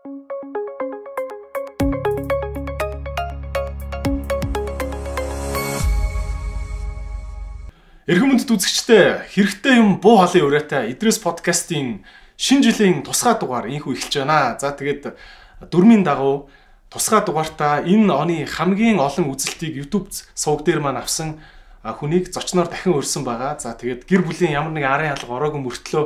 Эрхэм мөндөд үзэгчтэй хэрэгтэй юм буу халын ураатай Идрээс подкастын шинэ жилийн тусгай дугаар инхүү эхэлж байна. За тэгээд дөрмийн дагуу тусгай дугаартаа энэ оны хамгийн олон үзэлтийг YouTube сувг дээр маань авсан хүнийг зочноор дахин өрсөн байгаа. За тэгээд гэр бүлийн ямар нэг арын алга ороогүй мөртлөө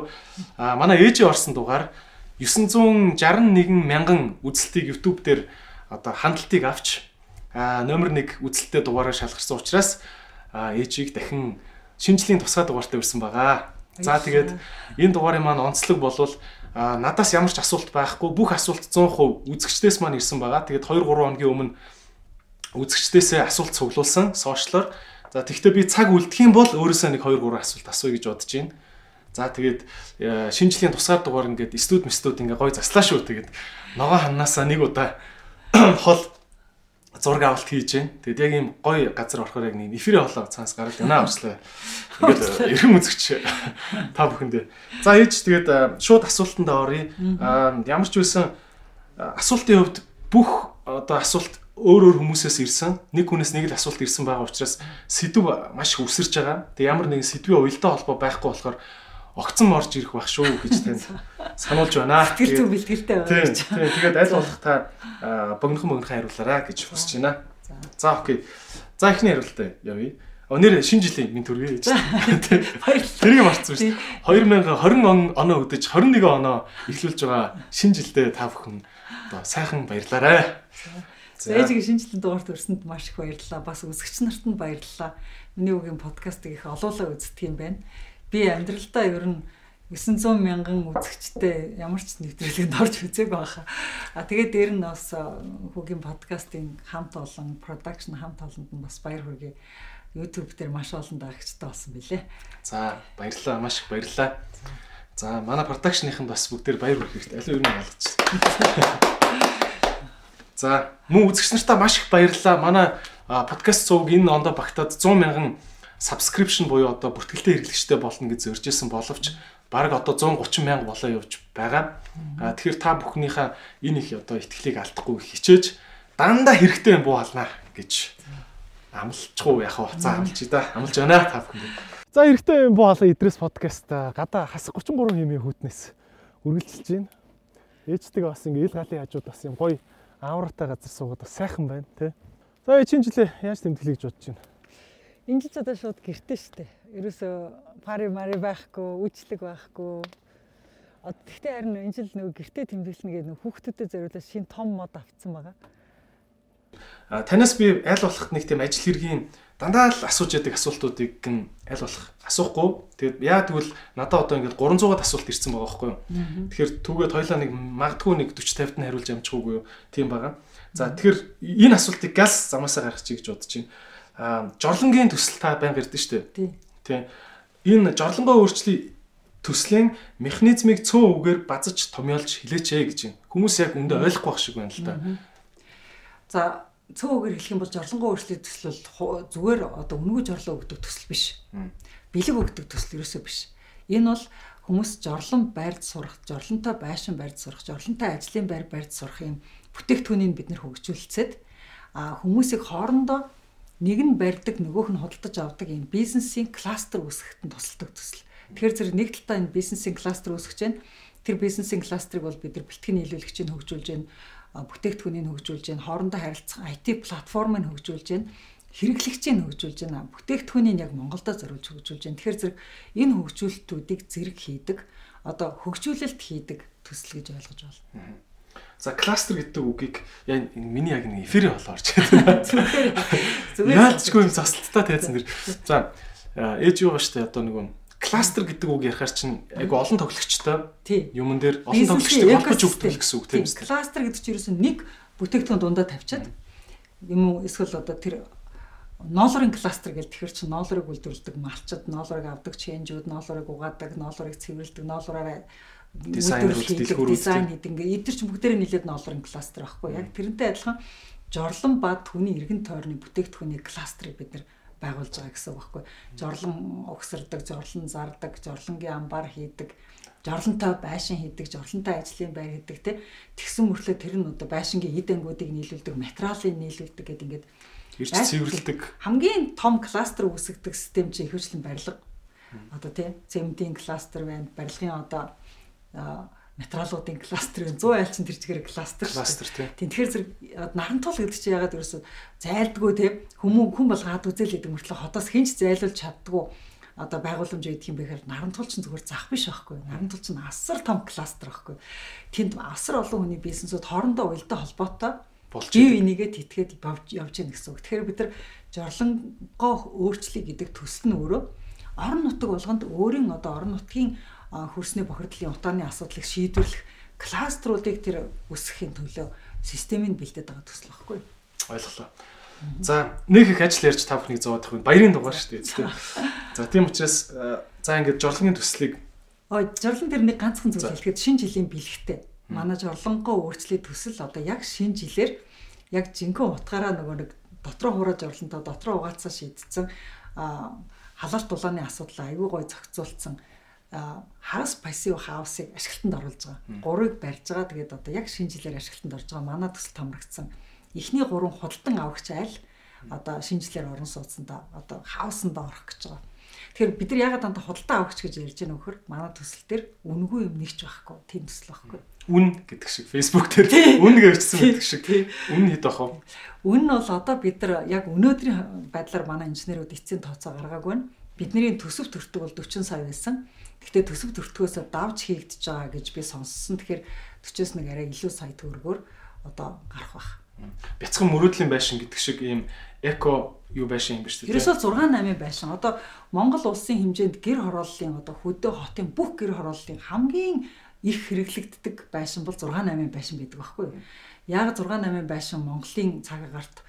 манай ээжийн орсон дугаар 961 мянган үзэлтийг YouTube дээр одоо хандлтыг авч номер 1 үзэлттэй дугаараар шалгарсан учраас ээжийг дахин шинжлэлийн тусгай дугаартай ирсэн байгаа. За тэгээд энэ дугаарын маань онцлог болвол надаас ямар ч асуулт байхгүй бүх асуулт 100% үзэгчдээс маань ирсэн байгаа. Тэгээд 2 3 хоногийн өмнө үзэгчдээсээ асуулт цуглуулсан сошиалор. За тэгвэл би цаг үлдэх юм бол өөрөөсөө нэг 2 3 асуулт асууя гэж бодож байна. За тэгээд э, шинжлэлийн тусгаар дугаар ингээд студ мстуд ингээ гой заслаа шүү. Тэгээд ногоо ханнаасаа нэг удаа хол зураг авалт хийж байна. Тэгэд яг ийм гоё газар орохоор яг нэг эфирийн холоо цаанаас гараад байна авчлаа. Ингээд эрхэм үзэгч та бүхэндээ. За ээж тэгээд шууд асуултанд оръё. Ямар ч байсан асуултын хувьд бүх одоо асуулт өөр өөр хүмүүсээс ирсэн. Нэг хүнээс нэг л асуулт ирсэн байгаа учраас сэдв маш их өсөрж байгаа. Тэг ямар нэгэн сэдвийн уялдаа холбоо байхгүй болохоор огцон орж ирэх байх шүү гэж танд сануулж байна. Тэр зүг бэлтгэлтэй байна. Тийм. Тэгээд аль болох та богинохон богинохон хариулаарай гэж хүсэж байна. За окей. За эхний хариултаа явъя. Өнөр шинэ жилийн минь төргий гэж. Тэрийг марцсан шүү дээ. 2020 оноо өдөж 21 оноо эхлүүлж байгаа шинэ жилдээ та бүхэн одоо сайхан баярлаарай. За ээжигийн шинэ жилийн дугаарт өрсөнд маш их баярлалаа. Бас үзэгч нарт нь баярлалаа. Миний үгийн подкастыг их олоолаа үздэг юм байна би амьдралдаа ер нь 900 мянган үзэгчтэй ямар ч нэвтрүүлгэнд орж үзег байхаа. А тэгээд дээр нь бас хүүгийн подкастын хамт олон production хамт олонд нь бас баяр хүргэе. YouTube дээр маш олон дагагчтай болсон билээ. За баярлалаа маш их баярлалаа. За манай production-ийнхэн бас бүгдээр баяр хүргэе. Аль юу нэг ялгач. За мөн үзэгч нартаа маш их баярлалаа. Манай подкаст цуг энэ ондоо багтаад 100 мянган subscription буюу одоо бүртгэлтэй хэрэглэгчтэй болно гэж зорж исэн боловч баг одоо 130 мянга болоо явж байгаа. А тэгэхээр та бүхнийхээ энэ их одоо итгэлийг алдахгүй хичээж дандаа хэрэгтэй буу халнаа гэж амлчихгүй яхаа хуцаа амлчих да. Амлж байна та бүхэнд. За хэрэгтэй буу халаа идрээс подкаст гадаа хас 33 хэмээ хүтнээс үргэлжилж байна. Ээжтэйгээ бас ингээ ил галын хажууд бас юм гоё аавартай газар суугаад бас сайхан байна тий. За энэ жилээ яаж тэмдэглэе гэж бодож байна. Энэ жил одоо шууд гэртээ штэ. Ерөөсөө пари мари байхгүй, үжлэг байхгүй. Гэхдээ харин энэ жил нөгөө гэртээ тэмдэглэнэ гэдэг нөгөө хүүхдүүдэд зориулаад шинэ том мод авцсан байгаа. А танаас би аль болох нэг тийм ажил хэргийн дандаа л асууж яадаг асуултуудыг гэн аль болох асуухгүй. Тэгээд яа тэгвэл надад одоо ингээд 300-аад асуулт ирсэн байгаа байхгүй юу. Тэгэхээр түүгээд хоёлаа нэг магадгүй нэг 40 50-д нь хариулж амжихгүйгүй юу. Тийм байгаа. За тэгэхээр энэ асуултыг галс замаасаа гаргачих гэж бодож байна жорлонгийн төсөл та байнга ирдэ штэ. Тий. Тий. Энэ жорлонгоо өөрчлөлийн төслийн механизмыг цөөн үгээр базаж томьёолж хилээч ээ гэж юм. Хүмүүс яг үндэ ойлгохгүй байх шиг байна л да. За цөөн үгээр хэлэх юм бол жорлонгоо өөрчлөлийн төсөл бол зүгээр одоо өнгөө жорлоо өгдөг төсөл биш. Бэлэг өгдөг төсөл ерөөсөө биш. Энэ бол хүмүүс жорлон байрд сурах, жорлонтой байшин байрд сурах, жорлонтой ажлын байр байрд сурах юм бүтээгдэхүүнийг бид нэр хөгжүүлцээд а хүмүүсийг хоорондоо нэг нь барьдаг нөгөөх нь худалдаж авдаг юм бизнесийн кластер үүсгэхэд тусалдаг төсөл. Тэгэхээр зэрэг нэг талдаа энэ бизнесийн кластер үүсгэж байна. Тэр бизнесийн кластерыг бол бид нар бэлтгэн нийлүүлэгчийг хөгжүүлж байна. Бүтээгдэхүүнийг хөгжүүлж байна. Хоорондоо харилцах IT платформыг хөгжүүлж байна хэрэглэгчийг хөгжүүлж байна. Бүтээгдэхүүнийг яг Монголдо зориулж хөгжүүлж байна. Тэгэхээр зэрэг энэ хөгжүүлэлтүүдийг зэрэг хийдэг, одоо хөгжүүлэлт хийдэг төсөл гэж ойлгож байна. За кластер гэдэг үгийг яа миний яг нэг эфирийн болоо орж байна. Зүгээр. Яалтчгүй юм засалттай тайзан дэр. За ээж юу ба штэ одоо нэг кластер гэдэг үг ярихаар чинь айгу олон тоглогчтой юмн дээр олон тоглогчтой холбож өгдөг гэсэн үг тийм үү? Кластер гэдэг чинь ерөөсөн нэг бүтээгдэхүүн дундаа тавьчаад юм уу эсвэл одоо тэр ноолрын кластер гэдэг тэгэхээр чи ноолрыг үйлдвэрлэдэг малчид, ноолрыг авдаг ченжүүд, ноолрыг угаадаг, ноолрыг цэвэрлэдэг, ноолроор дизайнерууд дэлгүүрүүд дизайн хийдэг. Ингээ эдгэр чинь бүгдээрээ нийлээд ноолрын кластер байхгүй яг тэрнтэй адилхан жорлон ба түүний эргэн тойрны бүтээгдэхүүний кластерыг бид нэр байгуулж байгаа гэсэн үг байхгүй. Жорлон угсардаг, жорлон зардаг, жорлонгийн амбар хийдэг. жорлонтой байшин хийдэг, жорлонтой ажлын байр хийдэг те. Тэгсэн мөрлөө тэр нь одоо байшингийн эд ангуудыг нийлүүлдэг, материалыг нийлүүлдэг гэдэг ингээд ирж цэвэрлдэг. Хамгийн том кластер үүсгдэг систем чинь ихэвчлэн барилга. Одоо тий цементийн кластер байна, барилгын одоо материалуудын кластер 100 айлчин тэр чигээр кластер кластер тий. Тэгэхээр зэрэг нарантуул гэдэг чинь ягаад ерөөсө зайлдгүй тий хүмүүн хүн болгоод үзэл гэдэг мөртлөө хотоос хинч зайлуулж чаддгүй одоо байгууламж гэдэг юм бэхээр нарантуул чинь зүгээр зах биш байхгүй. Нарантуул чинь асар том кластер байхгүй. Тэнд асар олон хүний бизнесүүд хоорондоо уялдаа холбоотой болж бие энийгээ тэтгээд явж яах гэсэн үг. Тэгэхээр бид нар жорлонгоо өөрчлөе гэдэг төсөл нь өөрөө орон нутаг болгонд өөрийн одоо орон нутгийн хөрсний бохирдлын утааны асуудлыг шийдвэрлэх кластеруудыг тэр үсгэхийн төлөө системийг бэлдээд байгаа төсөл баггүй. Ойлголоо. За нэг их ажил ярьж та бүхнийг зовоодох юм. Баярын дугаар шүү дээ. За тийм учраас за ингээд жорлонгийн төслийг Ой, жорлон дээр нэг ганцхан зүйл хэлэхэд шинэ жилийн бэлэгтэй. Манай жорлонгоо өөрчлөлт төсөл одоо яг шинэ жилээр яг жинхэнэ утгаараа нөгөө нэг дотроо хурааж орлонтой дотроо угаацаа шийдсэн халаалт дулааны асуудал аюу гой зохицуулсан хаус пассив хаусыг ашиглалтанд оруулж байгаа. Гурыг барьж байгаа. Тэгээд одоо яг шинэ жилээр ашиглалтанд орж байгаа. Манай төсөл томрогдсон. Эхний гурван худалдан авахч айл одоо шинэ жилээр орон сууцсандаа одоо хаусанд орох гэж байгаа. Тэгэхээр бид нар ягаад дандаа худалдан авахч гэж ярьж байгаа нөхөр манай төсөл төр үнгүй юм нэгч байхгүй. Тийм төсөл байхгүй. Үн гэдэг шиг Facebook дээр үн гэвчсэн гэдэг шиг. Үн хэд бах вэ? Үн нь бол одоо бид нар яг өнөөдрийн байдлаар манай инженерүүд эцсийн тооцоо гаргаагүй нь бидний төсөв төртөг бол 40 сая байсан. Гэхдээ төсөв төртгөөс давж хийгдэж байгаа гэж би сонссон. Тэгэхээр 40-с нэг арай илүү сая төгрөгөөр одоо гарах бах. Бяцхан мөрөөдлийн байшин гэдэг шиг ийм эко юу байшин юм биш үү? Ерөөсөө 6 8 байшин. Одоо Монгол улсын хэмжээнд гэр хорооллын одоо хөдөө хотын бүх гэр хорооллын хамгийн их хэрэглэгддэг байшин бол 6 8 байшин гэдэг байхгүй юу? Яг 6 8 байшин Монголын цаг агарт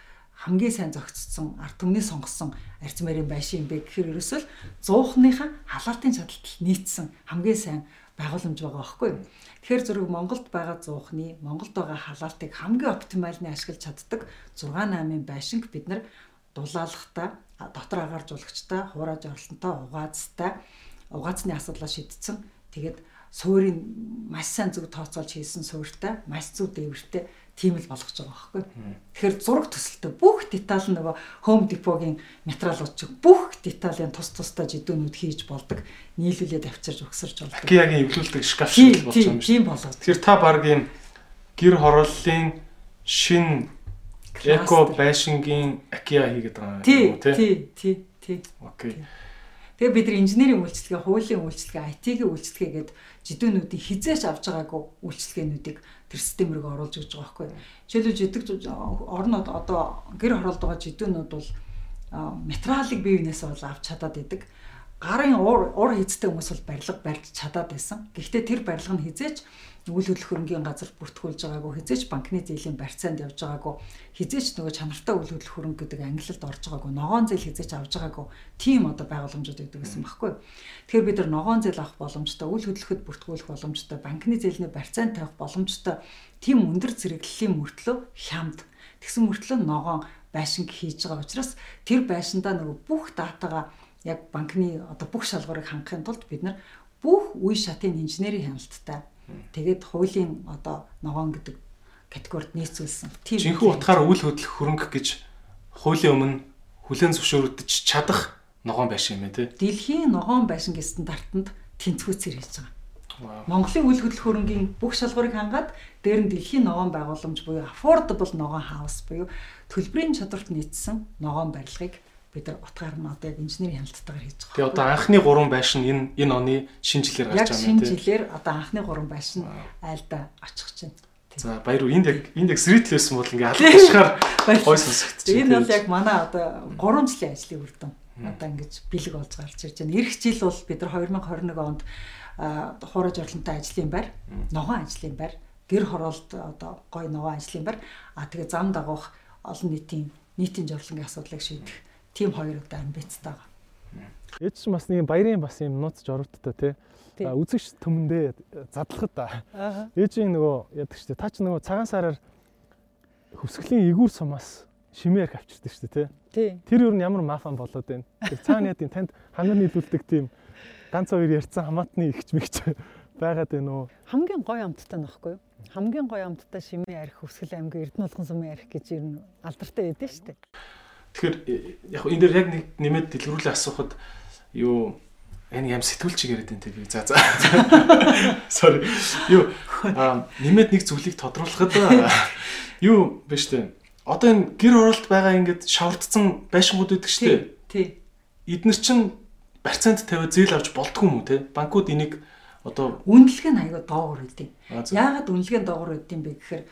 хамгийн сайн зохицсон ард түмний сонгосон арц мэрийн байшин юм бэ гэхээр ерөөсөө зуухныхаа халаалтын чадалт нийцсэн хамгийн сайн байгууламж байгаа байхгүй юу. Тэгэхээр зэрэг Монголд байгаа зуухны, Монголд байгаа халаалтыг хамгийн оптимальны ашиглаж чаддаг 6 8-ын байшинг бид нар дулаалгатай, дотор агааржуулагчтай, хурааж оролтонтой, угаацтай, угаацны асуудлаа шийдсэн. Тэгээд суурийн маш сайн зөв тооцоолж хийсэн суурьтай, маш зөв дээвэртэй тийм л болгож байгаа байхгүй. Тэгэхээр зураг төсөлтөй бүх деталь нөгөө Home Depot-гийн материалууд чиг бүх деталийн тус тустай жидүүнүүд хийж болдог. Нийлүүлээд авчирж өгсөрч болдог. Акиягийн эвлүүлдэг шкаф шиг болж байгаа юм шиг. Тийм болоод. Тэгэхээр та баг ийм гэр хорооллын шин эко байшингийн Акия хийгээд байгаа юм тий. Тий, тий, тий. Окей. Тэгээ бид нар инженерийн үйлчлэгээ, хуулийн үйлчлэгээ, IT-ийн үйлчлэгээ гээд жидүүнүүдийн хизээч авч байгаагүй үйлчлэгээнүүдийг тэр систем рүү оруулж өгч байгаа байхгүй. Жишээлбэл жидэг орнод одоо гэр хороолд байгаа жидүүнүүд бол материалыг бие биенээс бол авч чадаад идэг. Гарын уур уур хийцтэй хүмүүс бол барилга барьж чадаад байсан. Гэхдээ тэр барилга нь хизээч үйл хөдлөх хөрөнгөний газар бүртгүүлж байгаагүй хизээч банкны зээлийн барьцаанд явж байгаагүй хизээч нөгөө чанартай үйл хөдлөх хөрөнгө гэдэг ангилалд орж байгаагүй ногоон зээл хизээч авж байгаагүй тийм одоо байгууламжууд байдаг гэсэн баггүй. Тэгэхээр бид нар ногоон зээл авах боломжтой үйл хөдлөхөд бүртгүүлэх боломжтой банкны зээлийн барьцаанд тавих боломжтой тийм өндөр зэрэглэлийн мөртлөө хямд тэгсэн мөртлөө ногоон байшинг хийж байгаа учраас тэр байшиндаа нөгөө бүх датагаа яг банкны одоо бүх шалгуурыг хангахын тулд бид нар бүх үе шатын инженерийн хяналттай Тэгээд хуулийн одоо ногоон гэдэг категорид нийцүүлсэн. Тийм. Жинхэнэ утгаар үйл хөдлөх хөрөнгө гэж хуулийн өмнө хүлэн зөвшөөрөгдөж чадах ногоон байшин юм ээ тий. Дэлхийн ногоон байшингийн стандартанд тэнцвүүцээр хийж байгаа. Монголын үйл хөдлөх хөрөнгийн бүх шалгуурыг хангаад дээр нь дэлхийн ногоон байгууламж буюу affordable ногоон хаус буюу төлбөрийн чадварт нийцсэн ногоон барилгыг бид нар утгаар нь одоо яг инженерийн хяналтайгаар хийж байгаа. Тэгээ одоо анхны 3 байшин энэ энэ оны шинэ жилээр гарч байгаа юм тийм. Яг шинэ жилээр одоо анхны 3 байшин айлда очих чинь. За баяр уу энд яг энд яг сэрэтл байсан бол ингээ алгашгаар гой сонсогдчих. Энэ бол яг манай одоо 3 жилийн ажлын үр дүн. Одоо ингэж бэлэг болж гарч ирж байна. Ирэх жил бол бид нар 2021 онд хуураж орлонтой ажлын байр, ногоон ажлын байр, гэр хороолт одоо гой ногоон ажлын байр, а тэгээ зам дагуулах олон нийтийн нийтийн жавлангийн асуудлыг шийдэх тийм хоёр удаа амбицтай байгаа. Ээж чинь бас нэг баярын бас юм нууц жорвттой тий. Үзэгч төмөндөө задлахад да. Ээжийн нөгөө ядаг штэ та ч нөгөө цагаан сараар хөвсгөлийн игүүр сумаас шимээр авчирдаг штэ тий. Тэр юу н ямар мафан болоод байна. Цаана ядын танд ханар нийлүүлдэг тийм ганц хоёр ярьсан хамаатны ихч мэгч байгаад байна уу? Хамгийн гоё амттай нөхгүй юу? Хамгийн гоё амттай Шимээ арх Өсгөл аймгийн Эрдэнэ улхан сумын арх гэж ер нь алдартай байдсан шүү дээ. Тэгэхээр яг энэ дээр яг нэг нэмээд дэлгэрүүлээ асуухад юу энэ юм сэтгүүлч яриад энэ би за за. Sorry. Юу нэмээд нэг зүйлийг тодруулахад юу бэ штэ одоо энэ гэр оролт байгаа ингээд шавардсан байшингууд байдаг штэ тий эднэр чинь процент тавиад зээл авч болтгүй юм уу те? Банкуд энийг одоо үнэлгээ нь аяга доогор өгдөг. Яагаад үнэлгээ нь доогор өгдөг юм бэ гэхээр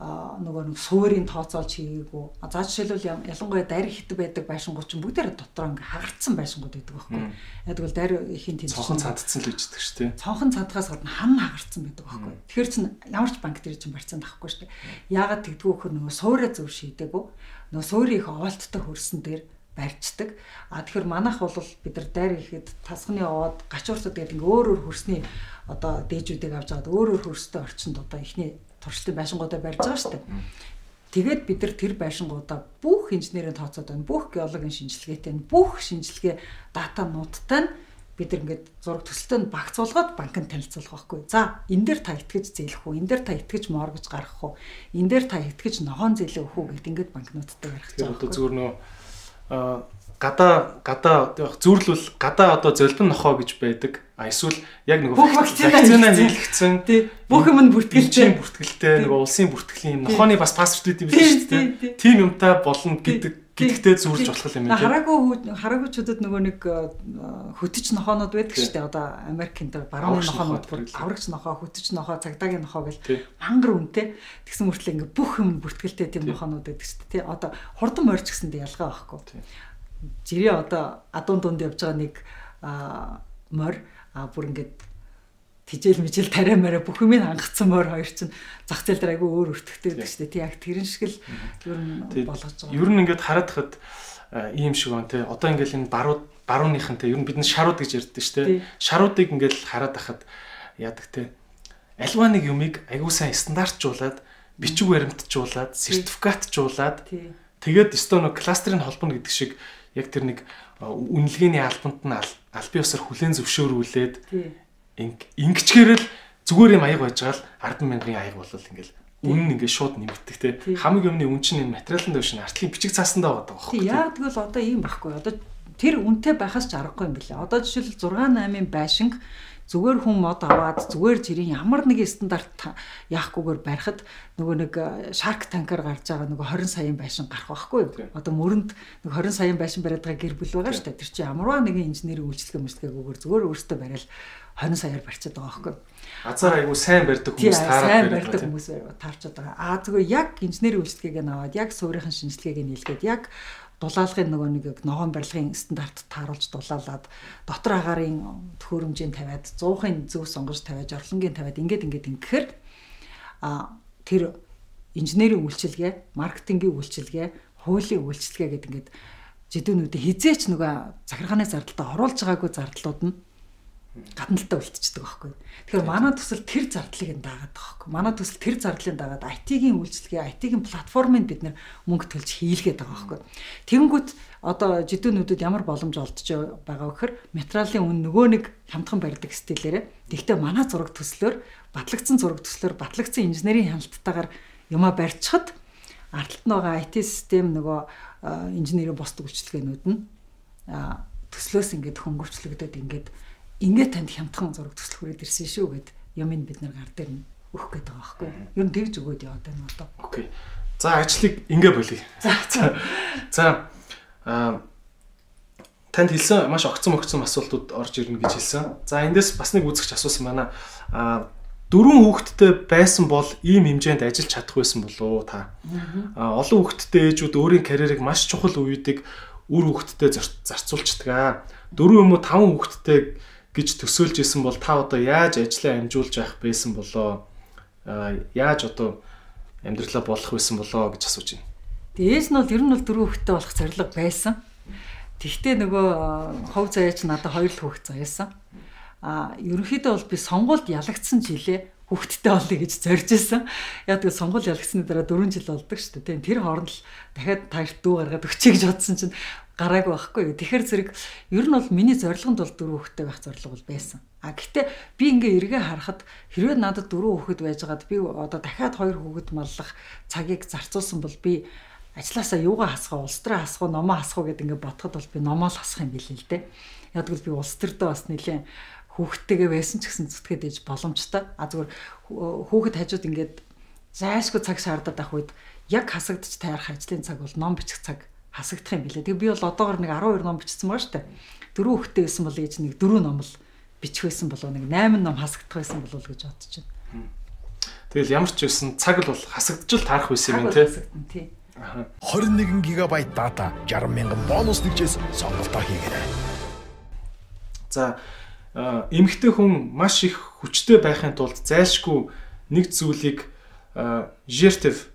нөгөө нэг суурийн тооцоолж хийгээгүй. За жишээлбэл ялангуяа дарь хитэг байдаг байшингууд чинь бүгдээр дотор ингээ хагартсан байшингууд байдаг байхгүй. Яг бол дарь ихийн тэнцвэр цонхон цадцсан л үждэг шүү дээ. Цонхон цадгаас гадна хан хагарсан байдаг байхгүй. Тэгэхээр чин ямар ч банк дээр чинь барьцаанд авахгүй шүү дээ. Яагаад тэгдгүү гэхээр нөгөө суураа зөв шийдэггүй. Нөгөө суурийн их овоолттой хөрсөн дээр барьцдаг. А тэгэхээр манайх бол бид нар дайр ихэд тасганы овоод гачуурсад гэдэг ингээ өөр өөр хөрсний одоо дээжүүдийг авч аваад өөр өөр хөрстэй орчинд одоо ихний туршилтын байшингуудаа барьж байгаа шүү дээ. Тэгээд бид нар тэр байшингуудаа бүх инженерийн тооцоод байна. Бүх геологийн шинжилгээтэй нь бүх шинжилгээ датануудтай нь бид нар ингээд зураг төсөлтөө нь багцуулгаад банкнд танилцуулах байхгүй. За энэ дээр та итгэж зээлэх үү? Энэ дээр та итгэж моргож гаргах уу? Энэ дээр та итгэж ногоон зээлээ өгөх үү гэд ингээд банкнуудтай ярих гэж байгаа. Одоо зүгээр нөө гадаа гадаа зүүрлвэл гадаа одоо золбин нохоо гэж байдаг. А эсвэл яг нөгөө вакцина хийлгцэн бүх юм нь бүртгэлтэй. Бүртгэлтэй нөгөө улсын бүртгэлийн юм. Нохооны бас паспорт үүд юм биш үү? Тийм юмтай болно гэдэг гэдэгтэй зүүрж болох юм байна. Хараагүй хараагуйчудад нөгөө нэг хөтөч нохоонууд байдаг шүү дээ. Одоо Америкийн дээр барууны нохоонууд бүр аврагч нохоо, хөтөч нохоо, цагдаагийн нохоо гэл мангар үнэтэй. Тэгсэн мөртлөө ингээ бүх юм бүртгэлтэй тийм нохоонууд байдаг шүү дээ. Одоо хурдан морьч гэсэндээ ялгаа байхгүй жирийн одоо адуун дунд явж байгаа нэг морь бүр ингээд тижэл мижэл тариа мараа бүх юм хангацсан морь хоёр чинь зах зээл дээр айгүй өөр өртөгтэй байдаг шүү дээ. Тий яг тэрэн шиг л ер нь болгож байгаа. Ер нь ингээд хараад хахад ийм шиг байна тий. Одоо ингээд энэ барууд барууныхан тий ер нь бид нь шарууд гэж ярьдэн шүү дээ. Шаруудыг ингээд хараад хахад яадаг тий. Альва нэг юмыг айгүй сайн стандарчуулаад бичиг баримтжуулаад сертификатжуулаад тэгээд өстөө кластерыг холбоно гэдэг шиг яг тэр нэг үнэлгээний албанд нь албан ёсоор хүлэн зөвшөөрүүлээд ингэчгээр л зүгээр юм аяг байж байгаа л 10 мянган аяг болол ингээл үнэн ингээд шууд нэмэгдэх те хамаг юмны үн чинь энэ материалын дэвш нь артлын бичиг цаасандаа байгаа байхгүй. Яг тэгвэл одоо ийм байхгүй. Одоо тэр үнэтэй байхаас ч аргагүй юм билээ. Одоо жишээл 6 8-ын байшинг зүгээр хүн мод аваад зүгээр жирийн ямар нэг стандарт яахгүйгээр барихад нөгөө нэг э, Shark Tank-аар гарч байгаа нөгөө 20 саяын байшин гарах байхгүй юу? Одоо мөрөнд нэг 20 саяын байшин бариад байгаа гэр бүл байгаа шүү дээ. Тэр чинь ямарваа нэгэн инженерийн үйлчлэгээ мөрчлөгөөгөөр зүгээр өөртөө барайл 20 саяар барьчаад байгаа байхгүй юу? Азар айгу сайн барьдаг хүмүүс таараад байна. Сайн барьдаг хүмүүс таарчаад байгаа. Аа зүгээр яг инженерийн үйлчлэгийг нь аваад яг суурийн шинжилгээг нь хийлгээд яг дулаалгын нөгөө нэг ногоон барилгын стандарт тааруулж дулаалаад дотор агаарын төхөөрөмжийн тавиад 100-ын зөв сонгож тавиад орлонгийн тавиад ингээд ингээд ингэхээр а тэр инженерийн үйлчилгээ, маркетингийн үйлчилгээ, хуулийн үйлчилгээ гэдэг ингээд жидүүнүүдээ хизээч нөгөө захиргааны зардалтаа оруулж байгаагүй зардлууд нь гадналтаа үлдчихдэг байхгүй. Тэгэхээр манай төсөл тэр зардлыг нь дагаад байгаа байхгүй. Манай төсөл тэр зардлыг дагаад IT-ийн үйлчлэгээ, IT-ийн платформыг бид нэр мөнгө төлж хийлгээд байгаа байхгүй. Тэнгүүт одоо жидүүнүүдэд ямар боломж олдож байгаа вэ гэхээр материалын үн нөгөө нэг хямдхан барьдаг стилээрээ. Тэгвэл манай зураг төслөөр батлагдсан зураг төслөөр батлагдсан инженерийн хяналттайгаар юмаа барьчихад ардталт нь байгаа IT систем нөгөө инженерийн бос үйлчлэгээнүүд нь төслөөс ингээд хөнгөвчлөгдөд ингээд ингээд танд хямдхан зураг төсөл хүрээд ирсэн шүү гэд юм ин бид нар гар дээр нь өгөх гээд байгаа байхгүй. Ер нь тэгж өгөөд яваад байна одоо. Окей. За ажлыг ингээ болъё. За за аа танд хэлсэн маш огцон огцон асуултууд орж ирнэ гэж хэлсэн. За эндээс бас нэг үзэгч асуусан байна. Аа дөрвөн хүүхэдтэй байсан бол ийм хэмжээнд ажиллаж чадах байсан болоо та. Аа олон хүүхэдтэй ээжүүд өөрийн карьерийг маш чухал үеийг үр хүүхэдтэй зарцуулчихдаг. Дөрвөн юм уу таван хүүхэдтэй гэж төсөөлж исэн бол та одоо яаж ажлаа амжуулж явах байсан болоо яаж одоо амьдралаа болох байсан болоо гэж асууж байна. Дээс нь бол ер нь бол дөрөв хүүхэдтэй болох зорилго байсан. Тэгвэл нөгөө хов заяач надад хоёр л хүүхэд заяасан. А ерөнхийдөө бол би сонгуульд ялагдсан жилээ хүүхдтэй олъё гэж зорж исэн. Яг тэгээ сонгол ялгсны дараа 4 жил болдог шүү дээ. Тэр хооронд л дахиад таашд дүү гаргаад өгчэй гэж бодсон чинь гараагүй байхгүй юу. Тэгэхээр зэрэг ер нь бол миний зорилгонд бол дөрөв хүүхдтэй байх зорилго бол байсан. А гэхдээ би ингээ эргээ харахад хэрвээ надад дөрөв хүүхэд байжгаад би одоо дахиад хоёр хүүхэд маллах цагийг зарцуулсан бол би ажилласаа юугаа хасгаа улс төрөө хасгаа номоо хасгаа гэдэг ингээ бодоход бол би номоо л хасах юм билээ л дээ. Яг л би улс төрдөө бас нэлээд хүүхдтэйгээ байсан ч гэсэн зүтгээд ээж боломжтой. А зүгээр хүүхэд хажууд ингээд зайшгүй цаг шаардаад ах үед яг хасагдчих таарах ажлын цаг бол ном бичих цаг хасагдах юм билээ. Тэгээ би бол одоогор нэг 12 ном бичсэн байгаа шүү дээ. Дөрөв хүүхдтэй байсан бол ээж нэг дөрөв ном л бичих байсан болов нэг 8 ном хасагдах байсан болов гэж бодож байна. Тэгэл ямар ч байсан цаг л бол хасагдчих таарах байсан юм тий. 21 ГБ дата 60 мянган бонус нэгжээс сонголтоо хийгээрэй. За эмэгтэй хүн маш их хүчтэй байхын тулд зайлшгүй нэг зүйлийг жертв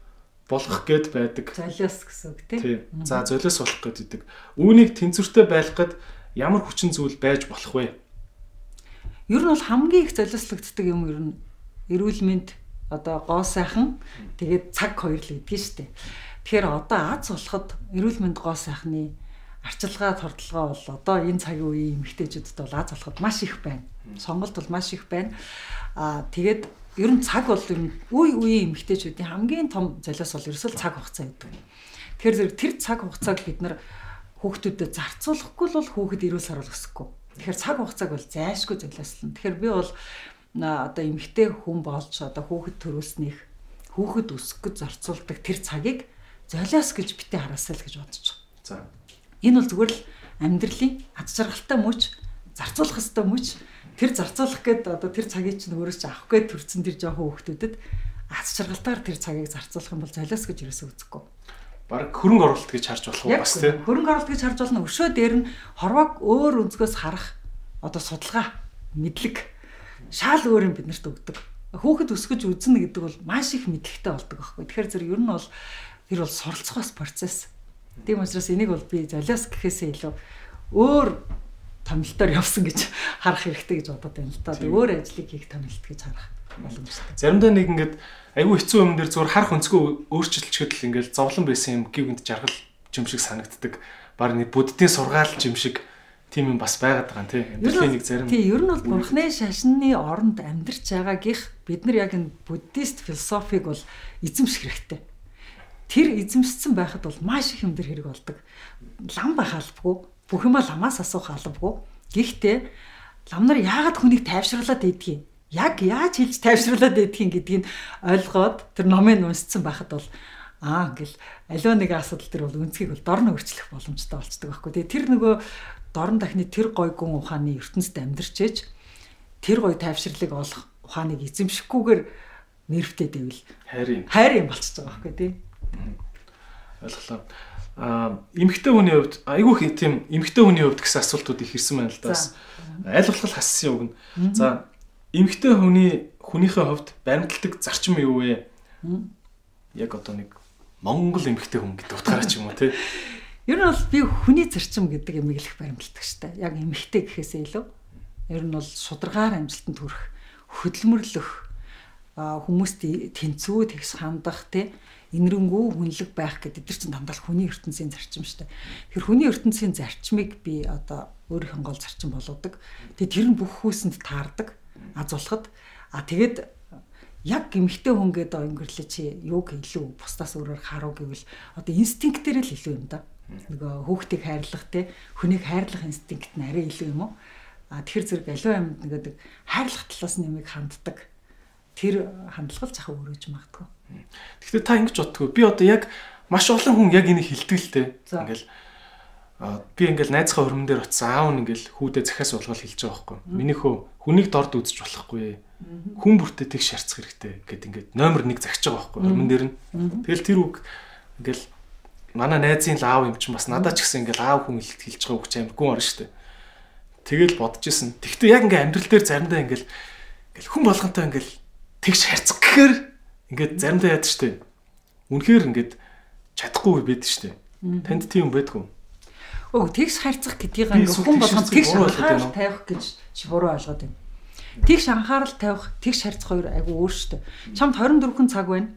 болгох гээд байдаг. Золиос гэсэн үг тий. За золиос болох гэдэг. Үүнийг тэнцвэртэй байлгахад ямар хүчин зүйл байж болох вэ? Ер нь бол хамгийн их золиослогддог юм ер нь эрүүл мэнд одоо гоо сайхан тэгээд цаг хоёр л гэдгийг шүү дээ. Тэгэхээр одоо аз болоход эрүүл мэнд гоо сайхны арчилгаа тордлогоо бол одоо энэ цагийн үеийн эмэгтэйчүүдэд бол аз болоход маш их байна. Сонголт бол маш их байна. Аа тэгээд ер нь цаг бол ер нь үе үеийн эмэгтэйчүүдийн хамгийн том золиос бол ерөөсөө цаг хугацаа гэдэг. Тэгэхээр зэрэг тэр цаг хугацааг бид нар хүүхдүүдэд зарцуулахгүй бол хүүхэд эрүүл сарвал өсөхгүй. Тэгэхээр цаг хугацааг бол зайлшгүй золиослно. Тэгэхээр би бол одоо эмэгтэй хүн болж одоо хүүхэд төрүүлснийх хүүхэд өсөх гэж зарцуулдаг тэр цагийг золиос гэж битээ хараасаа л гэж бодож байгаа. За. Энэ бол зүгээр л амьдралын аз жаргалтай мөч зарцуулах хэвээр мөч тэр зарцуулах гээд одоо тэр цагийг чинь өөрөө ч авах гээд төрсэн тэр жоохон хүүхдүүдэд аз жаргалтаар тэр цагийг зарцуулах юм бол золиос гэж ерөөсөө үзэхгүй. Бараг хөрөнгө оруулалт гэж харж болох уу бас тийм. Хөрөнгө оруулалт гэж харж болно. Өшөө дээр нь хорвоог өөр өнцгөөс харах одоо судалгаа, мэдлэг шаал өөр юм биднэрт өгдөг. Хүүхэд өсгөж үзнэ гэдэг бол маш их мэдлэгтэй болдог байхгүй. Тэгэхээр зэрэг ер нь бол тэр бол суралцахаас процесс. Тийм учраас энийг бол би золиос гэхээсээ илүү өөр томилтоор явсан гэж харах хэрэгтэй гэж бодод байна л та. Өөр ажлыг хийх томилт гэж харах боломжтой. Заримдаа нэг ингээд айгүй хэцүү юм дээр зүгээр харах өнцгөө өөрчилчихэд л ингээд зовлон байсан юм гівгэнд жаргал юм шиг санагддаг. Баар нэг буддийн сургаал юм шиг тийм юм бас байгаад байгаа тий. Амьдралын нэг зарим. Тий, ер нь бол бурхны шашны оронд амьдарч байгаа гих бид нар яг энэ буддист философиг бол эзэмших хэрэгтэй. Тэр эзэмшсэн байхад бол маш их юм дээр хэрэг болдог. Лам байх бүх юма ламаас асуух албагүй. Гэхдээ лам нар яагаад хүнийг тайвшруулад юм? Яг яаж хэлж тайвшруулад юм гэдгийг ойлгоод тэр номыг уншсан байхад бол аа ингээл аливаа нэг асуудал төр бол үнцгийг бол дорн өөрчлөх боломжтой болцдог байхгүй. Тэгээ тэр нөгөө дорн дахны тэр гой гүн ухааны ертөнцид амьдарч ээж тэр гой тайвширлыг олох ухааныг эзэмшихгүйгээр нэрвтэй дэвэл хайр юм. Хайр юм болчихж байгаа байхгүй тий. Ойлголоо эмэгтэй хүний хувьд айгүй их тийм эмэгтэй хүний хувьд гэсэн асуултууд их ирсэн байна л да. Аль болох хассан үг нь. За эмэгтэй хүний хүнийхээ хувьд баримтлагдаг зарчим юу вэ? Яг одоо нэг монгол эмэгтэй хүн гэдэг утгаараа ч юм уу тий. Ер нь бол би хүний зарчим гэдэг их баримтлагдаг штэ. Яг эмэгтэй гэхээсээ илүү. Ер нь бол шударгаар амжилтанд хүрэх, хөдөлмөрлөх, хүмүүст тэнцүү тэгс хандах тий инэрэнгүү хүнлэг байх гэдэг эдгээр чинь дандаа хүний ертөнцийн зарчим шүү дээ. Тэр хүний ертөнцийн зарчмыг би одоо өөрийнхөө гол зарчим болгодог. Тэгээ тэр нь бүх хүүсэнд таардаг. Аз болоход а тэгээд яг гимхтэй хүн гэдэг өнгөрлөө чи юуг илүү бусдаас өөрөөр харуу гэвэл одоо инстинктээр л илүү юм да. Нөгөө хүүхдийг хайрлах те хүнийг хайрлах инстинкт нь арай илүү юм уу? А тэр зэрэг аливаа амьд нэгэдэг хайрлах талаас нэмийг ханддаг. Тэр хандлага л захаа өөрөөж магадгүй. Гэхдээ та ингэж бодтгоо. Би одоо яг маш олон хүн яг энийг дээ. Ингээл би ингээл найзхаа хөрмөн дээр очисан аав нь ингээл хүүдээ захиас болгол хэлж байгаа байхгүй. Миний хөө хүнийг дорд үзэж болохгүй. Хүн бүртээ тэг шаарцах хэрэгтэй гэд ингээд номер 1 захиж байгаа байхгүй. Хөрмөн дээр нь. Тэгэл тэр үг ингээл манай найзын л аав юм чинь бас надад ч гэсэн ингээл аав хүн хэлж байгаа үг чинь амаргүй орно шүү дээ. Тэгэл бодож исэн. Тэгвэл яг ингээл амьдрал дээр заримдаа ингээл ингээл хүн болгонтой ингээл тэгш харьцах гэхээр Ингээд заримдаа яд штэ. Үнэхээр ингээд чадахгүй байд штэ. Танд тийм байдгүй. Өө тэгс хайрцах гэдгийг ингээд хүн болгонд тэгш анхаарал тавих гэж чи буруу ойлгоод байна. Тэгш анхаарал тавих, тэгш харьцах хоёр айгүй өөр штэ. Чамд 24 цаг байна.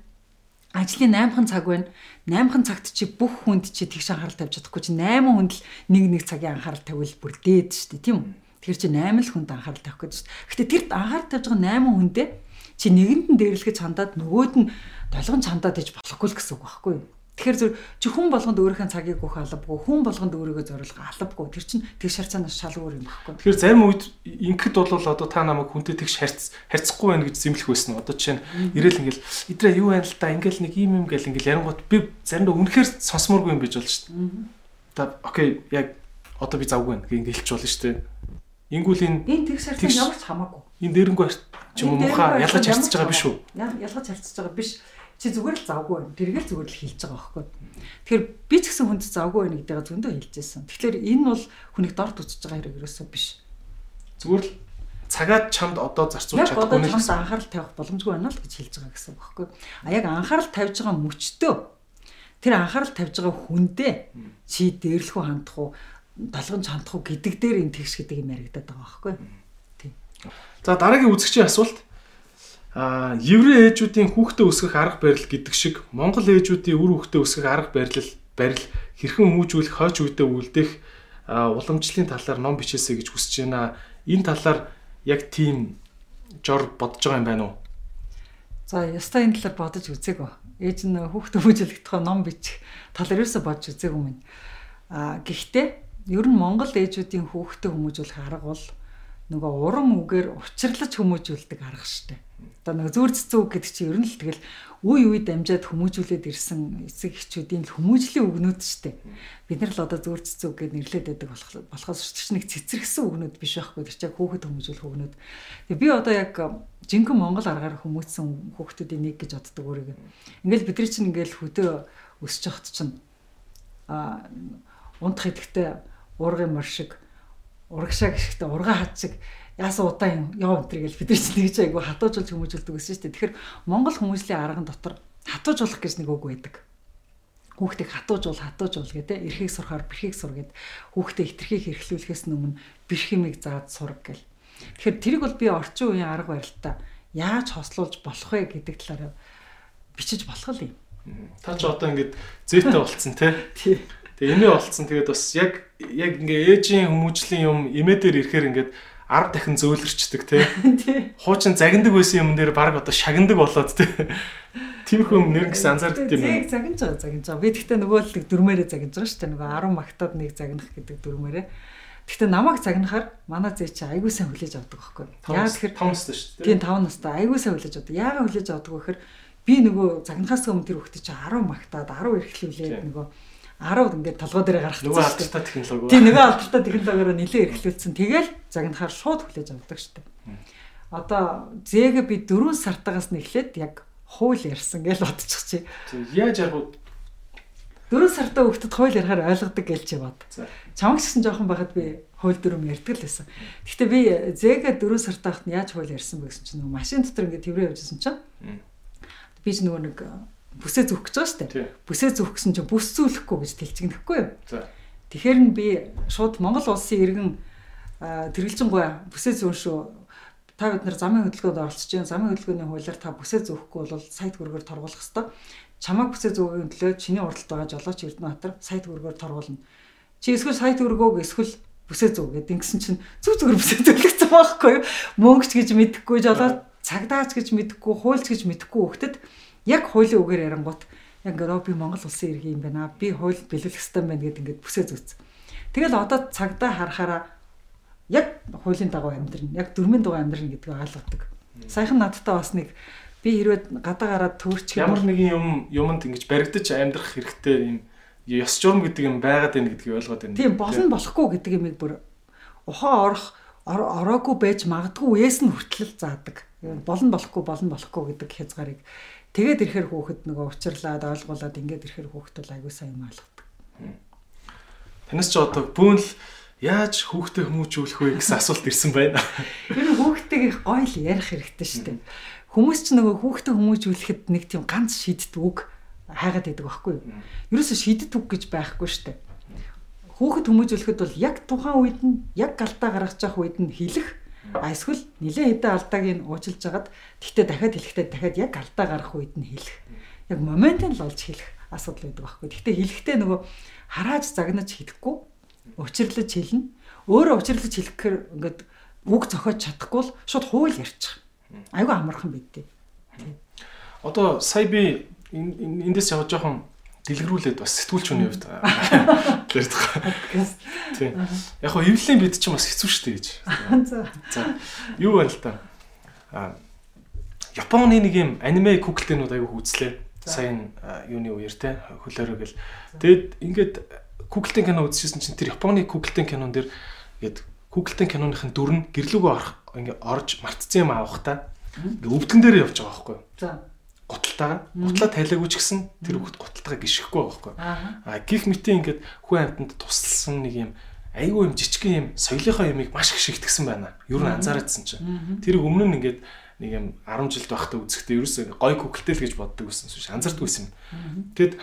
Ажлын 8хан цаг байна. 8хан цагт чи бүх хүнд чи тэгш анхаарал тавьж чадахгүй чи 8 хүнд л нэг нэг цагийн анхаарал тавьвал бүр дээд штэ тийм үү? Тэр чи 8 л хүнд анхаарал тавих гэдэг штэ. Гэтэ тэр анхаарал тавьж байгаа 8 хүндээ чи нэгэнд нь дээрлэхэж хандаад нөгөөд нь долгон чандаад иж болохгүй л гэсэн үг байхгүй юу? Тэгэхээр зөв чи хүн болгонд өөрийнхөө цагийг өгөх албагүй, хүн болгонд өөрийгөө зориулах албагүй. Тэр чинь тэгш харьцаанаас шал өөр юм багхгүй. Тэгэхээр зарим үед ингэхэд бол одоо та намайг хүнтэй тэгш харьц харьцахгүй байх гэж зэмлэх байсан. Одоо жишээ нь ирээл ингээл идрээ юу байна л та ингээл нэг юм юм гэл ингээл ярангууд би заримдаа үнэхээр сонсмооргүй юм биш болж шүү дээ. Та окей яг одоо би завгүй байна гэх ингээл хэлж болно шүү дээ. Ингүүл энэ энэ тэгш харьцаа ямар ч хамаагүй. Энэ дээрэнгөө ч юм уу муухай ялгаж харьцаж байгаа биш үү? Ялгаж харьцаж байгаа биш чи зүгээр л завгүй байна. Тэргээл зүгээр л хэлж байгаа байхгүй. Тэгэхээр би ч гэсэн хүнд завгүй байна гэдгийг зөндөө хэлжсэн. Тэгэхээр энэ бол хүнийг дорд үзэж байгаа хэрэг ерөөсөө биш. Зүгээр л цагаад чамд одоо зарцуулж чадахгүй нэг чамд анхаарал тавих боломжгүй байна л гэж хэлж байгаа гэсэн үг байхгүй. А яг анхаарал тавьж байгаа мөчтөө тэр анхаарал тавьж байгаа хүндээ чи дээрлэхүү хандах уу долгон чандах уу гэдэг дээр энэ тэгш гэдэг юм яригадаад байгаа байхгүй. Тийм. За дараагийн үзэгчийн асуулт а еврей ээжүүдийн хүүхдээ өсгөх арга барил гэдэг шиг монгол ээжүүдийн үр хүүхдээ өсгөх арга барил барил хэрхэн хүмүүжүүлэх хойч үедээ үлдэх уламжлалын талаар ном бичээсэй гэж хүсэж байна. Энэ талаар яг тийм жор бодож байгаа юм байна уу? За, ястаа энэ талаар бодож үзээгөө. Ээж нь хүүхдээ хүмүүжүүлэх тухай ном бичих талаар юусаа бодож үзээгүй минь. А гэхдээ ер нь монгол ээжүүдийн хүүхдээ хүмүүжүүлэх арга бол нөгөө урам үгээр учирлаж хүмүүжүүлдэг арга штэ одоо нэг зүүр цэцэн үг гэдэг чинь ер нь л тэгэл үе үе дамжаад хүмүүжүүлээд ирсэн эцэг эхчүүдийн л хүмүүжлийн үгнүүд дээ. Бид нар л одоо зүүр цэцэн үг гэж нэрлээд байдаг болохоос ч нэг цэцэрхсэн үгнүүд биш байхгүй тэр чинь хүүхэд хүмүүжүүлэх үгнүүд. Тэгээ би одоо яг жинхэнэ монгол аргаар хүмүүжсэн хүүхдүүдийн нэг гэж боддог өөрийгөө. Ингээл бидний чинь ингээл хөдөө өсөж явахт чинь а унтах идэхтэй уургын мөр шиг урагшаа гიშгтэй ургаа хат шиг яасан удаан яв өнтер гэж бид нар чинь тэгж айгу хатуужуулж хүмүүжүүлдэг гэсэн шүү дээ. Тэгэхээр Монгол хүмүүжлийн арган дотор хатуужуулах гэж нэг үг байдаг. Хүүхдийг хатуужуул хатуужуул гэдэг эрхийг сурахаар бэрхийг сур гэд хүүхдээ хитрхийг эрхлүүлэхээс өмнө бэрхимийг заад сурах гэл. Тэгэхээр тэрийг бол би орчин үеийн арга барилтаа яаж хослуулж болох вэ гэдэг талаар бичиж болох юм. Та ч одоо ингэж зээтэй болцсон тий. Тэгээ эмээ болцсон. Тэгээд бас яг яг ингээ ээжийн хүмүүжлийн юм эмээ дээр ирэхээр ингээд 10 дахин зөөлрчдөг тий. Хуучин загиндаг байсан юм дээр баг одоо шагнадаг болоод тий. Тиймэрхүү юм нэр гэсэн анзаардаг юм. Зэг загинж байгаа загинж байгаа. Би тэгтээ нөгөө л дөрмээрээ загинж байгаа шүү дээ. Нөгөө 10 магтаад нэг загнах гэдэг дөрмээрээ. Тэгтээ намайг загнахаар манай зээ чи айгуу сайн хүлээж авдаг байхгүй. Яа тэгэхээр 5 настай шүү дээ. Тийм 5 настай айгуу сайн хүлээж авдаг. Яагаад хүлээж авдаг вэ гэхээр би нөгөө загнахаас өмнө тэр хүүхдээ чи 10 магтаад 10 эрхлүүлээд нөгөө 10 ингээд толгой дээр гаргах нөгөө алдартай технологи. Тийм нөгөө алдартай технологиор нэлээ эрхлүүлсэн. Тэгэл загнахаар шууд хүлээж авдаг дээ. Одоо зээгээ би 4 сартаагаас нь эхлээд яг хууль ярьсан гэж бодчих чи. Яаж вэ? 4 сартаа хөвгөд хууль ярихаар ойлгодог гэж чи бод. Чамаг гэсэн жоохон байхад би хууль дүрм ярьдаг л байсан. Гэхдээ би зээгээ 4 сартаахт нь яаж хууль ярьсан бэ гэсэн чинь машин дотор ингээд тэврээ явжсэн чинь би ч нөгөө нэг бүсээ зүөх гэж байгаа шүү дээ. Бүсээ зүөх гэсэн чинь бүс зүүлэхгүй гэж тэлцэгнэхгүй юу? Тэгэхээр нь би шууд Монгол улсын иргэн тэргэлжингуй бүсээ зүүн шүү. Та бид нар замын хөдөлгөөнд оролцож байна. Замын хөдөлгөөний хуулиар та бүсээ зөөхгүй бол сайт хөргөөр торгуулах ёстой. Чамайг бүсээ зөөгийн төлөө чиний уралд байгаа жолооч Эрдэнэбатар сайт хөргөөр торгуулна. Чи эсвэл сайт хөргөөг эсвэл бүсээ зөө гэдэг ингэсэн чинь зүг зүгээр бүсээ зөөлөгцсөн байхгүй юу? Мөнгөч гэж мэдэхгүй жолоо цагдаач гэж мэдэхгүй хуульч гэж мэдэхгүй хөхтөд яг хуулийн үгээр ярангуут яг ингээд би Монгол улсын иргэн юм байна. Би хууль биелүүлэх ёстой байна гэдээ ингээд бүсээ зүүц. Тэгэл одоо цагдаа харахаараа яг хуулийн дагуу амьдрна. Яг дөрмийн дагуу амьдрна гэдгийг ойлгодог. Саяхан надтай бас нэг би хэрвээ гадаа гараад төрчих ямар нэгэн юм юмд ингэж баригдаж амьдрах хэрэгтэй юм ёс журам гэдэг юм байгаад байна гэдгийг ойлгоод байна. Тийм болно болохгүй гэдэг юмыг бүр ухаан орох ороогүй байж магадгүй үеэс нь хүртэл заадаг. Болно болохгүй болно болохгүй гэдэг хязгаарыг Тэгээд ирэхэр хүүхэд нөгөө учирлаад ойлгуулад ингээд ирэхэр хүүхэд бол аягүй сайн юм ойлгодог. Танаас ч одоо бүүн л яаж хүүхдээ хүмүүжүүлэх вэ гэсэн асуулт ирсэн байна. Тэр хүүхдтэйг гоё л ярих хэрэгтэй шүү дээ. Хүмүүс ч нөгөө хүүхдээ хүмүүжүүлэхэд нэг тийм ганц шийдт үг хайгаад байдаг байхгүй юу? Ерөөсө шийдт үг гэж байхгүй шүү дээ. Хүүхэд хүмүүжүүлэхэд бол яг тухайн үед нь яг галтаа гаргаж явах үед нь хэлэх А эсвэл нэлээд хэдэн алдааг нь уучлж агаад тэгтээ дахиад хэлэхдээ дахиад яг алдаа гарах үед нь хэлэх. Яг моментын л олж хэлэх асуудал байдаг байхгүй. Тэгтээ хэлэхдээ нөгөө харааж загнаж хэлэхгүй учирлаж хэлнэ. Өөрөө учирлаж хэлэхээр ингээд үг зохиож чадахгүй л шууд хууль ярьчих. Айгу амархан бидтэй. Одоо сая би эндээс явж жоохон дэлгэрүүлээд бас сэтгүүлч хүний хувьд ярьж байгаа. Тийм. Яг хоо эвлэлийн бид чинь бас хэцүү шттэ гэж. За. Юу байна л та? А Японы нэг юм аниме куклтэнүүд аягүй үзлээ. Сайн юуны үеэр те хөлөөрөө гэл. Тэгэд ингээд куклтэн кино үзчихсэн чинь тэр Японы куклтэн кинон дэр ингээд куклтэн киноныхын дүр нь гэрлүүгөө орох ингээд орж мартцсан юм аавах та. Ингээд өвдгөн дээр явж байгаа байхгүй юу? За гуталтайгаа гутлаа тайлаагүй ч гэсэн тэр хүүхд гуталтайгаа гიშгэхгүй байхгүй. Аа гих мэтийн ингээд хүн амьтанд тусалсан нэг юм айгүй юм жижигхэн юм соёлынхоо юмыг маш их шигтгсэн байна. Юу н анзаараадсэн чинь. Тэр өмнө нь ингээд нэг юм 10 жилд байхдаа үзэхдээ ерөөсөө гой күгэлтэл гэж боддог байсан шүү. Анзаардаггүйсэн юм. Тэгэд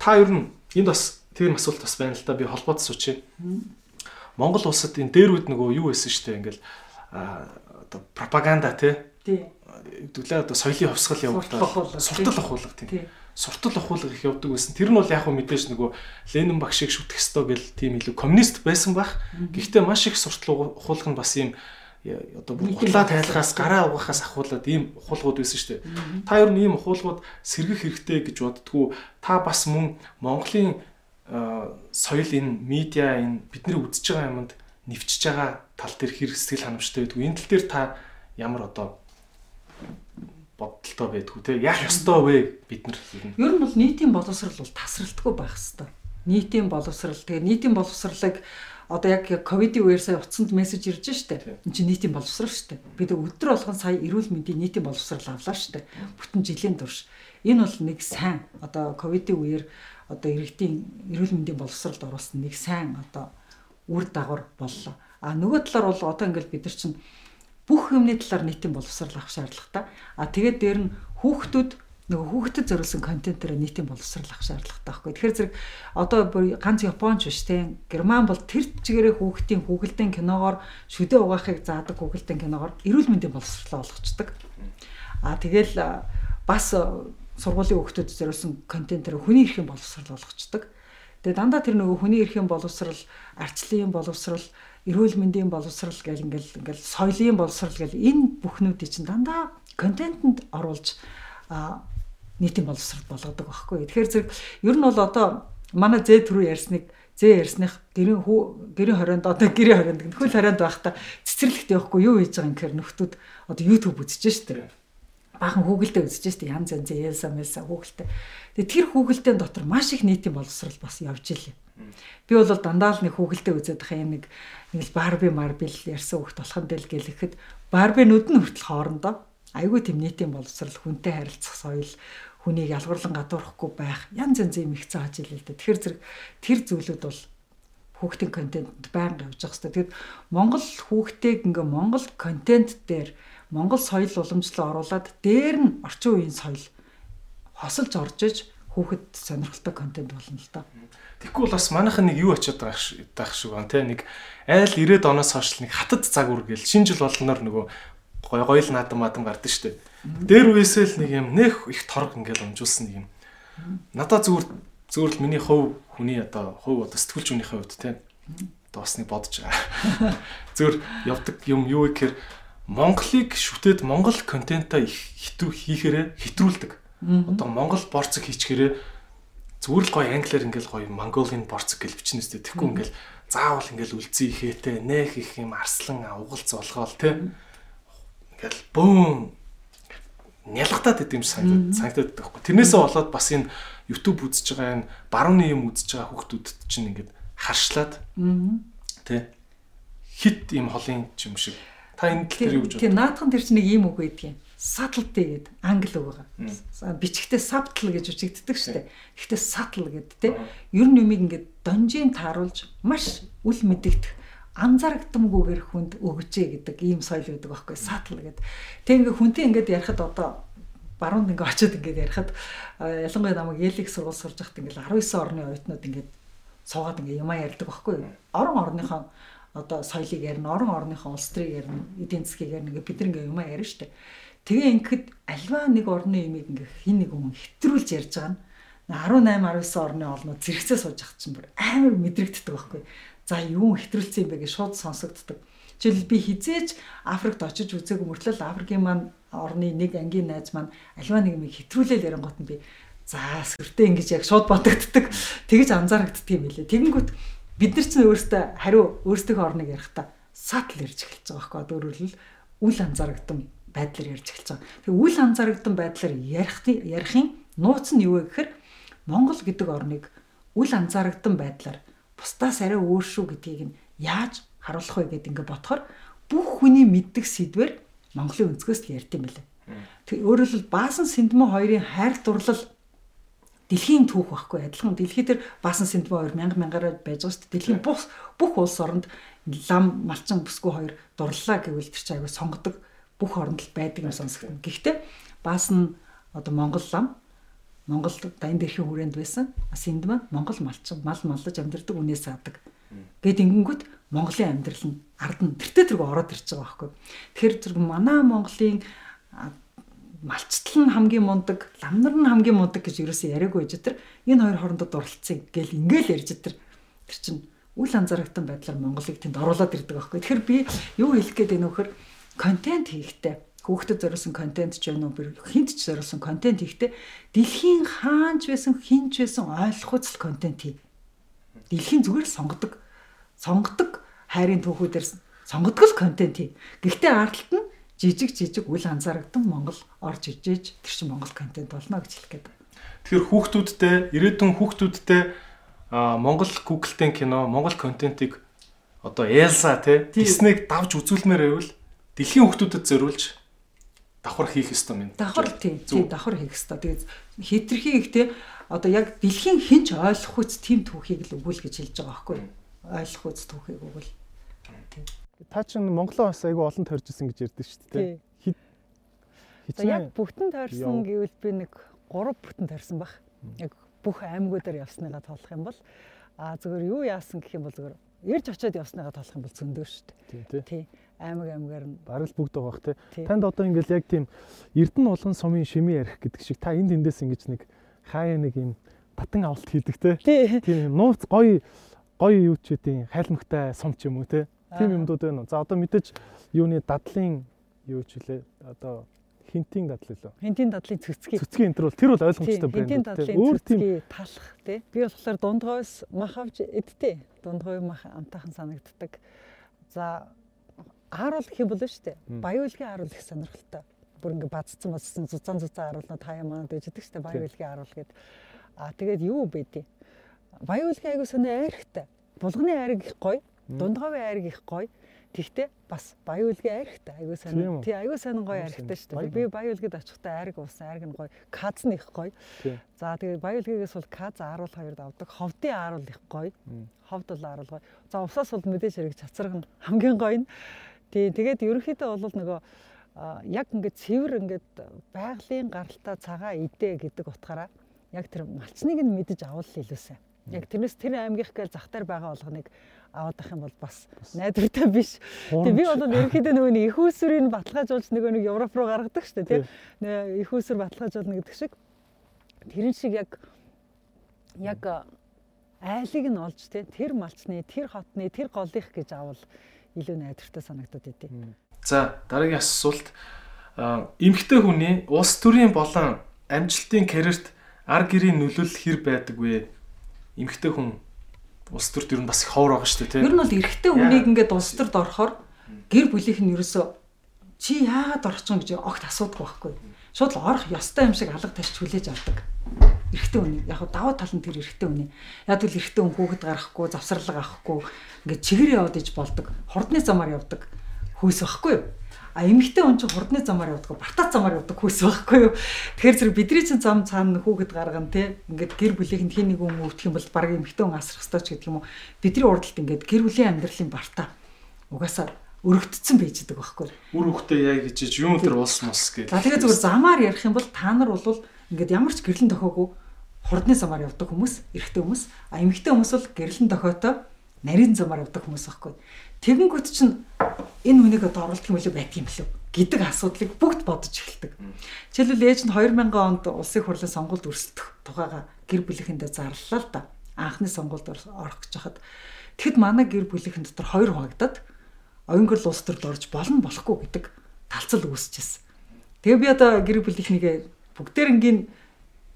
та ер нь энд бас тийм асуулт бас байна л да би холбоот суучих. Монгол улсад энэ дээр үед нөгөө юу байсан дээ ингээл одоо пропаганда тий. Тий хэвдүүлээ одоо соёлын хувьсгал явагдаад суртал ахуулга тийм суртал ахуулга их явдаг байсан. Тэр нь бол яг хөө мэдээж нөгөө Ленин баг шиг шүтэх ёстой гэл тийм илүү коммунист байсан бах. Гэхдээ маш их суртал ахуулга нь бас ийм одоо хутлаа тайлахаас гараа угаахаас ахуулаад ийм ухуулгууд байсан шүү дээ. Та ер нь ийм ухуулгууд сэргэх хэрэгтэй гэж боддгоо та бас мөн Монголын соёл энэ медиа энэ бидний үзэж байгаа юмд нэвчж байгаа тал дээр хэрэг сэтгэл ханамжтай байдгүй. Энэ тал дээр та ямар одоо бодолтой байдгүй те. Яах ёстой вэ? Бид нар ер нь. Бол нийтийн боловсрал бол тасралтгүй байх хэвээр нийтийн боловсрал. Тэгээ нийтийн боловсралыг одоо яг ковидын үеэр сая утсанд мессеж ирж штэ. Энэ чинь нийтийн боловсрал штэ. Бид өдөр болгон сая эрүүл мэндийн нийтийн боловсрал авлаа штэ. Бүтэн жилийн турш. Энэ бол нэг сайн. Одоо ковидын үеэр одоо иргэдийн эрүүл мэндийн боловсралд оруулсан нэг сайн одоо үр дагавар боллоо. А нөгөө талаар бол одоо ингээл бид нар чинь бүх юмны талаар нийтийн боловсрал авах шаардлагатай. А тэгээд дээр нь хүүхдүүд нөгөө хүүхдэд зориулсан контентээр нийтийн боловсрал авах шаардлагатай байхгүй. Тэгэхээр зэрэг одоо ганц Японч биш те. Герман бол тэр чигээрээ хүүхдийн хүүхэлдэйн киногоор шүдэ угаахыг заадаг хүүхэлдэйн киногоор эрүүл мэндийн боловсрал олгочдөг. А тэгэл бас сургуулийн хүүхдэд зориулсан контентээр хүний эрхийн боловсрал олгочдөг. Тэгээ дандаа тэр нөгөө хүний эрхийн боловсрал, арчлалын боловсрал эрүүл мэндийн боловсрал гэл ингээл ингээл соёлын боловсрал гэл энэ бүхнүүдийг чинь дандаа контентэнд оруулж нийтийн боловсрал болгодог байхгүй. Тэгэхээр зэрэг ер нь бол одоо манай зэ төрүү ярьсныг зэ ярьсных гэрийн хүү гэрийн хорионд одоо гэрийн хорионд хөл хорионд байхдаа цэцэрлэгтэй явахгүй юу хийж байгаа юм гэхээр нөхдүүд одоо YouTube үзэж штэ. Баахан хүүгэлдээ үзэж штэ янз янз Элса Мелса хүүгэлдээ. Тэгээ тэр хүүгэлдээ дотор маш их нийтийн боловсрал бас явж илээ. Би бол дандаа л нэг хүүгэлдээ үзээд байгаа юм нэг нэг л барби марбил ярьсан хөхт болох нь тэл гэлэхэд барбинууд нь хүртэл хоорондоо айгүй тийм нийтийн боловсрал хүнтэй харилцах соёл хүнийг ялгарлан гадуурхахгүй байх янз янзын их зааж илээ л дээ. Тэгэхээр зэрэг тэр зүйлүүд бол хүүхдийн контент байнга явж байгаа хэвээр. Тэгэд Монгол хүүхдэйг ингээ Монгол контент дээр Монгол соёл уламжлал оруулаад дээр нь орчин үеийн соёл хосолж орж иж хүүхэд сонирхолтой контент болно л доо. Тэгэхгүй бол бас манайхан нэг юу очиод байгаа шиг байна те нэг айл 90-ад оноос хойш нэг хатад загвар гэл шинэ жил болгоноор нөгөө гой гоё л наадам маадам гардаг штэ. Дээр үесээ л нэг юм нэх их торг ингээл өмжүүлсэн нэг юм. Надаа зүгээр зүгээр л миний хувь хүний одоо хувь одоо сэтгүүлч хүнийхээ хувьд те одоо бас нэг бодож байгаа. Зүгээр явдаг юм юу гэхээр Монголыг шүтээд Монгол контентаа их хитүү хийхээрээ хитрүүлдэг. Одоо Монгол борцог хийчихээрээ зүгээр л гоё англиар ингээл гоё монголын борцог гэж бичнэ үстэй. Тэгэхгүй ингээл заавал ингээл үлзий ихээтэй нэх их юм арслан угалц болгоол тэ. Ингээл бөөн нялгатаад идэм санагдаад санагдаад байхгүй. Тэрнээсээ болоод бас энэ YouTube үзэж байгаа энэ барууны юм үзэж байгаа хүүхдүүдэд чинь ингээд харшлаад тэ хит юм холын юм шиг. Та энэ дээр юу гэж бодож байна? Тийм наадхан тэр чинь нэг ийм үг байдгийн subtlety гэдэг англи үг байгаа. Бичгтээ subtle гэж үчигддэг шүү дээ. Гэхдээ subtle гэдэг те. Ер нь юмыг ингээд донжийн тааруулж маш үл мэдэгдэх анзаарагдамгүйгээр хүнд өгчээ гэдэг ийм соёл байдаг байхгүй subtle гэдэг. Тэг ингээд хүнтэй ингээд ярихад одоо баруунд ингээд очиод ингээд ярихад ялангуяа намайг Елик сургууль сурж байхад ингээд 19 орны оюутнууд ингээд суугаад ингээд юмаа ярьдаг байхгүй. Орон орныхоо одоо соёлыг ярина, орон орныхоо улс төрийг ярина, эдийн засгийг ярина ингээ бид ингээ юм ярина штэ. Тэгээ ингээд альва нэг орны юмыг ингээ хин нэг хүн хэтрүүлж ярьж байгаа нь 18 19 орны олнууд зэрэгцээ сууж ах чинь бүр амар мэдрэгддэг байхгүй. За юу хэтрүүлсэн юм бэ гэж шууд сонсогддог. Жишээл би хизээч Африкт очиж үзээгүй мөртлөө Африкийн маань орны нэг ангийн найз маань альва нэг юм хэтрүүлэл ярангуут нь би за сүртэй ингэж яг шууд бодогддаг. Тэгэж анзаарагддаг юм билэ. Тэгэнгүүт бид нар чинь өөрөөсөө хариу өөрсдийнхөө орныг ярихдаа сатл ярьж эхэлж байгаа байхгүй. Өөрөөр үл анзаарагдан байдлаар ярьж эхэлж байгаа. Тэгээ үл анзаарагдан байдлаар ярих ярихын нууц нь юу вэ гэхээр Монгол гэдэг орныг үл анзаарагдан байдлаар бусдаас арай өөр шүү гэдгийг нь яаж харуулах вэ гэдээ ингээд бодохоор бүх хүний мэддэг сэдвэр Монголын өнцгөөс л ярьд юм билээ. Тэг өөрөөр хэлбэл Баасан Сэндмэн хоёрын хайр дурлал дэлхийн түүх байхгүй адилхан дэлхий дээр Баасан Сэндмэн хоёр мянга мянгараа байж байгаа шүү дээ. Дэлхийн бүх бүх улс оронд лам малчин бүсгүй хоёр дурлалаа гэвэл тэр чинь аягүй сонгодог бүх оронд л байдаг юм сонсогдно. Гэхдээ Баасан одоо Монгол лам Монголд дайн дэрхийн хүрээнд байсан. Маань Монгол малчин мал маллаж амьдардаг үнээс саадаг. Гэт ингэнгүүт Монголын амьдрал нь ард нь тэртээ тэрг ороод ирж байгаа байхгүй. Тэгэхээр зэрэг манай Монголын малчтал нь хамгийн мундаг, ламнар нь хамгийн мундаг гэж ерөөсөө яриаггүй байж тэр энэ хоёр хоорондоо дурлцсан гэл ингээл ярьж тэр тэр чинь үл анзаарахтан байдлаар Монголыг тэнд оруулаад ирдэг байхгүй. Тэгэхээр би юу хэлэх гээд байна вөхөр контент хийхдээ хүүхдэд зориулсан контент ч юм уу хинт ч зориулсан контент хийхдээ дэлхийн хаанч байсан хинч байсан ойлгохуйц л контент хий. Дэлхийн зүгээр сонгодог сонгодог хайрын түүхүүдээр сонгодог л контент хий. Гэхдээ ардталт нь жижиг жижиг үл анзаарагдан Монгол орж ижээж тэр чинь Монгол контент болно гэж хэлэх гээд. Тэгэхээр хүүхдүүдтэй ирээдүйн хүүхдүүдтэй Монгол Google-тен кино, Монгол контентыг одоо Elsa тий Disney-г давж үзүүлмээр байвал дэлхийн хүүхдүүдэд зориулж давхар хийх ёстой юм. Давхар тийм тийм давхар хийх ёстой. Тэгээд хитрхи ихтэй одоо яг дэлхийн хинч ойлгох үс тийм түүхийг л өгвөл гэж хэлж байгаа байхгүй юу? Ойлгох үс түүхийг өгвөл. Тийм. Та чинь Монголоо бас айгүй олон тойржсэн гэж ярьдэн шүү дээ. Хит хитэн яг бүтэн тойрсон гэвэл би нэг 3 бүтэн тойрсон баг. Яг бүх аймагуудаар явсныгаа тоолох юм бол а зөвөр юу яасан гэх юм бол зөвөр ирж очиод явсныгаа тоолох юм бол зөндөө шүү дээ. Тий аймаг аймагаар нь бараг л бүгд байгаа бах те. Танд одоо ингээл яг тийм Эрдэнэ улган сумын шимээ ярих гэдэг шиг та энд эндээс ингэж нэг хаяа нэг юм батан авалт хийдэг те. Тийм нууц гоё гоё юу ч үгүй хайлмагтай сум ч юм уу те. Тийм юмдууд байна. За одоо мэдээж юуны дадлын юу ч үлээ одоо хинтийн дадлал лөө. Хинтийн дадлын цэцгийн. Цэцгийн энэ бол тэр бол ойлгомжтой брэнд. Хинтийн дадлын цэцгийн талах тий. Би болохоор дундгойс мах авч идтээ. Дундгой мах амтайхан санагддаг. За ааруул гэх юм бол шүү дээ. Баяуулгийн ааруул их сонирхолтой. Бүр ингээ бадцсан бацсан зузаан зузаан ааруулнууд хаяа манад дэждэг шүү дээ. Баяуулгийн ааруул гээд. Аа тэгээд юу бэдий? Баяуулгийн айгуу сонио айрхтай. Булганы айраг их гоё. Дундгавын айраг их гоё. Тэгтээ бас баяуулгийн айрхтай. Айгуу сонио. Тий айгуу сонио гоё айрхтай шүү дээ. Би баяуулгад очихдаа айраг уусан. Айраг нь гоё. Каз нь их гоё. За тэгээд баяуулгигээс бол каз ааруул хоёрд авдаг. Ховдын ааруул их гоё. Ховд бол ааруул гоё. За усаас бол мэдээж хэрэг цацраг нь хамгийн гоё нь Тий, тэгээд ерөнхийдөө бол нөгөө яг ингээд цэвэр ингээд байгалийн гаралтай цагаа идэ гэдэг утгаараа яг тэр малчныг нь мэдэж авал илүүсэн. Яг тэрнээс тэр аймгийнх гээл зах дээр байгаа болгоныг аваад ах юм бол бас найдвартай биш. Тэгээ би бол ерөнхийдөө нөгөө нэг их усүрийг баталгаажуулж нөгөө нэг Европ руу гаргадаг шүү дээ, тийм. Их усүр баталгаажуулна гэдэг шиг. Тэрэн шиг яг яг айлыг нь олж тийм тэр малчны, тэр хотны, тэр голынх гэж авал илүү найдвартай санагдаад байдیں۔ За дараагийн асуулт эмэгтэй хүний улс төрийн болон амжилтын карьерт ар гэрийн нөлөөлөл хэр байдаг вэ? Эмэгтэй хүн улс төрт ер нь бас их ховор байгаа шүү дээ тийм. Ер нь бол эрэгтэй хүнийг ингээд улс төрд орохоор гэр бүлийнх нь ерөөсөө чи яагаад орох ч юм гэж огт асуудаг байхгүй. Шууд л орох ёстой юм шиг алга ташч хүлээж авдаг. Эрэгтэй хүний. Яг даваа тал нь тэр эрэгтэй хүний. Яг л эрэгтэй хүн хүүхэд гаргахгүй завсарлага авахгүй ингээд чигээр яваад иж болдог. Хурдны замаар явдаг. Хүйс байхгүй юу а эмэгтэй хүн чинь хурдны замаар явдаг бартаа замаар явдаг хүйс байхгүй юу тэгэхээр зэрэг бидний чинь зам цаана хүүхэд гаргана те ингээд гэр бүлийнх нь хин нэг хүн өвдөх юм бол баг эмэгтэй хүн асрах ёстой ч гэдэг юм уу бидний урдалт ингээд гэр бүлийн амьдралын бартаа угаасаа өргөдцсөн байж байгаа байхгүй. Үр хөхтэй яа гэж юм тэр улс мус гэдэг. За тэгээ зүгээр замаар ярих юм бол та нар бол ингээд ямар ч гэрлэн тохиогүй хурдны замаар явдаг хүмүүс, эрэгтэй хүмүүс, а эмэгтэй хүмүүс бол гэрлэн тохиотоо нарийн замаар авдаг хүмүүс байхгүй. Тэгэнгүүт чинь энэ хүнийг одоо оруулах юм болов байдаг юм болов гэдэг асуудлыг бүгд бодож эхэлдэг. Жишээлбэл ээж нь 2000 онд улсын хурлын сонгуульд өрсөлдөх тухайга гэр бүлийнхэндээ зарлалаа л да. Анхны сонгуульд орох гэж хахад тэгэд манай гэр бүлийнхэн дотор хоёр хуваагдаад оюнгол улс төрд орж болно болохгүй гэдэг талцал үүсчихсэн. Тэгээ би одоо гэр бүлийнхнийгээ бүгдээрнгийн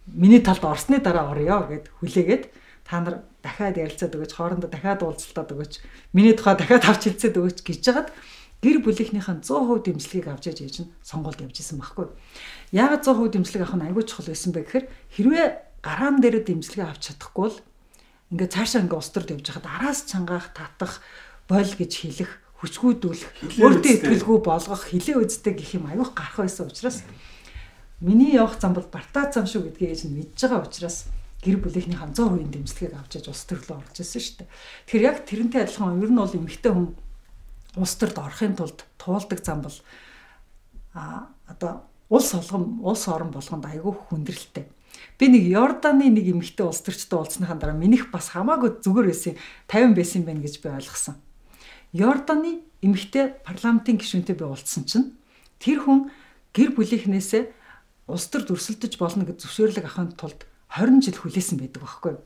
миний талд орсны дараа орё гэд хүлээгээд та нар дахиад ярилцаад өгөөч хоорондоо дахиад уулзалтаад өгөөч миний тухай дахиад авч хэлцээд өгөөч гэж жагаад гэр бүлийнхнийхэн 100% дэмжлэгийг авч яж ээж нь сонгуульд явж исэн байхгүй. Яагаад 100% дэмжлэг авах нь айгүй чухал байсан бэ гэхээр хэрвээ гараан дээр дэмжлэгээ авч чадахгүй бол ингээд цаашаа ингээд ус төрд явж хахад араас чангаах татах бойл гэж хэлэх хүчгүүдүүлэх өөртөө итгэлгүй болгох хилээ үздэг гэх юм аюух гарах байсан учраас миний явах зам бол бартаа зам шүү гэдгийг ээж нь мэдж байгаа учраас гэр бүлийнхний 100% дэмжлэгийг авч яж улс төрлөө орж ирсэн шүү дээ. Тэгэхээр яг тэрнтэй адилхан ер нь бол эмэгтэй хүн улс төрд орохын тулд туулдаг зам бол а одоо улс олгом улс орон болгонд айгүй хүндрэлтэй. Би нэг Йорданы нэг эмэгтэй улс төрчтэй уулзсныхаа дараа минийх бас хамаагүй зүгээр байсан 50 байсан байх гэж би ойлгосон. Йорданы эмэгтэй парламентын гишүүнтэй би уулзсан чинь тэр хүн гэр бүлийнхнээсээ улс төр дүрсэлдэж болно гэж зөвшөөрлөг авахын тулд 20 жил хүлээсэн байдаг байхгүй юу?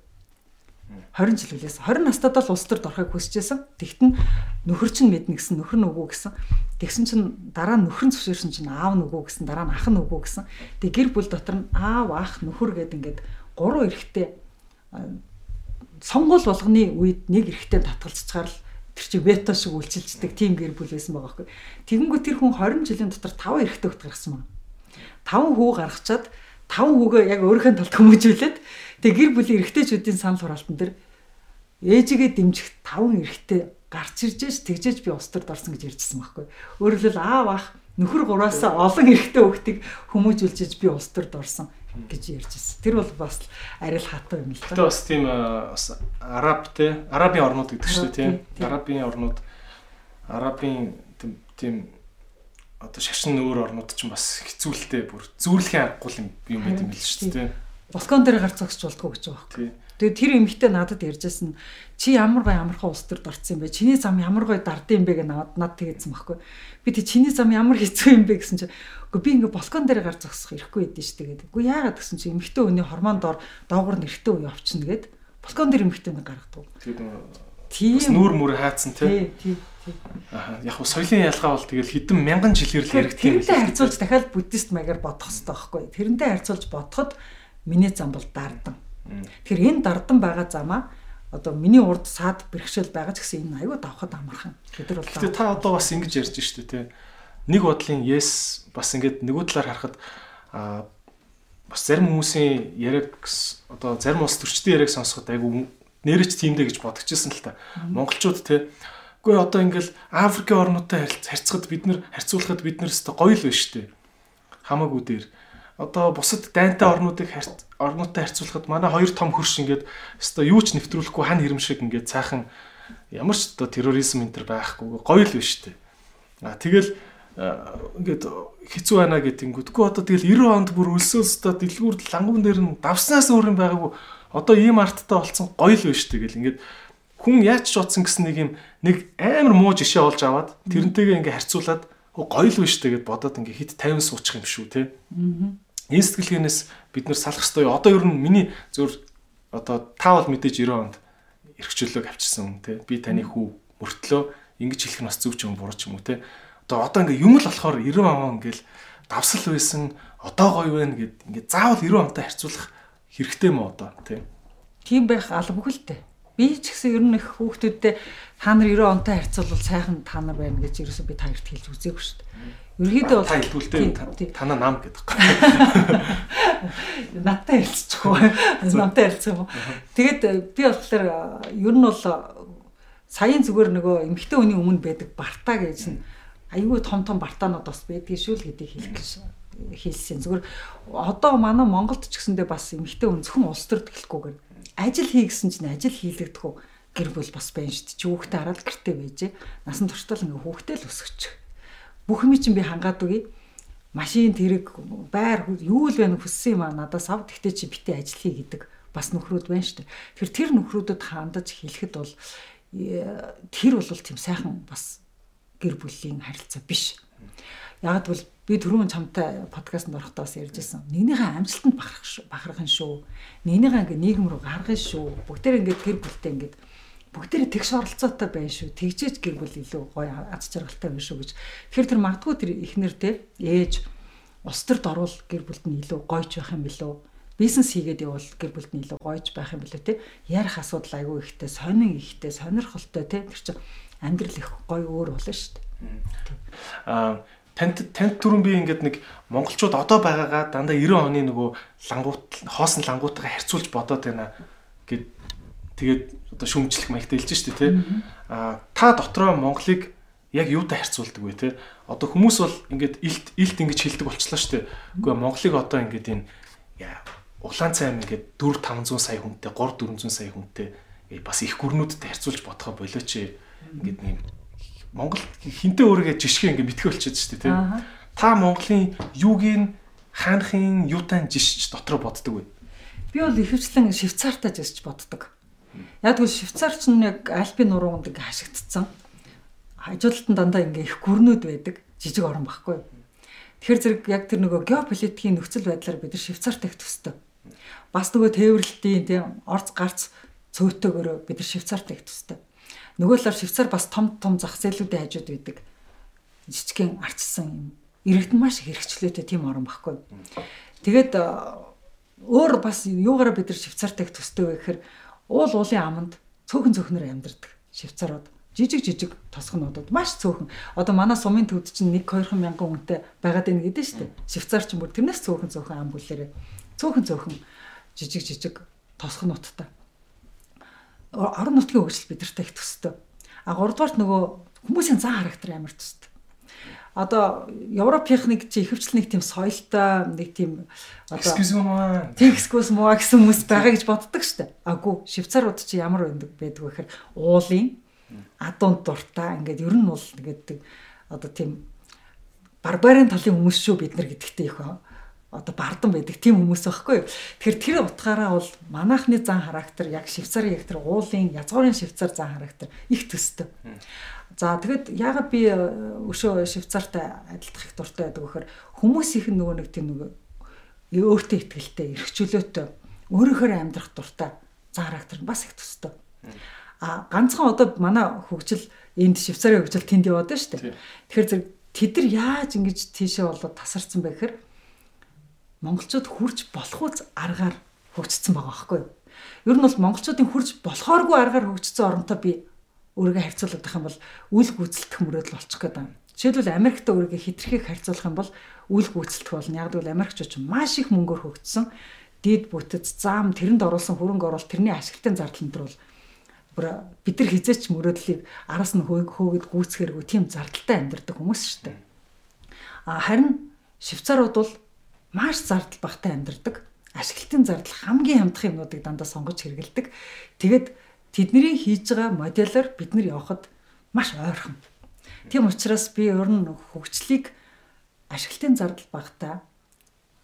20 жил хүлээсэн. 20 настайд л улс төрд орохыг хүсэжсэн. Тэгтэн нөхөр чинь мэднэ гэсэн, нөхөр нь үгүй гэсэн. Тэгсэн чинь дараа нь нөхөр нь зөвшөөрсөн чинь аав нь үгүй гэсэн, дараа нь ах нь үгүй гэсэн. Тэг гэр бүл дотор нь аав, ах, нөхөр гэд ингээд гурван эрэгтэй сонгуул болгоны үед нэг эрэгтэй татгалзчихаар л тэр чи вето шиг үйлчилждэг тийм гэр бүл байсан байгаа байхгүй. Тэгэнгүүт тэр хүн 20 жилийн дотор 5 эрэгтэй хөт гаргасан байна. 5 хүү гаргачаад таван хүүгээ яг өөрийнхөө талд хүмүүжүүлээд тэгээ гэр бүлийн эрэгтэйчүүдийн санал хураалтан дээр ээжигээ дэмжих таван эрэгтэй гарч ирж ш тэгжээж би ус төрд орсон гэж ярьжсэн байхгүй. Өөрөлдөл аав ах нөхөр гураасаа олон эрэгтэй хүүхдийг хүмүүжүүлж би ус төрд орсон гэж ярьжсэн. Тэр бол бас арай л хатуу юм л да. Тэгээ бас тийм бас араб те арабын орнууд гэдэг шүү дээ тийм. Арабын орнууд арабын тийм одоо шашин өөр орнууд ч бас хэцүүлтэй бүр зүүрлэхийн аргагүй юм байт юм л шүү дээ. Балкон дээр гар зогсож болтгоо гэж байгаа байхгүй. Тэгээ тэр эмэгтэй надад ярьжсэн чи ямар гой амархан улс төрд орсон юм бэ? Чиний зам ямар гой дардсан юм бэ гэж надад над тэгээдсэн байхгүй. Би тэг чиний зам ямар хэцүү юм бэ гэсэн чинь үгүй би ингээ балкон дээр гар зогсох ирэхгүй байдэн ш тэгээд. Үгүй яагаад гэсэн чинь эмэгтэй хүний гормон доор доогор нэрхтээ үе авчна гэд балкон дээр эмэгтэй нэг гаргадаг. Тэгээд нүүр мүр хайцсан тий. Тий. Аа яг хөө соёлын ялгаа бол тэгэл хэдэн мянган жилээр л яригддаг. Тэрнтэй харьцуулж дахиад буддист маягаар бодох хэрэгтэй байхгүй. Тэрнтэй харьцуулж бодоход миний зам бол дардан. Тэгэхээр энэ дардан байгаа замаа одоо миний урд саад бэрхшээл байгаа ч гэсэн энэ аюу давхад амархан. Тэр бол Гэтэ та одоо бас ингэж ярьж штэ тий. Нэг бодлын yes бас ингэж нөгөө талаар харахад аа бас зарим хүмүүсийн яриаг одоо зарим улс төрчдийн яриаг сонсоход айгу нэрч тиймдэ гэж бодогчсон л та. Монголчууд тий Үгүй одоо ингээл Африкийн орнуудтай харьцахад бид нар харьцуулахад бид нар өстой гоё л байна шүү дээ. Хамаагүй дээр. Одоо бусад дайнтай орнуудыг орнуудтай харьцуулахад манай хоёр том хөрш ингээд өстой юу ч нэвтрүүлэхгүй хан хэрэм шиг ингээд цаахан ямар ч одоо терроризм энэ төр байхгүй гоё л байна шүү дээ. А тэгэл ингээд хэцүү байна гэдэнгүүтгүй одоо тэгэл 90 онд бүр өлсөөс одоо дэлгүүр лангуун дээр нь давснаас өөр юм байгаагүй одоо ийм арттай болцсон гоё л байна шүү дээ гэл ингээд хүн яаж ч утсан гэсэн нэг юм нэг амар муу жишээ олж аваад тэрнтэйгээ ингээ харьцуулаад гоё л биш тэгээд бодоод ингээ хит 50 суучих юм шүү те. Энэ сэтгэлгээнээс бид нар салах ёстой. Одоо ер нь миний зөв одоо та бол мэдээж 90 онд эрхчлөлөг авчирсан те. Би таны хүү мөртлөө ингэж хэлэх нь бас зөв ч юм буруу ч юм уу те. Одоо одоо ингээ юм л болохоор 90 он ингээл давсал байсан одоо гоё байна гэд ингээ заавал 90 онтой харьцуулах хэрэгтэй мó одоо те. Тийм байх албагүй л дээ. Би ч гэсэн ер нь их хүүхдүүдтэй та нар 90 онтой харьцуулбал сайхан та нар байна гэж ерөөсөө би таярт хэлж үзээгүй шүү дээ. Ерөнхийдөө бол та хэлбэлтэй танаа нам гэдэг. Надтай хэлчихгүй. Намтай хэлцэх юм. Тэгэд э, би болохоор э, ер нь бол э, саяын зүгээр нөгөө эмгхтэй хүний өмнө байдаг бартаа гэж нь аюу том том бартаанууд бас байдгийг шүү л гэдгийг хэлэх гэж хэлсэн. Зүгээр одоо манай Монголд ч гэсэндээ бас эмгхтэй хүн зөвхөн улс төр тэлэхгүйгээр ажил хий гэсэн чинь ажил хийлэгдэх үү гэр бүл бас байна шүү дээ. Чи хүүхдээ хараад гэртээ байжээ. Насан туршдаа ингээ хүүхдээ л өсгөж. Бүх юм чинь би хангаад үгүй. Машин тэрэг байр юу л байна хүссэн юм аа надаас ав. Тэгтээ чи битээ ажил хий гэдэг бас нөхрүүд байна шүү дээ. Тэр тэр нөхрүүдэд хандаж хэлэхэд бол тэр бол тийм сайхан бас гэр бүлийн харилцаа биш. Яг бол би түрүүн чамтай подкастт орохдоо бас ярьжсэн. Нэгнийхээ амжилтанд бахарх бахархан шүү. Нэгнийхээ ингээ нийгэм рүү гаргана шүү. Бүгдээр ингээ гэр бүлтэй ингээ бүгдээр тэгш оролцоотой байна шүү. Тэгжээж гэр бүл илүү гоё аз жаргалтай байна шүү гэж. Тэгэхээр тэр магадгүй тэр ихнэр те ээж ус төрд орвол гэр бүлд нь илүү гойж байх юм билүү? Бизнес хийгээд явбал гэр бүлд нь илүү гойж байх юм билүү те? Ярих асуудал айгүй ихтэй, сонин ихтэй, сонирхолтой те. Тэр чинь амьдрал их гоё өөр болно шүү дээ. Аа танд танд түрүүн би ингээд нэг монголчууд одоо байгаагаа дандаа 90 оны нөгөө лангуут хоосон лангуутайгаа харьцуулж бодоод байна гэд тэгээд одоо шүмжлэх маягтай хэлж штэ тий. А та дотроо Монголыг яг юутай харьцуулдаг вэ тий? Одоо хүмүүс бол ингээд илт илт ингэж хэлдэг болчлаа штэ. Үгүй Монголыг одоо ингээд энэ улаан цайм ингээд 4 500 сая хүнтэй 3 400 сая хүнтэй бас их гүрнүүдтэй харьцуулж бодохоо болооч ингээд нэг Монгол хинтээ өөригөө жишгээ ингээд битгий болчиход штэ тий. Та Монголын юуг нь хаанхын юутай жишж дотроо боддог вэ? Би бол ихэвчлэн Швейцартай жишж боддог. Яг тэгвэл Швейцарч нь яг Альпийн нуруунд ингээ хашигдсан. Хажуудалд нь дандаа ингээ их гүрнүүд байдаг. Жижиг орон багхгүй. Тэгэхээр зэрэг яг тэр нөгөө геополитикийн нөхцөл байдлаар бид нар Швейцарт их төстэй. Бас нөгөө тээвэрлэлтийн тийм орц гарц цөөтөөгөөрөө бид нар Швейцарт их төстэй. Нөгөө талаар Швейцар бас том том зах зээлүүдийн хажууд байдаг. Жижигхэн арчсан юм. Иргэдэн маш их хэрэгчлээтэй тийм орон багхгүй. Тэгээд өөр бас юугаараа бид нар Швейцарт их төстэй вэ гэхээр уул уулын аманд цөөхөн цөөхнөр амьдардаг швейцарууд жижиг жижиг тосгонуудад маш цөөхөн одоо манай сумын төвд чинь 1 2 мянган хүнтэй байгаад байна гэдэг шүү дээ швейцар ч юм уу тэрнээс цөөхөн цөөхөн ам бүлээрээ цөөхөн цөөхөн жижиг жижиг тосгонуудтай орон нутгийн хөгжил бидэртэй их төстэй. А 3 дугаарт нөгөө хүмүүсийн зан характер амар төстэй. Одоо Европынх нэг чи ихэвчлэн нэг тийм соёлтой нэг тийм одоо Texas муу гэсэн хүмүүс байгаа гэж боддог штэ. Агүй швейцарууд чи ямар байдаг байдаг вэ гэхээр уулын адунд дуртай ингээд ер нь бол ингээд одоо тийм барбарын талын хүмүүс шүү бид нар гэдэгтэй их одоо бардан байдаг тийм хүмүүс байхгүй юу. Тэгэхээр тэр утгаараа бол манайхны зан характер яг швейцарын яг тэр уулын язгуурын швейцар зан характер их төстэй. За тэгэд яагаад би э, өшөө Швейцартай адилдах их дуртай байдаг вэхээр хүмүүс их нөгөө нэг тийм нөгөө өөртөө ихтгэлтэй, эрхчлөөтэй, өөрөөхөр амьдрах дуртай зан характер бас их төстэй. А ганцхан одоо манай хөгжил энд Швейцарын хөгжил тэнд яваад байна шүү дээ. Тэгэхээр зэрэг тэд нар яаж ингэж тийшээ болоод тасарсан бэ гэхээр монголчууд хурж болох үз аргаар хөгжсөн байгаа байхгүй юу? Ер нь бол монголчуудын хурж болохооргүй аргаар хөгжсөн оронтой би өөрийгөө харьцуулах юм бол үл гүйцэлдэх мөрөөдөл болчих гээд байна. Жишээлбэл Америкт өөрийгөө хитрхийг харьцуулах юм бол үл гүйцэлдэх болно. Яг гэвэл Америкчууд маш их мөнгөөр хөгжсөн. Дид бүтэц, зам, тэрэнд оруулсан хөрөнгө оруулалт тэрний ашигтай зардал энэ бол бүр бид нар хизээч мөрөөдлийг араас нь хөөгд гүйцэхэргүй тийм зардалтай амьдардаг хүмүүс шүү дээ. А харин швейцарууд бол маш зардал багтай амьдардаг. Ашиглалтын зардал хамгийн хямдхан юмнуудыг дандаа сонгож хэрэгэлдэг. Тэгээд тэдний хийж байгаа моделоор бид нар явхад маш ойрхон. Тийм учраас би ер нь хөгжлийг ашиглалтын зардал багтаа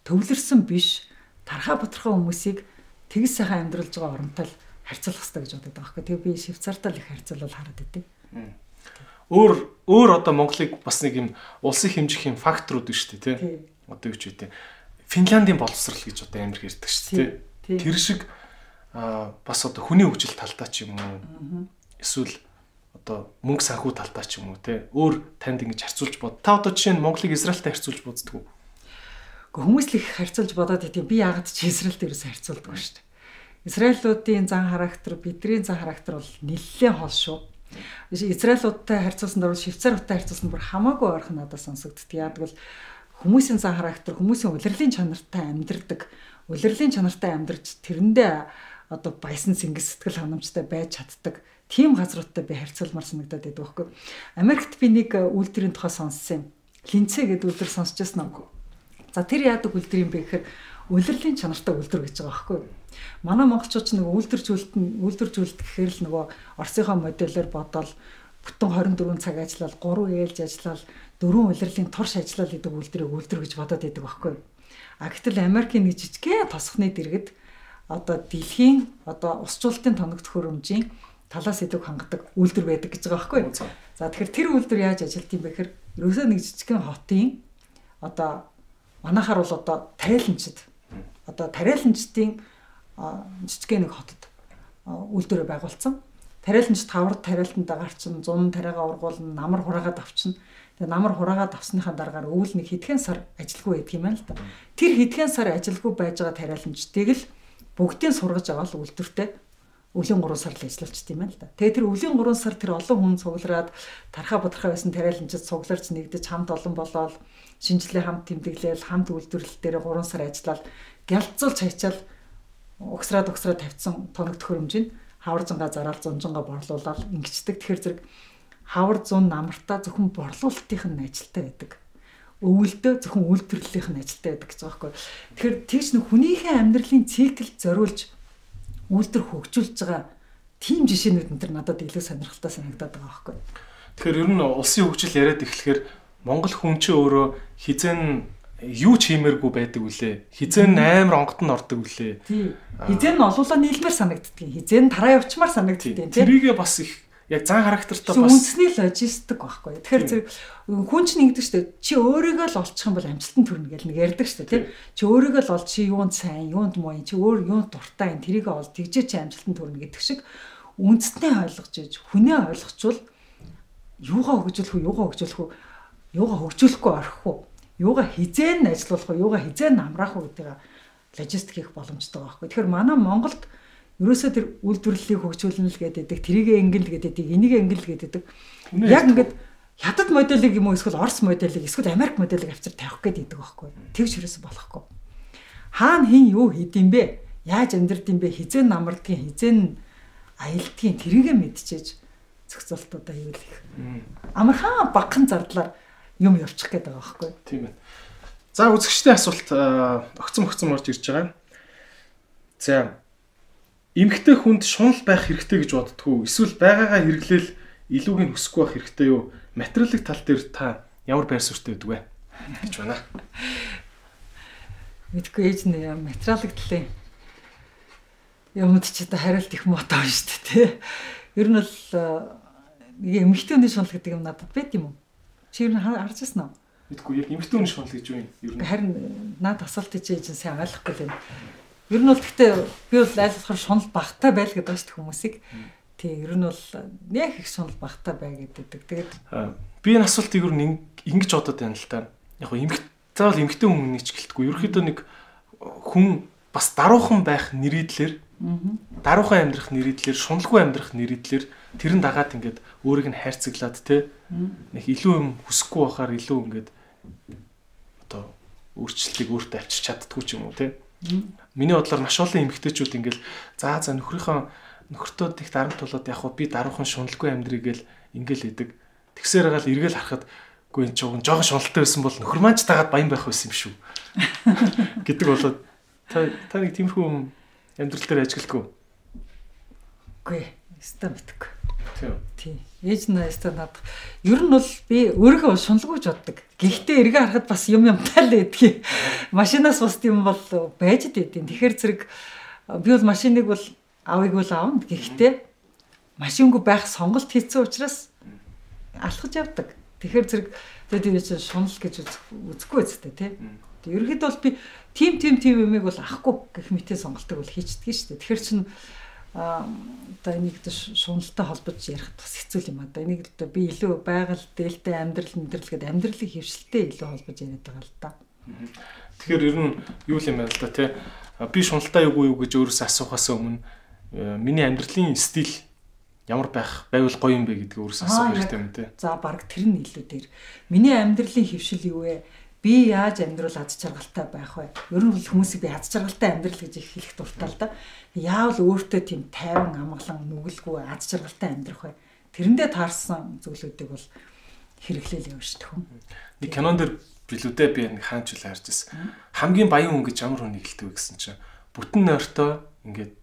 төвлөрсөн биш тархаа бутархаа хүмүүсийг тэгс сайхан амьдруулж байгаа оронтой харьцуулах хэрэгтэй гэж боддог байхгүй. Тэгээ би Швейцартай л их харьцуулал хараад идэв. Өөр өөр одоо Монголыг бас нэг юм улсын хэмжих юм факторууд биш үү те. Одоо юу ч үгүй те. Финляндийн боловсрал гэж одоо амар хэрдэг шүү дээ. Тэр шиг бас одоо хүний хөгжил талдаа ч юм уу эсвэл одоо мөнгө санхүү талдаа ч юм уу те өөр танд ингэж харьцуулж бод. Та одоо жишээ нь Монголыг Израильтай харьцуулж боддог уу? Гэхдээ хүмүүс л их харьцуулж бодоод идэв. Би яагаад ч Израильтай ерөөс харьцуулдаг шүү дээ. Израильлуудын зан характер, бидний зан характер бол нэлээд хол шүү. Израильлуудтай харьцуулсан дөрөв Швейцаруудтай харьцуулсан бүр хамаагүй ойрхон надад сонсогддог. Яг бол хүмүүсийн зан характер, хүмүүсийн улирлын чанартай амьдардаг, улирлын чанартай амьдарч тэрэндээ одоо баясан сэнгис сэтгэл ханамжтай байж чаддаг тийм газруудтай би харьцуулмаар санагдаад байдаг байхгүй. Америкт би нэг үйлдвэрийн тухай сонссон юм. Линцэ гэдэг үйлдвэр сонсч байсан уу? За тэр яадаг үйлдвэр юм бэ гэхээр улирлын чанартай үйлдвэр гэж байгаа байхгүй. Манай монголчууд ч нэг үйлдвэржүүлэлт нь үйлдвэржүүлэлт гэхээр л нөгөө Оросынхоо модельээр бодоол бүтэн 24 цаг ажиллаад 3 ээлж ажиллаад дөрвөн улирлын турш ажиллаад идэг үйлдвэрийг үйлдвэр гэж бодоод идэг байхгүй. А гэтэл Америкийн нэг жижигхэн тосхны дэргэд одоо дэлхийн одоо усчлалтын тоног төхөөрөмжийн талаас идэв хангадаг үйлдвэр байдаг гэж байгаа байхгүй? За тэгэхээр тэр үйлдвэр яаж ажилт юм бэ гэхээр ерөөсөө нэг жижигхэн хотын одоо манайхаар бол одоо тариаланчид одоо тариаланчдын жижигхэн нэг хотод үйлдвэрээ байгуулсан. Тариаланч тавар тариалтанд гарчин 100 тариагаа ургуулна, намар хураагаад авчна. Тэгээ намар хураагаад авсныхаа дараагаар өвөл нэг хэдхэн сар ажилгүй байдаг юм байна л да. Тэр хэдхэн сар ажилгүй байж байгаа тариаланчдыг л бүгдийг сургаж аваад үйлдвэртэй өвлийн 3 сар л ажиллаулчт юм байна л да. Тэгээ тэр өвлийн 3 сар тэр олон хүн цуглараад тархаа бодрохоо байсан тариаланчид цугларч нэгдэж хамт олон болоод шинжилгээ хамт тэмдэглээл хамт үйлдвэрлэл дээр 3 сар ажиллаад гялцуулж хайчаал угсраад угсраад тавьсан тоног төхөөрөмжийг хавар зунгаа зараал зунжангаа борлуулаад ингэчдэг. Тэгэхээр зэрэг хавар зун намартаа зөвхөн борлуулалтынх нь ажилтаа байдаг. Өвөлдөө зөвхөн үйлдвэрлэлийнх нь ажилтаа байдаг гэж байгаа байхгүй. Тэгэхээр тэгж нэг хүнийхээ амьдралын цикл зориулж үйлдвэр хөгжүүлж байгаа тийм жишээнүүд энэ төр надад илүү сонирхолтой санагдаад байгаа байхгүй. Тэгэхээр ер нь улсын хөгжил яриад эхлэхээр Монгол хүн чинь өөрөө хизэн юу ч хиймээргүй байдаг үлээ. Хизэн амар онгот нь ордог үлээ. Хизэн нь олуулаа нийлмээр санагддаг. Хизэн тараа явчмаар санагддаг тийм. Тэрийгээ бас их яг зан характертай бас үндэсний логистик байхгүй. Тэгэхээр зэрэг хүн чинь ингэдэг шүү дээ. Чи өөрийгөө л олчих юм бол амжилтанд хүрнэ гэл нэг ярьдаг шүү дээ. Чи өөрийгөө л олж чи юунд сайн, юунд муу, чи өөр юунд дуртай юм тэрийг ол тэгжээ чи амжилтанд хүрнэ гэдэг шиг үндэснээ ойлгож иж хүнээ ойлгочвол юугаа хөгжүүлэх үү, юугаа хөгжүүлэх үү, юугаа хөгжүүлэхгүй орхих үү юугаа хизээн ажиллуулах вэ? Юугаа хизээн намраах вэ гэдгийг логистик хийх боломжтой байхгүй. Тэгэхээр манай Монголд ерөөсөө тэр үйлдвэрлэлийг хөгжүүлнэ л гэдэг, трийг ингэл гэдэг, энийг ингэл гэдэг. Яг ингээд хятад моделийг юм уу эсвэл орос моделийг эсвэл америк моделийг авчир тавих гэдэг байхгүй. Тэгж ерөөсөө болохгүй. Хаана хин юу хийдэм бэ? Яаж амьдрд юм бэ? Хизээн намрдгийн, хизээн аялдгийн тэрийгэ мэдчихэж зохицуултуудаа юу л их. Амархан багхан зардлаар юм явчих гээд байгаа байхгүй. Тийм байна. За үзэгчдийн асуулт огцом огцом орж ирж байгаа. За эмгтэй хүнд шунал байх хэрэгтэй гэж боддгоо эсвэл байгаагаа хэрэглээл илүүг нь хүсэхгүй байх хэрэгтэй юу? Материалын тал дээр та ямар байр суурьтай байдаг вэ? гэж байна. Мэдгүй ээж нэ материалын талын юмд ч одоо хариулт их мотоо шүү дээ. Ер нь бол нэг эмгтэй хүний шунал гэдэг юм надад байт юм уу? Чи ер нь харж байсан уу? Мэдгүй яг эмхтэн үнэ шунал гэж юу юм? Ер нь харин наад асуултыг чи чинь сайн ойлгохгүй юм. Ер нь бол гэхдээ би бол аль болохоор шунал багтай байл гэдэг шүү дээ хүмүүсийг. Тий, ер нь бол яг их шунал багтай бай гэдэг. Тэгээд би энэ асуултыг ер нь ингэж бодод байна л та. Яг го эмхт заавал эмхтэн хүн нэгч гэлтгүй. Ерөөхдөө нэг хүн бас даруухан байх нэрийдлэр даруухан амьдрах нэрийдлэр шуналгүй амьдрах нэрийдлэр тэр нь дагаад ингээд өөрийг нь хайрцаглаад те нэг илүү юм хүсэхгүй байхаар илүү ингээд одоо өөрчлөлтийг өөртөө авчиж чаддгүй ч юм уу те. Миний бодлоор маш олон эмэгтэйчүүд ингээд за за нөхрийнхөө нөхөртөө их дарамт болоод яг би даруухан шуналгүй амьдрий гэл ингээл идэг. Тэгсээр гал эргэл харахад үгүй энэ жоохон жоохон шуналтай байсан бол нөхөр маань ч тагаад баян байх байсан юм шүү гэдэг болоод та та нэг тиймэрхүү амьдрал дээр ажигладгүй үгүй өстой мэдгүй Тийм. Ээж нь ястаа надад ер нь бол би өөрийгөө шуналгүйж боддог. Гэхдээ эргээ харахад бас юм юмтай л байдгийг. Машинаас бус юм бол байж дээдин. Тэгэхээр зэрэг би бол машиныг бол авыг бол аавна. Гэхдээ машингүй байх сонголт хийсэн учраас алхаж явдаг. Тэгэхээр зэрэг тэгээд энэ чинь шунал гэж үзэхгүй үстэй тий. Ерөөхдөө бол би тим тим тим юмыг бол ахгүй гэх мэтийн сонголтыг бол хийчихдэг шүү дээ. Тэгэхээр чинь одоо энийг шуналтай холбож ярих бас хэцүү юм одоо энийг одоо би илүү байгаль дээлтэй амьдрал мэдрэл гэдэг амьдралын хөвшилтэй илүү холбож яриад байгаа л да. Тэгэхээр ер нь юу юм байна л да тий би шуналтай юу юу гэж өөрөөсөө асуухаас өмнө э, миний амьдралын стил ямар байх байвал гоё юм бэ гэдгийг өөрөөсөө асуух хэрэгтэй юм тий. За баг тэр нь илүү дээр. Миний амьдралын хөвшил юу вэ? Би яаж амьдрал аз жаргалтай байх вэ? Ер нь бол хүмүүсийг би аз жаргалтай амьдрал гэж их хэлэх дуртай л да. Яавал өөртөө тийм тайван амгалан нүгэлгүй аз жаргалтай амьдрах вэ? Тэрэндээ таарсан зүйлүүдийг бол хэрэглээл явж төхөн. Нэг кинон дээр билүүдээ би нэг хаанч үл харж ирсэн. Хамгийн баян хүн гэж ямар хүнийг хэлдэг вэ гэсэн чинь бүтэн нойртой ингээд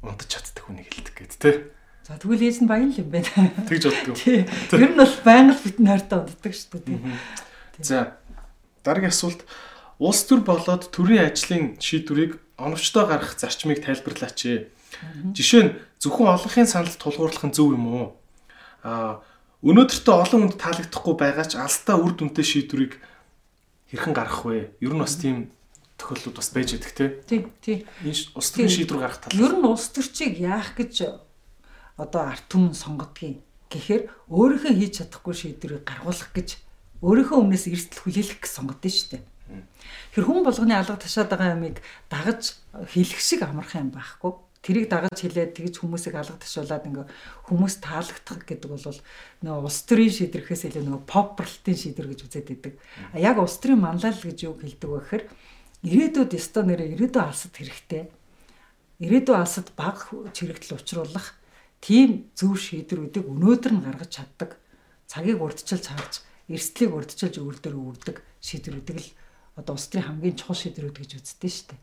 унтаж чаддаг хүнийг хэлдэг гэд тэ. За тэгвэл ээж нь баян л юм байна. Тэгж боддог. Ер нь бол байнга л бүтэн нойртой унтдаг шүү дээ. За Дараагийн асуулт улс төр болоод төрийн ажлын шийдвэрийг оновчтой гарах зарчмыг тайлбарлаач. Жишээ нь зөвхөн олонхын санал тулгуурлах нь зөв юм уу? Аа өнөөдөртөө олон хүнд таалагдахгүй байгаа ч алстаа үр дүнтэй шийдвэрийг хэрхэн гаргах вэ? Ер нь бас тийм тохиолдлууд бас байж идэх тий. Тий, тий. Энэ улс төрийн шийдвэр гаргах тал. Ер нь улс төрчийг яах гэж одоо арт түмэн сонгодгийг гэхээр өөрийнхөө хийж чадахгүй шийдвэрийг гаргуулах гэж өөрийнхөө өмнөөс эрсдэл хүлээлгэх гэж сонгодсон шүү дээ. Тэр хүн болгоны алга ташаад байгаа ямыг дагаж хэлэх шиг амархан юм байхгүй. Тэрийг дагаж хэлээд тэгж хүмүүсийг алга ташуулаад ингээ хүмүүс таалагдах гэдэг бол нөгөө улс төрийн шийдвэрхээс илүү нөгөө попурлтын шийдвэр гэж үзээд байдаг. А яг улс төрийн манлайл гэж юу хэлдэг вэ гэхээр ирээдүйд ёстой нэрээ ирээдүйн алсад хэрэгтэй. Ирээдүйн алсад баг чирэгдэл учруулах тийм зөв шийдвэрүүдийг өнөөдөр нь гаргаж чаддаг. Цагийг урдчилж харж, эрсдлийг урдчилж өөрөөр үрдэг шийдвэрүүдийг л одоо улс төрийн хамгийн чухал шийдвэрүүд гэж үздэг шүү дээ.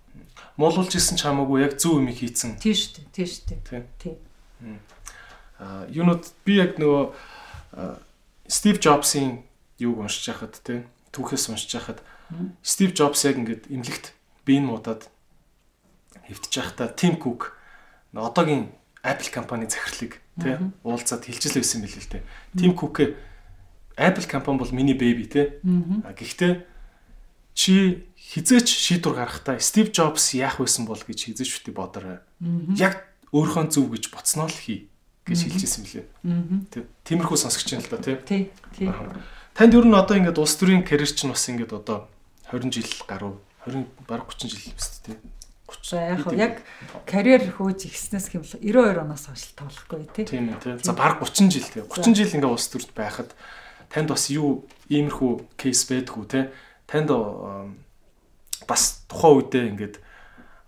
Муулуулж исэн ч хамаагүй яг зөв юм хийцэн. Тийм шүү дээ. Тийм шүү дээ. Тийм. Аа юунууд би яг нөгөө Стив Джобсын юуг уншиж байхад те түүхээс уншиж байхад Стив Джобс яг ингээд имлэгт биеийн муудаад хөвтөж байхдаа Тим Кук одоогийн Apple компани захирлыг те уулзаад хэлжил байсан билээ л те. Тим Кук Apple компани бол миний бэби те. Гэхдээ чи хизээч шийдвэр гаргахтаа Стив Джобс яах байсан бол гэж хизээч бити бодорой. Яг өөрийнхөө зөв гэж боцноо л хий гэж хэлжсэн мөлий. Тиймэрхүү сонсогч юм л да тий. Тий. Танд ер нь одоо ингээд улс төрийн карьер чинь бас ингээд одоо 20 жил гаруй 20 бараг 30 жил өст тий. 30 яг яг карьер хөөж ихснээс хэмэл 92 оноос хойш тоглохгүй тий. Тийм тий. За бараг 30 жил тий. 30 жил ингээд улс төрд байхад танд бас юу иймэрхүү кейс байдгүй тий танд бас тухайн үедээ ингээд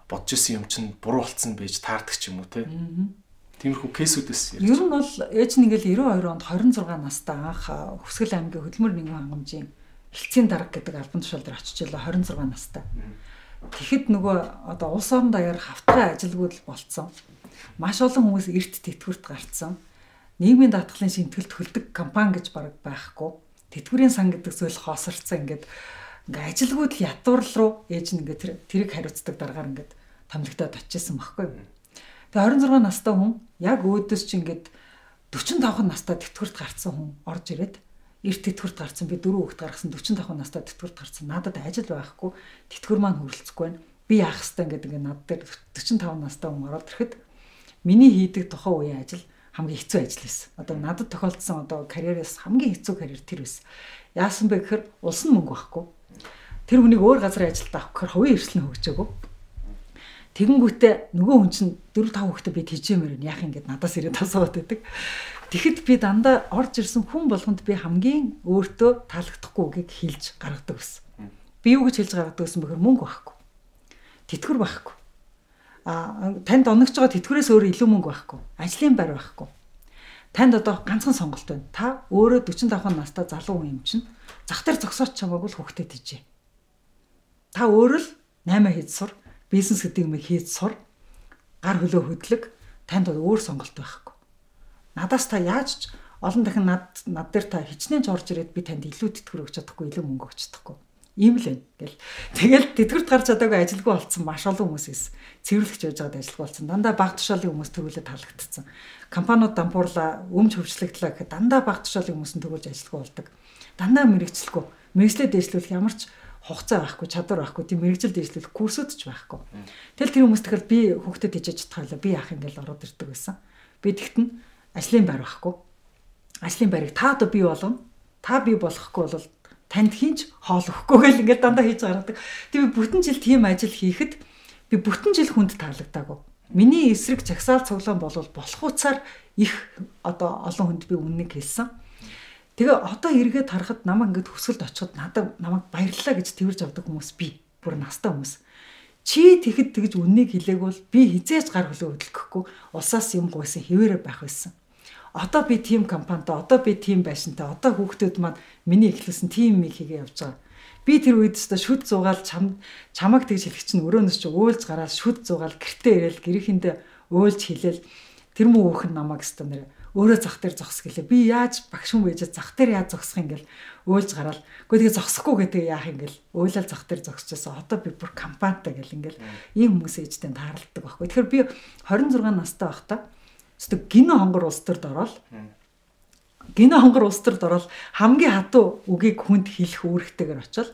бодож исэн юм чинь буруу болцсон байж таардаг ч юм уу те. Тиймэрхүү кейсүүдээс ярьж. Ер нь бол ээж нь ингээл 92 онд 26 настай анх Хүсгэл аймгийн хөдөлмөр нэгэн хангамжийн хилцээний дарга гэдэг албан тушаал дээр очиж илаа 26 настай. Тэгэхэд нөгөө одоо улс орон даяар хавтгай ажилгүйд болцсон. Маш олон хүмүүс эрт тэтгэврт гарцсан. Нийгмийн даатгалын шинтгэлд хөлдөг компани гэж баг байхгүй. Тэтгэврийн сан гэдэг зүйл хоосорцсон ингээд ингээ ажилгүйд л ятуур руу ээж нь ингээ тэр тэрийг хариуцдаг дараагаар ингээ томлогдоод очижсэн байхгүй. Тэгээ 26 настай хүн яг өөдөөс чи ингээд 45 настай тэтгэврт гарцсан хүн орж ирээд эрт тэтгэврт гарцсан би дөрөв хүүхэд гаргасан 45 настай тэтгэврт гарцсан. Надад ажил байхгүй. Тэтгэвэр маань хөрөлцөхгүй байна. Би яах хэвээр ингээд ингээ над дээр 45 настай хүн ороод ирэхэд миний хийдэг тухайн үеийн ажил хамгийн хэцүү ажил байсан. Одоо надад тохиолдсон одоо карьераас хамгийн хэцүү карьер тэр байсан. Яасан бэ гэхээр улс нь мөнгө байхгүй тэр хүнийг өөр газар ажилд авах гэхээр хувийн эрсэл нь хөгжөөгөө. Тэгэнгүүтээ нөгөө хүн чинь 4 5 хүүхдээ би тийжэмээр нь яах ингээд надаас ирээд асууад байдаг. Тэгэхэд би дандаа орж ирсэн хүн болгонд би хамгийн өөртөө таалагдахгүй үгийг хэлж гаргадаг байсан. Би юу гэж хэлж гаргадаг байсан бэхээр мөнгө байхгүй. Тэтгэвэр байхгүй. Танд оногч байгаа тэтгэврээс өөр илүү мөнгө байхгүй. Ажлын байр байхгүй. Танд одоо ганцхан сонголт байна. Та өөрөө 45 настай залуу хүн юм чинь зах дээр зогсооч чамаагүй л хүүхдэд тийжээ та өөрөө л 8 хийж сур, бизнес гэдэг юм хийж сур, гар хөлөө хөдлөг, танд өөр сонголт байхгүй. Надаас та яаж ч олон дахин над над дээр та хичнээн ч орж ирээд би танд илүү тэтгэр өгч чадахгүй, илүү мөнгө өгч чадахгүй. Ийм л байна гэл. Тэгэл тэтгэрт гарч чадаагүй ажилгүй болцсон маш олон хүмүүс эс. Цэвэрлэгч байж байгаад ажилгүй болцсон. Дандаа баг тушаалын хүмүүс төрүүлээд таалагдсан. Компаниуд дампуурлаа, өмч хөвчлөгдлөө гэхэд дандаа баг тушаалын хүмүүс нь төрүүлж ажилгүй болдог. Дандаа мэрэгчлэхгүй. Мэрэгчлээ дэвшлүүлэх ямар ч хугацаа байхгүй, чадвар байхгүй, тийм мэрэгжил дэвшлэл курсууд ч байхгүй. Тэгэл тэр хүмүүс тэгэхээр би хүүхдэд ижиж чадхаалаа би яах юм гээл ороод ирдэг байсан. Би тэгтэн ажлын байр байхгүй. Ажлын байрыг та одоо бий болгоно. Та бий болгохгүй бол танд хинч хоол өгөхгүй гэл ингээд дандаа хийж гаргадаг. Тэг би бүтэн жил тийм ажил хийхэд би бүтэн жил хүнд таалагдаагүй. Миний эсрэг жагсаал цуглаан болвол болох уцаар их одоо олон хүнд би үннийг хэлсэн Тэгээ одоо эргээд харахад намайг ингээд хөсгөлд очиход надад намайг баярлалаа гэж тэрж авдаг хүмүүс би. Бүр настай хүмүүс. Чи тэгэхэд тэгж үннийг хэлээг бол би хизээж гар хөлөө хөдөлгөхгүй улсаас юм гуйсан хэвээрээ байх байсан. Одоо би тим компанитай, одоо би тим байшинтай, одоо хүүхдүүд маань миний эхлүүлсэн тим миг хийгээ явж байгаа. Би тэр үед ч шүд зугаал чам чамаг тэгж хэлэх чинь өрөөнөөс чи уйлж гараад шүд зугаал гэртээ ирээл гэрээхэндээ уйлж хэлээл тэр мөн өөх нь намайг өстө нэр өөрөө зах дээр зогс гэлээ. Би яаж багш хүн байж зах дээр яаж зогсох юм гэл өөлж гараал. Гэхдээ тэгээ зогсохгүй гэдэг яах юм гэл өөлөл зах дээр зогсчихсон. Одоо би бүр компанитай гэл ингээл ийм хүмүүс ээжтэй тааралддаг байхгүй. Тэгэхээр би 26 настай байхдаа өстө гинэ хонгор улс төрд ороод гинэ хонгор улс төрд ороод хамгийн хатуу үгийг хүнд хэлэх үүрэгтэйгээр очил.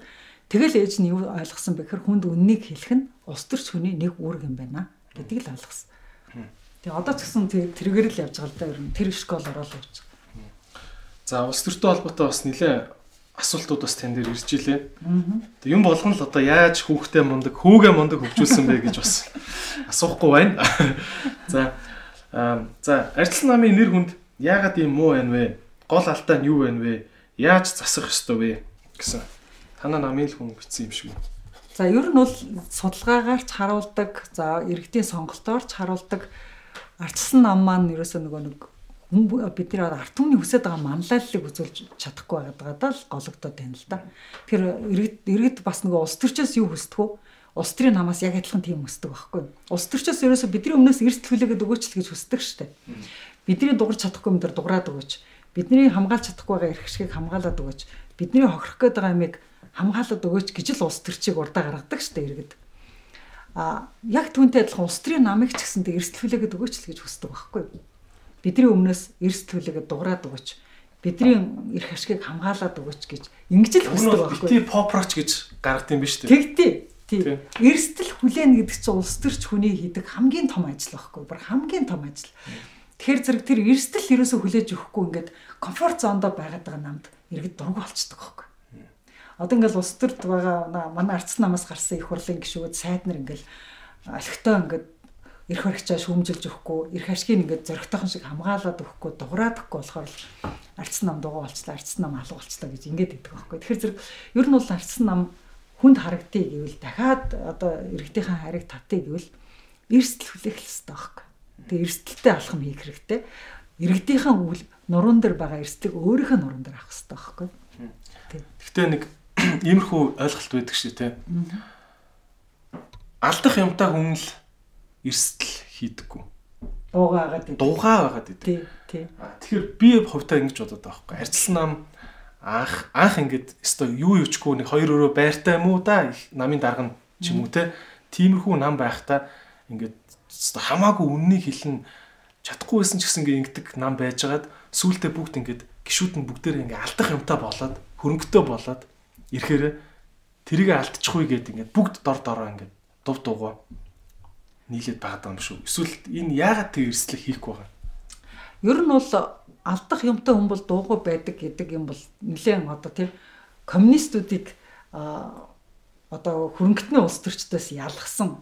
Тэгэл ээж нь юу ойлгосон бэ гэхээр хүнд үннийг хэлэх нь улс төрч хүний нэг үүрэг юм байна гэдгийг л ойлгосон. Тэгээ одоо ч гэсэн тэргээр л явж байгаа л да ер нь тэр школ ороод явж байгаа. За улс төртэй холбоотой бас нэлээ асуултууд бас тань дээр ирж илээ. Тэг юм болгон л одоо яаж хүүхдээ мундаг, хүүгээ мундаг хөгжүүлсэн бэ гэж бас асуухгүй байна. За за арчил намын нэр хүнд яагаад ийм муу байна вэ? Гол алдаа нь юу байна вэ? Яаж засах ёстой вэ гэсэн. Танаа намын л хүн бичсэн юм шиг үү? За ер нь бол судалгаагаар ч харуулдаг, за иргэдийн сонголтоор ч харуулдаг ардсан нам маань ерөөсөө нөгөө нэг бид нар арт түмний хүсэж байгаа манлайллыг үзүүлж чадахгүй байгаад л гологдоод байна л да. Тэр иргэд иргэд бас нөгөө улс төрчөөс юу хүсдэг вэ? Улс төрийн намаас яг адилхан тийм хүсдэг байхгүй. Улс төрчөөс ерөөсөө бидний өмнөөс эрсдэл хүлээгээд өгөөч л гэж хүсдэг штэ. Бидний дугарч чадахгүй юм дээр дуграад өгөөч. Бидний хамгаалж чадахгүй байгаа эрх ашгийг хамгаалаад өгөөч. Бидний хохирох гээд байгаа юмыг хамгаалаад өгөөч гэж л улс төрчийг урдаа гаргадаг штэ иргэд а яг түүнтэй адилхан улс төрийн намыг ч гэсэндээ эрсдэлүүлээгээд өгөөч л гэж хүсдэг байхгүй. Бидний өмнөөс эрсдэлүүлээгээд дуурайд өгөөч. Бидний эрх ашгийг хамгаалаад өгөөч гэж ингэж л хүсдэг байхгүй. Бити попроч гэж гаргад юм биш үү? Тэгтээ. Тийм. Эрсдэл хүлээн гэдэг чинь улс төрч хүний хийдэг хамгийн том ажил байхгүй. Бүр хамгийн том ажил. Тэгэхээр зэрэг тэр эрсдэл ерөөсө хүлээж өгөхгүй ингээд комфорт зондоо байгаад байгаа намд иргэд дургу болцдог байхгүй одоо ингээл улс төрд байгаа манай арц намаас гарсан их хурлын гишүүд сайд нар ингээл олигтой ингээд эрх баригчаа шүүмжилж өгөхгүй эрх ашгийг ингээд зөрөгтэйхэн шиг хамгаалаад өгөхгүй дуграадахгүй болохоор л арц нам дугаа болчлаа арц нам алга болчлаа гэж ингээд өгдөг байхгүй. Тэгэхээр зэрэг ер нь бол арц нам хүнд харагдъя гэвэл дахиад одоо иргэдийнхэн хариг татъя гэвэл эрсдэл хүлээх хэрэгтэй байхгүй. Тэгээ эрсдэлтэй алхам хийх хэрэгтэй. Иргэдийнхэн үл нуруунд дээр байгаа эрсдлийг өөрийнхөө нуруунд дээр авах хэрэгтэй байхгүй. Гэхдээ нэг иймэрхүү ойлголт байдаг шүү те. Алдах юмтай хүн л эрсдэл хийдэггүй. Дуугаагаад идэв. Дуугаагаад идэв. Тий, тий. Тэгэхээр би хувьдаа ингэж бодоод байгаа байхгүй. Арчилсан нам анх анх ингээд өстой юу юучгүй нэг хоёр өрөө байртай юм уу да намын дарга ч юм уу те. Тиймэрхүү нам байхдаа ингээд өстой хамаагүй үннийг хэлэн чадахгүй байсан ч гэсэн ингээд ингэдэг нам байжгаад сүултээ бүгд ингээд гişүүд нь бүгдээр ингээд алдах юмтай болоод хөрөнгөтэй болоод ирэхээр тэрийг алдчихгүй гэдэг ингээд бүгд дор дороо ингээд дув дугаа нийлээд байгаа юм шүү. Эсвэл энэ яагаад тэр эрсдлийг хийхгүй байгаа? Ер нь бол алдах юмтай хүн бол дуугүй байдаг гэдэг юм бол нэлээд одоо тийм коммунистуудыг одоо хөрөнгөтний улс төрчдөөс ялгсан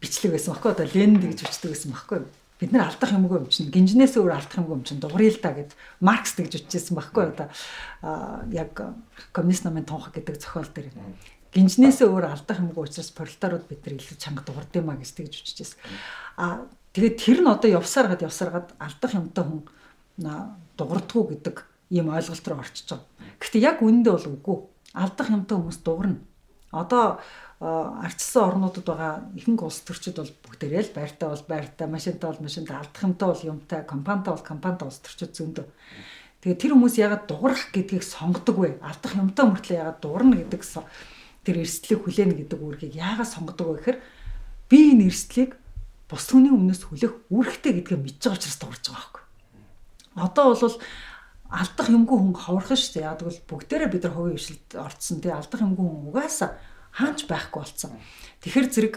бичлэг байсан баггүй одоо Ленин гэж бичдэг байсан баггүй бид нар алдах юмгүй юм чинь гинжнээс өөр алдах юмгүй юм чинь дуурай л да гэд Маркс тэгж үтчихсэн байхгүй одоо яг коммунист намын тунхаг гэдэг зохиол дээр. Гинжнээс өөр алдах юмгүй учраас пролетариуд бид нар илүү чанга дуурд юм а гэж тэгж үтчихсэн а тэгээд тэр нь одоо явсаар гад явсаар гад алдах юмтай хүн дуурдгуу гэдэг ийм ойлголт руу орчиж байгаа. Гэхдээ яг үнэндээ бол үгүй. Алдах юмтай хүмүүс дуурна. Одоо ардчсан орнуудад байгаа ихэнх улс төрчид бол бүгдээрээ л байртаа бол байртаа, машинтаа бол машинтаа, алдах юмтаа бол юмтай, компанитаа бол компанитаа улс төрчид зөндөө. Тэгээ тэр хүмүүс ягаад дуурах гэдгийг сонгодог вэ? Алдах юмтаа мөртлөө ягаад дуурна гэдэг тэр эрсдлийг хүлээнэ гэдэг үүргийг яагаад сонгодог вэ гэхээр би энэ эрсдлийг бус хүний өмнөөс хүлээх үүрэгтэй гэдгээ мэдж байгаа учраас дуурж байгаа байхгүй. Одоо бол алдах юмгүй хүн ховорхон шүү дээ. Яг тэгвэл бүгдээрээ бид нар хувийн хвшилд орцсон. Тэгээ алдах юмгүй хүн угаасаа хаач байхгүй болсон. Тэгэхэр зэрэг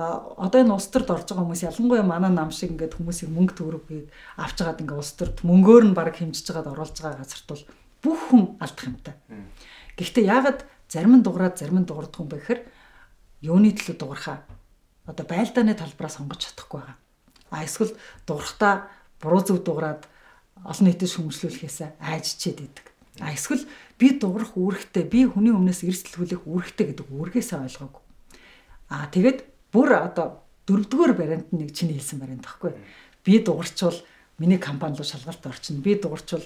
одоо энэ улс төрд орж байгаа хүмүүс ялангуяа манай нам шиг ингээд хүмүүсийг мөнгө төгрөгийг авч жагаад ингээд улс төрд мөнгөөр нь баг хэмжиж жагаад оруулж байгаа газарт бол бүх хүн алдах юмтай. Гэхдээ яагаад зарим нь дуграад зарим нь дуурдах юм бэ гэхээр юуны төлөө дуурхаа одоо байлдааны талбараа сонгож чадахгүй байгаа. А эсвэл дуурхтаа буруу зөв дуураад олон нийтэд шүмжлүүлэхээс айжчихэд идэг. А эсвэл би дуурах үүрэгтэй, би хүний өмнөөс эрсдэл хүлээх үүрэгтэй гэдэг үүргээсээ ойлгоогүй. А тэгээд бүр одоо дөрөвдүгээр барианд нэг чиний хэлсэн барианд тахгүй. Би дуурчвал миний компани руу шалгалт орчихно. Би дуурчвал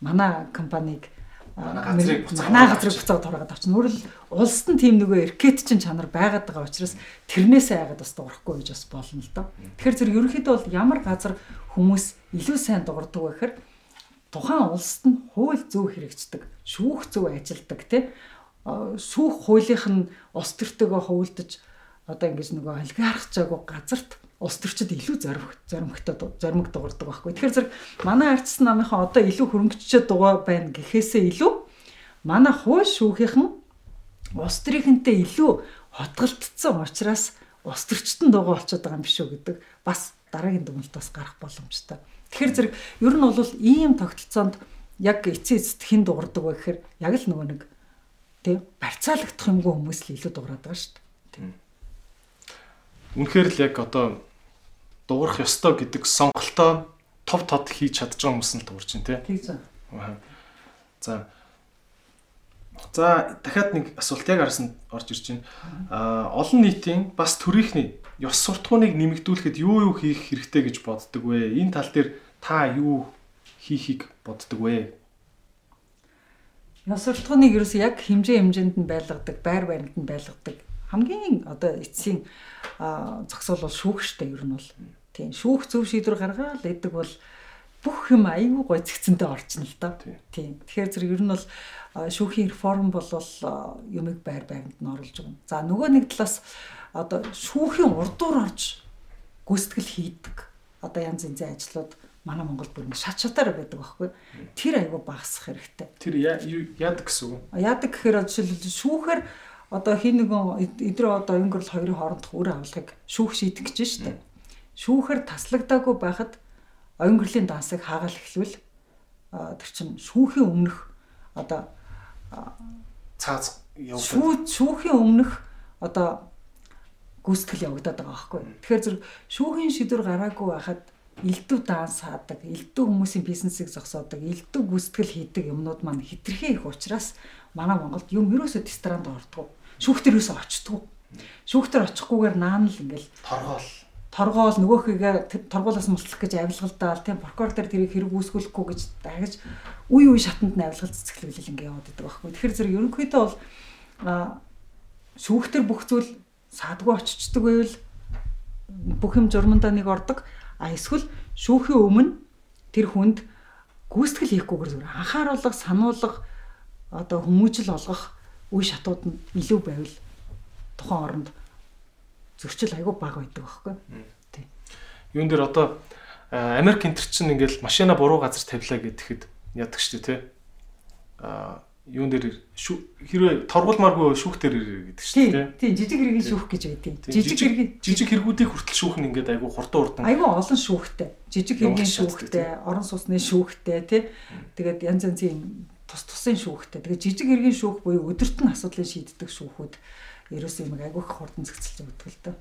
манай компанийг манай газрыг буцаад тураагаад авчихна. Өөрөөр улс нь тийм нөгөө эркет чин чанар байгаад байгаа учраас тэрнээсээ айгаад бас дуурахгүй гэж бас болно л доо. Тэгэхээр зэрэг ерөнхийдөө бол ямар газар хүмүүс илүү сайн дуурдаг гэхээр тухайн улсад нь хууль зөв хэрэгждэг, шүүх зөв ажилдаг тий сүүх хуулийнх нь улс төртөөгөө хөвөлдөж одоо ингэж нөгөө олигарх жаагүй газарт улс төрчид илүү зориг зоримгтой зоримог дуурдаг байхгүй. Тэгэхээр зэрэг манай арчс намынхаа одоо илүү хөрөнгөччөд дугаа байна гэхээсээ илүү манай хууль шүүхийнхэн улс төрийнхэнтэй илүү хотголдсон учраас улс төрчтөн дугаа болчиход байгаа юм биш үү гэдэг бас дараагийн дүгнэлт бас гарах боломжтой. Тэгэхээр зэрэг ер нь бол ийм тогтолцоонд яг эцээ эцэд хэн дуурдаг вэ гэхээр яг л нөгөө нэг тий барьцаалагдах юмгүй хүмүүс л илүү дуурайд байгаа шүү дээ. Үнэхээр л яг одоо дуурах ёстой гэдэг сонголтоо тов тод хийж чадж байгаа хүмүүс нь л дуурч байна тий. За. За дахиад нэг асуулт яг арсанд орж ирж байна. Аа олон нийтийн бас төрийнхний ёс суртахууныг нэмэгдүүлэхэд юу юу хийх хэрэгтэй гэж боддог вэ? Энэ тал дээр та юу хийхийг боддог вэ? Ёс суртахууныг ерөөс яг хэмжээ хэмжээнд нь байлгадаг, байр байранд нь байлгадаг. Хамгийн одоо эцсийн зогсоол бол шүүх штэ ер нь бол. Тийм шүүх зөв шийдвэр гаргаад идэг бол бүх юм айгүй гой зэгцэнтэй орчин л доо. Тийм. Тэгэхээр зэрэг ер нь бол шүүхийн реформ бол юмыг байр байранд нь оруулж байгаа. За нөгөө нэг талаас одоо шүүхийн урдуур орж гүйцэтгэл хийдэг. Одоо янз янзын ажлууд манай Монгол бүр нэг шат шатаар байдаг байхгүй. Тэр айгүй багасах хэрэгтэй. Тэр яадаг гэсэн үг? Яадаг гэхээр жишээлбэл шүүхээр одоо хин нэгэн эдрээ одоо өнгөрл хоёрын хоорондох үр авлагыг шүүх шийдэх гэж штэ. Шүүхээр таслагдаагүй байхад өнгөрлийн дансыг хаагаал эхлүүл тэр чин шүүхийн өмнөх одоо цааз явагдаад шүүхийн өмнөх одоо гүйцэтгэл явагдаад байгаа байхгүй. Тэгэхээр зэрэг шүүхийн шийдвэр гараагүй байхад элдв данс хаадаг, элдв хүмүүсийн бизнесийг зогсоодог, элдв гүйцэтгэл хийдэг юмнууд маань хитрхээ их учраас манай Монголд юм ерөөсөө дистранд ордгоо. Шүүхтэр юусоо очтгоо. Шүүхтэр очихгүйгээр наан л ингээл торгоол торгоол нөгөөхийгээ торгуулаас муслах гэж авилгалдаал тийм прокурор дээр тэрийг хэрэг үүсгүүлэхгүй гэж дагаж үе үе шатанд нь авилгал цэцгэлүүлэл ингээ яваад байдаг байхгүй. Тэгэхээр зэрэг ерөнхийдөө бол шүүхтэр бүх зүйл саадгүй очичдаг байвал бүх юм журмандаа нэг ордог А эсвэл шүүхийн өмнө тэр хүнд гүйцэтгэл хийхгүйгээр зүгээр анхааруулга, сануулга одоо хүмүүжил олгох үе шатууд нь илүү байвал тухайн оронд зөрчил айгүй бага байдаг байхгүй. Тийм. Юун дээр одоо Америк энтер чинь ингээл машина буруу газар тавилаа гэхэд яадаг шүү дээ тий. Аа юун дээр хэрвээ торгуулмааргүй шүүх дээр гэдэг чинь тийм жижиг хэргийн шүүх гэж байдیں۔ Жижиг хэргийн жижиг хэрэгүүдийг хүртэл шүүх нь ингээд айгүй хурдан хурдан айгүй олон шүүхтэй. Жижиг хэргийн шүүхтэй, орон сууцны шүүхтэй тий. Тэгээд янз янзын тус тусын шүүхтэй. Тэгээд жижиг хэргийн шүүх буюу өдөрт нь асуудлыг шийддэг шүүхүүд ерөөсөө юм айгүй хурдан зэгцэлж өгдөг л дөө.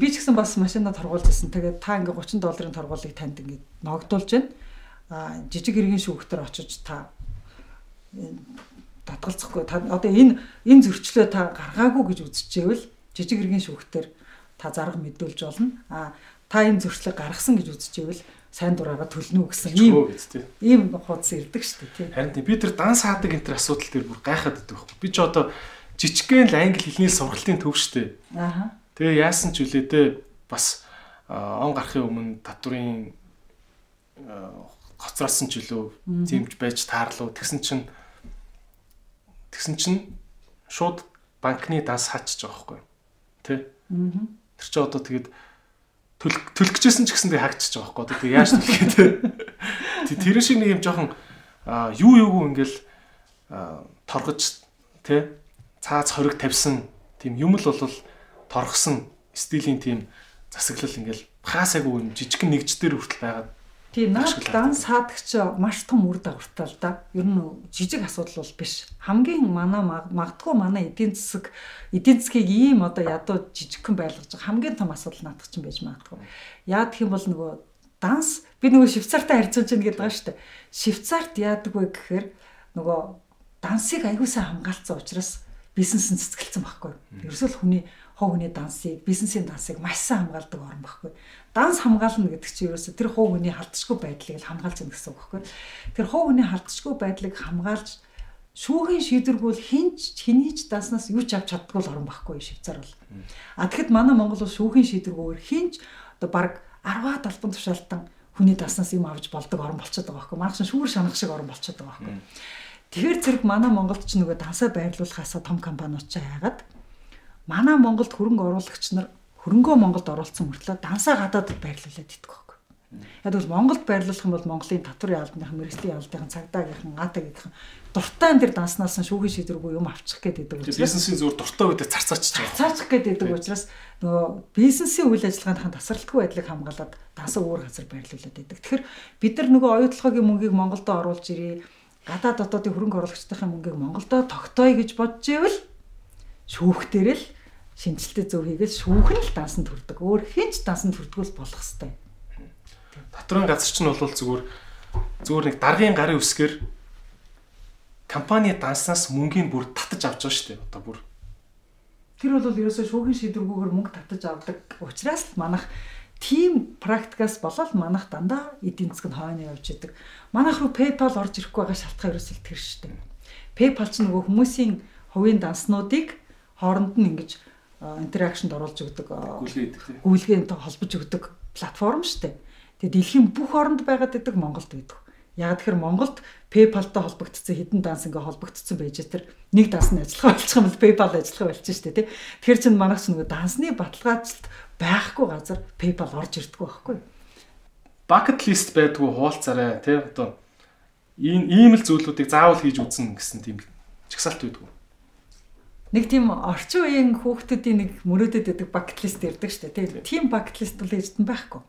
Би ч гэсэн бас машина торгуулж ирсэн. Тэгээд та ингээ 30 долларын торгуулийг танд ингээ ногдуулж байна. А жижиг хэргийн шүүхтэр очиж та татгалзахгүй та одоо энэ энэ зөрчлөө та гаргаагүй гэж үзчихвэл жижиг хэргийн шүүхтэр та зарга мэдүүлж болно. А та энэ зөрчлөө гаргасан гэж үзчихвэл сайн дураараа төлнө үү гэсэн ийм ийм хуудас ирдэг шүү дээ тийм. Харин би тэр дан саадаг энэ төр асуудал дээр бүр гайхаад байдаг байхгүй. Би ч одоо жижигхэн л англи хэлний сургалтын төв шүү дээ. Аха. Тэгээ яасан ч үлээдээ бас он гарахын өмнө татврын гоцрооссон ч үлээ зэмж байж таарлуу. Тэгсэн чинь Тэгсэн чинь шууд банкны данс хаачиж байгаа байхгүй. Тэ? Аа. Тэр чинь одоо тэгээд төлөх гэжсэн ч гэсэндээ хаагчиж байгаа байхгүй. Тэгээд яаж төлөх гэдэг. Тэр шиг нэг юм жоохон юу юугүй ингээл торгож тэ цааз хориг тавьсан тийм юм л бол торгосон стилийн тийм засаглал ингээл хаасаагүй юм жижигэн нэгж дээр хүртэл байгаад Тийм наад дан саадагч маш том үр дагавартай л да. Ер нь жижиг асуудал бол биш. Хамгийн манай магадгүй манай эдийн засаг эдийн засгийг ийм одоо ядуу жижигхэн байлгаж байгаа хамгийн том асуудал наадах чинь байж магадгүй. Яа гэх юм бол нөгөө данс би нөгөө Швейцартай харьцуулж байна гэдэг байгаа шүү дээ. Швейцарт яадаг вэ гэхээр нөгөө дансыг аягуулсаа хамгаалцсан учраас бизнес нь цэцгэлсэн байхгүй. Ерөөсөө л хүний хов хүний дансыг, бизнесийн дансыг маш сайн хамгаалдаг орн байхгүй данс хамгаална гэдэг чинь ерөөсө тэр хуу хүний халдшгүй байдлыг л хамгаалж байгаа гэсэн үг байхгүй. Тэр хуу хүний халдшгүй байдлыг хамгаалж шүүхийн шийдвэргүүл хинч хинийч даснаас юу ч авч чаддгүй л орон байхгүй Швейцар бол. А тэгэхэд манай Монгол бол шүүхийн шийдвэргүүгээр хинч одоо баг 10-аад албан тушаалтан хүний даснаас юм авч болдог орн болчиход байгаа байхгүй. Манайх шүүр шанах шиг орн болчиход байгаа байхгүй. Тэгэхээр зэрэг манай Монголд ч нөгөө дансаа байрлуулахаасаа том компаниуд ч хайгаад манай Монголд хөрөнгө оруулагч нар хөрөнгөө Монголд оруулсан мөртлөө дансаа гадаадд байрлуулад идэх байхгүй. Яг бол Монголд байрлуулах юм бол Монголын татварын албаныхан, мэрэгжлийн албаныхан, цагдаагийнхан, АТА-гийнхан дуртай энэ даснаас нь шүүхийн шийдвэргүй юм авчих гээд байдаг учраас бизнесийн зүгээр дуртай үедээ зарцаачих байгаа. Зарцаачих гээд байдаг учраас нөгөө бизнесийн үйл ажиллагааныхаа тасралтгүй байдлыг хамгаалаад дансаа өөр газар байрлуулад байдаг. Тэгэхээр бид нар нөгөө оюутлогын мөнгийг Монголдо оруулж ирээ. Гадаад дотоодын хөрөнгө оруулагчдын мөнгийг Монголдо тогтооё гэж бодож ивэл шүүхтэр л шинжилтээ зөв хийгээл шүүх нь л дансанд хүрдэг. Өөр хинч дансанд хүрдгүүл болох хэвээр. Татрын газар чинь бол зүгээр зүгээр нэг даргын гарын үсгээр компани данснаас мөнгөний бүр татаж авч байгаа шүү дээ. Одоо бүр. Тэр бол ерөөсөө шүүхийн шийдвэргүйгээр мөнгө татаж авдаг учраас л манах тим практикаас болоод манах дандаа эдийн нь хойно явж идэг. Манах руу PayPal орж ирэхгүй байгаа шалтгаан ерөөсөө л тэр шүү дээ. PayPal ч нөгөө хүмүүсийн хувийн данснуудыг хооронд нь ингэж интеракшнд оруулж өгдөг гүйлгээнд холбож өгдөг платформ шүү дээ. Тэгээ дэлхийн бүх оронд байгаад байдаг Монголд байдаг. Яг тэгэхээр Монголд PayPal-тай холбогдсон хэдэн данс ингээ холбогдсон байж тэр нэг данс нь ажиллах болчих юм бол PayPal ажиллах болчих шүү дээ тий. Тэгэхээр чинь манайх ч нөгөө дансны баталгаачлалт байхгүй газар PayPal орж ирдэггүй байхгүй. Bucket list байдгүй хуулцаарай тий одоо ийм ийм л зүйлүүдийг заавал хийж үзнэ гэсэн тийм чагсаалт байдгүй. Нэг тийм орчин үеийн хүүхдүүдийн нэг мөрөөдөд байдаг bucket list ирдэг шүү дээ тий. Тийм bucket list бол эзэн байхгүй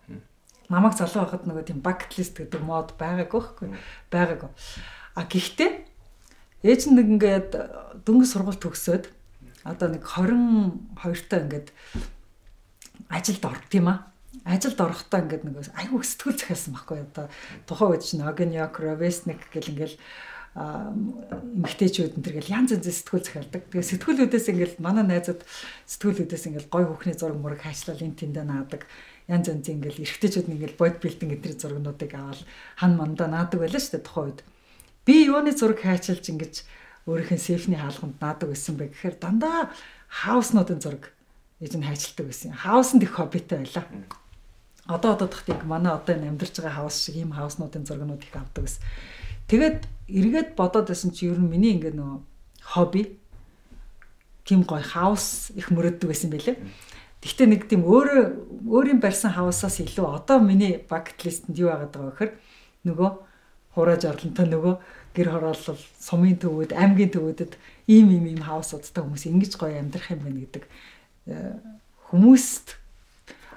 намайг залуу байхад нөгөө тийм bucket list гэдэг мод байгаагүй байхгүй байгаагүй. А гэхдээ ээж нэг ингээд дөнгөж сургууль төгсөөд одоо нэг 22 та ингээд ажилд орд тийм аа. Ажилд орохдоо ингээд нэг айгүй сэтгүүл захиалсан байхгүй одоо тухайн үед чинь Огеньок, Ровесник гэл ингээл эмгтээчүүд энэ төргээл янз янз сэтгүүл захиалдаг. Тэгээ сэтгүүлүүдээс ингээл манай найзууд сэтгүүлүүдээс ингээл гой хүүхний зураг мураг хайшлал энэ тэндэ наадаг янз янз ингээл эргэжтэйчүүд ингээл бод билдинг эдний зургнуудыг аваад хан мандаа наадаг байлаа шүү дээ тухайн үед. Би юуны зураг хайчилж ингэж өөрийнхөө сейфний хаалганд наадаг байсан бэ гэхээр дандаа хауснуудын зураг ээж нь хайчилдаг байсан. Хауснд их хоббитэй байлаа. Одоо одоо тахтыг манай одоо энэ амьдарч байгаа хаус шиг ийм хауснуудын зургнууд их авдаг байсан. Тэгээд эргээд бодоод байсан чи ер нь миний ингээ нөө хобби тийм гой хаус их мөрөддөг байсан байлээ. Гэхдээ нэг тийм өөрөө өөрийн барьсан хаваасаас илүү одоо миний bucket list-д юу байгаад байгаа гэхээр нөгөө хурааж орлонтой нөгөө гэр хороолол сумын төвөд аймгийн төвөдөд ийм ийм ийм хаваасуудтай хүмүүс ингэж гоё амьдрах юм байна гэдэг э, хүмүүст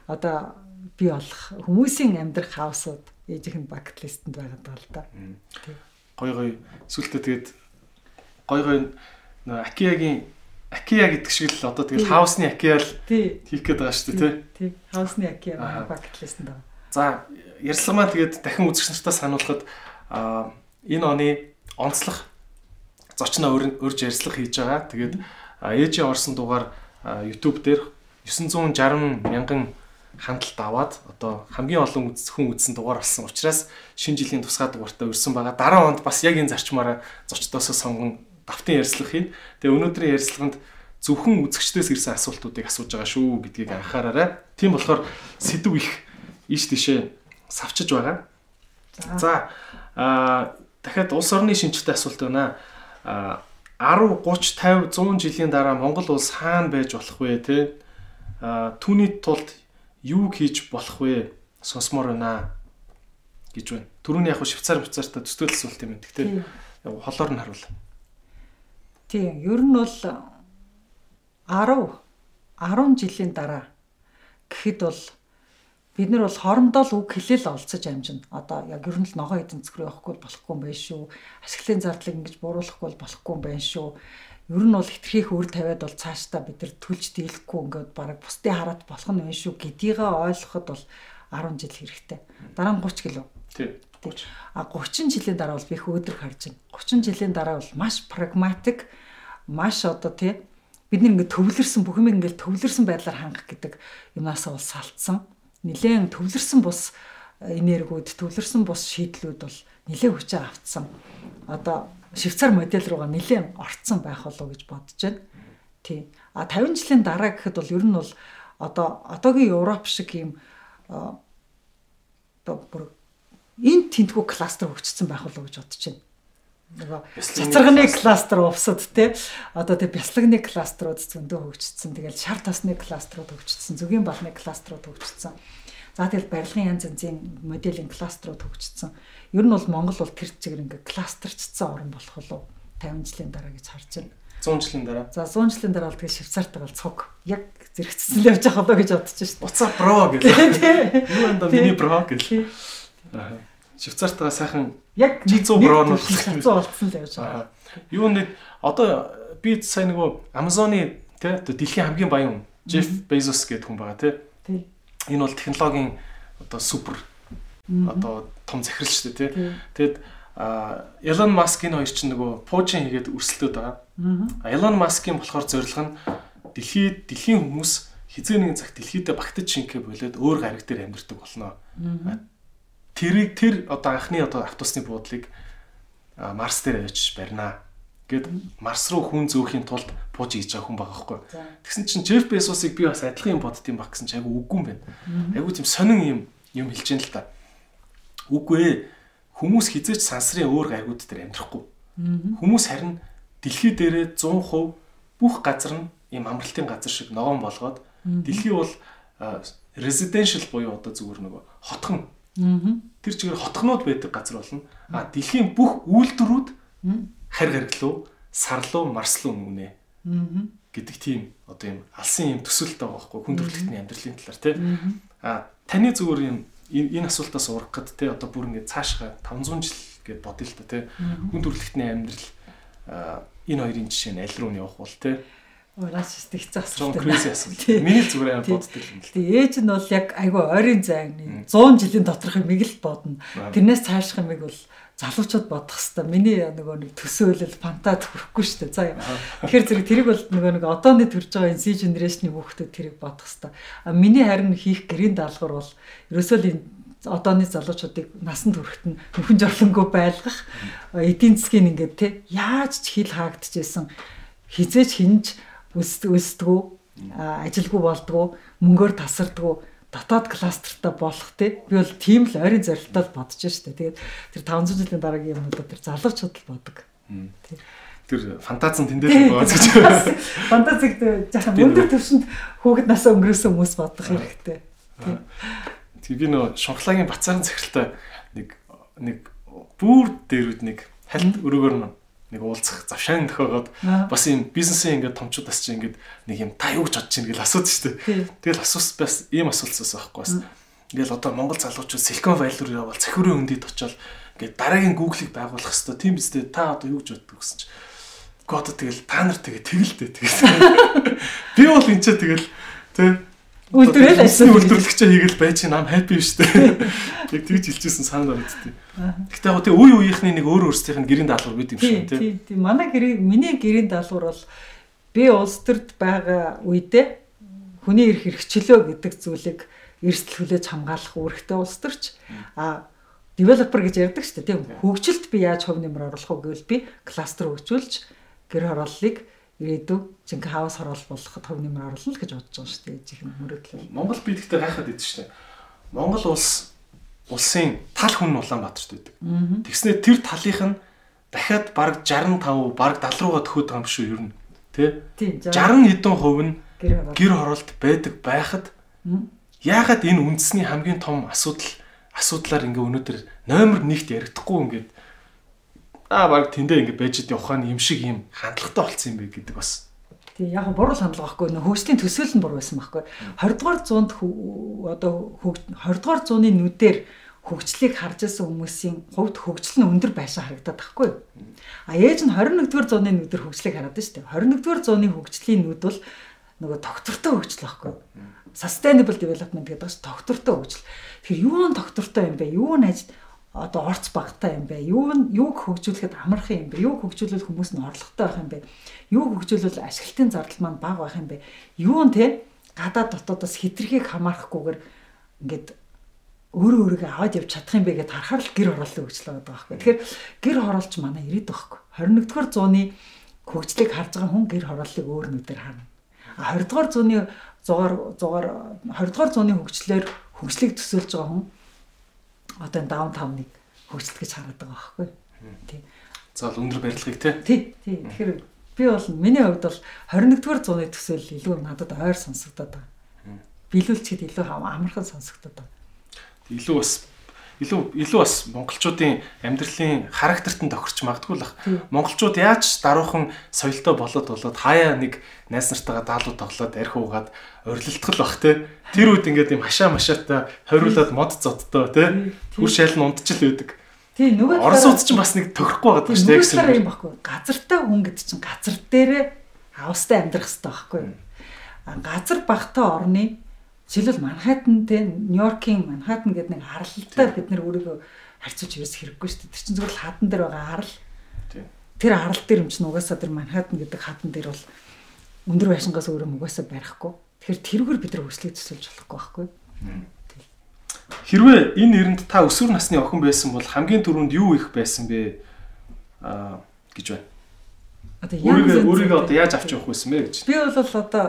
одоо би болох хүмүүсийн амьдрах хавсууд ээжийнх нь list-д байгаад байгаа л да. Гой гой сүлтээ тэгээд гой гой Акиягийн Акия гэдэг шиг л одоо тэгэл хаусны Акия л хийх гээд байгаа шүү дээ тий. Хаусны Акия bucket list-д байгаа. За ярьсламаа тэгээд дахин үзэгч нартаа сануулхад энэ оны онцлог зочноо өрж ярьслах хийж байгаа. Тэгээд ээжийн орсон дугаар YouTube дээр 960 мянган хандлт аваад одоо хамгийн олон хүн үзсэн дугаар болсон учраас шинэ жилийн тусгай дугаартаа өрсөн байгаа. Дараа онд бас яг энэ зарчмаараа зочдоосоо сонгон давтын ярьслах хийн. Тэгээ өнөөдрийн ярьцлаганд зөвхөн үзэгчдээс ирсэн асуултуудыг асууж байгаа шүү гэдгийг анхаараарай. Тийм болохоор сэдв их ийш тийшээ савчиж байгаа. За аа дахиад улс орны шинжтэй асуулт байна. А 10 30 50 100 жилийн дараа Монгол улс хаана байж болох вэ те? А түүний тулд юу хийж болох вэ? Сонсмоор байна гэж байна. Төрөний яг швейцар буцаартаа төсөөлөл асуулт юм. Гэхдээ холоор нь харуул. Тийм, ер нь бол 10 10 жилийн дараа гэхэд бол бид нар бол хоорондоо л үг хэлэл олцож амжина. Одоо яг ер нь л ногоо эдэн цэцгэр явахгүй болохгүй юм байна шүү. Ашиглалын зардлыг ингэж бууруулахгүй болохгүй юм байна шүү. Ер нь бол хитрхийх үр тавиад бол цаашдаа бид нар төлж дийлэхгүй ингээд бараг бусдын хараат болох нь байна шүү гэдгийг ойлгоход бол 10 жил хэрэгтэй. Дараа нь 30 гэлөө. Тийм. 30. А 30 жилийн дараа бол би их өөдрөг харж байна. 30 жилийн дараа бол маш прагматик, маш одоо тий бид нэг ингээд төвлөрсөн бүх юм ингээд төвлөрсөн байдлаар хангах гэдэг юмнаас бол салцсан. Нилээн төвлөрсөн бус э, энергиуд, төвлөрсөн бус шийдлүүд бол нилээн хүчээ автсан. Одоо швейцар модель руугаа нилээн орцсон байх болов гэж бодож байна. Тий. А 50 жилийн дараа гэхэд бол ер нь бол одоо одоогийн Европ шиг ийм одоо бүр энэ тентгүү кластер хөгжсөн байх болов уу гэж бодож байна. Нөгөө цацрагны кластер увсад те одоо тэг бясалганы кластерууд зөндөө хөгжсөн. Тэгэл шар тасны кластерууд хөгжсөн. Зүгийн балны кластерууд хөгжсөн. За тэгэл барилгын янз янзын моделийн кластерууд хөгжсөн. Ер нь бол Монгол бол тэр чигээр ингээ кластерчдсан орн болох болов 50 жилийн дараа гэж харж байна. 100 жилийн дараа. За 100 жилийн дараа бол тэгээ Швейцарт байгаа цуг яг зэрэгцсэн л явж байгаа болоо гэж бодож дээ. Буцаа бро гэх. Юу энэ миний бро. Аа. Швейцартаа сайхан Яг Жицүү нэг броонууд төрлийн шалцуу болцсон л явж байгаа. Аа. Юу нэг одоо би сайн нөгөө Amazon-ы тэ дэлхийн хамгийн баян Jeff Bezos гэдэг хүн байгаа тэ. Энэ бол технологийн одоо супер одоо том захирал шүү дээ Тий. Тэгэд а Elon Musk энэ хоёр чинь нөгөө пуужин хийгээд өрсөлдөд байгаа. Elon Musk-ийн болохоор зорилго нь дэлхийд дэлхийн хүмүүс хизээ нэгэн цаг дэлхийдээ багтаж шингээ болоод өөр гариг дээр амьдардаг болно. Тэрийг тэр одоо анхны одоо автобусны буудлыг Марс дээр авчиж барина. Гэт Марс руу хүн зөөхийн тулд пууж хийж байгаа хүн байгаа. За. Тэгсэн чинь Jeff Bezos-ыг би бас адилхан юм бодд юм баг гэсэн чинь айгу үгүй юм байна. Айгу тийм сонин юм юм хэлж яана л та. Үгүй ээ. Хүмүүс хизээч сансрын өөр гаригууд дээр амьдрахгүй. Хүмүүс харин дэлхий дээрээ 100% бүх газар нь ийм амралтын газар шиг ногоон болгоод дэлхий бол residential буюу одоо зүгээр нөгөө хотхон тэр чигээр хотхнууд байдаг газар болно. А дэлхийн бүх үйлдвэрүүд харь гариг руу сар руу марс руу мөнэ Аа. гэдэг тийм одоо юм алсын юм төсөлтэй байгаа байхгүй хүн төрөлхтний амьдралын талаар тий. А таны зүгээр юм энэ энэ асуултаас урах гэд тий одоо бүр ингэ цаашгаа 500 жил гэд бодъё л та тий. Хүн төрөлхтний амьдрал энэ хоёрын жишээ нь аль руу нь явах бол тий. Ураас Жон асуулт. Миний зүгээр амар боддог юм л. Тэгээ ээж нь бол яг айгүй ойрын зайны 100 жилийн доторх юмыг л бодно. Тэрнээс цаашх юмыг бол залуучууд бодох хэвээр. Миний нөгөө нэг төсөөлөл фантаз хүрхгүй шүү дээ. За юм. Тэгэхээр зэрэг тэрийг бол нөгөө нэг одооны төрж байгаа энэ C generation-ийн хүүхдүүд тэрийг бодох хэвээр. А миний харин хийх гэрийн даалгавар бол ерөөсөө л энэ одооны залуучуудыг насанд хүрэхэд нь нөхөн жорлонгүй байлгах эдийн засгийн ингээд те яаж ч хил хаагдчихсэн хизээч хинж өсд өсдгүү а, ажилгүй болдгоо мөнгөөр тасардггүй дотоод кластертай болох те. Би бол тийм л ойрын зорилттой бодож штэ тэгээд тэр 500 жилийн дараагийн юмнуудад тэр залуучууд л бодог. Тэр фантазн тэндээ байгаа. Гэж. фантазиг жаахан өндөр төвшөнд хүүхэд насаа өнгөрөөсөн хүмүүс бодох хэрэгтэй. Тий Тэг би нөө шунхлагийн бацаарын захиралтай нэг нэг бүр дээрүүд нэг хальт өрөөгөр нь нэг уулзах завшаан Аа. бас юм бизнесийн ингээд томчуудаас чинь ингээд нэг юм та юу гэж бодож чинь гэж асууж штэ. Тэгэл асуус бас ийм асуултаас байхгүй бас. Ингээл одоо Монгол залуучууд Silicon Valley руу явбал цахиурын өндөд очиод ингээд дараагийн Google-ыг байгуулах хэвээр тийм биз дээ. Та одоо юу гэж боддог гэсэн чинь. Гэхдээ одоо тэгэл та нар тэгээ тэгэлдэ тэгэл. Би бол энэ ч тэгэл тий Үйлдвэрэл ажил ажилласан. үйлдвэрлэгчээ хийгээл байж нам хаппи шүү дээ. Яг тэгж хэлчихсэн санаа байна. Гэтэ яг тий үе үеийнхний нэг өөр өөрсдийнх нь гэрийн даалгавар бид юм шиг тий. тий тий манай гэрээ миний гэрийн даалгавар бол би улс төрд байгаа үедээ хүний эрх хэрэгчлөө гэдэг зүйлийг эрсдэл хүлээж хамгаалах үүрэгтэй улс төрч а девелопер гэж ярьдаг шүү дээ тийм хөгжилд би яаж хувь нэмэр оруулах вэ гэвэл би кластер хөгжүүлж гэр хорооллыг ирээдүйн жинхэнэ хаус хороол болгоход хувь нэмэр оруулна л гэж бодож байгаа шүү дээ жинхэнэ мөрөдлөл Монгол гэхдээ гайхаад идэв шүү дээ. Монгол улс улсын тал хүн Улаанбаатарт байдаг. Тэгснээр тэр талынх нь дахиад бараг 65 бараг 70 руугаа төхөд байгаа юм шүү ер нь. Тэ? тийм 60 хэдэн хувь нь гэр хороолт байдаг байхад яагаад энэ үндэсний хамгийн том асуудал асуудлаар ингээ өнөөдөр номер 1-т яригдахгүй ингээд аа баг тэндээ ингээ байж идэх ухааны юм шиг юм хандлагатай болсон юм бэ гэдэг бас. Тийм яг буруу хандлага байхгүй. Нөө хөгжлийн төсөөл нь буруу байсан байхгүй. 20 дугаар зуунд одоо хөг- 20 дугаар зууны нүдээр хөгжлийг харж байсан хүмүүсийн хувьд хөгжил нь өндөр байшаа харагдаад байхгүй. Юу? а ээж нь 21 дугаар зууны нүдээр хөгжлийг хараад шүү дээ. 21 дугаар зууны хөгжлийн нүд бол нөгөө доктортой хөгжил байхгүй. Юу? sustainable development гэдэг бас доктортой хөгжил. Тэгэхээр юу нь доктортой юм бэ? Юу нь ажил одоо орц багтай юм бэ? Юу нь юуг хөгжүүлэхэд амархан юм бэ? Юуг хөгжүүлвэл хүмүүс нь орлоготой байх юм бэ? Юуг хөгжүүлвэл ашиглалтын зардал маань бага байх юм бэ? Юу нь те гадаад дотоодоос хитрхийг хамаарахгүйгээр ингээд өөрөө өөрийгөө аваад явж чадах юм бэ гэдээ харахаар л гэр хорооллын хөгжил байгаа байхгүй. Тэгэхээр гэр хороолч манай ирээд байхгүй. 21 дугаар зууны хөгжлийг харж байгаа хүн гэр хорооллыг өөр нүдээр харна. А 20 дугаар зууны зугаар зугаар 20 дугаар зууны хөгжлөөр хөгжлийг төсөөлж байгаа хүн одоо энэ даунтауныг хөгжлөх гэж хараад байгаа байхгүй. Тий. За өндөр барилгыг те. Тий. Тий. Тэгэхээр би бол миний хувьд бол 21-р зууны төсөөл илүү надад ойр сонсогдоод байгаа. Билүүлчихэд илүү амархан сонсогдоод байгаа. Илүү бас илүү илүү бас монголчуудын амьдралын характерт нь тохирч магадгүй л бах. Монголчууд яаж даруухан соёлтой болоод болоод хаяа нэг найз нартайгаа даалуу тоглоод арх уугаад орилтгал бах те. Тэр үед ингээд юм хашаа машаатай хориулаад мод зодтой те. Түр шал нь унтчил байдаг. Тий нөгөө Оросууд ч бас нэг тохирохгүй байгаа шүү дээ гэсэн юм баггүй. Газартай хүн гэдэг чинь газар дээрээ хавстай амьдрах хэрэгтэй байхгүй. Газар багтаа орны жишээлбэл Манхаттан те Нью-Йоркийн Манхаттан гэдэг нэг харалтаа бид нэр өөрийгөө харьцуулж ерөөс хэрэггүй шүү дээ. Тэр чинь зөвхөн хатан дээр байгаа харал. Тэр харал дээр юм чинь угаасаа тэр Манхаттан гэдэг хатан дээр бол өндөр байшингаас өөрөө угаасаа барихгүй. Тэгэхээр тэрүүгээр бид нар хөгжлийг төсөлж болохгүй байхгүй. Хэрвээ энэ нэрэнд та өсвөр насны охин байсан бол хамгийн түрүүнд юу их байсан бэ? аа гэж байна. Одоо яг өөрийгөө одоо яаж авч явах байсан бэ гэж. Би бол одоо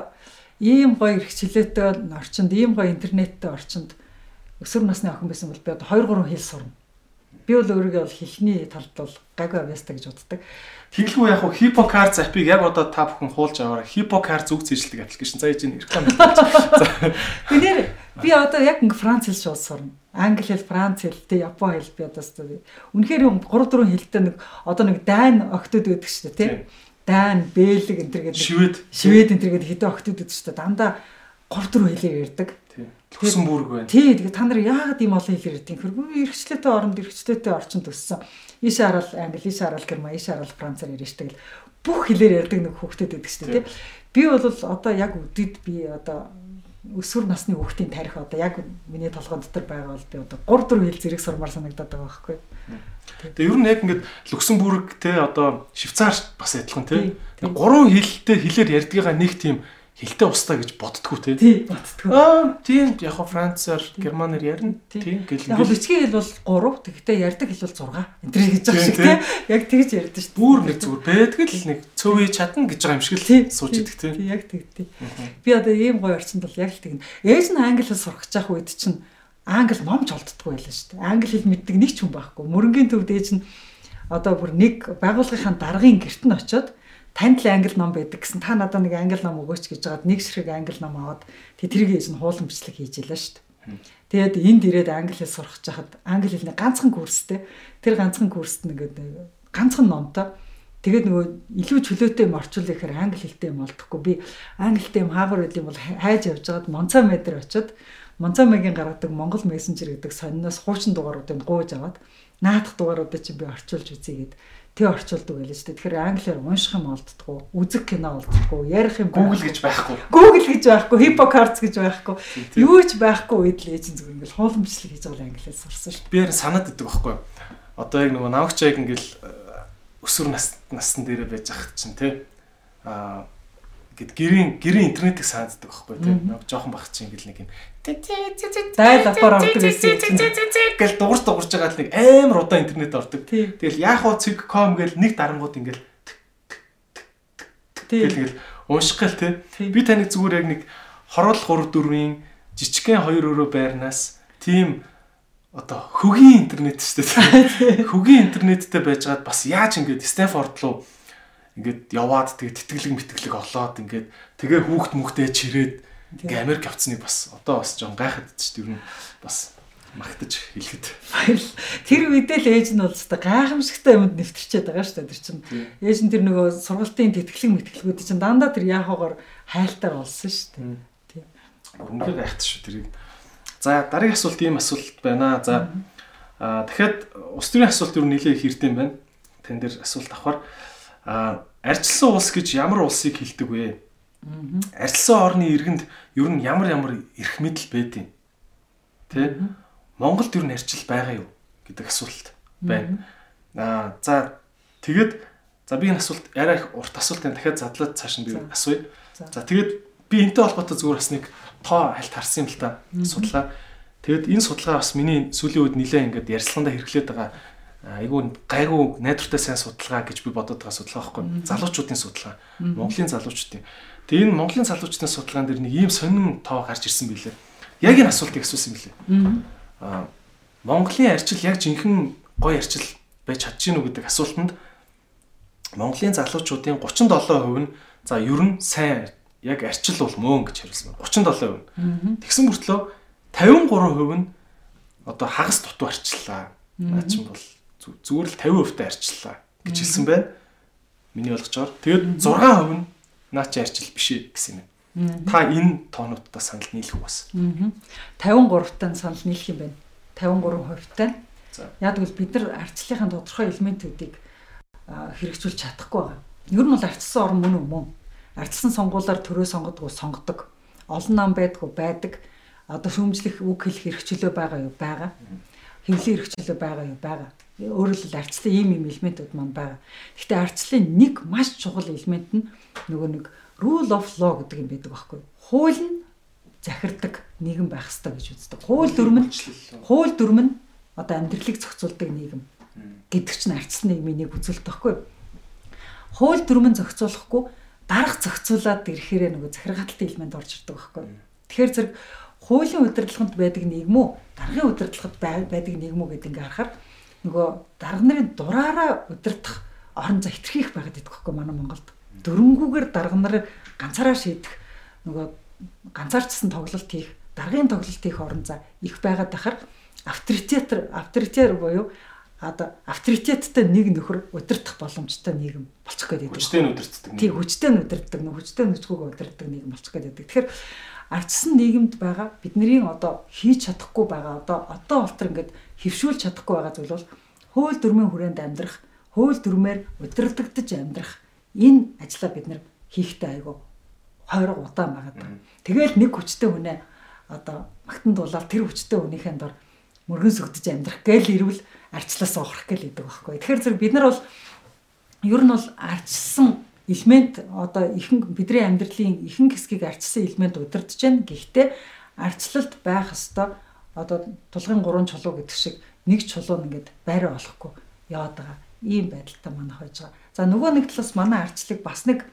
ийм гоё эрхчлээтэй орчинд, ийм гоё интернеттэй орчинд өсвөр насны охин байсан бол би одоо 2 3 хэл сурна. Би бол өөрийгөө бол хэлхний талд бол гайгүй авьяастай гэж боддог. Хэлгүй яг HippoCards апыг яг одоо та бүхэн хуулж аваарай. HippoCards үг зэжлдэг аппликейшн. За ээж энэ реклам. Тэгнэр би одоо яг ингээ Франц хэл шууд сурна. Англи хэл, Франц хэл, тэ Япон хэл би одоо өстой. Үнэхээр юм 3 4 хэлтэй нэг одоо нэг дайн октод байдаг шүү дээ, тий. Дайн, Бэлэг энэ төр гэдэг. Швед. Швед энэ төр гэдэг хэдэн байдаг шүү дээ. Дандаа 3 4 хэлээр ярьдаг. Люксембург байна. Тий, тэгээ та нар яагаад ийм олон хэлээр ярьдгийг хэрэг эрхчлээтэй оронд эрхчлээтэй орчинд төссөн. Иш харал англи, иш харал герман, иш харал францаар ярьж штеп бүх хэлээр ярьдаг нэг хүүхдүүд байдаг шүү дээ. Би бол одоо яг үдэд би одоо өсвөр насны хүүхдийн тарих одоо яг миний толгой дотор байгаа бол би одоо 3 4 хэл зэрэг сурмаар санагдаад байгаа байхгүй. Тэгээ ер нь яг ингээд Люксембург те одоо Швейцар бас адилхан те. 3 хэлтэй хэлээр ярьдгийгаа нэг тийм хилтэй устаа гэж боддгоо тий. Тий, боддгоо. Аа, тийм яг францаар, германаар ярина. Тийм гэл. Яг бичгийн хэл бол 3, тэгтээ ярьдаг хэл бол 6. Энтэр гэж байгаа шиг тий. Яг тэгж ярьдэн шүү. Бүр нэг зүгээр байдаг л нэг цөвий чадна гэж байгаа юм шиг л сууж идэг тий. Тий, яг тэг тий. Би одоо ийм гоё орчинд бол яг л тэгнэ. Ээж нь англи хэл сурах гэж явах үед чинь англи номч олддггүй байлаа шүү. Англи хэл мэддэг нэг ч хүн байхгүй. Мөрөнгийн төвд ээж нь одоо бүр нэг байгууллагын даргын герт нь очиод танд л англи ном байдаг гэсэн. Та надад нэг англи ном өгөөч гэж жагаад нэг ширхэг англи ном аваад тэг тэрийг хийж нь хуулан бичлэг хийж илаа шүү дээ. Тэгээд энд ирээд англи хэл сурах чахад англи хэлний ганцхан курстэй. Тэр ганцхан курст нэгээд ганцхан номтой тэгээд нөгөө илүү чөлөөтэй юм орчуул ихээр англи хэлтэй юм олдохгүй. Би англитэй юм хаагаар байл юм бол хайж явж байгаад Монцаа метр очиод Монцаа магийн гаргадаг Монгол мессенжер гэдэг сонноос хуучин дугааруудыг гууж аваад наадах дугааруудыг чинь би орчуулж үзье гэд тэг орчуулдаг байлаа шүү дээ. Тэгэхээр англиар унших юм олддгоо, үзэх кино олддгоо, ярих юм Google гэж байхгүй. Google гэж байхгүй, HippoCards гэж байхгүй. Юу ч байхгүй үед л ээжин зүгээр ингээл хууламжлал хийж байгаа англиар сурсан шүү дээ. Би яар санаад идэг байхгүй. Одоо яг нөгөө навагч яг ингээл э, өсвөр нас насн дээрээ байж ах чинь те. Аа гэд гэрийн гэрийн интернетийг сааддаг байхгүй те. Нэг жоохон баг чинь ингээл нэг юм Дайл апаар ордог гэсэн. Гэл дуурж дуурж байгаа л нэг амар удаа интернет ордог. Тэгэл вэ цэг.com гэл нэг дарангууд ингээл Тэгэл ингээл унших гэл те. Би таныг зүгээр яг нэг хороол 3 4-ийн жижигхэн 2 өрөө байрнаас тийм одоо хөгийн интернет шүү дээ. Хөгийн интернеттэй байжгаад бас яаж ингэж Стэнфорд руу ингээд яваад тэгээ тэтгэлэг мэтгэлэг олоод ингээд тэгээ хүүхд мүхтэй чирээд Ингээ Америк явцныг бас одоо бас жоон гайхаад идэж шүү дээ. Бас магтаж хэлэхэд. Тэр үедээ л ээж нь бол өстой гайхамшигтай юмд нэвтэрчээд байгаа шүү дээ. Тэр чинь ээж нь тэр нөгөө сургалтын тэтгэлэг мэтгэлгүүд чинь дандаа тэр яахаагаар хайлтаар болсон шүү дээ. Тийм. Үнэхээр гайхдаг шүү тэрийг. За дараагийн асуулт ийм асуулт байна. За аа дахиад ус төрийн асуулт юу нэлээ их хэрдэм байна. Тэн дээр асуулт авахар аа арчилсан улс гэж ямар улсыг хэлдэг вэ? Арчилсан орны иргэнд ер нь ямар ямар эрх мэдэл байдیں۔ Тэ? Монголд ер нь арчил байгаа юу гэдэг асуулт байна. Аа за тэгээд за би энэ асуулт арай их урт асуулт байна. Дахиад задлаад цааш нь би асууя. За тэгээд би энтэй холбоотой зүгээр бас нэг тоо хальт харсан юм л та судлаа. Тэгэд энэ судалгаа бас миний сүүлийн үед нэлээ ингээд ярьслахандаа хэрэглээд байгаа айгүй гайгүй найдвартай сайн судалгаа гэж би бодоод байгаа судалгаа байхгүй. Залуучуудын судалгаа. Монголын залуучуудын. Тэгээ энэ Монголын залуучдын судалгаан дээр нэг ийм сонин тоо гарч ирсэн билээ. Яг энэ асуултыг асуусан билээ. Аа Монголын арчил яг жинхэнэ гоё арчил байж чадчихна уу гэдэг асуултанд Монголын залуучуудын 37% нь за ер нь сайн яг арчил бол мөн гэж хариулсан байна. 37%. Тэгсэн мөртлөө 53% нь одоо хагас дутуу арчлаа. Наа чинь бол зүгээр л 50% таа арчлаа гэж хэлсэн байна. Миний ойлгочоор. Тэгээд 6% нь наа чи арчил биш гэсэн юм. Та энэ тоонуудаа санал нийлэх бас? 53 тань санал нийлэх юм байна. 53% тань. Яг тэгвэл бид нар арчлалын тодорхой элементүүдийг хэрэгжүүлж чадахгүй байгаа. Ер нь бол арчсан орн мөн үү мөн. Арчсан сонгуулаар төрөө сонгодгоо сонгодог. Олон нам байдгүй байдаг. Одоо шүүмжлэх үг хэлэх хэрэгчлөө байгаа юу? Байгаа. Хэвлэлийн хэрэгчлөө байгаа юу? Байгаа. Өөрөөр хэлбэл арчлалын ийм ийм элементүүд маань байгаа. Гэхдээ арчлалын нэг маш чухал элемент нь нөгөө нэг rule of law гэдэг юм байдаг байхгүй. Хууль нь захирдаг нийгэм байх ёстой гэж үздэг. Хууль дүрм нь хууль дүрм нь одоо амьдралыг зохицуулдаг нийгэм гэдэг чинь арчсан нийгмийн нэг үзүүлэлт байхгүй. Хууль дүрм нь зохицуулахгүй дарга зохицуулаад ирэхээр нөгөө захиргааталтай элемент орж ирдэг байхгүй. Тэгэхээр зэрэг хуулийн удирдлаганд байдаг нийгэм үү, даргын удирдлагад байдаг нийгэм үү гэдэг ингээ харахаар нөгөө дарга нарын дураараа удирдах орон зай хэтэрхийх байгаад идэх байхгүй манай Монголд дөрөнгүүгээр дарга нар ганцаараа шийдэх нөгөө ганцаарчсан тоглолт хийх, даргын тоглолт хийх орон зай их байгаад байхаар авторитетэр авторитер буюу одоо авторитеттай нэг нөхөр удирдах боломжтой нийгэм болчих гээд байдаг. Хүчтэй нь удирддаг. Тийм хүчтэй нь удирддаг, хүчтэй нөхцгөөг удирддаг нийгэм болчих гээд байдаг. Тэгэхээр ардсан нийгэмд байгаа бидний одоо хийж чадахгүй байгаа одоо одоо болтор ингээд хөвшүүлж чадахгүй байгаа зүйл бол хууль дүрмийн хүрээнд амьдрах, хууль дүрмээр удирдагдаж амьдрах энэ ажлаа бид нэр хийхтэй айгу хойрог удаан байгаа. Тэгэл нэг хүчтэй хүнээ одоо магтан дуулаад тэр хүчтэй хүнийхэн дор мөргөн сүгдэж амьдрах гээл ирвэл арчлаас ухрах гээл идэг байхгүй. Тэгэхээр зэрэг бид нар бол ер нь бол арчсан элемент одоо ихэнх бидний амьдралын ихэнх хэсгийг арчсан элемент удирдах чинь гэхдээ арчлалт байх хэвээр одоо тулгын гурван чулуу гэдэг шиг нэг чулуу нэгэд байраа олохгүй яваад байгаа ийм байдалтай манай хойж байгаа. За нөгөө нэг талаас манай арчлыг бас нэг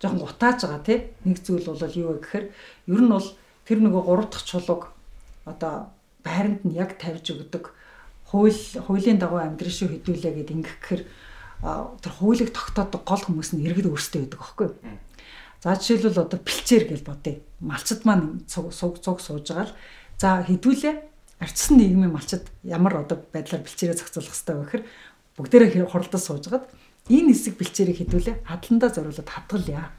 жоохон гутааж байгаа тий. Нэг зүйл бол юу вэ гэхээр ер нь бол тэр нөгөө гурав дахь чулууг одоо байранд нь яг тавьж өгдөг хууль хуулийн дагуу амьдрал шүү хэдүүлээ гэд ингэх гэхээр тэр хуулийг тогтоодог гол хүмүүс нь иргэд өөрсдөө байдаг аахгүй. За жишээлбэл одоо бэлчээр гэж бодъё. Малчд маань цуг цуг сууж байгаа л за хэдүүлээ арчсан нийгмийн малчд ямар одоо байдлаар бэлчээрээ зохицуулах хэрэгтэй вэ гэхээр бүгдээрээ хуралдаж суужгаад энэ хэсэг бэлчээрийг хэдүүлээ хадландаа зориулаад хадгалъя.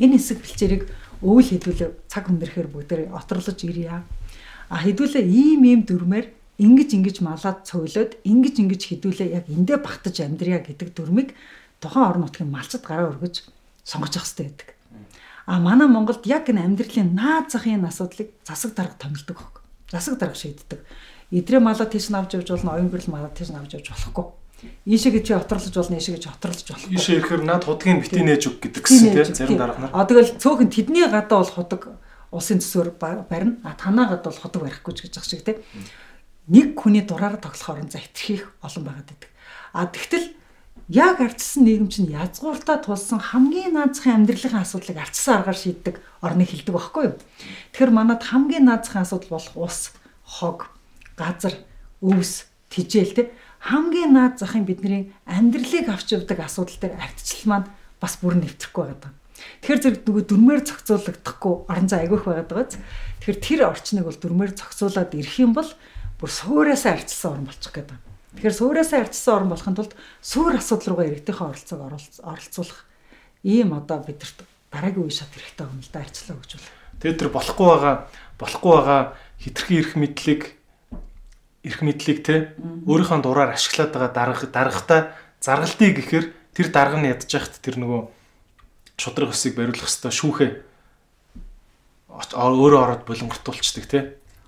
Энэ хэсэг бэлчээрийг өвөл хэдүүлээ цаг хүндрэхээр бүгдээрээ оторлож ирье. А хэдүүлээ ийм ийм дүрмээр ингэж ингэж малаад цойлоод ингэж ингэж хэдүүлээ яг эндээ багтаж амьдрья гэдэг дүрмийг тухайн орон нутгийн малчд гараа өргөж сонгож явах хэрэгтэй байдаг. А манай Монголд яг энэ амьдралын наад захын асуудлыг засаг дарга томилдог хог. Засаг дарга шийддэг. Идрээ малаа тийш навж явж болно, оюун гэрэл малаа тийш навж явж болохгүй Ийшээ гэж хотролж болно, ийшээ гэж хотролж болохгүй. Ийшээ ирэхээр над худгийн битий нээж өг гэдэг гэсэн тийм зарим дарга нар. А тэгэл цөөхөн тэдний гадаа бол худаг улсын төсөөр барина. А танаа гад бол худаг барихгүй ч гэж ах шиг тийм. Нэг хүний дураараа тоглох орон зай хэтэрхийх олон байгаад байдаг. А тэгтэл яг арчсан нийгэм чинь язгууртаа тулсан хамгийн наазахын амьдралын асуудлыг арчсан аргаар шийддэг орныг хилдэг байхгүй юу. Тэгэхээр манад хамгийн наазахын асуудал болох ус, хог, газар, өвс, тижэл тийм хамгийн наад захын бидний амьдралыг авч явдаг асуудал дээр ардчлал маань бас бүр нэвтрэхгүй байгаа. Тэгэхээр зэрэг нөгөө дүрмээр зохицуулагдахгүй орон зай агиох байгаад байгаа. Тэгэхээр тэр орчныг бол дүрмээр зохицуулаад ирэх юм бол бүр суураасаа арчилсан орн болчих гээд байна. Тэгэхээр суураасаа арчилсан орн болохын тулд суур асуудал руугаа иргэдийнхээ оролцоог оролцуулах ийм одоо бидэрт дараагийн үе шат хэрэгтэй юм л да арчлаа хөгжүүл. Тэгээд тэр болохгүй байгаа болохгүй байгаа хитрхи ирэх мэдлэг эрх мэдлийг те өөрийнхөө дураар ашиглаад байгаа дарга даргатай заргалтыг гэхээр тэр дарга нь яхад тэр нөгөө шудраг өсийг бариулах хэвээр шүүхээ. Өөрөө ороод болонгортуулцдаг те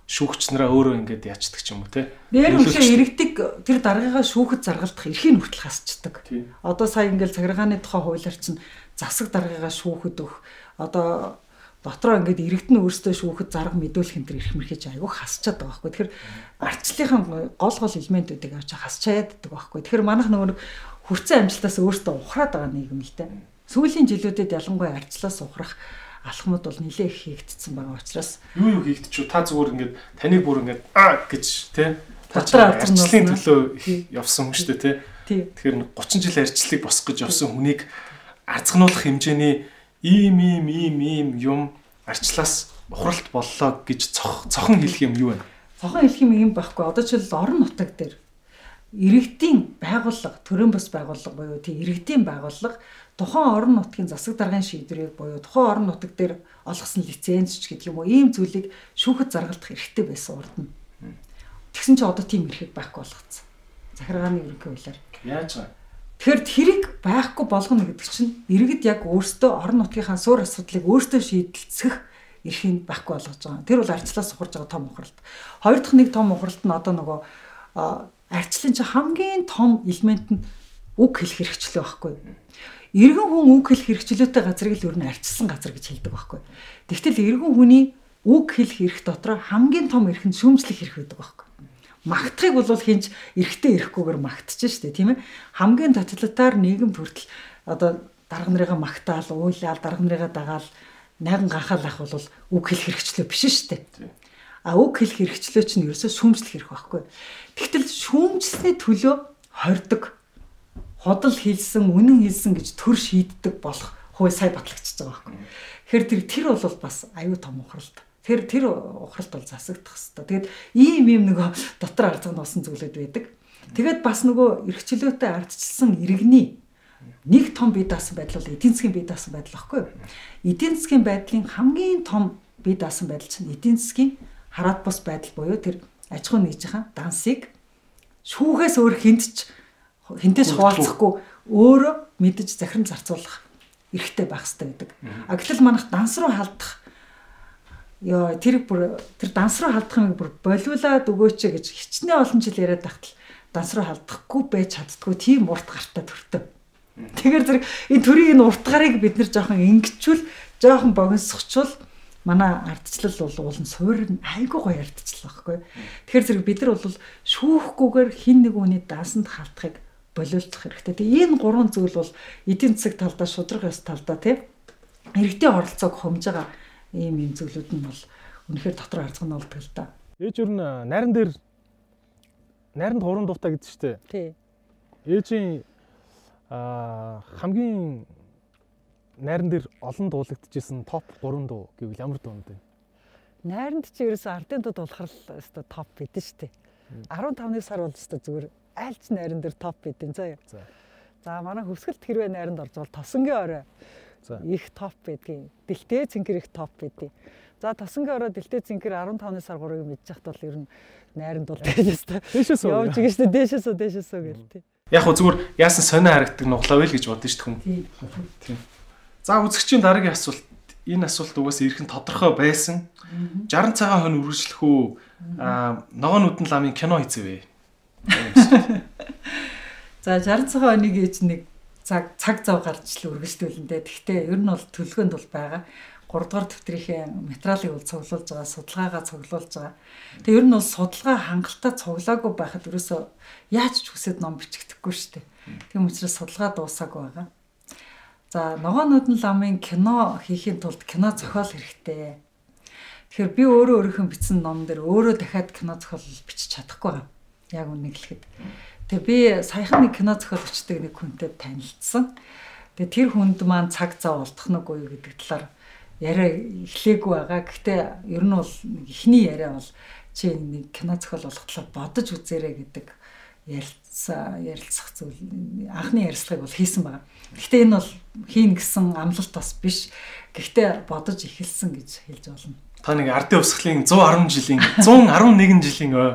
шүүгч нараа өөрөө ингээд яачдаг ч юм уу те. Дээр үлээ иргэдэг тэр даргыгаа шүүхэд заргалдах эрхийн хүртэл хасчдаг. Одоо сая ингээд цагиргааны тухай хуулиар чинь засаг даргыгаа шүүхэд өг одоо дотроо ингээд иргэд нь өөрсдөө шүүхэд зарга мэдүүлэх энэ төр ирэх мэрхэж айгүй хасчаад байгаа байхгүй. Тэгэхээр арчлалынхан гол гол элементүүдийг авч хасчаад байдаг байхгүй. Тэгэхээр манайх нөгөө хүрцэн амжилтаас өөртөө ухраад байгаа нийгэм л дээ. Сүүлийн жилүүдэд ялангуяа арчлаас ухрах алхмууд бол нэлээ их хийгдсэн байгаа учраас юу юу хийгдчихв та зүгээр ингээд таныг бүр ингээд аа гэж тий арчлалын болно. төлөө явсан хүн шүү дээ тий. Тэгэхээр нэг 30 жил арчлалыг босгох гэж явсан хүнийг арзгнуулах хэмжээний ийм ийм ийм ийм юм арчлаас ухралт боллоо гэж цох цохон хэлэх юм юу вэ? Цохон хэлэх юм юм байхгүй. Одоо жишээл орон нутаг дээр иргэдийн байгууллага, төрийн бас байгууллага буюу тий иргэдийн байгууллага тухайн орон нутгийн засаг даргын шийдвэрийг буюу тухайн орон нутаг дээр олгосон лиценз ч гэдэг юм уу ийм зүйлийг шүүхэд заргалдах хэрэгтэй байсан урд нь. Тэгсэн чи одоо тийм эрхэг байхгүй болгоцсон. Захиргааны ерөнхий хуулиар. Яаж вэ? Тэгэхээр тэрийг байхгүй болгоно гэдэг чинь иргэд яг өөрсдөө орон нутгийнхаа суурь асуудлыг өөрсдөө шийдэлцэх эрхийг байхгүй болгож байгаа. Тэр бол арчлаас ухарж байгаа том ухралт. Хоёр дахь нэг том ухралт нь одоо нөгөө арчлын чинь хамгийн том элемент нь үг хэлэх хэрэгчлээ байхгүй. Иргэн хүн үг хэлэх хэрэгчлөөтэй газрыг л ер нь арчилсан газар гэж хэлдэг байхгүй. Тэгтэл иргэн хүний үг хэлэх эрх дотор хамгийн том эрх нь шүүмжлэх эрх байдаг байхгүй. Магтахыг бол хинж эрэхтэй эрэхгүйгээр магтчих штэ тийм ээ. Хамгийн тоталитар нийгэм төртөл одоо дарга нарыгаа магтаал уйлал дарга нарыгаа дагаал найган гахаал ах бол үг хэлэх хэрэгчлөө биш штэ а үг хэлэх хэрэгчлөө чинь ерөөсөө шүүмжлэх хэрэг байхгүй. Тэгтэл шүүмжлэсний төлөө хордог ходол хэлсэн үнэн хэлсэн гэж төр шийддэг болох хууль сая батлагдчихж байгаа байхгүй тэгэхээр тэр тэр бол бас аюу том ухралт Тэр тэр ухралт бол засагдах хэвээр. Тэгээд ийм ийм нөгөө дотор арзан уусан зүйлүүд байдаг. Тэгээд бас нөгөө эрхчлөөтэй ардчилсан иргэний нэг том бие даасан байдал бол эдийн засгийн бие даасан байдал байхгүй? Эдийн засгийн байдлын хамгийн том бие даасан байдал чинь эдийн засгийн хараат бус байдал буюу тэр аж ахуй нэгжийн дансыг шүүхээс өөр хинтч хинтэж хуваалцахгүй өөрөө мэдэж захирам зарцуулах эрхтэй байх хэрэгтэй гэдэг. А гэтэл манайх данс руу халдах ёо тэр бүр тэр данс руу халдахыг бүр болиулаад өгөөч гэж хичнээн олон жил яриад тахтал данс руу халдахгүй байж чаддгүй тийм урт гартаа төртөө. Тэгэхээр зэрэг энэ төрийн энэ урт гарыг бид нэр жоохон ингэчүүл жоохон богиносгочвол манай ардчлал бол уулын суур айгүй гоё ардчлал байхгүй. Тэгэхээр зэрэг бид нар бол шүүхгүйгээр хин нэг үний дансанд халтахыг болиулах хэрэгтэй. Тэгээ энэ гурван зүйл бол эдийн засаг талдаа шудраг ёс талдаа тийм иргэдийн оролцоог хомж байгаа ийм ийм зүйлүүд нь бол үнэхээр дотор харцган болдог л да. Ээж ер нь нарийн дээр нарийн хуран дуутай гэдэг чинь тээ. Тий. Ээжийн аа хамгийн найран дээр олон дуулагдчихсэн топ 3 дуу гэвэл ямар дуу вэ? Найранд чи ерөөсө ардын дуд болохоор л өстой топ бидэн штэ. 15-ны сар бол өстой зүгээр айлч найран дээр топ бидэн заяа. За. За манай хөвсгөлт хэрвээ найранд орж бол тосонгийн орой За. их топ байдгийн. Дэлтэй цэнхэр их топ байдгийг. За тосонгийн орой дэлтэй цэнхэр 15-ны сар 3-ыг мэдчихт бол ер нь найранд бол дээшээс Дээшээс үү? явж байгаа штэ дээшээс үү дээшээс үү гэл тий. Яг хөө зүгээр яасан сонио харагдаг нуглав л гэж бодсон шүү дээ хүн. Тий. За үзэгчийн дараагийн асуулт энэ асуулт угаас ирэх нь тодорхой байсан. 60 цагаан хонь үргэлжлэх үү? Аа ногоон нүдэн ламын кино хийцээвэ. За 60 цагаан оныг ээж нэг цаг цаг зав гарч л үргэлжлүүлэндээ. Тэгтээ ер нь бол төлгөөнд бол байгаа. 3 дугаар дэвтрийнхээ материалыг бол цуглуулж байгаа, судалгаагаа цуглуулж байгаа. Тэгээ ер нь бол судалгаа хангалттай цуглаагүй байхад ерөөсөө яаж ч хүсэд ном бичигдэхгүй шүү дээ. Тийм учраас судалгаа дуусаагүй байгаа. За ногоонууд нь ламын кино хийхин тулд кино зохиол хэрэгтэй. Тэгэхээр би өөрөө өөрийнхөө бичсэн ном дээр өөрөө дахиад кино зохиол бичиж чадахгүй байгаа. Яг үнийг хэлэхэд. Тэгээ би саяхан нэг кино зохиол бичдэг нэг хүнтэй танилцсан. Тэгээ тэр хүнд маань цаг зав олдох нь үгүй гэдэг талаар яриа эхлээгүй байгаа. Гэхдээ ер нь бол эхний яриа бол чи нэг кино зохиол болох талаар бодож үзээрэй гэдэг ярилцсан ярилцах зүйл анхны ярилцлагыг бол хийсэн байгаа. Гэхдээ энэ бол хийн гэсэн амлалт бас биш. Гэхдээ бодож эхэлсэн гэж хэлж болно. Та нэг ардын усхлын 110 жилийн 111 жилийн ой,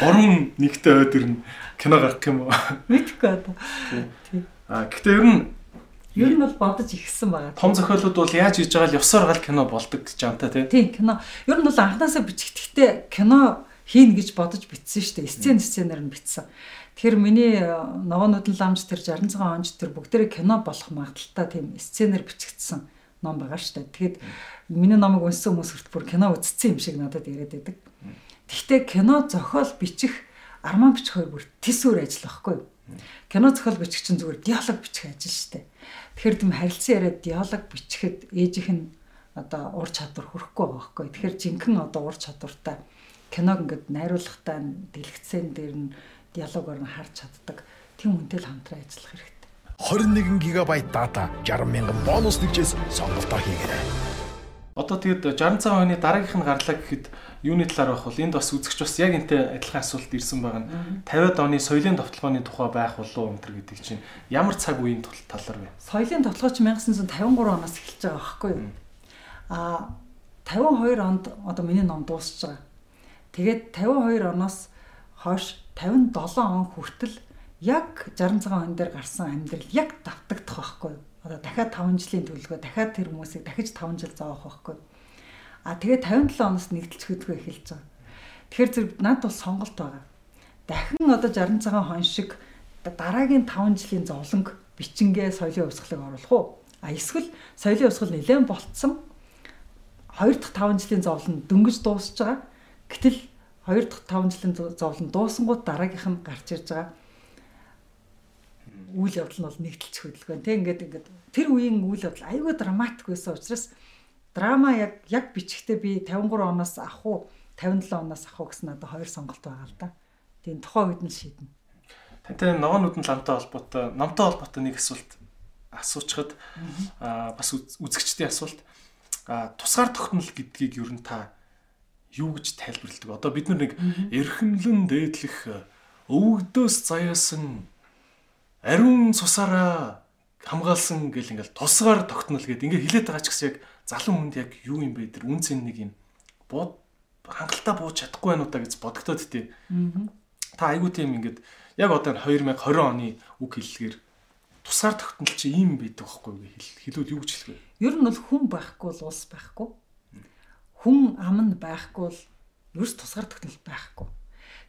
гурван нэгтэй ой дэр нь кино гарах юм уу? Мэдхгүй одоо. Аа гэхдээ ер нь Ер нь бол бодож эхэлсэн байгаа. том зохиолууд бол яаж хийж байгаа л явсаар гал кино болдог гэж амтаа тий. Тийм кино. Ер нь бол анханасаа бичигдэхдээ кино хийн гэж бодож бичсэн шүү дээ. Сцен сценаар нь бичсэн. Тэгэхээр миний э, ногоонууд нь ламж тэр 60 цагаан онж тэр бүгдээрээ кино болох магадaltaа тийм сценаар бичигдсэн ном байгаа шүү дээ. Тэгэхэд миний номыг унссан хүмүүс хүртэл бүр кино үзсэн юм шиг надад яриад байдаг. Гэхдээ кино зохиол бичих арман бичих хоёр бүр тис өөр ажил байхгүй юу? Кино зохиол бичих чинь зүгээр диалог бичих ажил шүү дээ. Тэгэхээр тийм харилцан яриад диалог бичихэд ээжийнх нь одоо ур чадвар хүрхгүй байгаа байхгүй. Тэгэхээр жинхэнэ одоо ур чадвартай киног ингээд найруулгатай дэлгэцэн дээр нь диалогоор нь харж чаддаг тийм хүнтэй л хамтран ажиллах хэрэгтэй. 21 ГБ дата 60 мянган бонус нэгжээс сонголтоо хийгээрэй. Одоо тэгэд 60 цагаан хойны дараагийнх нь гарлаа гэхэд юуны талаар байх вэ? Энд бас үзэгч бас яг энтэй адилхан асуулт ирсэн байгаа нь 50-аад оны соёлын товтлогооны тухай байх болов уу өнтер гэдэг чинь ямар цаг үеийн талаар вэ? Соёлын товтлогоо чи 1953 оноос эхэлж байгаа байхгүй юу? А 52 онд одоо миний ном дуусж байгаа. Тэгээд 52 оноос хойш 57 он хүртэл яг 60 цагаан он дээр гарсан амьдрал яг давтагдах байхгүй юу? Одоо дахиад 5 жилийн төлөвлөгөө дахиад тэр хүмүүсийг дахиж 5 жил зоох байхгүй юу? А тэгээ 57 оноос нэгдэлч хөдөлгөө эхэлж байгаа. Тэгэхээр зэрэг над бол сонголт байгаа. Дахин одоо 60 цагаан хон шиг дараагийн 5 жилийн зовлонг бичингээ соёлын хувьсгалыг оруулах уу? А эсвэл соёлын хувьсгал нэлээд болцсон 2 дахь 5 жилийн зовлон дөнгөж дуусж байгаа. Гэтэл 2 дахь 5 жилийн зовлон дуусангууд дараагийнх нь гарч ирж байгаа үйл явдал нь бол нэгдэлч хөдөлгөөн. Тэг ингээд ингээд тэр үеийн үйл явдал айгүй драматик байсан учраас драма яг яг бичихтэй би 53 оноос авах уу 57 оноос авах уу гэсэн надад хоёр сонголт байгаа л да. Тийм тухайн үед нь шийднэ. Тантай ногоон нүдэн ламтай холбоотой номтой холбоотой нэг асуулт асуучхад аа бас үзэгчдийн асуулт аа тусгаар тогтнол гэдгийг ер нь та юу гэж тайлбарладаг? Одоо бид нар нэг эрхэмлэн дээдлэх өвгдөөс заяасан ариун цусаараа хамгаалсан гэл ингээл тусгаар тогтнол гэдэг ингээ хилээд байгаа ч гэсэн яг залуу хүнд яг юу юм бэ тэр үн цэн нэг юм бод хангалттай бууж чадахгүй байна уу та гэж бодогдоод тээ. Та айгуу тийм ингээд яг одоо 2020 оны үг хэллэгээр тусаар тогтнол чи ийм байдаг байхгүй хэлвэл юу гэж хэлэх вэ? Ер нь бол хүн байхгүй бол улс байхгүй. Хүн ам нь байхгүй бол ерөөс тусгаар тогтнол байхгүй.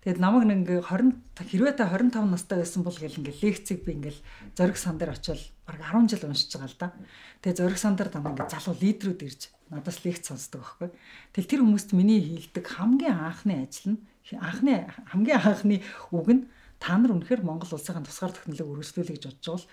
Тэгээд намайг нэг ингээ 20 хэрвээ та 25 настай байсан бол гэл ингээ лекцийг би ингээл зориг сан дээр очил баг 10 жил уншиж байгаа л да. Тэгээд зориг сан дээр дам ингээ залуу лидерүүд ирж надаас лекц сонсдог байхгүй. Тэгэл тэр хүмүүст миний хийлдэг хамгийн анхны ажил нь анхны хамгийн анхны үг нь та нар үнэхээр Монгол улсынхаа тусгаар технологи өргөжлүүлэх гэж бодож бол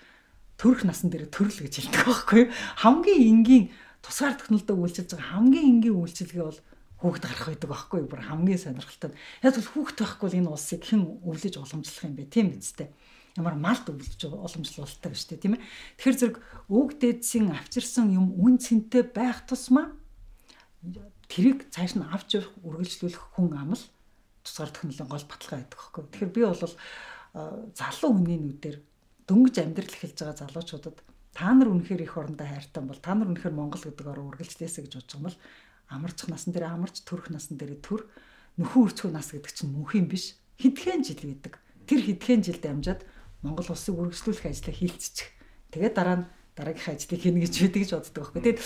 төрөх насан дээр төрөл гэж хэлдэг байхгүй. Хамгийн энгийн тусгаар технологид үйлчилж байгаа хамгийн энгийн үйлчилгээ бол хүүхд гарах байдаг байхгүй? Бүр хамгийн сонирхолтой. Яг бол хүүхд байхгүй бол энэ улсыг хэн өвлөж уламжлах юм бэ? Тийм үстэй. Ямар малт өвлөж уламжлуулдаг шүү дээ, тийм ээ. Тэгэхээр зэрэг өвг дээдсийн авчирсан юм үн цэнтэй байх тусмаа тэрийг цааш нь авч явах үргэлжлүүлэх хүн амл тусгаар технологийн гол баталгаа байдаг байхгүй. Тэгэхээр би бол залуу хүний нүдээр дөнгөж амьдрал эхэлж байгаа залуучуудад та нар үнэхээр их орондоо хайртай бол та нар үнэхээр Монгол гэдэг ороо үргэлжлээсэ гэж юм бол амарч насан дээр амарч төрөх насан дээр төр нөхөн үрцхүү нас гэдэг чинь мөнх юм биш. Хэдхэн жил байдаг тэр хэдхэн жилд амжаад Монгол улсыг үргэлжлүүлэх ажлаа хилцчих тэгээд дараа нь дараагийнхаа ажлыг хийнэ гэж бид гэж боддог байхгүй. Тэгээд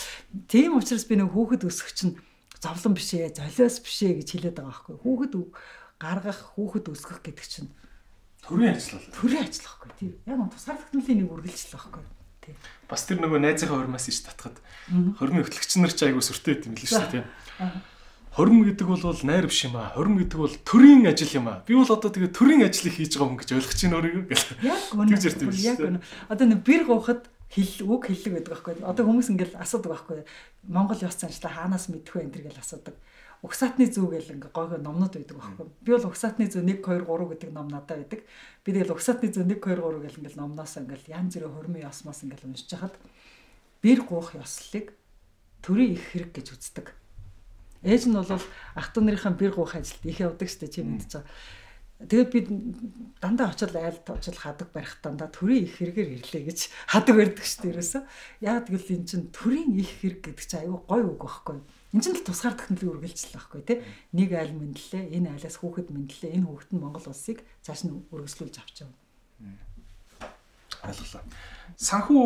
тийм учраас би нэг хүүхэд өсөх чинь зовлон биш ээ золиос биш ээ гэж хэлээд байгаа байхгүй. Хүүхэд гаргах хүүхэд өсгөх гэдэг чинь төрийн ажил бол. төрийн ажил байхгүй. Тийм яг нь тусгаар технологийн нэг үргэлжлэл байхгүй. Бас тэр нөгөө найзынхаа хормоос иш татхад хормын хөтлөгч нар ч айгу сүртэй юм л шүү дээ. Хорм гэдэг бол найр биш юм аа. Хорм гэдэг бол төрийн ажил юм аа. Би бол одоо тэгээ төрийн ажлыг хийж байгаа хүн гэж ойлгож байна өөрийгөө гэл. Яг үнэ. Яг үнэ. Одоо нэг бэр гоохот хэл үг хэллэг байдаг байхгүй. Одоо хүмүүс ингээл асуудаг байхгүй. Монгол ёс заншлаа хаанаас мэдэх вэ энэ төр гэж асуудаг угсаатны зүг гэл ингээ гойгоо номнод байдаг байхгүй. Би бол угсаатны зүг 1 2 3 гэдэг ном надад байдаг. Би тэгэл угсаатны зүг 1 2 3 гэл ингээл номноос ингээл янз бүрийн хормын ёсмоос ингээл уншиж хахад бэр гуух ёслолыг төрийн их хэрэг гэж үздэг. Ээж нь бол ах トゥ нарынхаа бэр гуух ажилд их явдаг штэ чи мэдчихэж байгаа. Тэгээд би дандаа очил айл очил хадаг барих дандаа төрийн их хэрэгээр ирлээ гэж хадаг барьдаг шүү дээ ерөөсөө. Яа тэгэл эн чин төрийн их хэрэг гэдэг чинь аюу гой үг байхгүй? Энд чинь л тусгаар технологи үргэлжлэл байхгүй тий. Нэг айл мэдлээ, энэ айлаас хүүхэд мэдлээ, энэ хүүхэд нь Монгол улсыг цааш нь үргэлжлүүлж авч явна. Ойлголоо. Санхүү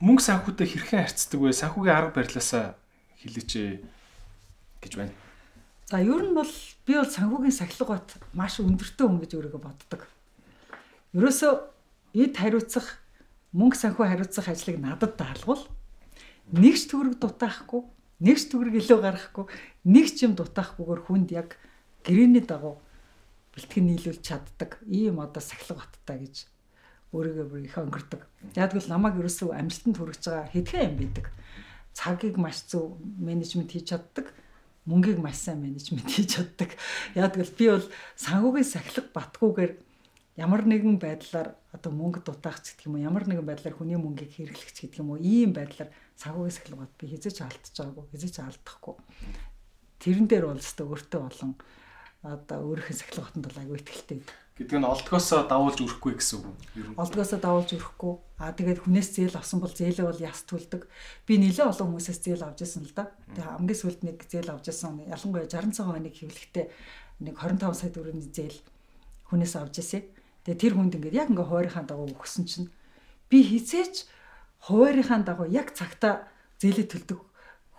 мөнгө санхүүтэй хэрхэн харьцдаг вэ? Санхүүгийн арга барилаасаа хэлээч гэж байна. За ер нь бол би бол санхүүгийн сахилга бат маш өндөртэй хүн гэж өөрийгөө боддог. Ерөөсөө эд хариуцах мөнгө санхүү хариуцах ажлыг надад даалгавал нэгч төгрөг дутаахгүй нэг ч төгрөг илүү гаргахгүй нэг ч юм дутаахгүйгээр хүнд яг гэрээний дагуу бэлтгэн нийлүүлж чаддаг ийм одоо сахилга баттай гэж өөрийгөө бүр их өнгөрдөг. Яг л намайг ерөөсөө амжилтанд хүргэж байгаа хэдхэн юм бидэг. Цагийг маш зөв менежмент хийж чаддаг. мөнгийг маш сайн менежмент хийж чаддаг. Яг гэвэл би бол санхүүгийн сахилга батгүйгээр ямар нэгэн байдлаар одоо мөнгө дутаагч гэдэг юм уу ямар нэгэн байдлаар хүний мөнгийг хэрэглэгч гэдэг юм уу ийм байдлаар санхүүгийн сахилгад би хизээч алдчих жаагүй хизээч алдахгүй тэрэн дээр бол өстө өөртөө болон одоо өөрийнхөө сахилгатанд бол аягүй ихтэй гэдэг нь олдгоосоо давуулж өрөхгүй гэсэн үг юм. Олдгоосоо давуулж өрөхгүй. Аа тэгээд хүнээс зээл авсан бол зээлээ бол яс түлдэг. Би нэлээд олон хүмүүсээс зээл авч ирсэн л да. Тэгээд хамгийн сүүлд нэг зээл авч ирсэн. Ялангуяа 60 цагаан хоног хэвлэхдээ нэг 25 сая төгрөгийн зээл хүнээс авч ирсэн. Тэгээд тэр хүнд ингээд яг ингээ хуваарийнхаа дагуу өгсөн чинь би хизээч хуваарийнхаа дагуу яг цагта зээлээ төлдөг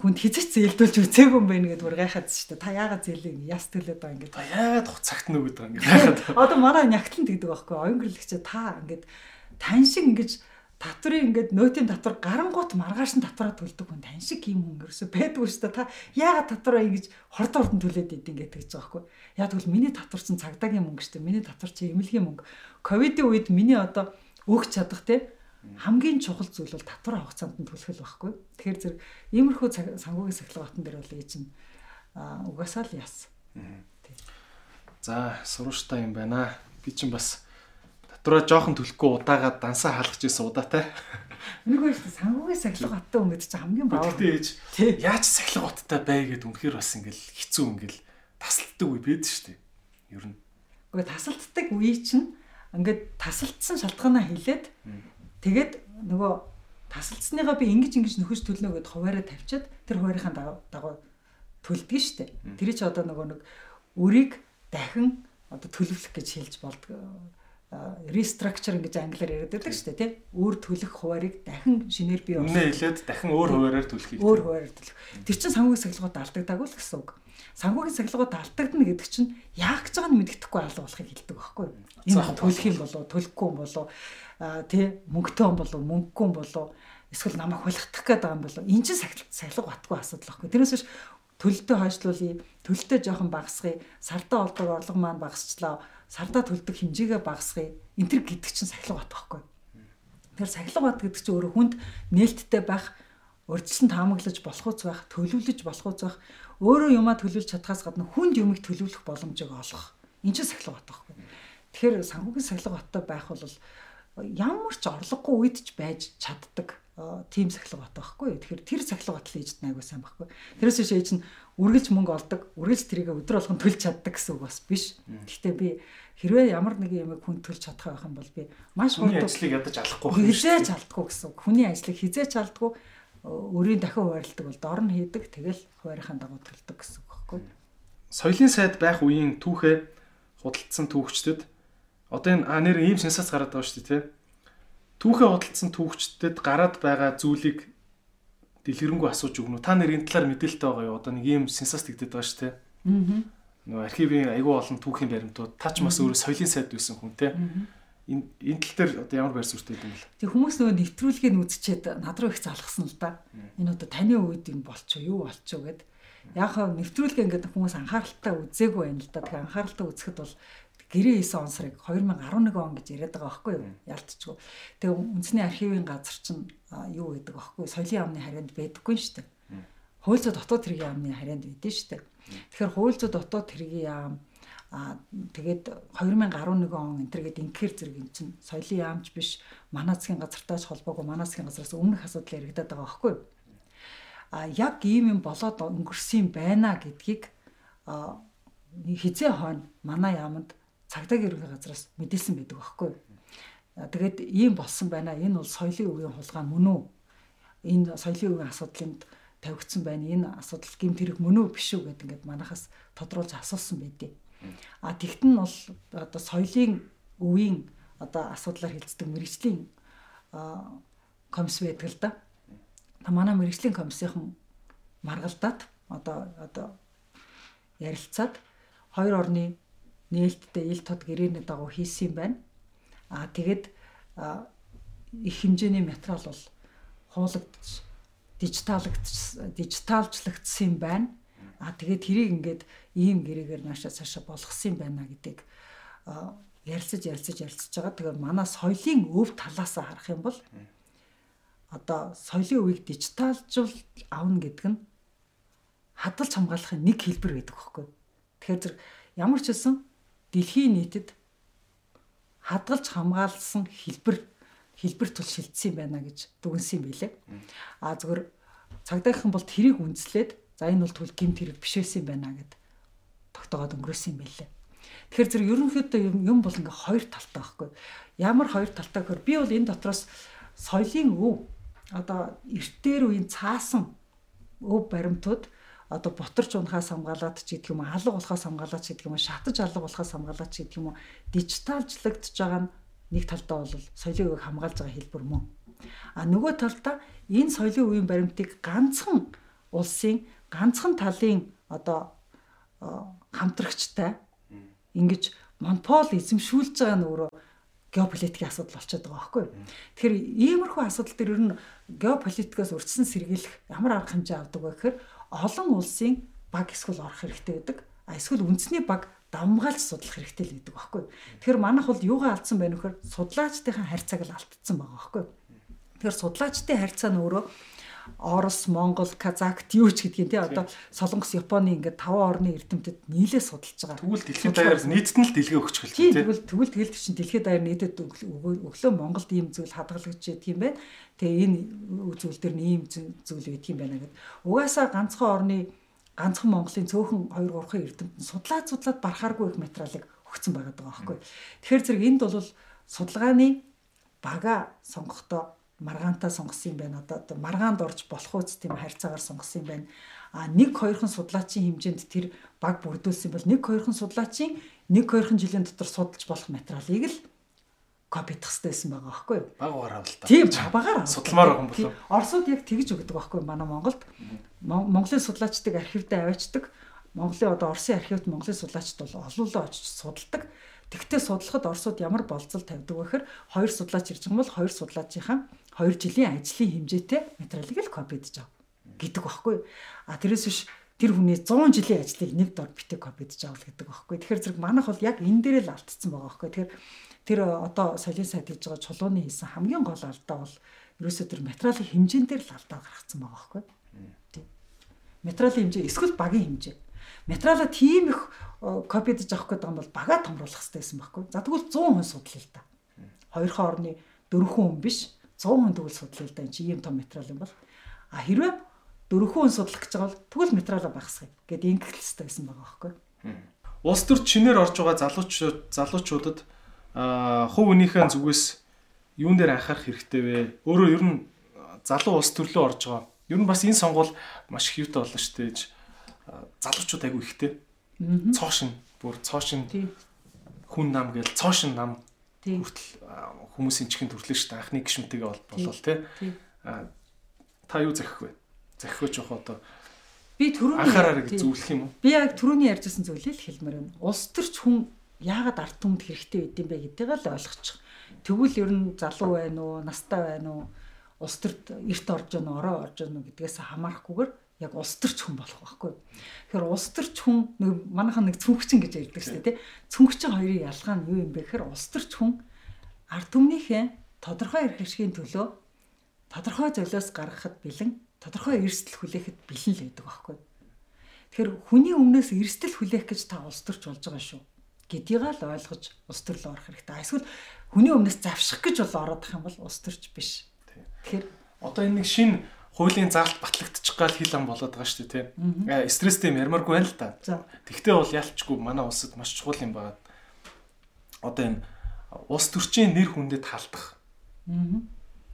хүнд хизэж зээлдүүлж үзээгүй юм байна гэдгээр гайхаад шүү дээ. Та яагаад зээлийг яс төлөөд байгаа ингээд. Та яагаад хуцагт нү гэдэг юм гайхаад. Одоо манай нягтлан тэгдэг байхгүй. Оюн гэрлэгчээ та ингээд тань шиг ингэж татврын ингээд нөтийн татвар гарангуут маргааш нь татвараа төлдөг хүн тань шиг юм хүн ерөөсөө байдгүй шүү дээ. Та яагаад татвараа ингэж хорд хордон төлөөд идэв ингээд гэж байгаа байхгүй. Яг тэгвэл миний татвар чинь цагдаагийн мөнгө шүү дээ. Миний татвар чинь эмнэлгийн мөнгө. Ковидын үед миний одоо өгч чадах те хамгийн чухал зүйл бол татвар цамд нь төлөх л байхгүй. Тэгэхээр зэрэг иймэрхүү санхүүгийн сахилга батан дээр бол ээж нь угаасаа л яс. За сурвштай юм байна. Би чинь бас татвараа жоохон төлөхгүй удаагаад дансаа хаалгаж исэн удаатай. Нэг хоёр санхүүгийн сахилга баттай хүн гэдэг чинь хамгийн баа. Тэгтээ ээж яаж сахилга баттай бай гэд үнэхээр бас ингээл хэцүү ингээл тасалддаг үе байдаг шүү дээ. Ер нь. Үгүй тасалддаг үе чинь ингээд тасалдсан шалтгаанаа хэлээд Тэгээд нөгөө тасалцсныгаа би ингэж ингэж нөхөж төлнө гэд хуваараа тавьчаад тэр хуваарийнхаа дагуу төлдөг нь штэ. Тэр чи одоо нөгөө нэг өрийг дахин одоо төлөвлөх гэж хэлж болдог restructure гэж англиар яриад байдаг шүү дээ тий. Өөр төлөх хуваарийг дахин шинээр бий болгох. Үнэ хэлээд дахин өөр хуваараар төлөхийг. Өөр хуваараар төлөх. Тэр чинь санхүүгийн сахилгууд алдагдаагүй л гэсэн үг. Санхүүгийн сахилгууд алдагдана гэдэг чинь яах гэж байгааг нь мэддэхгүй алга болохыг хэлдэг байхгүй юу? Энэ төлөх юм болоо, төлөхгүй юм болоо тий мөнгөтэй юм болоо, мөнгөгүй юм болоо эсвэл намайг хулигдах гээд байгаа юм болоо. Энэ чинь сахилга батгүй асуудал байхгүй. Тэрнээс биш төлөлтөө хойшлуулъя, төлөлтөө жоохон багасгая, сардаа олдог орлого маань багасчлаа сардаа төлдөг хэмжээгээ багасгая. Энд төр гэдэг чинь сахилга бат байхгүй. Тэгэхээр сахилга бат гэдэг чинь өөрөө хүнд нээлттэй байх, урьдчилан таамаглаж болох үз байх, төлөвлөж болох үз байх, өөрөө юмаа төлөвлөж чадхаас гадна хүнд юмыг төлөвлөх боломжийг олгох. Энэ чинь сахилга бат байхгүй. Тэгэхээр санхүүгийн сахилга баттай байх бол ямар ч орлогогүй үед ч байж чаддаг тим сахилга бат байхгүй. Тэгэхээр тэр сахилга батл ээжд найгуу сайн байхгүй. Тэрээс биш ээж нь үргэлж мөнгө олдог, үргэлж тэрийг өдөр болгон төлж чаддаг гэсэн үг бас биш. Гэхдээ би хэрвээ ямар нэгэн юмыг хүн төлж чадах байх юм бол би маш хурдан ажлыг ядаж алахгүй байх. Хизээч алдахгүй гэсэн. Хүний ажлыг хизээч алдгүй өөрийн дахин хуваарлдаг бол дор нь хийдэг тэгэл хуваарийнхаа дагуу төлдөг гэсэн үг байхгүй. Соёлын сайд байх үеийн түүхээ худалдсан түүхчдэд одоо энэ а нэр ийм сенсац гараад байгаа шүү дээ тий. Түүхээ худалдсан түүхчдэд гараад байгаа зүйлийг дэлгэрэнгүй асууж өгнө. Та нэр энэ талаар мэдээлэлтэй байгаа юу? Одоо нэг ийм сенсац тэгдэд байгаа шүү дээ. Аа нөгөө архивын айгүй олон түүхийн баримтууд тач бас өөрөө соёлын сайд байсан хүн те энэ энэ тал дээр одоо ямар байр суурьтай юм бол тэг хүмүүс нөгөө нэвтрүүлгийг үзчихэд над руу их залгасан л да. Энэ одоо таны үед юм болчоо юу болчоо гэд. Яг нэвтрүүлгээ ингээд хүмүүс анхааралтай үзээгүй байна л да. Тэг анхааралтай үзэхэд бол гэрээ 9 он сарыг 2011 он гэж яриад байгаа байхгүй юу? Ялтчгүй тэг үндэсний архивын газар чинь юу гэдэг байхгүй соёлын яамны харьяанд байдаггүй шүү дээ хууль зүйн дотоод хэргийн яамны харьяанд байдэн шүү дээ. Тэгэхээр хууль зүйн дотоод хэргийн яам а тэгээд 2011 он энэ төргээд инхээр зэрэг эн чинь соёлын яамч биш манай засгийн газартайч холбоогүй манай засгийн газраас өмнөх асуудал яригадаад байгаа байхгүй юу? А яг ийм юм болоод өнгөрсөн байна гэдгийг хизээ хойно манай яамд цагдаагийн ерөнхий газраас мэдээлсэн байдаг байхгүй юу? Тэгээд ийм болсон байна. Энэ бол соёлын үеийн хулгай мөн үү? Энэ соёлын үеийн асуудлынд тавигдсан байна. Энэ асуудал гэмт хэрэг мөн үү биш үү гэдэг ингээд манахаас тодруулж асуусан байдیں۔ А тэгт нь бол одоо соёлын өвийн одоо асуудлаар хилцдэг мэрэгжлийн комисс байдаг л да. Та манай мэрэгжлийн комиссийнхан маргалдаад одоо одоо ярилцаад хоёр орны нээлттэй ил тод гэрээний дагуу хийсэн юм байна. А тэгэд их хэмжээний материал бол хуулагдаж дижиталгдсан дижиталжлагдсан юм байна. А тэгээд тэрийг ингээд ийм гэрээгээр наашаа цаашаа болгосон юм байна гэдгийг ярилцаж ярилцаж ярилцаж байгаа. Тэгээд манай соёлын өв талаас харах юм бол одоо соёлын өвийг дижиталжуул авна гэдэг нь хадгалж хамгаалахын нэг хэлбэр байдаг байхгүй. Тэгэхээр зэрэг ямар ч хэлсэн дэлхийн нийтэд хадгалж хамгаалсан хэлбэр хэлбэр тул шилжсэн юм байна гэж дүгнсэн юм билэ. А зөвхөн цагдаагийнхан бол тэрийг үндэслээд за энэ бол тэгвэл гимт хэрэг биш байсан юм байна гэд тогтоогоод өнгөрөөсөн юм билэ. Тэгэхээр зэрэг ерөнхийдөө юм бол ингээ хоёр талтай байхгүй. Ямар хоёр талтай гэхээр би бол энэ дотроос соёлын өв одоо эртээр үеийн цаасан өв баримтууд одоо ботарч унахаас хамгаалаад ч гэдэг юм уу алга болохоос хамгаалаад ч гэдэг юм уу шатаж алга болохоос хамгаалаад ч гэдэг юм уу дижиталжлагдж байгаа нь нэг талдаа бол соёлын үеийг хамгаалж байгаа хэлбэр мөн. А нөгөө талдаа энэ соёлын үеийн баримтыг ганцхан улсын ганцхан талын одоо хамтрагчтай ингэж монопол эзэмшүүлж байгаа нь өөрөө геополитикийн асуудал болчиход байгаа байхгүй. Тэгэхээр иймэрхүү асуудал төр ер нь геополитикаас урьдчилан сэргийлэх ямар арга хэмжээ авдаг вэ гэхээр олон улсын баг эсвэл орох хэрэгтэй байдаг. А эсвэл үндэсний баг давмгаалж судлах хэрэгтэй л гэдэг байхгүй. Тэгэхээр манайх бол юугаа алдсан байх нөхөр судлаачдын харьцааг л алдсан байгаа байхгүй. Тэгэхээр судлаачдын харьцаа нь өөрөө Орос, Монгол, Казак, Тивч гэдгийг тий одоо Солонгос, Японы ингээд таван орны эрдэмтэд нийлээ судалж байгаа. Тэгвэл дэлхийн даяар нийтэд нь л дэлгээ өгч гэлээ тий. Тэгвэл тэгвэл тэгэл чинь дэлхийн даяар нийтэд өглөө Монголд ийм зүйл хадгалагдж байдаг юм байна. Тэгээ энэ зүйл дээр нь ийм зүйл байдаг юм байна гэдэг. Угаасаа ганцхан орны ганцхан Монголын цөөхөн 2 3 эрдэмтэн судлаад судлаад барахааргүй их материалыг өгсөн байгаа даа байхгүй. Тэгэхээр зэрэг энд бол судалгааны бага сонгохдоо маргаантаа сонгосон юм байна. Одоо маргаанд орж болох үст тийм харьцаагаар сонгосон юм байна. А нэг хоёрхан судлаачийн хэмжээнд тэр баг бүрдүүлсэн бол нэг хоёрхан судлаачийн нэг хоёрхан жилийн дотор судалж болох материалыг л копидах хэрэгтэйсэн байгаа байхгүй юу? Баг гараа л та. Тийм багаар судалмаар байгаа юм болов. Оросууд яг тэгж өгдөг байхгүй? Манай Монголд Монголын судлаачдыг архивдаа аваачдаг. Монголын одоо Оросын архивд Монголын судлаачд бол олоолаа очиж судалдаг. Тэгтээ судлахад Оросууд ямар болцол тавьдаг вэ гэхээр хоёр судлаач ирж байгаа бол хоёр судлаачийн 2 жилийн ажлын хэмжээтэй материалыг л копидж ав гэдэг багхгүй. А тэрээс биш тэр хүний 100 жилийн ажлыг нэг дор битээ копидж авал гэдэг багхгүй. Тэгэхээр зэрэг манайх бол яг энэ дээр л алдсан байгаа багхгүй. Тэгэхээр тэр одоо соёлын сайд хийж байгаа чулууны хийсэн хамгийн гол алдаа бол ерөөсөө тэр материалын хэмжээнд дээр л алдаа гаргацсан байгаа багхгүй. Материалын хэмжээ эсвэл багийн хэмжээ. Материалаа тийм их копидж авах гэдэг юм бол багаа томруулах хэрэгтэй байсан байхгүй. За тэгвэл 100 хүн судлаа л да. Хоёрхан орны дөрвөн хүн биш 100 хүн тэгвэл судлаа л да энэ чи ийм том материал юм бол а хэрвээ дөрвөн хүн судлах гэж байгаа бол тэгвэл материалаа багасгая гэд ингэх хэрэгтэй байсан байгаа байхгүй. Улс төр чинээр орж байгаа залуучууд залуучуудад хувь өөнийхөө зүгээс юун дээр анхаарах хэрэгтэй вэ? Өөрөө ер нь залуу улс төрлөө орж байгаа. Ер нь бас энэ сонгуул маш их юутай болно шүү дээ. Залуучууд айгүй ихтэй. Цоошин бүр цоошин хүн нам гээл цоошин нам хүртэл хүмүүсийн чихэн төрлөө шүү дээ. Анхны гişмтэйгээ бол болол тий. Та юу захих вэ? Захих жоох одоо би түрүүний анхаараа гэж зөвлөх юм уу? Би яг түрүүний ярьжсэн зүйлээ л хэлмээр байна. Улс төрч хүн яагаад ард түмэнд хэрэгтэй байд юм бэ гэдгийг л ойлгочих. Тэгвэл ер нь залуу байна уу, настай байна уу, улс төрт эрт орж уу, ороо орж уу гэдгээс хамаарахгүйгээр яг улс төрч хүн болох байхгүй. Тэгэхээр улс төрч хүн нэг манайхан нэг цүнхчин гэж ярьдаг шүү дээ, тий. Цүнхчин хоёрын ялгаа нь юу юм бэ гэхээр улс төрч хүн ард түмнийхээ тодорхой эрх ашигын төлөө тодорхой золиос гаргахад бэлэн, тодорхой эрсдэл хүлээхэд бэлэн л байдаг байхгүй. Тэгэхээр хүний өмнөөс эрсдэл хүлээх гэж та улс төрч болж байгаа шүү гэдгийг л ойлгож улс төрлөө орох хэрэгтэй. Эсвэл хүний өмнөөс завших гэж бол ороод ах юм бол улс төрч биш. Тэгэхээр одоо энэ нэг шинэ хуулийн заалт батлагдчих гал хил ам болоод байгаа шүү дээ тийм. Аа стресстэй юм ярмааргүй байна л та. Тэгтээ бол ялчгүй манай улсад маш чухал юм байна. Одоо энэ улс төрчийн нэр хүндэд халдах.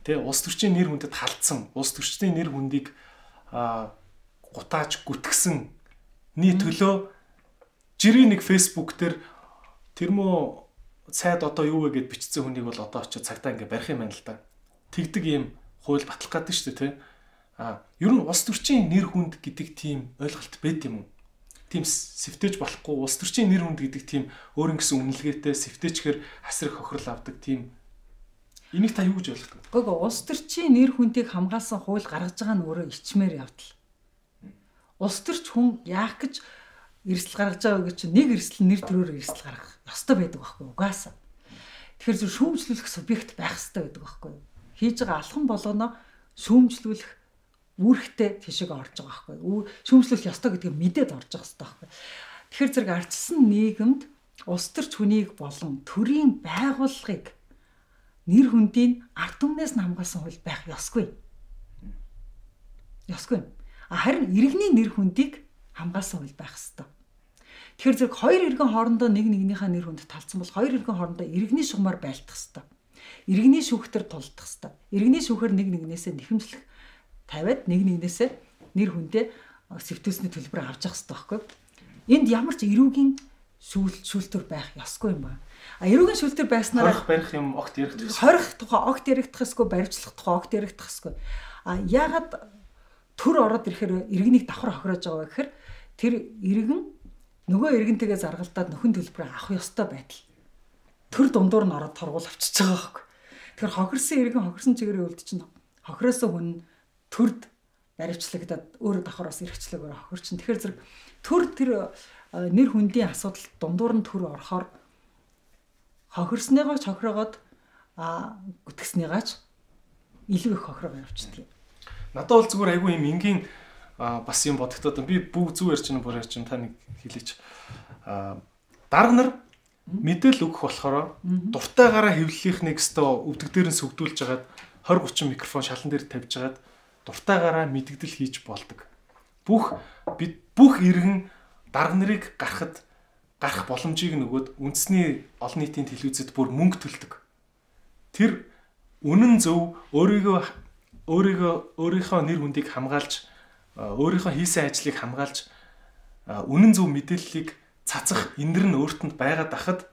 Тэ улс төрчийн нэр хүндэд халдсан, улс төрчдийн нэр хүндийг аа гутааж гүтгсэн ний төлөө жирийн нэг фейсбુક дээр тэрмөө сайд одоо юу вэ гэд бичсэн хүнийг бол одоо очиод цагтаа ингээ барих юм байна л да. Тэгдэг юм хууль батлах гэдэг шүү дээ, тэ. А ер нь улс төрчийн нэр хүнд гэдэг тийм ойлголт байд юм уу? Тийм сэвтэж болохгүй улс төрчийн нэр хүнд гэдэг тийм өөр ингэсэн үнэлгээтэй сэвтэжхэр хасрах хохирол авдаг тийм Энийг та юу гэж ойлгох вэ? Гого улс төрчийн нэр хүндийг хамгаалсан хууль гаргаж байгаа нь өөрөө ичмээр явдал. Улс төрч хүн яах гэж эрсдэл гаргаж байгаа гэж нэг эрсдэл нэр төрөөр эрсдэл гаргах ёстой байдаг байхгүй угаасаа. Тэгэхээр зөв шүүмжлүүлэх субъект байх ёстой байдаг байхгүй. Хийж байгаа алхам болгоно шүүмжлүүлэх үүрэгтэй тийшээ орж байгаа байхгүй. Шүүмжлүүлэх ёстой гэдгийг мэдээд орж байгаа хэрэгтэй байхгүй. Тэгэхээр зэрэг ардчсан нийгэмд улс төрч хүнийг болон төрийн байгууллагыг нэр хүндийн ард түмнээс нь хамгаалсан хууль байх ёсгүй. Ёсгүй. Харин иргэний нэр хүндийг хамгаалсан хууль байх ёстой. Тэгэхээр зэрэг хоёр иргэн хоорондоо нэг нэгнийхээ нэр хүнд талцсан бол хоёр иргэн хоорондоо иргэний шугамар байлдах ёстой. Иргэний шүүхтэр тулдах ёстой. Иргэний шүүхэр нэг нэгнээсээ нэхэмжлэх тавиад нэг нэгнээсээ нэр хүндээ сэвтүүлсний төлбөр авч явах ёстой байхгүй. Энд ямар ч эрүүгийн шүүл шүүлтүр байх ёсгүй юм байна. А эрүүгийн шүүлтүр байснараа хорих барих юм огт яригдах. Хорих тухай огт яригдах эсгүй баримтлах тухай огт яригдах эсгүй. А яагаад төр ороод ирэхээр иргэнийг давхар хохироож байгаа гэхээр тэр иргэн нөгөө иргэнтэйгээ заргалдаад нөхөн төлбөрөө авах ёстой байдал. Төр дундуур нь ороод торгуул авчиж байгаа байхгүй. Тэгэхээр хохирсан иргэн хохирсан чигээрээ үлд чинь хохироосоо хүн төрд баримтлагдаад өөрөө давхараас эрхчлэгөөр хохирчин. Тэгэхээр зэрэг төр тэр нэр хүндийн асуудал дундуур нь төр орохоор хохирсныгоо ч хохирогоод а гүтгснийгаа ч илүү их хохироо явчихдаг. Надад бол зүгээр айгүй юм энгийн бас юм бодогдоод би бүгд зүг ярьж байгаа бүр ярьж та нэг хэлээч. А дарга нар мэдээлэл өгөх болохоор дуртайгаараа хэвлэлийнхнийг өстө өвдөг дээр нь сүгдүүлж хагаад 20 30 микрофон шалан дээр тавьж хагаад дуртайгаараа мэдгдэл хийж болдог. Бүх бүх иргэн дарга нарыг гарахад гарах боломжийг нөгөөд үндэсний олон нийтийн телевизэд бүр мөнгө төлдөг. Тэр үнэн зөв өөрийгөө өөрийгөө өөрийнхөө нэр хүндийг хамгаалж өөрийнхөө хийсэн ажлыг хамгаалж үнэн зөв мэдээллийг цацах эндэр нь өөртөнд байгаад ахад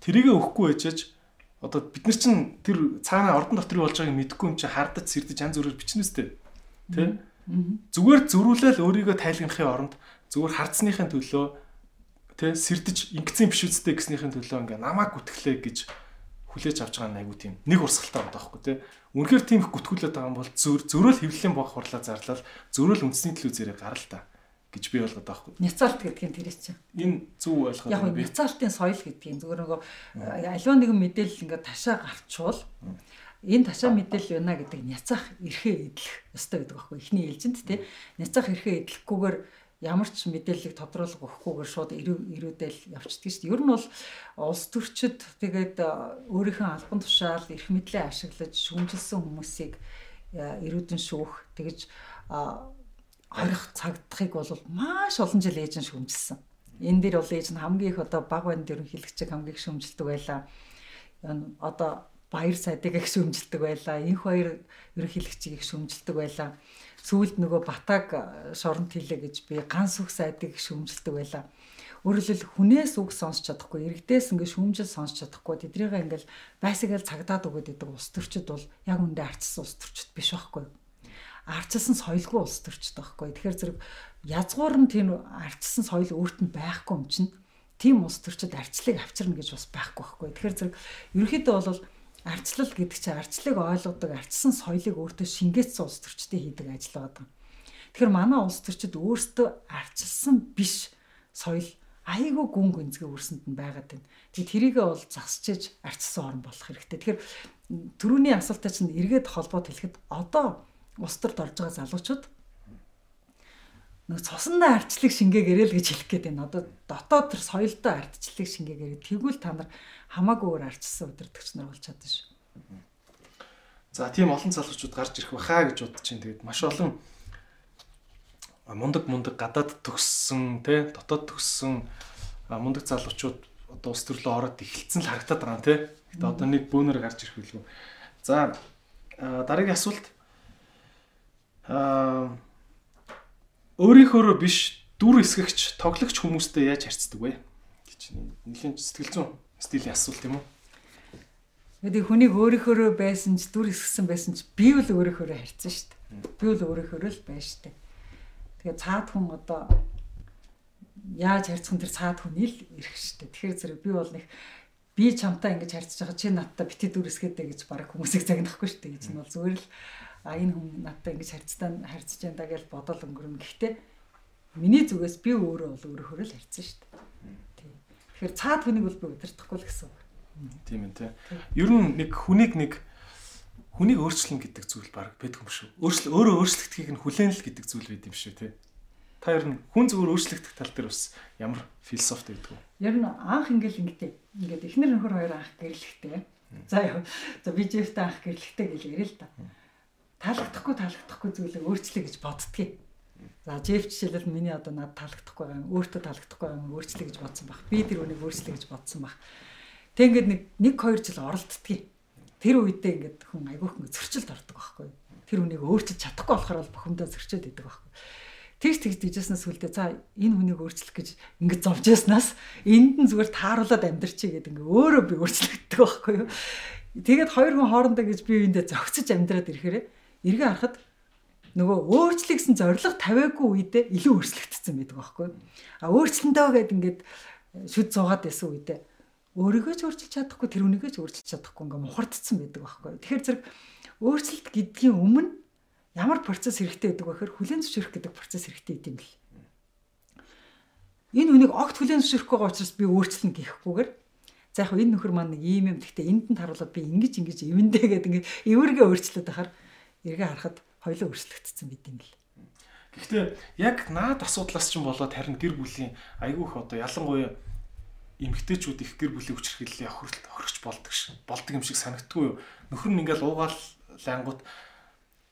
тэрийгэ өгөхгүй байжж одоо бид нар чинь тэр цаана ордон дотрыг болж байгааг мэдгүй юм чи хардаж сэрдэж янз бүрээр бичнэ үстэй. Тэ? Зүгээр зөрүүлэл өөрийгөө тайлгнахын оронд зүгээр хардсныхын төлөө тэ сэрдэж ингэсэн биш үстэй гэснийхин төлөө ингээ намайг гүтгэлээ гэж хүлээж авч байгаа нэг айгу тийм нэг урсгалтай байгаа байхгүй тэ үнэхээр тийм их гүтгүүлээд байгаа юм бол зөрөөл хөвлөлийн баг хурлаа зарлал зөрөөл үндэсний төлөө зэрэг гарал та гэж би ойлгоод байгаа байхгүй. Няцаалт гэдгийг тэр чинь энэ зөв ойлгоод байна би. няцаалтын соёл гэдгийг зүгээр нөгөө аливаа нэгэн мэдээлэл ингээ ташаа гарчвал энэ ташаа мэдээлэл байна гэдэг няцаах эрхээ эдлэх ёстой гэдэг байхгүй эхний ээлжинд тий. Няцаах эрхээ эдлэхгүйгээр ямар ч мэдээллийг тодруулах өгөхгүйгээр шууд ирүүдэл явчихдаг шүү дээ. Ер нь бол улс төрчид тэгээд өөрийнхөө албан тушаал эрх мэдлээ ашиглаж шүүмжилсэн хүмүүсийг ирүүдэн шүүх тэгэж хорих цагдахыг бол маш олон жил ээж нь шүүмжилсэн. Энэ дээр бол ээж нь хамгийн их одоо баг банд ерөнхийлөгчийг хамгийн их шүүмжилдэг байлаа. Одоо баяр сайдыг их шүүмжилдэг байлаа. Инх баяр ерөнхийлөгчийг их шүүмжилдэг байлаа сүүлд нөгөө батаг э, шоронд хийлээ гэж би ганс үг сайдыг шүүмжилдэг байлаа. Өөрөлдөл хүнээс үг сонсч чадахгүй, иргэдээс ингээ шүүмжил сонсч чадахгүй тэднийг ингээл байсагаал цагдаад өгöd идэг улс төрчид бол яг үндэ арчсан улс төрчид биш байхгүй. Арчилсан соёлгүй улс төрчид байхгүй. Тэгэхээр зэрэг язгуур нь тийм арчилсан соёл өөрт нь байхгүй юм чинь тийм улс төрчид арчлыг авчирна гэж бас байхгүй байхгүй. Тэгэхээр зэрэг ерөнхийдөө бол Арчлал гэдэг чинь арчлыг ойлгодог, арчсан соёлыг өөртөө шингээсэн улс төрчтэй хийдэг ажил байгаа. Тэгэхээр манай улс төрчид өөрсдөө арчилсан биш соёл айгүй гүн гүнзгий өрсөнд нь байгаад байна. Тэгээд тэрийгээ бол засчиж арчсан орн болох хэрэгтэй. Тэгэхээр төрөүний асуултаа чинь эргээд холбоод хэлэхэд одоо төрд орж байгаа залуучууд нэг цусандаа арчлыг шингээгээрэй л гэж хэлэх гээд байна. Одоо дотоод тэр соёлтой ардчлыг шингээгээрэй. Тэгвэл та нар хамаагүй өөр арчсан удирдахч нар болж чадсан шүү. За тийм олон залуучууд гарч ирэх баха гэж бодож чинь тэгээд маш олон мундаг мундаг гадаад төгссөн тий дотоод төгссөн мундаг залуучууд одоо ус төрлөө ороод эхэлсэн л харагдаад байгаа тий. Гэтэ одоо нэг бөөнөр гарч ирэх билгүй. За дараагийн асуулт өөрийнхөө биш дүр эсгэгч тоглогч хүмүүстэй яаж харьцдаг вэ гэж нэлийн сэтгэл зүйн стилийн асуулт юм уу? Тэгээд хүнийг өөрийнхөө байсан ч дүр эсгсэн байсан ч би л өөрийнхөө харьцсан шүү дээ. Би л өөрийнхөө л байж штэ. Тэгээд цаад хүн одоо яаж харьцах тэр цаад хүний л ирэх штэ. Тэгэхээр зэрэг би бол нэг би чамтай ингэж харьцаж байгаа чи надтай бити дүр эсгээдэй гэж баг хүмүүсийг загнахгүй штэ гэж нь бол зүгээр л а энэ хүн надтай ингэж харьцтай харьцаж байна гэж бодол өнгөрнө. Гэхдээ миний зүгээс би өөрөө бол өөрийнхөө л харьцсан штэ. Тэгэхээр цаад хүнийг бол би удирдахгүй л гэсэн үг. Тийм ээ тий. Ер нь нэг хүнийг нэг хүнийг өөрчлөн гэдэг зүйл баг байдаг юм шүү. Өөрчлө өөрөө өөрчлөгдөхийг нь хүлээн л гэдэг зүйл байд юм шүү те. Та ер нь хүн зүгээр өөрчлөгдөх тал дээр бас ямар философи байдаг вэ? Ер нь анх ингээл ингэдэг. Ингээд эхнэр нөхөр хоёр анх гэрлэхтэй. За яа. За би жифтэй анх гэрлэхтэй гэж ярил л да. Таалагдахгүй таалагдахгүй зүйлээ өөрчлөе гэж боддгийг. За жеф жишээлбэл миний одоо надад таалагдахгүй байгаа юм, өөртөө таалагдахгүй байгаа юм өөрчлөе гэж бодсон баг. Би тэр үнийг өөрчлөе гэж бодсон баг. Тэг ингээд нэг 1 2 жил оролддгийг. Тэр үедээ ингээд хүн айгүйх ингээд зөрчилд ордог байхгүй. Тэр үнийг өөрчилж чадахгүй болохоор бол бухимдаа зөрчөөд идэг байхгүй. Тэгж тэгж дижээснээс үлдээ за энэ хүнийг өөрчлөх гэж ингээд зовж яснаас энд нь зүгээр тааруулаад амьдрчий гэдэг ингээд өөрөө би өөрчлөгддөг байхгүй юу. Тэгээд хоёр хүн хоорондоо гэж би үүндээ зөгцөж амьдраад ирэхээр эргээ харахад нөгөө өөрчлөлт гэсэн зориг тавиагүй үедээ илүү өөрчлөгдсөн байдаг байхгүй. А өөрчлөндөө гэд ингээд шүд зугаад байсан үедээ өөрийгөө ч өөрчилж чадахгүй тэр үнийгээ ч өөрчилж чадахгүй ингээд мухардцсан байдаг байхгүй. Тэгэхээр зэрэг өөрчлөлт гэдгийн өмнө ямар процесс хэрэгтэй байдаг вэ гэхээр хүлэн зөвшөөрөх гэдэг процесс хэрэгтэй гэдэг юм бэл. Энэ үнийг огт хүлэн зөвшөөрөхгүй байгаа учраас би өөрчлөн гэхгүйгээр за яг энэ нөхөр маань нэг ийм юм гэхдээ энд нь таруулаад би ингэж ингэж ивэндэ гэдэг ингээд эвэргээ өөрчлөд байхаар эргээ харахад хоёлоо өрсөлдөгдсөн бид юм л. Гэхдээ яг наад асуудлаас ч юм болоод харин гэр бүлийн айгүйх одоо ялангуяа эмгтээчүүд их гэр бүлийн хүчирхийлэл явах хүртэл хоригч болдог ш. болдог юм шиг санагдтгүй юу? Нөхөр нь ингээл уугаал лангууд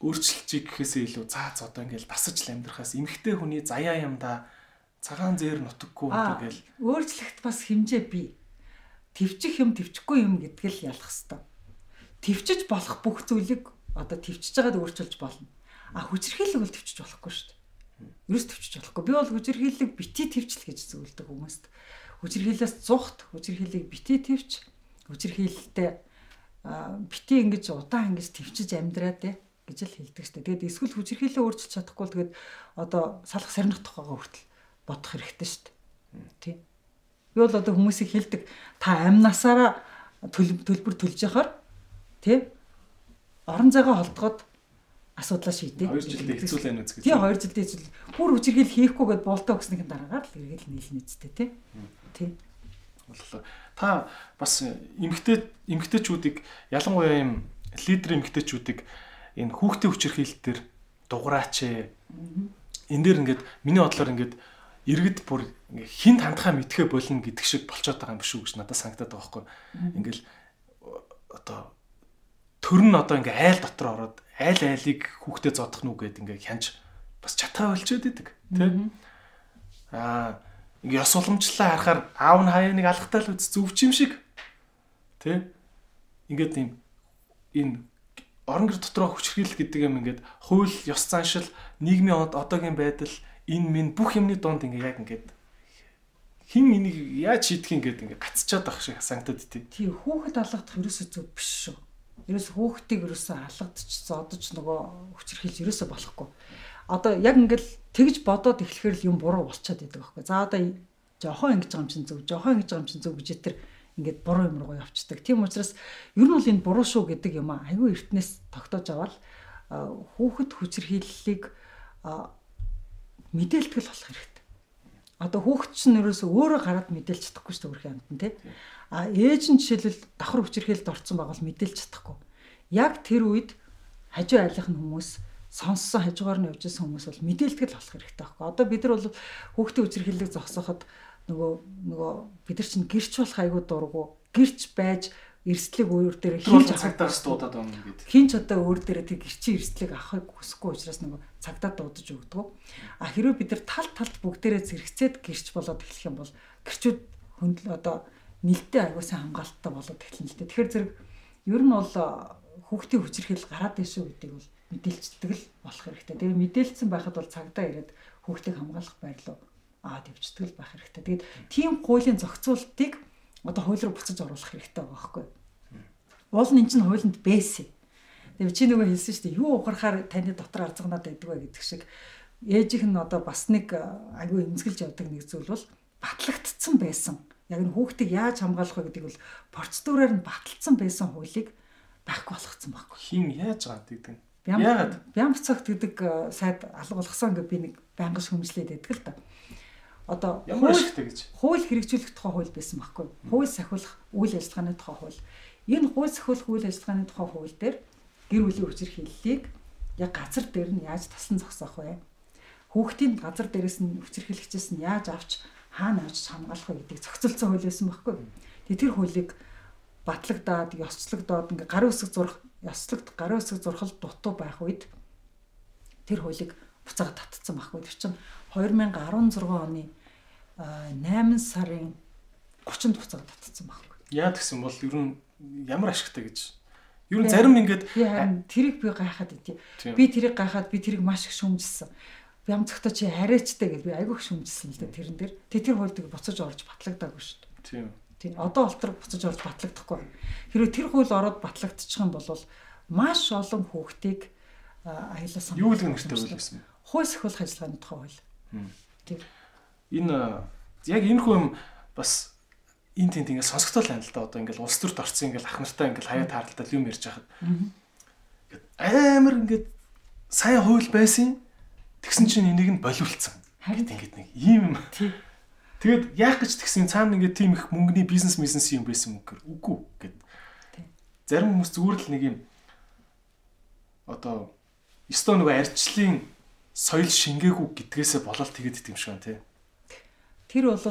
өөрчлөлчийг гэхээсээ илүү за одоо ингээл дасаж л амьдрахаас эмгтээ хүний заяа юм да цагаан зээр нутаггүй тэгэл өөрчлөлт бас хэмжээ бий. Твчих юм твчихгүй юм гэдг л ялах хэвээр. Твчиж болох бүх зүйлийг одоо төвчж байгаад өөрчилж болно. А хүчирхийлэг бол төвчж болохгүй шүү дээ. Ерөөс төвчж болохгүй. Би бол хүчирхийлэг бити төвчл гэж зөвлөдөг хүмүүст. Хүчирхийлээс зүхт, хүчирхийлийг бити төвч, хүчирхийлэлтэй бити ингэж удаан ингэж төвчж амьдраа те гэж л хэлдэг шүү дээ. Тэгээд эсвэл хүчирхийлээ өөрчилж чадахгүй л тэгээд одоо салах сарних тухайгаа хүртэл бодох хэрэгтэй шүү дээ. Тий. Би бол одоо хүмүүсийг хэлдэг та амнасаараа төлбөр төлж яхаар тий орон зайгаа холдоход асуудлаа шийдээ. 2 жилдээ хэцүү л байна үз гэж. Тий 2 жилдээ хэцүү. Бүр хүчирхийл хийхгүйгээд болтоо гэснийхэн дараагаар л эргэл нийлнэ үстэй тий. Тий. Боллоо. Та бас эмгтээ эмгтээчүүдийг ялангуяа юм лидер эмгтээчүүдийг энэ хүүхдийн хүчирхийлэл төр дуграач ээ. Энэ дээр ингээд миний бодлоор ингээд иргэд бүр хинт хандхаа мэдхэ болно гэдэг шиг болчиход байгаа юм биш үү гэж надад санагдаад байгаа байхгүй. Ингээл одоо төр нь одоо ингээ айл дотор ороод айл айлыг хүүхдэд зодох нүг гэд ингээ хянж бас чатаа болчиход идэг тий. Аа ингээ ёс уламжлалаа харахаар аав нь хаяа нэг алгатай л үз зүвч юм шиг тий. Ингээд юм энэ орон гэр дотроо хүчрхийлэл гэдэг юм ингээд хууль ёс заншил нийгмийн одоогийн байдал энэ минь бүх юмны донд ингээ яг ингээд хин энийг яаж шийдэх юм гээд ингээ гацчихад байх шиг санагдаад тий. Тий хүүхэд алгадах ерөөсөө зөв биш шүү ерөөс хүүхдийг ерөөсөө алгадч зодож нөгөө хүчрхийлж ерөөсөө болохгүй. Одоо яг ингээл тэгж бодоод эхлэхээр л юм буруу болчиход идэг байхгүй. За одоо жохон ингэж байгаа юм чинь зөв, жохон ингэж байгаа юм чинь зөв гэж тэр ингээд буруу юм руу явцдаг. Тийм учраас ер нь бол энэ буруу шүү гэдэг юм аа. Айгүй эртнээс тогтоож аваад хүүхэд хүчрхийллийг мэдээлтгэл болох хэрэгтэй. Одоо хүүхэд чинь ерөөсөө өөрөө гараад мэдээлж чадахгүй шүү дээ өөрхийн амт нь тий. А ээж нь жишээлбэл давхар хүчирхээлд орцсон байгаа бол мэдээлж чадахгүй. Яг тэр үед хажуу айлынх нь хүмүүс сонссон хажуугаар нь явж исэн хүмүүс бол мэдээлтгэл болох хэрэгтэй байхгүй. Одоо бид нар бол хүүхдийн хүчирхээлийг зогсооход нөгөө нөгөө бид нар чинь гэрч болох айгуу дургу гэрч байж эрсдлийг өөр дээр хийж цагтаас дуудаад байна гэдэг. Хин ч одоо өөр дээр тэг гэрчийн эрсдлийг авахыг хүсэхгүй учраас нөгөө цагтаа дуудаж өгдөг. А хэрвээ бид нар тал талд бүгдээрээ зэрэгцээд гэрч болоод эхлэх юм бол гэрчүүд хөндлө одоо нэлтээ аягүй сайн хамгаалттай болоод эхэлнэ л дээ. Тэгэхээр зэрэг ер нь бол хүүхдийн хүчирхэл гараад ирсэн гэдгийг бол мэдээлцдэг л болох хэрэгтэй. Тэгээ мэдээлцсэн байхад бол цагдаа ирээд хүүхдийг хамгаалах байр руу аа дэвчдэг л байх хэрэгтэй. Тэгээд тийм хуулийн зохицуултыг одоо хууль руу буцаж оруулах хэрэгтэй байгаа байхгүй. Уул нь эн чинь хуулинд бэсэ. Тэгээ чи нөгөө хэлсэн шүү дээ. Юу ухрахаар таны дотор арзагнаад байдаг вэ гэдэг шиг ээжийнх нь одоо бас нэг аягүй эмзгэлж явдаг нэг зүйл бол батлагдцсан байсан яг нь хүүхдийг яаж хамгаалах вэ гэдэг бол процедураар нь баталсан байсан хуулийг байхгүй болгоцсон байхгүй. Хин яаж байгаа гэдэг нь. Яагаад? Бямб цагт гэдэг э, сайд алга болгосон гэж би нэг байнгын хөмжлээд байдаг л да. Одоо хууль. Хууль хэрэгжүүлэх тухай хууль байсан байхгүй. Хууль сахиулах үйл ажиллагааны тухай хууль. Энэ хууль сахиулах үйл ажиллагааны тухай хууль дээр гэр бүлийн хүчирхийллийг яг газар дээр нь яаж тасан зогсоох вэ? Хүүхдийн газар дээрээс нь хүчирхийлэгчээс нь яаж авч хаана авч хамгаалах вэ гэдгийг зохицолцсон хууль байсан байхгүй. Тэгээ тэр хуулийг батлагдаад, ёсцлогдоод ингээ гарын үсэг зурх, ёсцлогд гарын үсэг зурхал дутуу байх үед тэр хуулийг буцаага татцсан байхгүй. Тэр чинь 2016 оны 8 сарын 30-нд буцаага татцсан байхгүй. Яа гэсэн бол ер нь ямар ашигтай гэж нь зарим ингээд тэрийг би гайхаад идэв. Би тэрийг гайхаад би тэрийг маш их шүмжилсэн. Ам цогтой чи хараачтай гэж би айгүй их шүмжилсэн л дээ тэрэн дээр. Тэ тэр хуульд буцаж орж батлагдаагүй шүү дээ. Тийм. Тийм. Одоо болтор буцаж орж батлагдахгүй. Хэрвээ тэр хууль ороод батлагдчих юм бол маш олон хүүхдийг аялал сан. Юу л нэртэй хууль гэсэн. Хууль сахиулах ажиллагааны тухай хууль. Тийм. Энэ яг энэ хүн бас эн тент ингээд сонсогдол байна л да одоо ингээд улс төрт орцсон ингээд ах нартай ингээд хаяа таарлалтад юм ярьж хахад ингээд амар ингээд сайн хууль байсан тэгсэн чинь энийг нь болиулсан харин ингээд нэг ийм юм. Тэгээд яах гэж тэгсэн цаана ингээд тийм их мөнгөний бизнес бизнес юм байсан мөнгөөр. Үгүй гэд зарим хүмүүс зүгээр л нэг юм одоо өстөө нөгөө арчлын соёл шингээгүй гэдгээсээ болол тэгээд идэм шиг байна тий. Тэр бол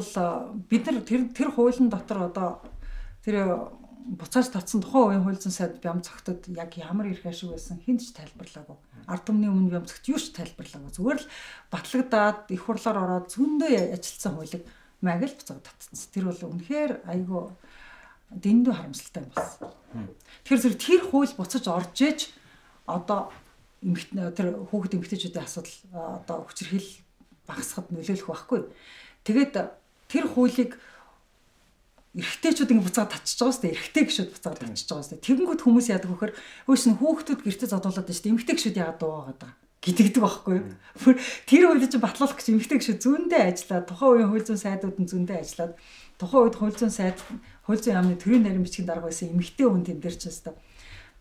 бид нар тэр тэр хуулийн дотор одоо тэр буцааж татсан тухайн үеийн хууль зүйн сайд бям цогтод яг ямар ирэх ашиг байсан хинч тайлбарлаагүй. Ард түмний өмнө бям цогт юу ч тайлбарлаагүй. Зүгээр л батлагдаад их хурлаар ороод зөндөө ажилтсан хуулийг маяг л буцаага татсан. Тэр бол үнэхээр айгүй дэндүү харамсалтай байна. Тэгэхээр зэрэг тэр хууль буцаж орж ээж одоо эмгт тэр хүүхэд эмгтээчүүдийн асуудал одоо хүчирхийл багасхад нөлөөлөх байхгүй. Тэгээд тэр хуулийг эрэгтэйчүүд ингэ буцаад татчихж байгаа сте эрэгтэй гişүүд буцаад татчихж байгаа сте тэгэнгүүт хүмүүс яадаг вөхөр хөөс нь хүүхдүүд гэрте зодуулаад байна сте эмэгтэй гişүүд яагаад дуугаад байгаа? Гэдэгдэг байхгүй юу? Тэр үед чинь батлуулах гэж эмэгтэй гişүүд зүүндээ ажиллаад тухайн үеийн хууль зүйн сайдууд нь зүүндээ ажиллаад тухайн үед хууль зүйн сайд хууль зүйн яамны төрийн нарийн бичгийн дарга байсан эмэгтэй хүн тэн дээр ч өстө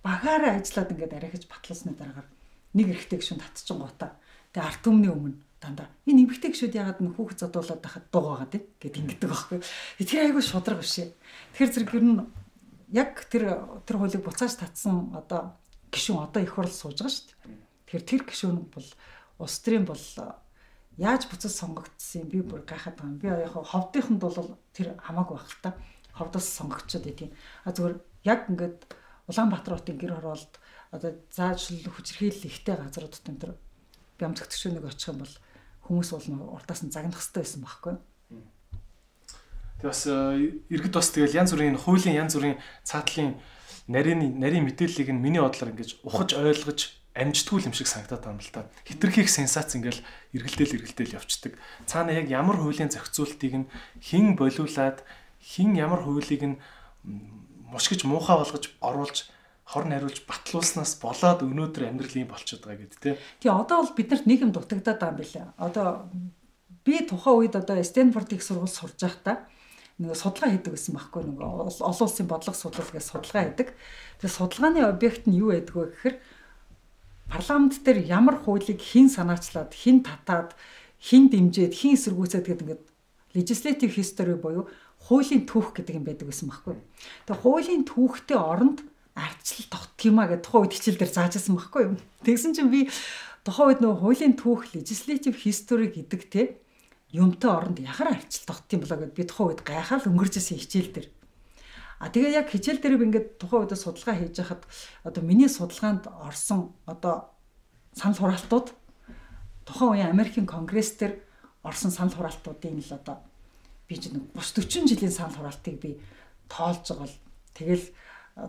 багаараа ажиллаад ингээд арайхаж батлуулсны дараагаар нэг эрэгтэй гişүн татчихсан гутаа тэгээ арт өмнө өмнө дандаа энэ эмгтэй гişүүд ягаад н хүүхэд зодуулаад байхад дуугаад тийм гэд ингэдэг байхгүй. Тэр айгүй шудраг бишээ. Тэгэхээр зэрэг ер нь яг тэр тэр хуулийг буцааж татсан одоо гişүн одоо их хурл сууж байгаа шүү дээ. Тэгэхээр тэр гişүн бол улс төрийн бол яаж буцаж сонгогдсон би бүр гайхаад байгаа юм. Би яг ховдынханд бол тэр хамаагүй байх л та. Ховдос сонгогчод байдیں۔ А зүгээр яг ингээд Улаанбаатар хотын гэр хороолт одоо заажл хүчрхийлэл ихтэй газруудад энэ төр бямцгтгчүүнийг очих юм бол хүмүүс бол урдаас нь загнах хэрэгтэй байсан байхгүй. Тэгээ бас э, иргэд бас тэгэл янз бүрийн хуулийн янз бүрийн цаатлын нарийн нарийн мэдээллийг нь миний бодлоор ингэж ухаж ойлгож амжтгүй юм шиг санагдаад байна л та. Хитрхийх сенсац ингээл эргэлдээл эргэлдээл явцдаг. Цаана яг ямар хуулийн зохицуултыг нь хэн болиулаад хэн ямар хуулийг нь мушгиж муухай болгож оруулж хорн хариулж батлуулснаас болоод өнөөдөр амьдрал юм болчиход байгаа гэд тэ. Тий одоо бол биднэрт нэг юм дутагдаад байгаа юм билээ. Одоо би тухайн үед одоо Стэнфорд их сургууль сурж байхдаа нэг судалгаа хийдэг гэсэн байхгүй нэг олон улсын бодлого судлал гэж судалгаа хийдэг. Тэгээ судалгааны объект нь юу байдаг вэ гэхээр парламент дээр ямар хуулийг хэн санаачлаад, хэн татаад, хэн дэмжиж, хэн эсэргүүцээд гэдэг ингээд legislative history буюу хуулийн түүх гэдэг юм байдаг гэсэн байхгүй. Тэгээ хуулийн түүхтэй оронд ардчил тогтох юм а гэдэг тухайн үед хичээл дээр заажсан байхгүй юу. Тэгсэн чинь би тухайн үед нөгөө хуулийн түүх legislative history гэдэг те юмтай оронд яхаар ардчил тогтох юм болоо гэд би тухайн үед гайхаал өнгөржсэн хичээл дээр. А тэгээ яг хичээл дээр би ингээд тухайн үед судалгаа хийж хахад одоо миний судалгаанд орсон одоо санал хураалтууд тухайн үеийн Америкийн конгресс дээр орсон санал хураалтуудын л одоо би чинь бус 40 жилийн санал хураалтыг би тоолж байгаа бол тэгэл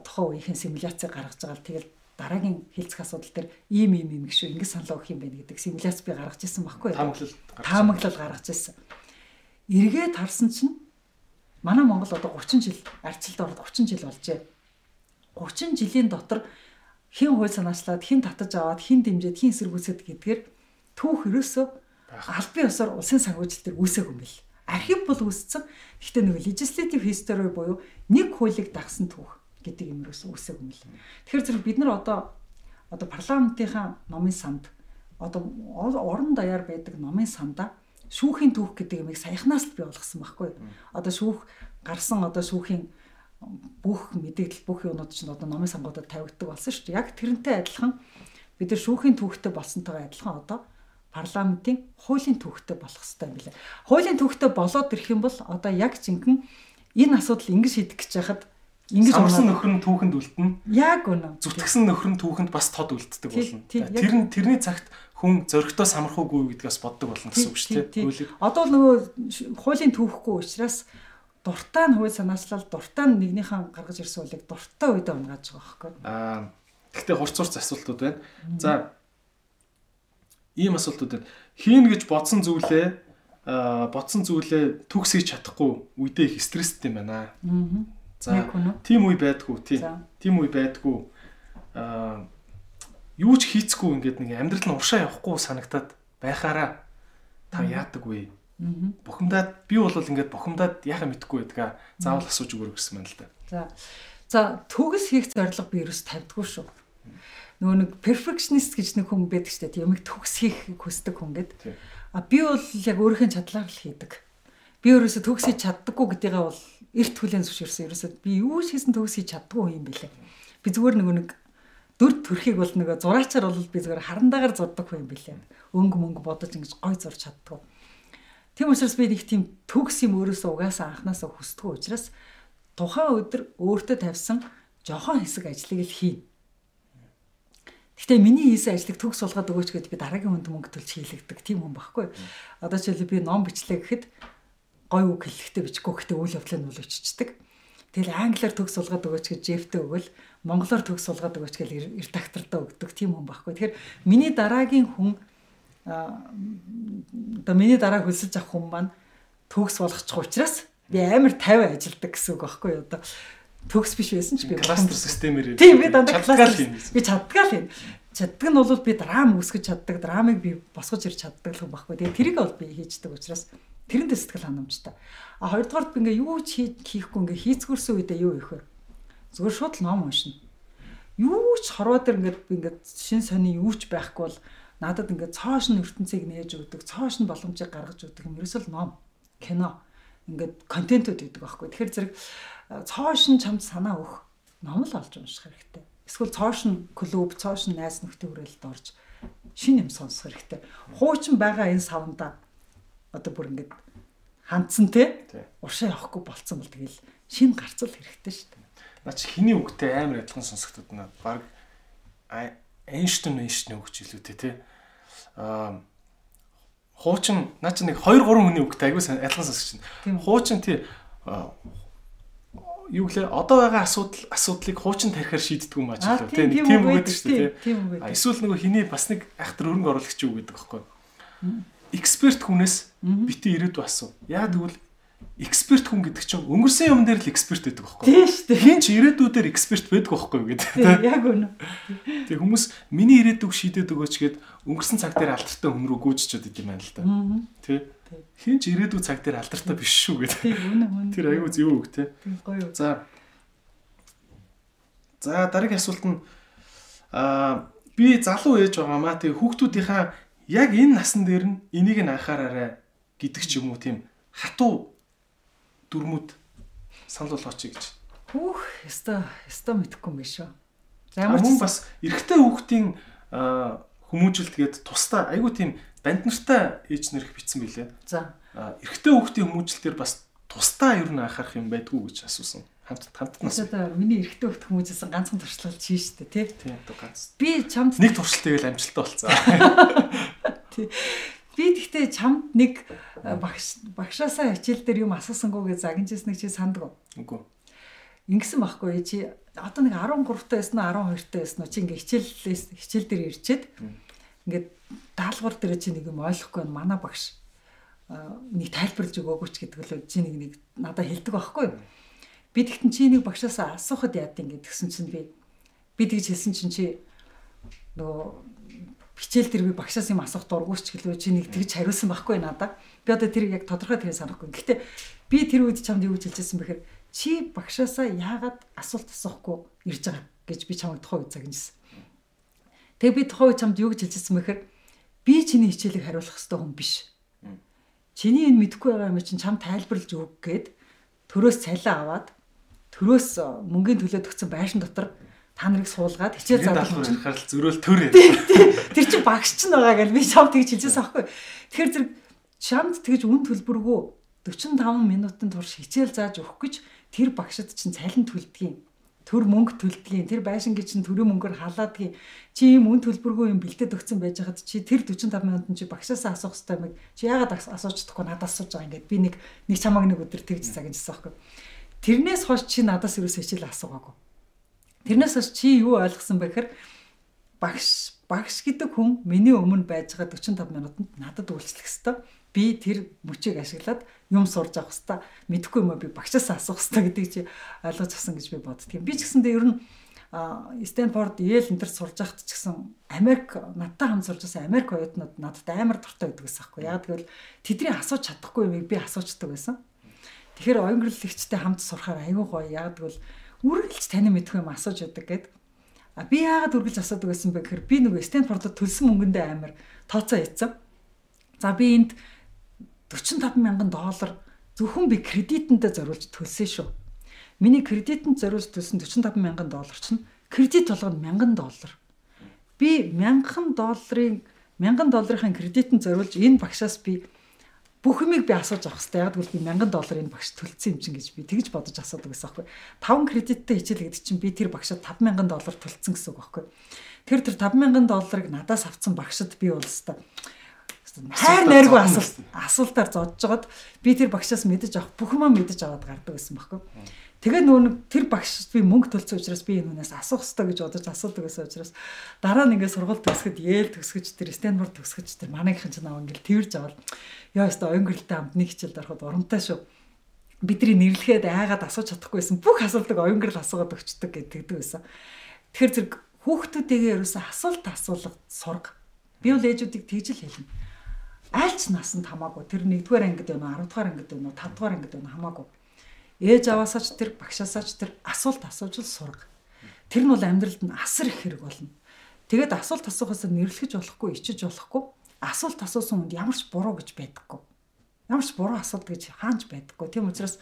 тухайн үеийн симуляц гаргаж байгаа л тэгэл дараагийн хилцэх асуудал дээр ийм ийм юм гişүү. Ингэ санал өгөх юм байна гэдэг симуляц би гаргаж ирсэн баггүй таамаглал таамаглал гаргаж ирсэн. Эргээд харсан чинь манай Монгол одоо 30 жил арчилд ороод 30 жил болжээ. 30 жилийн дотор хин хууль санаачлаад хин татаж аваад хин дэмжиж хин эсэргүүцэд гэдгээр түүх ерөөсөө албан ёсоор улсын санхүүжилтээр үүсэх юм бэл. Архив бол үүссэн. Гэхдээ нэг legislative history буюу нэг хуулийг дагсан түүх гэдэг юм ерөөс үүсэх юм л. Тэгэхээр зэрэг бид нар одоо одоо парламентынхаа номын санд одоо орон даяар байдаг номын сандаа шүүхийн түүх гэдэг юмыг саяхнаас л бий болгосон байхгүй. Одоо шүүх гарсан одоо шүүхийн бүх мэдээлэл бүх юмнууд чинь одоо номын сангуудад тавигддаг болсон шүү дээ. Яг тэрнтэй адилхан бид нар шүүхийн түүхтэй болсонтойгоо адилхан одоо парламентын хуулийн түүхтэй болох хэрэгтэй юм билээ. Хуулийн түүхтэй болоод ирэх юм бол одоо яг жинхэнэ энэ асуудал ингэж шийдэх гэж байхад ингэж урсан нөхөр нь түүхэнд үлдэнэ. Яг үнэ. Зүтгэсэн нөхөр нь түүхэнд бас тод үлддэг болно. Тэр нь тэрний цагт хүн зөрөгтэй самархуугүй гэдгээс боддог болно гэсэн үг шүү дээ. Одоо л нөгөө хуулийн түүхгүй учраас дуртай нь хууль санаачлал дуртай нь нэгнийхэн гаргаж ирсэн үлийг дуртай үедээ унгааж байгаа байхгүй. Аа гэхдээ хурц хурц асуултууд байна. За ийм асуултууд байна. Хийн гэж бодсон зүйлээ бодсон зүйлээ төгс хийж чадахгүй үедээ их стресстэй юм байна. Аа. За тийм үе байдгүй тий. Тийм үе байдгүй. Аа юу ч хийцгүй ингээд нэг амьдрал нь уршаа явахгүй санагтаад байхаараа та яадаг вэ? Бухимдаад би бол ингээд бухимдаад яхаа мэдхгүй байдгаа. Заавал асууж өгөрө гэсэн юм л да. За. За төгс хийх зорилго би ерөөс тавьдгүй шүү. Нөгөө нэг perfectionist гэж нэг хүн байдаг шүү дээ. Ямиг төгс хийх хүсдэг хүн гэдэг. А би бол яг өөрийнхөө чадлаар л хийдэг. Би ерөөсө төгс хийж чаддаггүй гэдгээ бол эрт хүлэн зөвшөөрсөн. Ерөөсө би юу ч хийсэн төгс хийж чаддаггүй юм бэлээ. Би зүгээр нөгөө нэг дүр төрхийг бол нөгөө зураачаар бол би зүгээр харандаагаар зурдаг хүн юм бэлээ. Өнгө мөнгө бодож ингэж гой зурч чаддаггүй. Тийм учраас би нэг тийм төгс юм өөрөөсөө угаасаа анханасаа хүсдэг учраас тухайн өдөр өөртөө тавьсан жохон хэсэг ажлыг л хий. Гэтэ миний хийсэн ажлыг төгс суулгаад өгөөч гэдээ би дараагийн хүнд мөнгө төлж хийлэгдэг тийм хүн байхгүй. Одоо ч би ном бичлээ гэхэд гой үг хэлэхдээ бичихгүй гэхдээ үйл явдлыг нь бол иччихдэг. Тэгэл англиар төгс суулгаад өгөөч гэж Жефтэй өгвөл монголоор төгс суулгаад өгөөч гэж редактордоо өгдөг тийм хүн байхгүй. Тэгэхээр миний дараагийн хүн одоо миний дараа хөлсөж авах хүн маань төгс болгочих учраас би амар 50 ажилдаг гэсэн үг байхгүй юу? Одоо төгс биш байсан ч би кластер системээр тийм би дандаа кластер би чаддгаал юм чаддаг нь бол би драм үсгэж чаддаг драмыг би босгож ирж чаддаг л байхгүй. Тэгээ тэрийг бол би хийждэг учраас тэрэнд сэтгэл ханамжтай а хоёрдугаард би ингээ юу ч хийхгүй ингээ хийцгэрсэн үедээ юу их вэ зүгээр шууд ном уншина юу ч хорвоо дээр ингээд би ингээд шин сони юу ч байхгүй бол надад ингээд цоош нь ертөнцийг нээж өгдөг, цоош нь боломжийг гаргаж өгдөг юм ерөөсөл ном, кино ингээд контентууд өгдөг байхгүй. Тэгэхээр зэрэг цоош нь чамд санаа өгөх ном л олж унших хэрэгтэй. Эсвэл цоош нь клуб, цоош нь найз нөхдөд хүрээлд орж шин юм сонсох хэрэгтэй. Хуучин байгаа энэ савнда одоо бүр ингээд хандсан те уршаа явахгүй болцсон бол тэгэл шин гарцал хэрэгтэй шүү дээ. Наа чи хиний үгтэй амар адилхан сонсогдод наа баг Эйнштейн Эйнштейн өгч илүүтэй те аа хуучин наа чи нэг 2 3 хүний үгтэй айгуу адилхан байна. Хуучин тий юу гэлээ одоо байгаа асуудал асуудлыг хуучин тарихаар шийддэг юм аа ч лээ тий тийм үг гэдэг шүү дээ тий. Эсвэл нөгөө хиний бас нэг айхтар өрнг оруулагч юу гэдэг байхгүй. Эксперт хүнээс бити ирээдүй асуу. Яа тэгвэл эксперт хүн гэдэг чинь өнгөрсөн юм дээр л эксперт байдаг байхгүй юу? Тийм шүү дээ. Хин ч ирээдүйдээр эксперт байдаг байхгүй юу гэдэг. Яг үнэ. Тэг хүмүүс миний ирээдүйг шийдээд өгөөч гэд өнгөрсөн цаг дээр алдартай хүн рүү гүйжчихэд идэм байна л да. Тэ. Хин ч ирээдүй цаг дээр алдартай биш шүү гэдэг. Тийм үнэ. Тэр аюу зөв үг те. Гоё. За. За дараагийн асуулт нь аа би залуу ээж байгаамаа. Тэг хүүхдүүдийнхаа яг энэ насан дээр нь энийг нь анхаараарай гэдэг ч юм уу тийм хатуу дүрмүүд санал болгооч гэж. Хүүх, ёстой, ёстой мэдхгүй юм биш үү. За ямар ч бас эрэгтэй хүүхдийн хүмүүжил тэгээд тусдаа айгүй тийм банд нартай ээж нэрх битсэн билээ. За. Эрэгтэй хүүхдийн хүмүүжил дээр бас тусдаа ер нь анхаарах юм байдгүй гэж асуусан. Хамт хамтнаас. Одоо миний эрэгтэй хүүхд хүмүүжсэн ганцхан туршлага чи штэ тий. Тийм одоо ганц. Би чамд нэг туршилтыг л амжилттай болцсон. Тий. Би тэгтээ чамд нэг э, багш багшаасаа хичээл дээр юм асуусангүй гэж загинжсэн нэг чи санддаг уу? Үгүй. Ингэсэн байхгүй чи одоо нэг 13 та байсан уу 12 та байсан уу чи ингээ хичээлээс хичээл дээр ирчээд ингээд даалгавар дээр чи нэг юм ойлгохгүй нь манай багш э, нэг тайлбарлаж өгөөгүй ч гэдэг л чи нэг нэг надад хэлдэг байхгүй юу? Би тэгтэн чи нэг багшаасаа асуухад яад ингэ тэгсэн чинь би би тэгж хэлсэн чинь чи нөгөө хичээл дээр би багшаас юм асуух дургүйч гэлөө чи нэг тэгж хариулсан байхгүй надаа. Би одоо тэр яг тодорхой тэрийг санахгүй. Гэхдээ би тэр үед чамд юу гэж хэлжсэн бэхээр чи багшаасаа яагаад асуулт асуухгүй ирж байгаа гэж би чамд тухай үед загнажсэн. Тэгээ би тухай үед чамд юу гэж хэлжсэн бэхээр би чиний хичээлийг хариулах хэвээр хүн биш. Чиний энэ мэдэхгүй байгаа юм чинь чам тайлбарлаж өг гээд төрөөс цалин аваад төрөөс мөнгөний төлөөд өгсөн байшин дотор та нарыг суулгаад хичээл задлах чинь ярихаар л зөрөөл төр яа. тэр чинь багш чинь байгаа гэж би чамд тэгж хэлжсэн аахгүй. Тэгэхээр зэрэг чамд тэгж үн төлбөргүй 45 минутын турш хичээл зааж өгөх гэж тэр багшд чинь цалин төлдөг төр мөнгө төлдөг. Тэр байшингийн чинь төрийн мөнгөөр халаадгийн чи ийм үн төлбөргүй юм бэлдээд өгсөн байж хаад чи тэр 45 минутанд чи багшаасаа асуух хэрэгтэй юм. Чи яагаад асууж чадахгүй надаас асууж байгаа ингээд би нэг нэг чамаг нэг өдөр тэгж цагжсан байхгүй. Тэрнээс хойш чи надаас ерөөсөө хичээл асуугаагүй. Тэрнээс хойш чи юу ойлгосон бэ гэхээр багш багш гэдэг хүн миний өмнө байж байгаа 45 минутанд надад үйлчлэх хэвээр би тэр мөчийг ашиглаад юм сурж авах хэвээр мэдэхгүй юм би багшаас асуух хэвээр гэдгийг чи ойлгож авсан гэж би боддгийн. Би ч гэсэндээ ер нь Стэнфорд, Йейл энэ төр сурж байхад ч гэсэн Америк надтай хамт сурж байсан Америк оюутнууд надад амар дуртай байдаг гэсэн хэрэг. Яг тэгвэл тэдний асууж чадахгүй юмыг би асуучдаг байсан. Тэгэхээр оюнгөрлөгчтэй хамт сурахаар аюу гоё. Яг тэгвэл үргэлж таны мэдэх юм асууж яадаг гэдэг. А би яагаад үргэлж асуудаг байсан бэ гэхээр би нөгөө Стэнфордод төлсөн мөнгөндөө амар тооцоо хийцэн. За би энд 45 мянган доллар зөвхөн би кредитэндээ зориулж төлсөн шүү. Миний кредитэнд зориулж төлсөн 45 мянган доллар чинь кредит болгоно 1000 доллар. Би 1000 долларын 1000 долларын кредитэнд зориулж энэ багшаас би бүх юмыг би асууж авах хэрэгтэй. Яг бол би 1000 доллар энэ багш төлсөн юм чинь гэж би тэгж бодож асуудаг гэсэн аахгүй. 5 кредиттэй хичээл гэдэг чинь би тэр багшад 5000 доллар төлсөн гэсэн үг аахгүй. Тэр тэр 5000 долларыг надаас авсан багшад би бол өстой хайр найргүй асуулт асуултаар зодж жоод би тэр багшаас мэдэж авах бүх юм мэдэж аваад гардаг байсан байхгүй. Тэгээ нүүн тэр багш би мөнгө төлсөн учраас би энэ хүнээс асуух хэрэгтэй гэж бодож асуудаг байсан учраас дараа нь ингээд сургууль төгсгöd Йеэл төгсгөж тэр Стэнфорд төгсгөж тэр манайхын ч наваа ингээд тэрж аваад яа өстө оюнгөрлөлтөй хамт нэг хичээлд ороход урамтай шүү. Бидний нэрлэхэд айгаад асууж чадахгүйсэн бүх асуултыг оюнгөрл асуугаад өгчдөг гэдэг байсан. Тэгэхээр зэрэг хүүхдүүдээгээ ерөөсө асуулт асуулга сурга. Би бол ээжүүдийг тэгж л хэлнэ айлч насанд хамаагүй тэр 1-р ангид байна уу 10 дугаар ангид байна уу 5 дугаар ангид байна хамаагүй ээж аваасаач тэр багшаасаач тэр асуулт асууж л сурга тэр нь бол амьдралд нь асар их хэрэг болно тэгээд асуулт асуухаас нэрлэхэж болохгүй ичиж болохгүй асуулт асуусан хүнд ямар ч буруу гэж байдаггүй ямар ч буруу асуулт гэж хаанч байдаггүй тийм учраас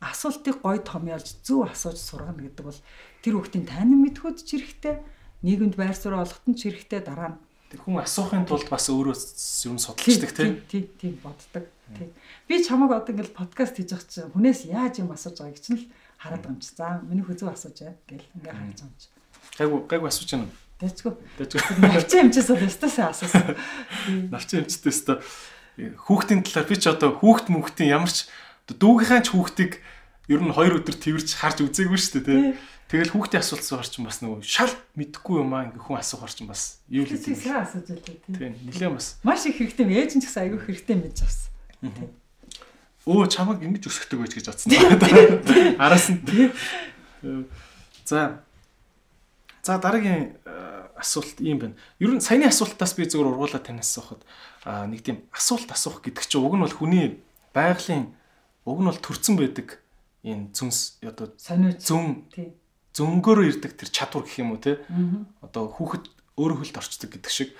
асуултыг гой томьёолж зөв асууж сургана гэдэг бол тэр хүүхдийн тайван мэдхүйд ч хэрэгтэй нийгэмд байр суурь олоход ч хэрэгтэй дараа нь Тэр хүн асуухын тулд бас өөрөө юм судалждаг тийм. Тийм тийм боддог. Тийм. Би чамаг одоо ингээл подкаст хийж байгаа чинь хүнээс яаж юм асууж байгааг чинь л хараад байгаа юм чи. За миний хүзүү асууж бай гэл ингээ харж байгаа юм чи. Гайгүй гайгүй асууж байна уу? Дэжгүй. Дэжгүй. Навчин хэмжээс бол өстөөсөө асуусан. Навчин хэмжтэй өстөө хүүхдийн талаар би ч одоо хүүхд мөнхтийн ямар ч дүүгийнхаа ч хүүхдийг ер нь 2 өдөр тэрж харж үзээгүй шүү дээ тийм Тэгэл хүүхдийн асуулт асуухаар чинь бас нөгөө шал мэдхгүй юм аа ингээ хүн асуухаар чинь бас юу л гэдэг. Сайн асууж байлаа тийм. Тийм, нилээн бас. Маш их хэрэгтэй ээж нь ч гэсэн айгүй хэрэгтэй мэдж авсан. Өө чамаг ингэж өсгдөг байж гэж бодсон. Араас нь. За. За дараагийн асуулт ийм байна. Ер нь саяны асуултаас би зөвхөн ургуулад танаас асуухад нэг тийм асуулт асуух гэдэг чинь уг нь бол хүний байгалийн уг нь бол төрцөн байдаг энэ зүнс одоо зүүн зөнгөөрөө ирдэг тэр чадвар гэх юм уу те одоо хүүхэд өөрөө хөлд орчдөг гэдэг шиг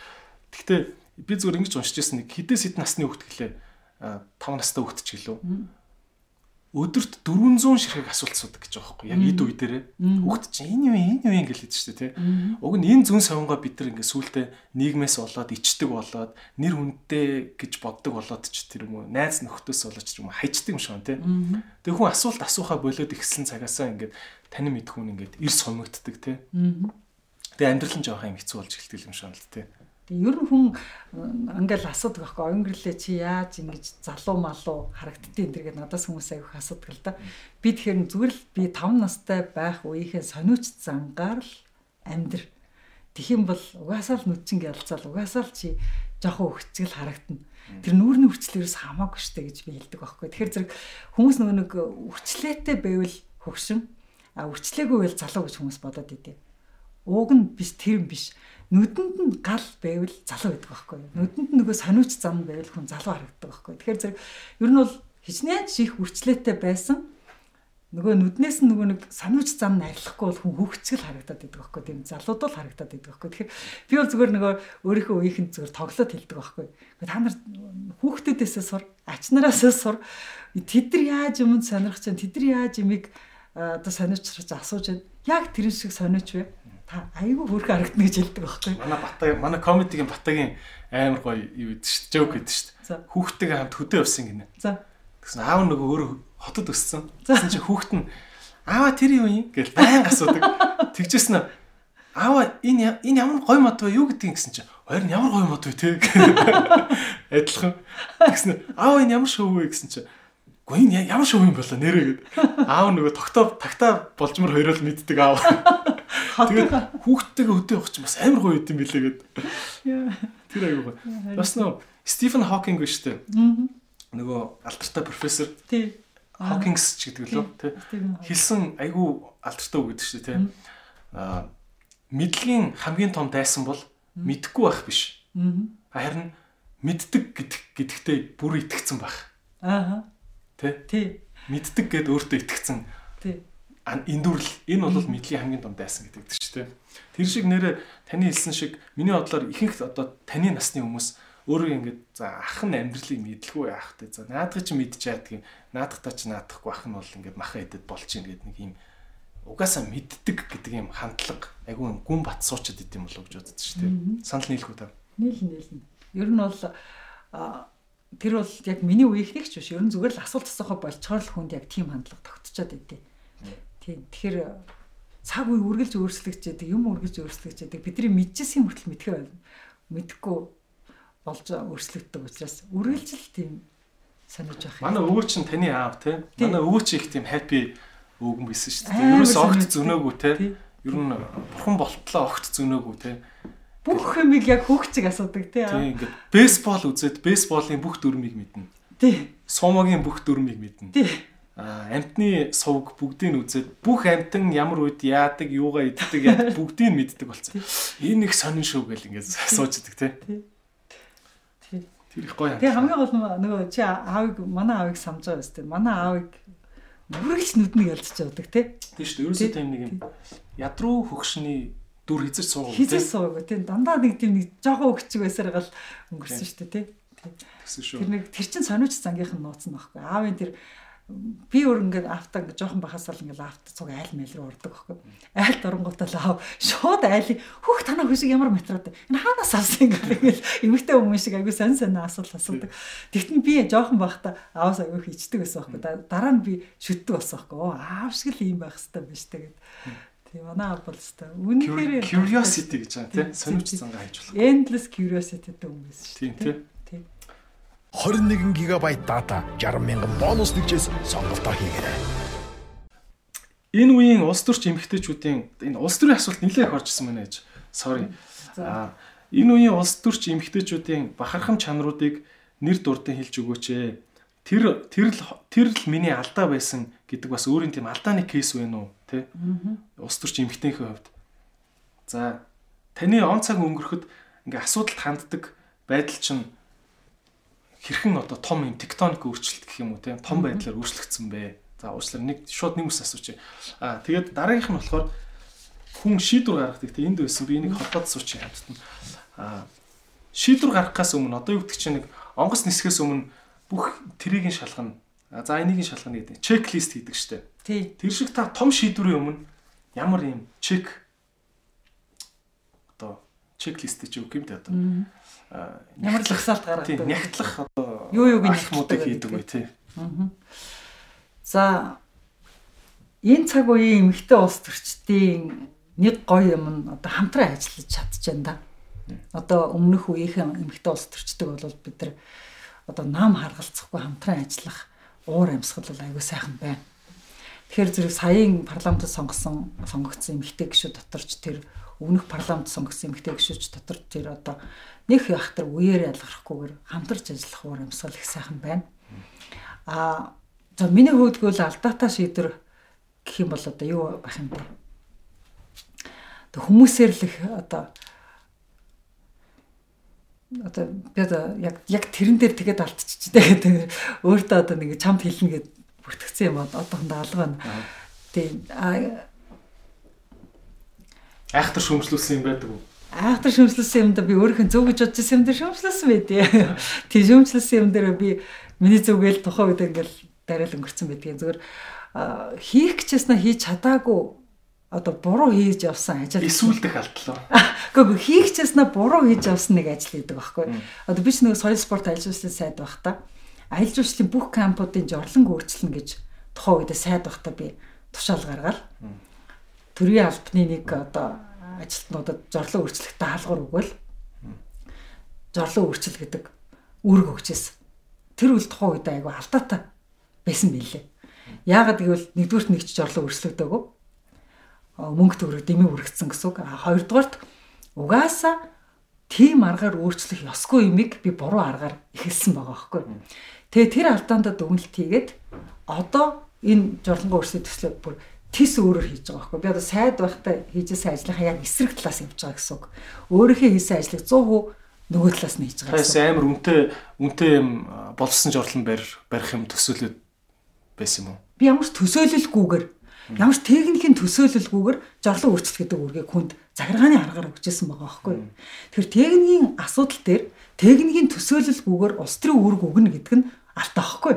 гэхдээ би зүгээр ингэж уншиж байсан нэг хідээс хід насны хүүхэд гэлээ 5 настай хүүхэд ч гэлөө өдөрт 400 ширхэг асуулт асуудаг гэж байгаа байхгүй яг эд үе дээрээ хүүхэд чинь энэ юу энэ юу ингэ хэлээд шүү дээ тий уг нь энэ зүн савнгаа бид нар ингээ сүултээ нийгмээс болоод ичдэг болоод нэр хүндтэй гэж боддог болоод ч тэр юм уу найз нөхдөс болоод ч юм уу хайчдаг юм шиг тий. Тэг хүн асуулт асуухаа болоод ихсэн цагаасаа ингээд танин мэдхүүн ингээд эрс хомигддаг тий. Тэг амьдрал нь жоохон хэцүү болж эхэлдэг юм шиг л тий ер нь хүн ингээл асуудаг байхгүй оюнгөрлөө чи яаж ингэж залуу малуу харагддгийг тэргээд надаас хүмүүс аяг асуудаг л да. Би тэгэхээр зүгээр л би 5 настай байх үеийнхээ сониуч зангаар л амьдр. Юм бол угаасаа л нүдчин гялцаал угаасаа л чи жоохон өвчцгэл харагдана. Тэр нүүрний өвчлөлөөс хамаагүй штэ гэж би хэлдэг байхгүй. Тэгэхээр зэрэг хүмүүс нөгөө нэг өвчлөөтэй байвал хөгшин а өвчлөөгүй байвал залуу гэж хүмүүс бодоод идэв. Ууг нь биш тэр юм биш нүдэнд нь гал байвал залуу байдаг байхгүй юу. Нүдэнд нь нөгөө сониуч зам байвал хүн залуу харагддаг байхгүй юу. Тэгэхээр зэрэг ер нь бол хичнээн чих үрчлээтэй байсан нөгөө нүднээс нь нөгөө нэг сониуч зам нь арилахгүй бол хүн хөвгцгэл харагдаад байдаг байхгүй тийм залууд бол харагдаад байдаг байхгүй тэгэхээр би бол зүгээр нөгөө өөрийнхөө үеийнхэн зүгээр тоглоод хэлдэг байхгүй та нар хүүхдүүдээсээ сур ач нараасаа сур тэд нар яаж юмд сонирхож чана тэд нар яаж аа, одоо сониучраж асууж байна. Яг тэрэн шиг сониуч вэ? Та айгүй хөрхө харагдана гэж хэлдэг байхгүй. Манай Батаг манай комедигийн Батагийн амар гоё юу гэдэг шүү дээ. Жоок гэдэг шүү дээ. Хүүхдтэйгээ хамт хөдөө явсан гинэ. За. Тэгсэн аав нөгөө өөрөө хотод өссөн. Тэгсэн чи хүүхд нь аава тэр юу юм гэж баян асуудаг. Тэгжсэн нь аава энэ энэ ямар гоё мод вэ юу гэдгийг гэсэн чи хоёр нь ямар гоё мод вэ те. Адилхан. Тэгсэн нь аава энэ ямар шоу вэ гэсэн чи Гэхдээ энэ ямар шоу юм болоо нэрээ гэд. Аав нөгөө тогтоо тагтаа болжмор хоёроо л мэддэг аав. Тэгээд хүүхдтэйгээ өдөө явах чинь бас амар гоё юм билээ гэд. Тэр аягүй гоё. Бас нөө Стивен Хокинг биш үү? Нөгөө алдартай профессор Тий. Хокингс ч гэдэг лөө тий. Хэлсэн айгүй алдартай үг гэдэг дээ тий. Аа мэдлэгийн хамгийн том дайсан бол мэдхгүй байх биш. Харин мэддэг гэдэг гэдэгтээ бүр итгэцэн байх. Аа. Тий. Тий. Мэддэг гэд өөртөө итгэцэн эндүрл энэ бол мэдлийн хамгийн том дайсан гэдэг чинь тий. Тэр шиг нэрэ таны хэлсэн шиг миний бодлоор ихэнх одоо таны насны хүмүүс өөрөө ингэж за ах нь амьдралыг мэдлгүй яах те за наадах чи мэдчихээд гин наадах та чи наадахгүй ах нь бол ингэж маха идэд болчих ингээд нэг юм угаасаа мэддэг гэдэг юм хандлага айгүй гүн бат суучад идэм болов гэж боддог шүү дээ. Санал нийлэх үү та? Нийлэн нийлэн. Ер нь бол тэр бол яг миний үеийнхнийх ч биш. Ер нь зүгээр л асуулт асуухаа болчоор л хүнд яг тийм хандлага тогтчоод идэв. Тийм. Тэгэхээр цаг үе үргэлж өөрчлөгдөж яадаг, юм үргэлж өөрчлөгдөж яадаг. Бидний мэдчихсэн хүртэл мэдхээ байна. Мэдхгүй болж өөрчлөгддөг учраас үргэлжил тийм санаж юм. Манай өвөө чинь таны аав те. Тийм. Манай өвөө чи их тийм happy өвгөн байсан шүү дээ. Ерөөс огт зөнөөгүй те. Тийм. Ер нь бурхан болтлоо огт зөнөөгүй те. Бүх юмыг яг хүүхчиг асуудаг тий. Тийм ингээд бейсбол үзээд бейсболын бүх дүрмийг мэднэ. Тий. Сумогийн бүх дүрмийг мэднэ. Тий. Амтны сувг бүгдийг нь үзээд бүх амтан ямар үед яадаг, юугаа иддэг, яадаг бүгдийг нь мэддэг болсон. Энэ их сонин шүү гэл ингээд суучдаг тий. Тэр их гоё юм. Тэгээ хамгийн гол нь нөгөө чи аавыг манай аавыг самж байгаа өстэй. Манай аавыг бүрэлж нүднийг ялцж явдаг тий. Тийм шүү дээ. Ерөөсөө тийм нэг юм ядруу хөгшний дүр хизэж суугаад Хизээс суугаа тий. Дандаа нэг тийм нэг жоохон өгчг байсаар гал өнгөрсөн шүү дээ тий. гэсэн шүү. Тэр нэг тэр чин сониуч зангийнх нь нууцсан байхгүй. Аавын тэр би өөр ингээд автаа жоохон бахасаа л ингээд авт цуг айл майл руу урдаг байхгүй. Айл дурангуудаа л аав шууд айлын хөх танаа хүсэг ямар материал энэ хаанаас авсан ингээд эмэгтэй хүмүүс шиг айгүй сонь сонь асуулт асуудаг. Тэгтэн би жоохон бахта аавс айгүй хийчдэг байсан байхгүй. Да- Дараа нь би шүтдэг болсон байхгүй. Оо аав шиг л юм байх хэвээр биш тэгээд. Тийм манай аав бол хэвээр үнэхээр Curiosity гэж байгаа тий. Тийм, тийм. зангаа хайж болох. endless curiosity гэдэг юм байсан шүү Тийм дээ. тий. Тийм. 21 ГБ дата 60 мянган бонус нэгжээс сонголтоо хийгээрэй. Энэ үеийн улс төрч эмэгтэйчүүдийн энэ улс төрийн асуулт нэлээд их орж ирсэн байна гэж. Sorry. За. Аа энэ үеийн улс төрч эмэгтэйчүүдийн бахархам чанаруудыг нэр дурдан хэлж өгөөч ээ. Тэр тэр л тэр л миний алдаа байсан гэдэг бас өөрийн тийм алдааны кейс байна уу те улс төрч эмэгтэйнхэн хувьд. За таны он цаг өнгөрөхөд ингээ асуудалд ханддаг байдал чинь хэрхэн одоо том юм тектоник өөрчлөлт гэх юм уу те том байдлаар өөрчлөгдсөн бэ. За уучлаарай нэг шууд нэг ус асууч. Аа тэгээд дараагийнх нь болохоор хүн шийдвэр гаргадаг те энд байсан би энийг холбоод суучих хамтдаа. Аа шийдвэр гаргахаас өмнө одоо юу гэдэг чинь нэг онгоц нисгээс өмнө бүх трийг нь шалгана. За энийг нь шалгана гэдэг. Чеклист хийдэг штэ. Тий. Тэр шиг та том шийдвэрийн өмнө ямар юм чек одоо чеклист чи үг юм те одоо. Аа, Ямар л нягтлах- агсаалт Тийм, гаргадаг. нягтлах одоо Юу юуг нягтладаг хийдэг бай тий. За энэ цаг үеийн эмэгтэй улс төрчдийн нэг гоё юм нь одоо хамтран ажиллаж чадчихна да. Одоо өмнөх үеийнхэн эмэгтэй улс төрчдөг бол бид нар одоо нам харгалцахгүй хамтран ажиллах уур амьсгал бол аягүй сайхан байна. Тэгэхээр зэрэг саяын парламентд сонгосон сонгогдсон эмэгтэй гишүүд доторч тэр өмнөх парламент сонгосон эмэгтэй гишүүд дотор тэр одоо нэг яхтар үеэр ялгархгүйгээр хамтарч ажиллах уур амьсгал их сайхан байна. А за миний гол алдаатай шийдвэр гэх юм бол одоо юу байх юм бэ? Тэг хүмүүсээр л их одоо одоо би одоо яг яг тэрэн дээр тэгээд алдчихжээ гэдэг өөртөө одоо нэг чамд хэлнэ гэд бүртгэсэн юм одоохондоо алга байна. Тийм а Айхтар шүмжлүүлсэн юм байдаг уу? айхтар шөмслөсөн юм да би өөрийнхөө зөв гэж бодож байсан юм дээр шөмслөсөн байдээ. Тийм шөмслөсөн юм дээр би миний зөв гээл тухайн үед ингээл дарайл өнгөрцөн байдгийн зүгээр хийх гэжсэн хийж чадаагүй одоо буруу хийж явсан ажил эсүүлдэх алдлаа. Гэхдээ хийх гэжсэн буруу хийж явсан нэг ажил гэдэг байхгүй. Одоо би ч нэг соёл спорт аялал жуулчлалын сайд байх та. Аялал жуулчлалын бүх кампуудын жорлон өөрчлөн гэж тухайн үед сайд байх та би тушаал гаргаад төрийн албаны нэг одоо ажилтнуудад жорлон өөрчлөх даалгавар өгвөл жорлон өөрчил гэдэг үүрэг өгчээсэн. Тэр үл тухайн үед айгүй алдаатай байсан билээ. Яагаад гэвэл нэгдүгürt нэг ч жорлон өөрчлөгдөөгүй мөнгө төгрөг дэмий үргэцсэн гэсэн үг. Хоёрдугаарт угаасаа тийм аргаар өөрчлөх ёсгүй юмыг би буруу аргаар эхэлсэн байгаа байхгүй. Тэгээ тэр алдаандаа дүгнэлт хийгээд одоо энэ жорлонгоо өөрсдөө төслөө бүр тис өөрөөр хийж байгаа байхгүй. Би одоо сайд байхдаа хийжсэн ажлынхаа яг эсрэг талаас явж байгаа гэсэн үг. Өөрийнхөө хийсэн ажлыг 100% нөгөө талаас нь хийж байгаа. Тас амар үнэтэй үнэтэй юм болсон жорлон барь барих юм төсөөлөд байсан юм уу? Би ямар ч төсөөлөлгүйгээр Ямар ч техникийн төсөөлөлгүйгээр жорлон өөрчлөлт гэдэг үргийг хүнд захиргааны аргаар өгчээсэн байгаа байхгүй. Тэгэхээр техникийн асуудал дээр техникийн төсөөлөлгүйгээр улс төрийн үүрэг өгнө гэдэг нь алтаа байхгүй.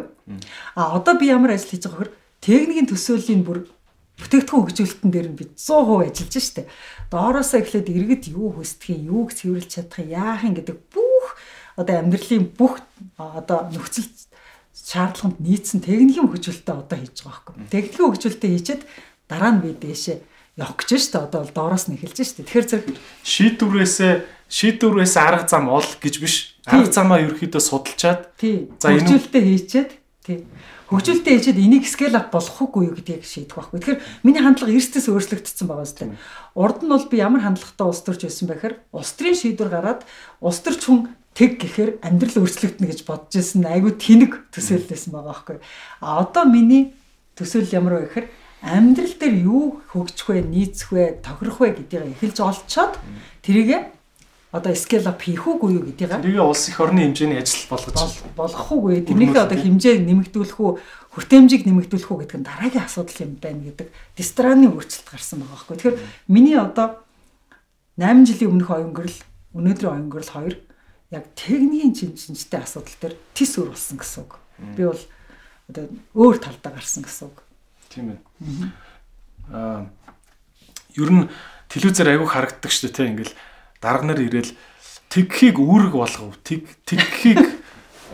А одоо би ямар ажил хийж байгаа хэр техникийн төсөөллийн бүр бүтээгдэхүүн хөгжүүлэлтэн дээр нь би 100% ажиллаж штэ. Доороосоо эхлээд иргэд юу хүсдэг юм, юуг цэвэрлж чадах юм, яах юм гэдэг бүх одоо амьдралын бүх одоо нөхцөл шаардлаганд нийцсэн техникийн хөгжүүлэлтээ одоо хийж байгаа байхгүй. Техникийн хөгжүүлэлтээ хийчихэд дараа нь би дээшээ явах гэж штэ одоо бол доороос нь эхэлж штэ. Тэгэхээр зэрэг шийдвэрээсээ шийдвэрээс арга зам ол гэж биш. Арга замаа ерөөхдөө судалчаад за энэ хөгжүүлэлтээ хийчихэд тий хөгжүүлэлтээ хийчихэд энийг скейл ап болох уугүй юу гэдгийг шийдэх байхгүй. Тэгэхээр миний хандлага эрсдэс өөрчлөгдсөн байгаа зү. Урд нь бол би ямар хандлагатай улс төрч байсан бэхээр улс төрийн шийдвэр гараад улс төрч хүн тэг гэхээр амьдрал өөрчлөгдөнө гэж бодож ирсэн айгүй тэнэг төсөөллөөсөн байгаа байхгүй. А одоо миний төсөөлөл ямар вэ гэхээр амьдрал дээр юу хөгжих вэ, нийцэх вэ, тохирох вэ гэдгийг эхэлж олцоод тэрийгэ одоо scale up хийх үгүй юу гэдгийг тэрийг улс их орны хэмжээний ажил болгож болох үгүй. Тэрнийхээ одоо хэмжээг нэмэгдүүлэх үү, хүртээмжийг нэмэгдүүлэх үү гэдэг нь дараагийн асуудал юм байна гэдэг дистраны өөрчлөлт гарсан байгаа байхгүй. Тэгэхээр миний одоо 8 жилийн өмнөх оюнгөрл өнөөдрийн оюнгөрл хоёр яг техникийн шинжтэй асуудал дээр тис өр болсон гэсэн үг. Би бол одоо өөр талдаа гарсан гэсэн үг. Тийм ээ. Аа ер нь телевизээр айгүй харагддаг шүү дээ тийм ингээл дарга нар ирээл тэгхийг үүрэг болгов. Тэг тэгхийг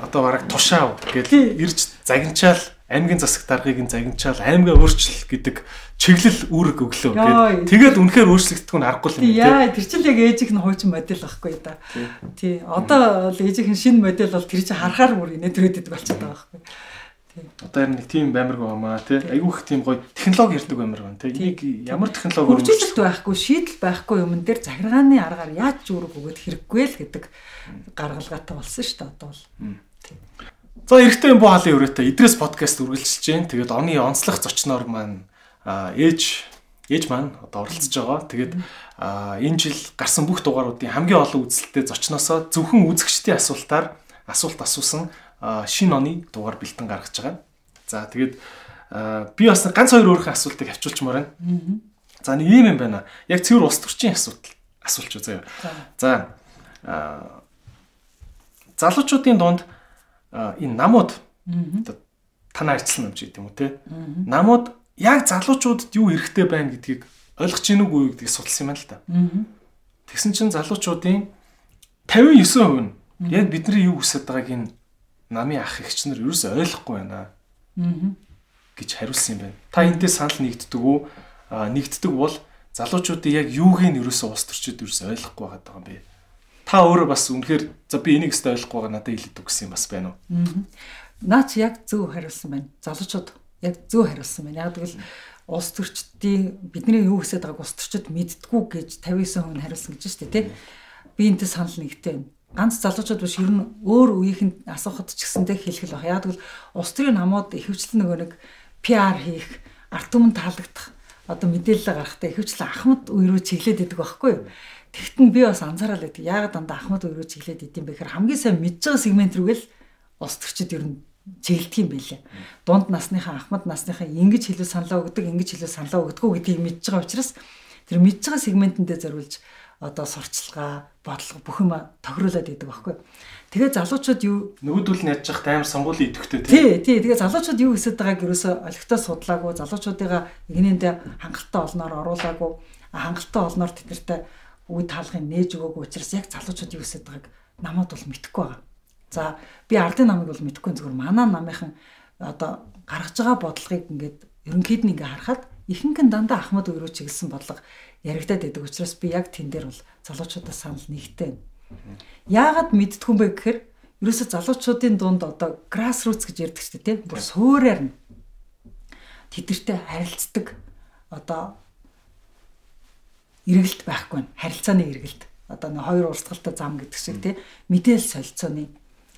одоо бараг тушаав гэж ирж загинчаал аймгийн засаг даргыг нь загинчаал аймгаа өөрчлөл гэдэг чиглэл үүрэг өглөө гэдэг. Тэгээд үнэхээр өөрчлөгдөх нь аргагүй юм тийм. Яа тэр чинь яг ээжийнх нь хуучин модель байхгүй да. Тий. Одоо бол ээжийнх нь шинэ модель бол тэр чинь харахаар бүр инээдрээд идэх болчиход байгаа байхгүй. Одоо яг нэг тийм баймирг байгаамаа тий. Айгүйх тийм гоё технологи ярддаг баймирг байна тий. Энийг ямар технологи хөгжүүлэлт байхгүй, шийдэл байхгүй юмн дээр захиргааны аргаар яаж үүрэг өгöd хэрэггүй л гэдэг гаргалгаатай болсон шүү дээ одоо бол. За эрэгтэй юм боо хаалын өрөөтэй Идрээс подкаст үргэлжилж байна. Тэгээд оны онцлог зочноор маань ээж ээж маань одоо оролцож байгаа. Тэгээд энэ жил гарсан бүх дугааруудын хамгийн олон үзэлтэд зочноосоо зөвхөн үзэгчдийн асуултаар асуулт асуусан шинэ оны дугаар бэлтэн гаргаж байгаа. За тэгээд би бас ганц хоёр өөрийнхөө асуултыг авчулчмаар байна. За нэг юм юм байна. Яг цэвэр ус төрчийн асуудал асуулч үзье. За залуучуудын дунд энэ намууд танаа арчилсан юм чи гэдэг юм уу те. Намууд яг залуучуудад юу эрэхтэй байна гэдгийг ойлгож гинүг үү гэдгийг судалсан юм байна л да. Тэгсэн чинь залуучуудын 59% нь яг бидний юу хүсэж байгааг энэ намын ах эгч нар юу ч ойлгохгүй байна гэж хариулсан юм байна. Та энэтэй санал нэгддэг үү? Нэгддэг бол залуучуудын яг юуг нь ерөөсөө ус төрчид ерөөсөө ойлгохгүй байгаа юм бэ? та өөрөө бас үнэхээр за би энийг өстой ойлгохгүй байгаа надад хэлээд өгсөн юм бас байна уу? Наач яг зөв хариулсан байна. Залуучууд яг зөв хариулсан байна. Яг тэгвэл улс төрчдийн бидний юу хийсэд байгааг улс төрчид мэддгүү гэж 59% хариулсан гэж шүү дээ, тий? Би энэтэй санал нэгтэй байна. Ганц залуучууд биш ер нь өөр үеийнхэнд асуухад ч гэсэндээ хэлэх л баг. Яг тэгвэл улс төрийн намууд ихэвчлэн нөгөө нэг PR хийх, арт түмэн таалагдах одоо мэдээлэл гаргахтаа ихэвчлэн ахмад рүү чиглээд идэг байхгүй юу? Тэгтэн би бас анзаараад байдаг. Яагаад дандаа Ахмад өөрөө чиглээд идэм бэ гэхээр хамгийн сайн мэдж байгаа сегмент рүүгээ л улс төрчид ер нь чиглэдэг юм байлээ. Дунд насныхаа Ахмад насныхаа ингэж хэлүү саналаа өгдөг, ингэж хэлүү саналаа өгдөггүй гэдгийг мэдж байгаа учраас тэр мэдж байгаа сегментэндээ зориулж одоо сурчлагаа, бодлого бүх юм тохируулаад идэг байхгүй. Тэгээ залуучууд юу нөгөөдөл нь ядж явах амар сонгуулийн идэвхтэй тий. Тий, тэгээ залуучууд юу хийсэд байгааг ерөөсө олигтой судлаагүй, залуучуудыгаа игнэндээ хангалттай олноор оруулаагүй, хангалттай олноор тэднэртэй үе таалгыг нээж өгөөгүй учраас яг залуучууд юу хийсэд байгааг намайг бол мэдэхгүй байгаа. За би ардын намыг бол мэдэхгүй зүгээр манай намынхан одоо гаргаж байгаа бодлогыг ингээд ерөнхийд нь ингээ харахад ихэнх нь дандаа ахмад өрөө чиглэсэн бодлого яригадаад байдаг. Учраас би яг тэн дээр бол залуучуудаас санал нэгтэй. Яагаад мэдтгүй юм бэ гэхээр ерөөсө залуучуудын дунд одоо grassroots гэж ярьдаг шүү дээ тийм? Бүр суураар нь. Тэдэртэй харилцдаг одоо эргэлт байхгүй нь харилцааны эргэлт. Одоо нэг хоёр урсгалтай зам гэдэг шиг тийм? Мэдээлэл солилцооны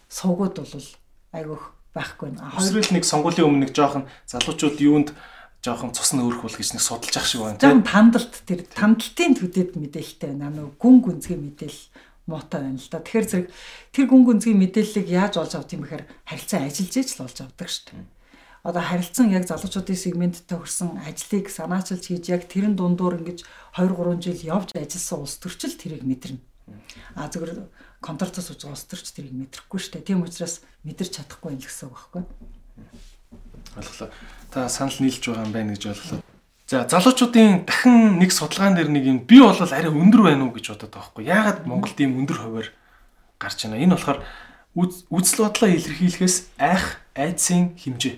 сувгууд бол айгүйх байхгүй нь хоёрын нэг сонгуулийн өмнө нэг жоохон залуучууд юунд жоохон цусны өөрөх бол гэж нэг судалж ах шиг байна тийм. Тандалт тэр тандалтын төдөд мэдээлэлтэй байна. Нөгөө гүн гүнзгий мэдээлэл муутай байна л да. Тэгэхээр зэрэг тэр гүн гүнзгий мэдээллийг яаж олж авт юм бэхээр харилцан ажиллаж иж л олж авдаг шүү дээ. Одоо харилцан яг залуучуудын сегменттэй хүрсэн ажлыг санаачилж хийж яг тэрэн дундуур ингэж 2 3 жил явж ажилласан улс төрчил тэрийг мэдэрнэ. А зөвхөн контрактаас байгаа улс төрч тэрийг мэдрэхгүй дээ. Тийм учраас мэдэрч чадахгүй юм л гэсэн үг байхгүй. Ойлголоо та санал нийлж байгаа юм байна гэж ойлголоо. За залуучуудын дахин нэг судалгаан дээр нэг юм би бол арай өндөр байна уу гэж бодоод байгаа байхгүй. Яагаад Монголд ийм өндөр хувиар гарч байна? Энэ болохоор үзэл бодлоо илэрхийлэхээс айх айдсын хэмжээ.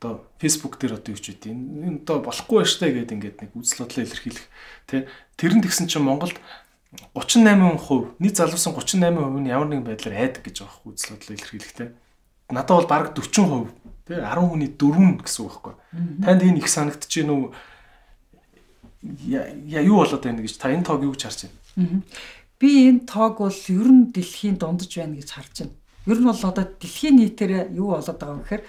Одоо Facebook дээр одоо юу ч үгүй. Энэ одоо болохгүй таа гэдэг ингээд нэг үзэл бодлоо илэрхийлэх тий. Тэр нь тэгсэн чинь Монголд 38%, нийт залуусан 38% нь ямар нэгэн байдлаар айдаг гэж байгаа хөөх үзэл бодлоо илэрхийлэхтэй. Надад бол бараг 40% Тэ 10 хүний 4 гэсэн үг байхгүй. Танд энэ их санагдчихэв нү яа юу болоод байна гэж та энэ тоог юу гэж харж байна? Би энэ тоог бол ер нь дэлхийн дундаж байна гэж харж байна. Ер нь бол одоо дэлхийн нийтээр юу болоод байгаа вэ гэхээр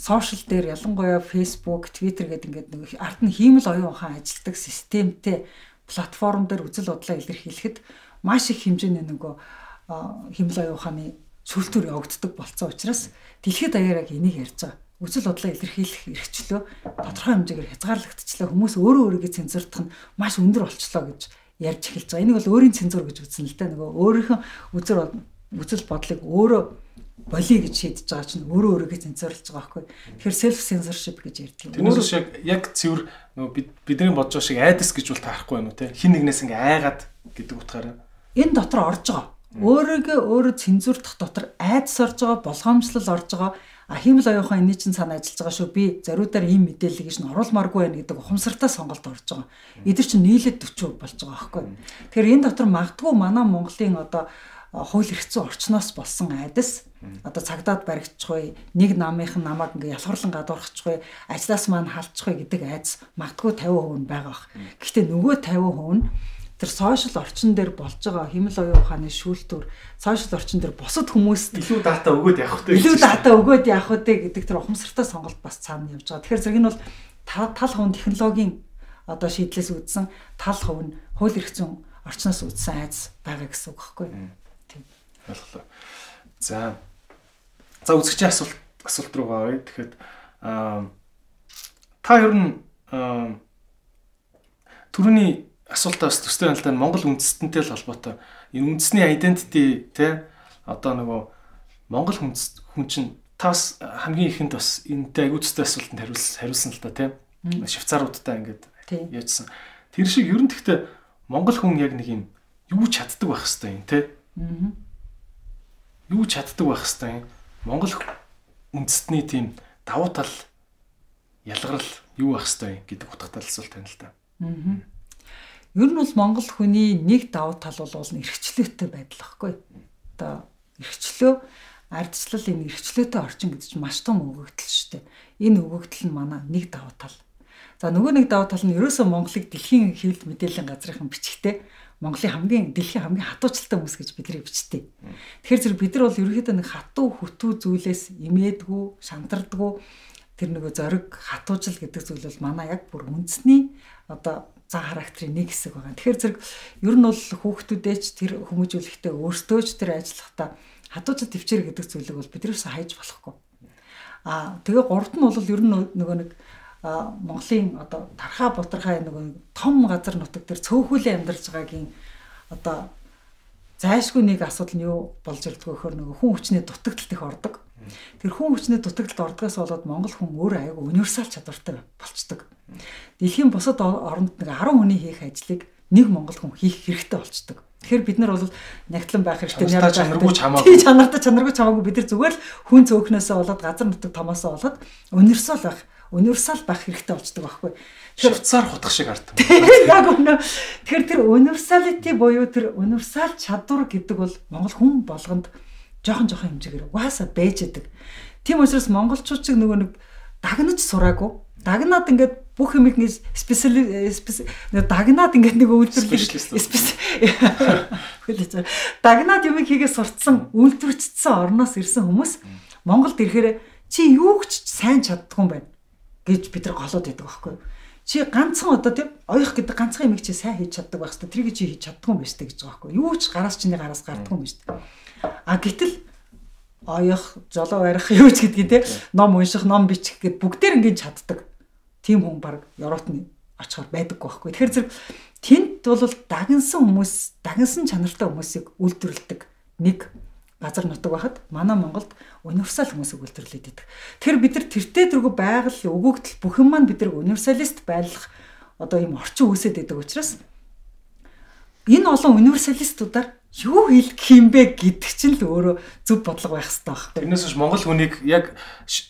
сошиал дээр ялангуяа Facebook, Twitter гэдэг ингээд нэг ард нь хиймэл оюун ухаан ажилтдаг системтэй платформ дээр үзэл бодлоо илэрхийлэхэд маш их хэмжээний нөгөө хиймэл оюун ухааны сүлтүр явагддаг болцсон учраас дэлхийд даяар яг энийг ярьж байгаа. Үзэл бодлоо илэрхийлэх эрхчлөө тодорхой хэмжээгээр хязгаарлагдчихлаа. Хүмүүс өөрөө өөрийгөө цензурдах нь маш өндөр болчлоо гэж ярьж эхэлж байгаа. Энийг бол өөрийн цензур гэж үзнэ л дээ. Нөгөө өөрийнхөө үзэл үзэл бодлыг өөрөө болиё гэж шийдэж байгаа чинь өөрөө өөрийгөө цензурлж байгаа байхгүй. Тэгэхээр self censorship гэж ярьдаг юм. Тэрнээс шиг яг цэвэр нөгөө бидний бодож байгаа шиг айдас гэж бол таарахгүй байна уу те. Хин нэгнээс ингээ айгаад гэдэг утгаараа. Энэ дотор орж байгаа. Өөрийгөө өөрөө цензурдах дотор айдас орж байгаа, болгоомжлол орж байгаа. А хиймэл оюухан энэ чинь санаа ажиллаж байгаа шүү. Би зориудаар ийм мэдээллийг иш нь оруулмааргүй байна гэдэг ухамсартай сонголт орж байгаа. Эдгээр чинь нийлээд 40% болж байгаа байхгүй. Тэгэхээр энэ дотор магадгүй манай Монголын одоо хууль эрх зүйн орчноос болсон айдас одоо цагдаад баригдчихгүй нэг намынхан намайг ингээ ялхарлан гадуурхчихгүй ажлаас маань халдчихгүй гэдэг айдас магадгүй 50% нь байгаа бах. Гэхдээ нөгөө 50% нь тэр сошиал орчин дээр болж байгаа химэл оюун ухааны шүүлтүр сошиал орчин дээр бусад хүмүүст илүү дата өгөөд явах хэрэгтэй илүү дата өгөөд явах хэрэгтэй гэдэг тэр ухамсартай сонголт бас цаана явж байгаа. Тэгэхээр зэрэг нь бол тал хувь технологийн одоо шийдлээс үүдсэн тал хувь нь хууль эрх зүйн орчноос үүдсэн айц байгаа гэсэн үг байхгүй юу? Тийм. Болголоо. За. За үзэгчийн асуулт асуулт руу гаръя. Тэгэхэд аа та ер нь түрүүний асуултаа бас төстэй байна л да Монгол үндэстэнтэй л холбоотой. Энэ үндэсний identity те одоо нөгөө Монгол хүнс хүн чинь та бас хамгийн ихэнд бас энэтэй аягүй төстэй асуултанд хариулсан хариулсан л да те. Швейцаруудтай ингээд яажсан. Тэр шиг ер нь тэгтээ Монгол хүн яг нэг юм юу чаддаг байх хэвээр юм те. Юу чаддаг байх хэвээр юм. Монгол үндэстний тийм давуу тал ялгарл юу байх хэвээр юм гэдэг утгатай асуулт байна л да. Аа Ер нь бол монгол хүний нэг давуу тал бол эрхчлөөтэй байдал байхгүй. Одоо эрхчлөө ардчлал энэ эрхчлөөтэй орчин гэдэг чинь маш том өгөгдөл шүү дээ. Энэ өгөгдөл нь манай нэг давуу тал. За нөгөө нэг давуу тал нь ерөөсөө Монголыг дэлхийн хэвлэл мэдээллийн газрынхан бичгтээ Монголын хамгийн дэлхийн хамгийн хатуучлалтай хүмүүс гэж бидрийг бичдэг. Тэгэхээр зэрэг бид нар бол ерөөхдөө нэг хатуу хөтүү зүйлээс имээдгүү, шантардгүү тэр нөгөө зориг хатуужил гэдэг зүйл бол манай яг бүр үндэсний одоо зан характерын нэг хэсэг байгаа. Тэгэхээр зэрэг ер нь бол хүүхдүүдээч тэр хүмүүжүүлэхдээ өөртөө ч тэр ажиллахдаа хатуужид төвчээр гэдэг зүйлийг бол бид юусэн хайж болохгүй. Аа тэгээ гуравт нь бол ер нь нөгөө нэг Монголын одоо тархаа бутархаа нөгөө том газар нутаг дээр цөөхүүлэн амьдарч байгаагийн одоо зайшгүй нэг асуудал нь юу болж ирдэг вөхөр нөгөө хүн хүчний дутагдалт их ордог. Тэр хүн хүчний дутагдалт ордгоос болоод Монгол хүн өөр аяга универсал чадвартай болцдог. Дэлхийн бусад оронд нэг 10 хүний хийх ажлыг нэг монгол хүн хийх хэрэгтэй болцдог. Тэгэхээр бид нар бол нягтлан байх хэрэгтэй. Чанартай чанаргүй чамаагүй. Чанартай чанаргүй чамаагүй бид нар зүгээр л хүн цөөхнөөсөө болоод газар нутаг томоосоо болоод универсал байх универсал байх хэрэгтэй болцдог байхгүй. Швейцар хутах шиг ард. Яг үнэ. Тэгэхээр тэр универсалити буюу тэр универсал чадвар гэдэг бол монгол хүн болгонд жоохон жоохон хэмжээгээр угаасаа байж идэг. Тийм учраас монголчууд ч нөгөө нэг дагнаж сураагүй. Дагнаад ингээд бүх юм ингэ специал дагнаад ингээд нэг үйлдвэрлэл дагнаад юм хийгээ сурцсан үйлдвэрчдсэн орноос ирсэн хүмүүс Монголд ирэхээр чи юу ч сайн чаддгүй юм байна гэж бид нар голоод байдаг байхгүй юу? Чи ганцхан одоо тийм оёх гэдэг ганцхан юм чи сайн хийж чаддаг байх хэвээр тэрийг чи хийж чаддгүй юм байна штэ гэж байгаа байхгүй юу? Ч гараас чиний гараас гардаггүй юм байна штэ. А гэтэл оёх, жолоо барих юу ч гэдгийг тийм ном унших, ном бичих гэд бүгдээр ингэж чаддаг тийм хүн баг Европт нь очихоор байдаггүй байхгүй. Тэгэхээр зэрэг тэнд бол дагнсан хүмүүс, дагнсан чанартай хүмүүсийг үйлдвэрлэдэг нэг газар нутаг байхад манай Монголд универсал хүмүүсийг үйлдвэрлээд идэг. Тэгэхээр бид нар тэртээ дэргүү байгаль, өгөгдөл бүх юм маань бидний универсалист байлгах одоо ийм орчин үүсэт байдаг учраас энэ олон универсалистуудаар юу хэлэх юм бэ гэдэг чинь л өөрөө зөв бодлого байх хэрэгтэй байна. Тэрнээс биш Монгол хүнийг яг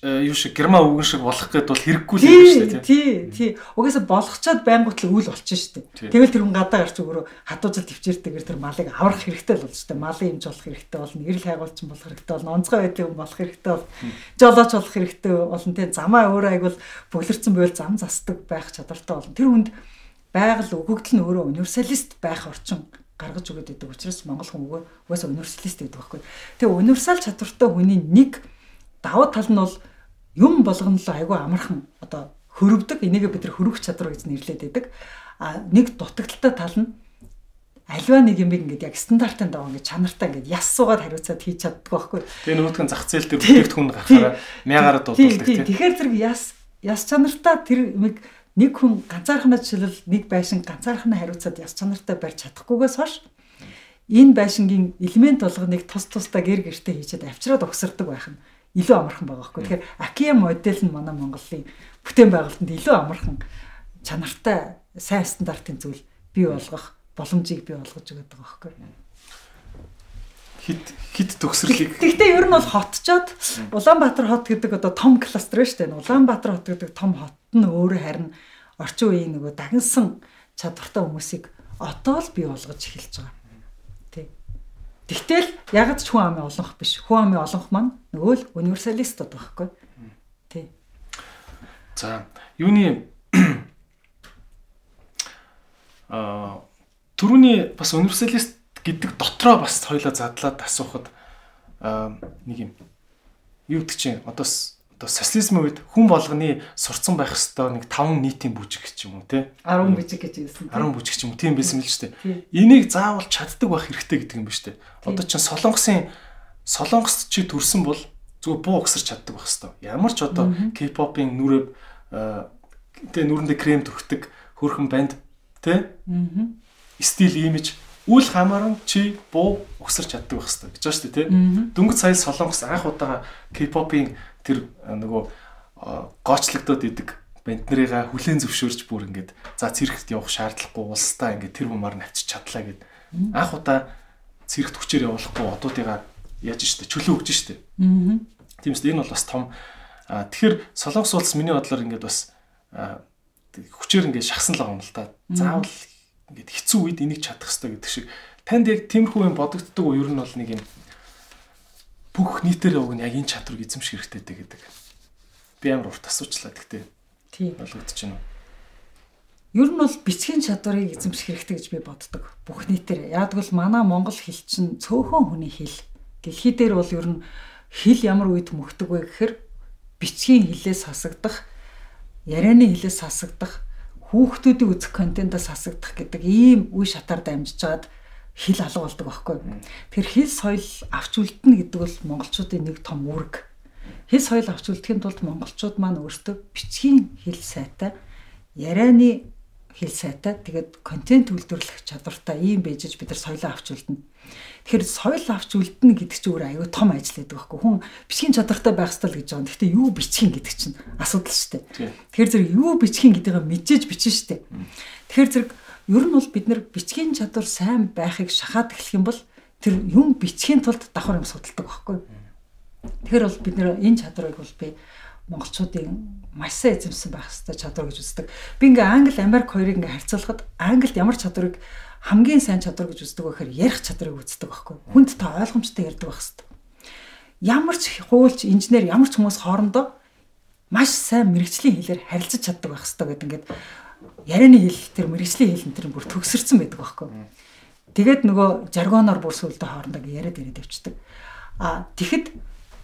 э, юу шиг герман үгэн шиг болох гэдэг бол хэрэггүй л юм шүү дээ тий. Тий. Угаасаа болгочоод байнгуут л үйл болчихно шүү дээ. Тэгэл тэр хүн гадаа гарч өөрөө хатуужил төвчээртэйгээр тэр малыг аврах хэрэгтэй л болж шүү дээ. Малын имж болох хэрэгтэй болно. Эрэл хайгуулчин болох хэрэгтэй болно. Онцгой байдлын хүн болох хэрэгтэй бол жолооч болох хэрэгтэй болно. Тэ замаа өөрөө айгуул бүглэрсэн байвал зам засдаг байх чадвартай болно. Тэр хүнд байгаль өгөгдөл нь өөрөө универсалист байх орчин гаргаж өгöd байдаг учраас монгол хүн угаасаа универсалист гэдэг байхгүй. Тэгээ универсал чадвартай хүний нэг давуу тал нь бол юм болгоно л айгүй амархан одоо хөрөвдөг энийг бид нар хөрөх чадвар гэж нэрлэдэг байдаг. А нэг дутагдaltaй тал нь альва нэг юм ингээд яг стандартын дагуу ингээд чанартай ингээд яс суугаад хариуцаад хийж чаддаг байхгүй. Тэгээ нөгөөдгөө зах зээл дээр бүтээгдэхүүн гарахаараа мягараа дууддаг тийм. Тэгэхээр зэрэг яс яс чанартай тэр нэг нэг хүн ганцаархнаа жишээлбэл нэг байшин ганцаархнаа хариуцаад яс чанартай барьж чадахгүйгээс хойш энэ байшингийн элемент болгоныг тус тусдаа гэр гэртээ хийчихэд авчираад угсардаг байх нь илүү амархан байгаа байхгүй. Тэгэхээр Акия модель нь манай Монголын бүтээн байгуулалтанд илүү амархан чанартай сайн стандартын зүйл бий болгох боломжийг бий болгож өгöd байгаа байхгүй хит хит төгсрөлийг. Гэхдээ ер нь бол хотчоод Улаанбаатар хот гэдэг одоо том кластер шүү дээ. Улаанбаатар хот гэдэг том хот нь өөрөө харин орчин үеийн нөгөө дагнсан чадвартай хүмүүсийг одоо л бий болгож эхэлж байгаа. Тий. Тэгтэл ягд ч хүн амын олонх биш. Хүн амын олонх маань нөгөө л универсалистууд байхгүй. Тий. За, юуны аа түрүүний бас универсалист гэдэг дотроо бас хоёлаа задлаад асуухад нэг юм юу гэдэг чинь одоо одоо социализмын үед хүн болгоны сурцсан байх хэвээр нэг 5 нийтийн бүжиг гэж юм уу те? 10 бүжиг гэж хэлсэн 10 бүжиг ч юм уу? Тийм байсан л ч те энийг заавал чаддаг байх хэрэгтэй гэдэг юм ба штэ одоо чинь солонгосын солонгост чи төрсэн бол зүгээр буу өгсөр чаддаг байх хэвээр ямар ч одоо K-pop-ын нүрээ тэ нүрэндээ крем төрхдөг хөрхөн банд те? Стил имиж үл хамааран чи буу өгсөрч чаддаг байх хэрэгтэй гэж байна шүү дээ тий. Дөнгөж сая солонгос анх удаага K-pop-ийн тэр нөгөө гоочлогдоод идэг нарыгаа хүлэн зөвшөөрч бүр ингээд за цэрэгт явах шаардлагагүй улстай ингээд тэр бумаар навчиж чадлаа гэд анх удаа цэрэгт хүчээр явуулахгүй одуудыгаа яаж штэ чөлөө өгч штэ. Аа. Тиймээс энэ бол бас том тэгэхээр солонгос улс миний бодлоор ингээд бас хүчээр ингээд шахсан л байгаа юм л да. Заавал ингээд хэцүү үед энийг чадах хэрэгтэй гэдэг шиг танд яг тиймэрхүү юм бодогддог уу ер нь бол нэг юм бүх нийтээр уг нь яг энэ чадварыг эзэмших хэрэгтэй гэдэг. Би амар урт асуучлаа гэхдээ. Тийм. Ойлгогдож байна? Ер нь бол бичгийн чадварыг эзэмших хэрэгтэй гэж би боддог. Бүх нийтээр. Яагтвэл манай монгол хэл чинь цөөхөн хүний хэл. Дэлхий дээр бол ер нь хэл ямар үед мөхдөг вэ гэхээр бичгийн хэлээс хасагдах, ярианы хэлээс хасагдах хүүхдүүдийн үзэх контентоос хасагдах гэдэг ийм үе шатаар дамжижгаад хэл алга болдог байхгүй. Тэр хэл соёл авч үлдэнэ гэдэг бол монголчуудын нэг том үүрэг. хэл соёл авч үлдэхийн тулд монголчууд маань өөрсдөө бичгийн хэл сайтай ярианы хэл сайтай тэгээд контент үйлдвэрлэх чадвартай ийм байж бид нар соёлоо авч үлдэнэ. Тэгэхээр соёл авч үлдэнэ гэдэг чинь өөр аюу том ажил гэдэг байхгүй. Хүн бичгийн чадвартай байх ёстой л гэж байгаа. Гэхдээ юу бичгийн гэдэг чинь асуудал шүү дээ. Тэгэхээр зэрэг юу бичгийн гэдгийг мэдчихэж бичнэ шүү дээ. Тэгэхээр зэрэг ер нь бол бид нар бичгийн чадвар сайн байхыг шахаад эхлэх юм бол тэр юм бичгийн тулд давхар юм судалдаг байхгүй. Тэгэхээр бол бид нэр энэ чадварыг бол би монголчуудын маш сайн эзэмсэн байх хэвээр чадвар гэж үздэг. Би ингээ Англи, Америк хоёрыг ингээ харьцуулахад Англид ямар чадварыг хамгийн сайн чадвар гэж үздэг вэ гэхээр ярих чадварыг үздэг байхгүй. Хүнд та ойлгомжтой ярьдаг байх хэвээр. Ямар ч хуульч, инженер, ямар ч хүмүүс хоорондоо маш сайн мэрэгжлийн хэлээр харилцаж чаддаг байх хэвээр гэдэг ингээд ярианы хэл тэр мэрэгжлийн хэл энэ бүр төгсөрсөн байдаг байхгүй. Тэгээд нөгөө жаргоноор бүр сүлдө хоорондоо яриад яриад явцдаг. А тэгэхэд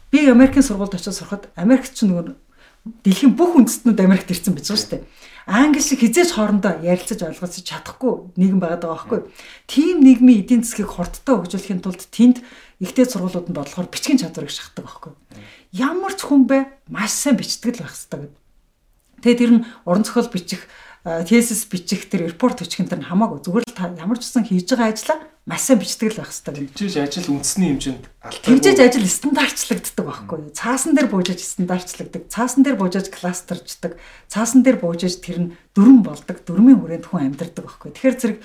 би Америкийн сургуульд очиж сурахад Америкч нөгөө дэлхийн бүх үндэстнүүд Америкт ирсэн байж байгаа шүү дээ. Англи шиг хизээч хоорондоо ярилцаж ойлгоцож чадахгүй нийгэм байгаад байгаа байхгүй. Тийм нийгмийн эдийн засгийг хурдтай хөгжүүлэхийн тулд тэнд ихтэй сургуулиуд нь бодлохоор бичгийн чадварыг шахдаг байхгүй. Ямар ч хүн бэ маш сайн бичдэг л байх хэрэгтэй гэдэг. Тэгээ тэр нь уран зохиол бичих thesis бичих тэр репорт бичих энэ хамаагүй зүгээр л та ямар ч гэсэн хийж байгаа ажлаа маш сайн бичдэг л байх хэрэгтэй. Тэгжээж ажил үндэсний хэмжээнд алдаагүй. Тэгжээж ажил стандартчлагддаг байхгүй юу? Цаасан дээр буужаж стандартчлагддаг. Цаасан дээр буужаж кластерчдаг. Цаасан дээр буужаж тэр нь дөрөн болдог. Дөрмийн хүрээнд хүн амьдардаг байхгүй юу? Тэгэхээр зэрэг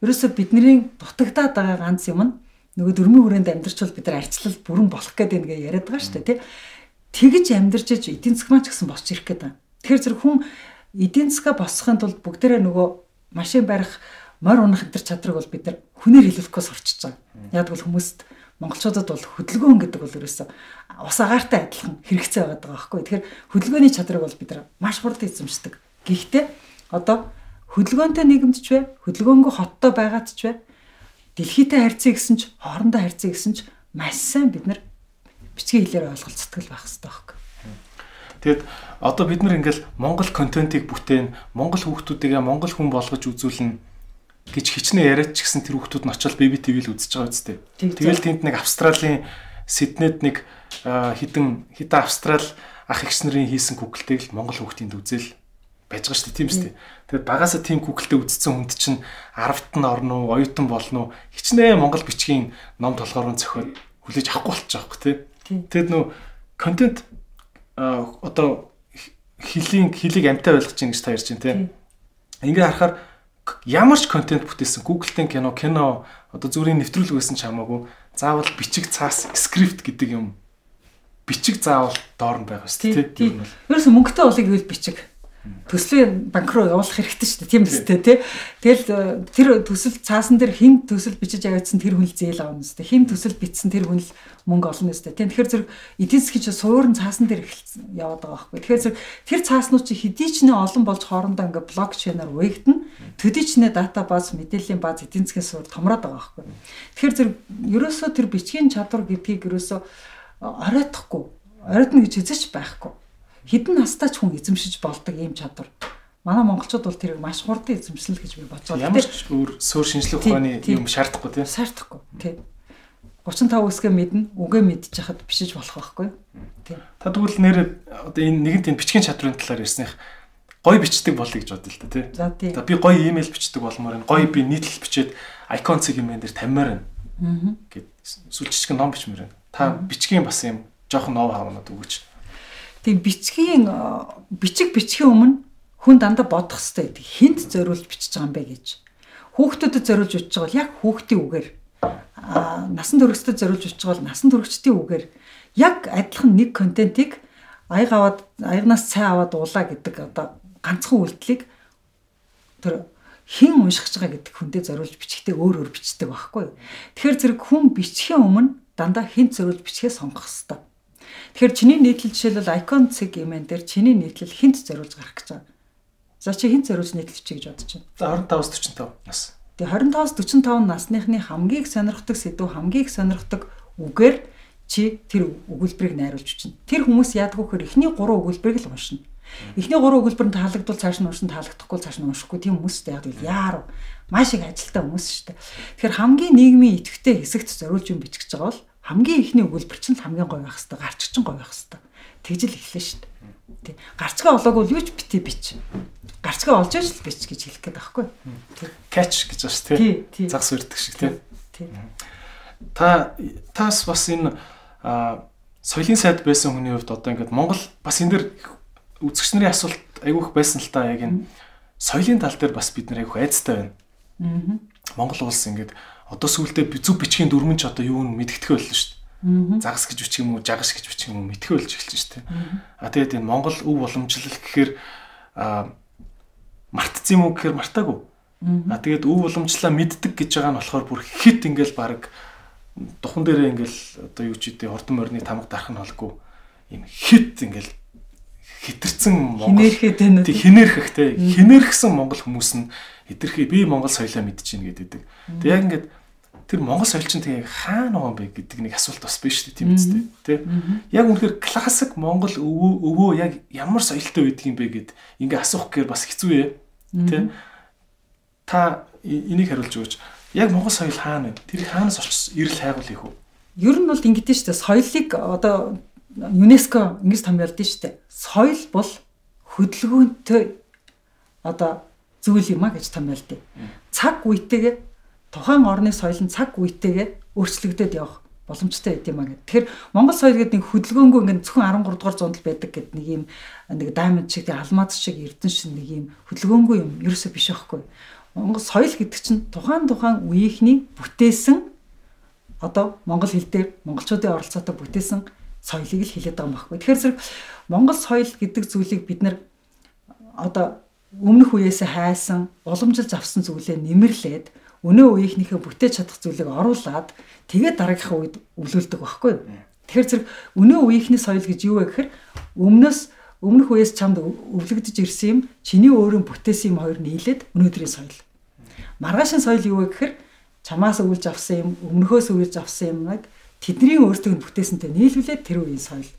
ерөөсө бидний дутагдаад байгаа ганц юм нь нөгөө дөрмийн хүрээнд амьдарчвал бид нар арчлал бүрэн болох гэдэг нэгэ яриад байгаа шүү дээ, тий? Тэгж амьдарч иж эдийн засаг маань ч гэсэн босч ирэх байна. Тэгэхээр зэрэг хүн эдийн засгаа босгохын тулд бүгдээрээ нөгөө машин барих, морь унах энэ чадрыг бол бид нар хүнээр илүүхгүйс сурчиж байгаа. Яг бол хүмүүст монголчуудад бол хөдөлгөөн гэдэг бол ерөөсөө ус агаартай адилхан хэрэгцээ байгаа даа байхгүй. Тэгэхээр хөдөлгөөний чадрыг бол бид нар маш хурдан эзэмшдэг. Гэхдээ одоо хөдөлгөөнтэй нийгэмд ч вэ, хөдөлгөөнгөө хоттой байгаад ч вэ, дэлхийтэй харьцаа гэсэн ч, хоорондоо харьцаа гэсэн ч маш сайн бид нар бичгийн хэлээр ойлголцдог байх хэрэгтэй байхгүй. Тэгэд одоо бид нар ингээл Монгол контентийг бүтээн, Монгол хүүхдүүдийгээ Монгол хүн болгож үзүүлнэ гэж хичнээн яриад ч гэсэн тэр хүүхдүүд нь очил BBTV л үзэж байгаа үстэй. Тэгэл тэнд нэг Австралийн Сиднейд нэг хідэн хідэн Австрал ах эгч нарын хийсэн гуглтыг л Монгол хүүхдийн үзэл байж байгаа шүү дээ тийм үстэй. Тэгэд багасаа тийм гуглтээ үзсэн хүнд чинь 10-т нь орно уу, оюутан болно уу хичнээн Монгол бичгийн ном толгоор нь зөхиод хүлээж авахгүй болчих жоох тий. Тэгэд нөө контент одоо хилийн хилийг амтай ойлгож чинь гэж та ярьж байна тийм. Ингээ харахаар ямар ч контент бүтээсэн Google-ийн кино, кино одоо зүрийн нэвтрүүлэг байсан ч хамаагүй заавал бичиг цаас скрипт гэдэг юм бичиг заавал доор нь байх дээ тийм. Ерөөсө мөнгөтэй болыг гэвэл бичиг төслийн банк руу явуулах хэрэгтэй шүү дээ. Тийм үстэй тий. Тэгэл э, тэр төсөл цаасан дээр хин төсөл бичиж аваадсан тэр хүн л зээл авна үстэй. Хин төсөл бичсэн тэр хүн л мөнгө олно үстэй. Тийм. Тэгэхээр зэрэг эдийн засгийн чинь суурин цаасан дээр эхэлсэн яваад байгаа байхгүй. Тэгэхээр зэрэг тэр цааснууд чинь хэдий ч нэ олон болж хоорондоо ингээ блокчейнаар уягдана. Төдий ч нэ дата баз мэдээллийн баз эдийн засгийн суур томроод байгаа байхгүй. Тэгэхээр зэрэг ерөөсөө тэр бичгийн чадвар гэдгийг ерөөсөө оройтхгүй. Оройтно гэж хэзээ ч байхгүй хідэн настай ч хүн эзэмшиж болдог ийм чадвар. Манай монголчууд бол тэрийг маш хурдан эзэмшил гэж би бодсоо. Ямар ч өөр суур шинжлэх ухааны юм шаардахгүй тийм. Шаардахгүй тий. 35 үсгээ мэднэ, үгээ мэдчихэхэд бичиж болох байхгүй. Тий. Та тэгвэл нэр одоо энэ нэгэн тийм бичгийн чадрын талаар ярьсных гой бичдэг болъё гэж бодлоо л та тий. За тий. Би гой имэйл бичдэг болмоор энэ гой би нийтлэл бичээд icon юм дээр тамиар байна. Аа. Гэт сүлжичгэн ном бичмээр байна. Та бичгийн бас юм жоохон нов хавнаад өгөөч. Тийм бичгийн бичиг бичгийн өмнө хүн дандаа бодох хэрэгтэй байдаг. Хинт зориулж бичиж байгаа юм бэ гэж. Хүүхдүүдэд зориулж бичиж байгаа бол яг хүүхдийн үгээр аа насан туршид зориулж бичиж байгаа бол насан туршидтын үгээр яг адилхан нэг контентийг аяг аваад аягнаас цай аваад уулаа гэдэг одоо ганцхан үйлдэлийг тэр хэн уншиж байгаа гэдэг хүндээ зориулж бичгтээ өөр өөр бичдэг байхгүй. Тэгэхээр зэрэг хүн бичхийн өмнө дандаа хинт зориулж бичгээ сонгох хэрэгтэй. Тэгэхээр чиний нийтлэл жишээлбэл icon цэг имэн дээр чиний нийтлэл хинт зориулж гарах гэж байгаа. За чи хинт зориулж нийтлэл чи гэж бодож байна. За 25-аас 45 нас. Тэгээ 25-аас 45 насныхны хамгийн их сонирхдаг сэдв, хамгийн их сонирхдаг үгээр чи тэр өгүүлбэрийг найруулж бичнэ. Тэр хүмүүс яадаг вөхөр эхний 3 өгүүлбэрийг л уншина. Эхний 3 өгүүлбэр нь таалагдвал цааш нь уншин таалагдахгүй цааш нь уншихгүй тийм хүмүүстэй яг л яарав. Маш их ажилтаа хүмүүс шүү дээ. Тэгэхээр хамгийн нийгмийн идэвхтэй хэсэгт зориулж юм бичих гэж байгаа бол хамгийн ихний өгүүлбэр чинь хамгийн гоё байх хэвээр гарч чинь гоё байх хэвээр. Тэгжил эхлэн шүү дээ. Тий. Гарцгаа олоогүй юу ч бити бич. Гарцгаа олж аж л бич гэж хэлэх гээд байхгүй. Catch гэж шүү Тий. Загас өрдөг шиг тий. Та тас бас энэ соёлын сайд байсан хүний хувьд одоо ингээд Монгол бас энэ дэр үзэгч нарын асуулт айгүйх байсан л та яг энэ соёлын тал дээр бас бид нар айгүйх айцтай байна. Аа. Монгол улс ингээд одоо сүүлдээ би- зөв бичгийн дүрмэн ч одоо юу нь мэдгэтгэх байлаа шүү дээ. Загас гэж бичих юм уу, жагас гэж бичих юм уу мэдэх болж эхэлж шүү дээ. А тэгээд энэ Монгол өв уламжлал гэхээр а мартцсан юм уу гэхээр мартаагүй. А тэгээд өв уламжлалаа мэддэг гэж байгаа нь болохоор бүр хит ингээл баг духан дээрээ ингээл одоо юу ч үдээ хурдан морины тамга дарах нь холгүй юм хит ингээл хитэрсэн Монгол Хинээрхэд байна уу? Тэг хинээрхэх те хинээрхсэн монгол хүмүүс нь хэтэрхий би монгол соёлоо мэдчихээн гэдэг. Тэг яг ингээд тэр монгол соёл чинь тэг хаана байгаа юм бэ гэдэг нэг асуулт бас биш тийм үстэй те. Яг үнэхээр классик монгол өвөө өвөө яг ямар соёлтой байдаг юм бэ гэд ингээ асуух гэхээр бас хэцүү ээ те. Та энийг хариулж өгөөч. Яг монгол соёл хаана вэ? Тэр хаанаас очиж ирэл хайгуул их үү? Ер нь бол ингэдэж штэ соёлыг одоо ЮНЕСКО ингэж томьёолд нь штэ. Соёл бол хөдөлгөөнтэй одоо зүйл юм а гэж томьёолд. Цаг үетэйгээ тухайн орны соёл нь цаг үетэйгээ өөрчлөгдөд явах боломжтой байд юм а гэх. Тэгэхээр Монгол соёл гэдэг нэг хөдөлгөөнгүй ингээд зөвхөн 13 дугаар зуунд л байдаг гэдэг нэг юм нэг даймонд шиг алмаз шиг эрдэнэ шиг нэг юм хөдөлгөөнгүй юм ерөөсөө биш байхгүй. Монгол соёл гэдэг чинь тухайн тухайн үеийнхний бүтээсэн одоо монгол хэл дээр монголчуудын оролцоотой бүтээсэн соёлыг л хэлээд байгаа юм баггүй. Тэгэхээр зэрэг монгол соёл гэдэг зүйлийг бид нар одоо өмнөх үеэсээ хайсан, уламжилж авсан зүйлээ нэмэрлээд өнөө үеийнхнийхээ бүтээж чадах зүйлийг оруулаад тэгээд дараагийнхаа үед өвлүүлдэг байхгүй юу? Тэгэхээр зэрэг өнөө үеийнхний соёл гэж юу вэ гэхээр өмнөөс өмнөх үеэс чамд өвлөгдөж ирсэн юм, чиний өөрийн бүтээсэн юм хоёр нийлээд өнөөдрийн соёл. Маргаашийн соёл юу вэ гэхээр чамаас өвлж авсан юм, өмнөхөөс өвлж авсан юмнаг тэдний өөртөө бүтээсэнтэй нийлүүлээд тэр үеийн соёл.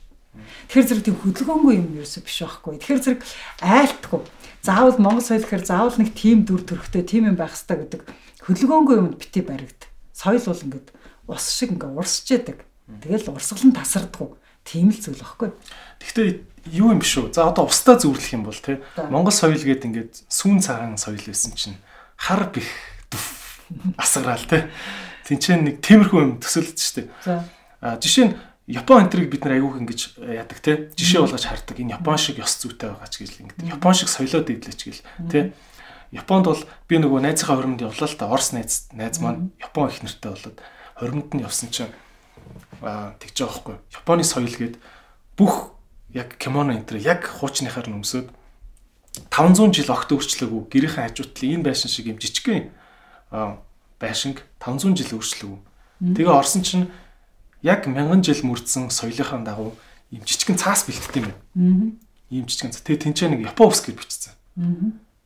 Тэгэхээр зэрэг тийм хөдөлгөөнгүй юм ерөөсөө биш байхгүй. Тэгэхээр зэрэг айлтгүй. Заавал Монгол соёл гэхээр заавал нэг тим дүр төрхтэй тим юм байх хэрэгтэй гэдэг хөдөлгөөнгүй юмд бити баригд. Соёл бол ингээд ус шиг ингээд урсч яадаг. Тэгэл урсгалан тасардгүй. Тийм л зүйл байхгүй. Гэхдээ юу юм биш үү? За одоо устдаа зөвөрлөх юм бол За. Монгол соёл гэдэг ингээд сүүн цагаан соёл байсан чинь хар бих асгараал те. Тинчээ нэг темирхүү юм төсөөлдөж штэ. За. А жишээ нь Япон энтриг бид нар айгүйх ингэж яадаг те. Жишээ болгож хардаг. Энэ Япон шиг ёс зүйтэй байгаа ч гэж ингэдэг. Япон шиг соёлоо дэвлэж гэл те. Японд бол би нөгөө найзынхаа хоримд явлаа л та. Орос найз найз маань Япон их нэртэй болоод хоримд нь явсан чинь аа тэгж байгаа байхгүй. Японы соёл гээд бүх яг кимоно энтер яг хуучныхаар нь өмсөд 500 жил огт өөрчлөөгүй гэрийнхэн хажуутлын энэ байшин шиг юм жижигхэн аа байшинг 500 жил өөрчлөөгүй. Тэгээ орсон чинь яг 1000 жил мөрдсөн соёлынхаа дагуу юм жижигхэн цаас бэлтдэг юм байна. Ийм жижигхэн цаас. Тэгээ тэнцээ нэг Япон ус гэж бичсэн.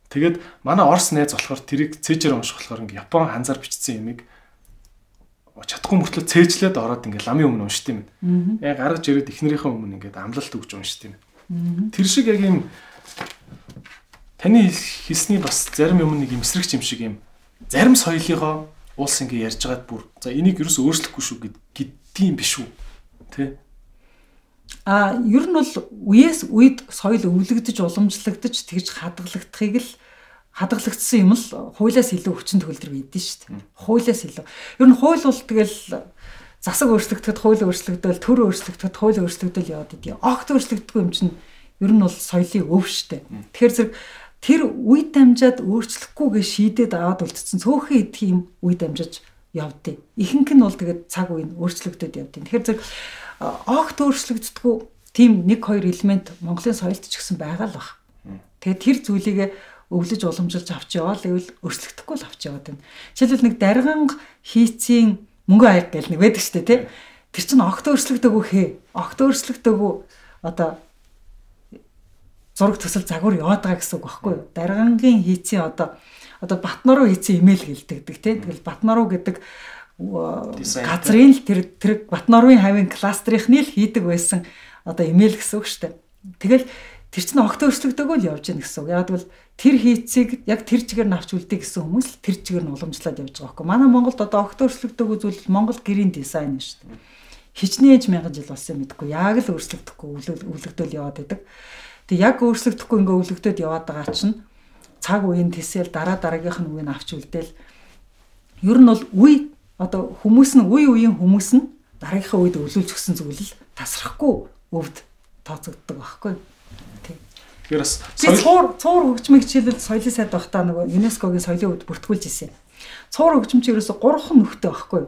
Тэгээд манай Орос найз болохоор тэрийг цээжээр унших болохоор ингээ Япон ханзаар бичсэн юмыг чадахгүй мөртлөө цээжлээд ороод ингээ ламын өмнө уншд юм. Яг гаргаж ирээд эхнэрийнхээ өмнө ингээ амлалт өгч уншд юм. Тэр шиг яг юм таны хэлсний бас зарим юм нэг юм эсрэг юм шиг юм зарим соёлыгоо улс ингээ ярьж байгаад бүр за энийг юу ч өөрчлөхгүй шүү гэд гэдгийм биш үү тэ А ер нь бол үеэс үед соёл өвлөгдөж уламжлагдаж тэгж хадгалагдахыг л хадгалагдсан юм л хуулиас илүү хүчин төгөлдөр байдэн шүү дээ. Хуулиас илүү. Ер нь хууль бол тэгэл засаг өөрчлөгдөд хууль өөрчлөгдөөл төр өөрчлөгдөд хууль өөрчлөгдөөл яваад идэв. Огт өөрчлөгддөггүй юм чинь ер нь бол соёлын өв шүү дээ. Тэгэхээр зэрэг тэр үе дамжаад өөрчлөхгүйгээ шийдээд аваад үлдсэн цөөхөн идэх юм үе дамжиж явдیں۔ Ихэнх нь бол тэгээд цаг үе нь өөрчлөгдөд явдیں۔ Тэгэхээр зэрэг огт өөрчлөгддөггүй тийм нэг хоёр элемент Монголын соёлд ч гэсэн байгаа л баг. Тэгээд тэр зүйлийг өвлөж уламжилж авч яваал гэвэл өөрчлөгдөхгүй л авч яваад байна. Жишээлбэл нэг дарганг хийцийн мөнгө аяг гэл нэг байдаг шүү дээ тий. Тэр чинь огт өөрчлөгдөөгүй хээ. Огт өөрчлөгдөөгүй одоо зураг төсөл загвар яваад байгаа гэсэн үг байхгүй юу? Даргангийн хийцийн одоо одоо Батнаруу хийцэн имэйл гэлдэгдэг тий. Тэгэл Батнаруу гэдэг газрын л тэр тэр Батнаруугийн хавийн кластерынхны л хийдэг байсан одоо имэйл гэсэн үг шүү дээ. Тэгэл тэр чинь огт өөрчлөгдөөгүй л явж гэнэ гэсэн үг. Яг бол тэр хийцийг яг тэр чигээр нь авч үлдээ гэсэн хүмүүс л тэр чигээр нь уламжлаад явж байгаа байхгүй. Манай Монголд одоо огт өөрчлөгдөөгүй зүйл Монгол гэрийн дизайн шүү дээ. хичнээн мянган жил болсон мэдгүй яг л өөрчлөгдөхгүй өвлөгдөөл яваад байдаг. Тэг яг өөрчлөгдөхгүй ингээ өвлөгдөд яваад байгаа чинь цаг үеийн тэсэл дараа дараагийнх нь үеийг авч үлдээл ер нь бол үе одоо хүмүүс нь үе үеийн хүмүүс нь дараагийнхаа үед өвлүүлж өгсөн зүйл тасрахгүй өвд тооцогддог байхгүй. Тэгэхээр бас цуур цуур хөгжмийг жишээлбэл соёлын сайд байхдаа нөгөө ЮНЕСКОгийн соёлын өвд бүртгүүлж ирсэн. Цуур хөгжим чи ерөөсө 3хан нүхтэй байхгүй.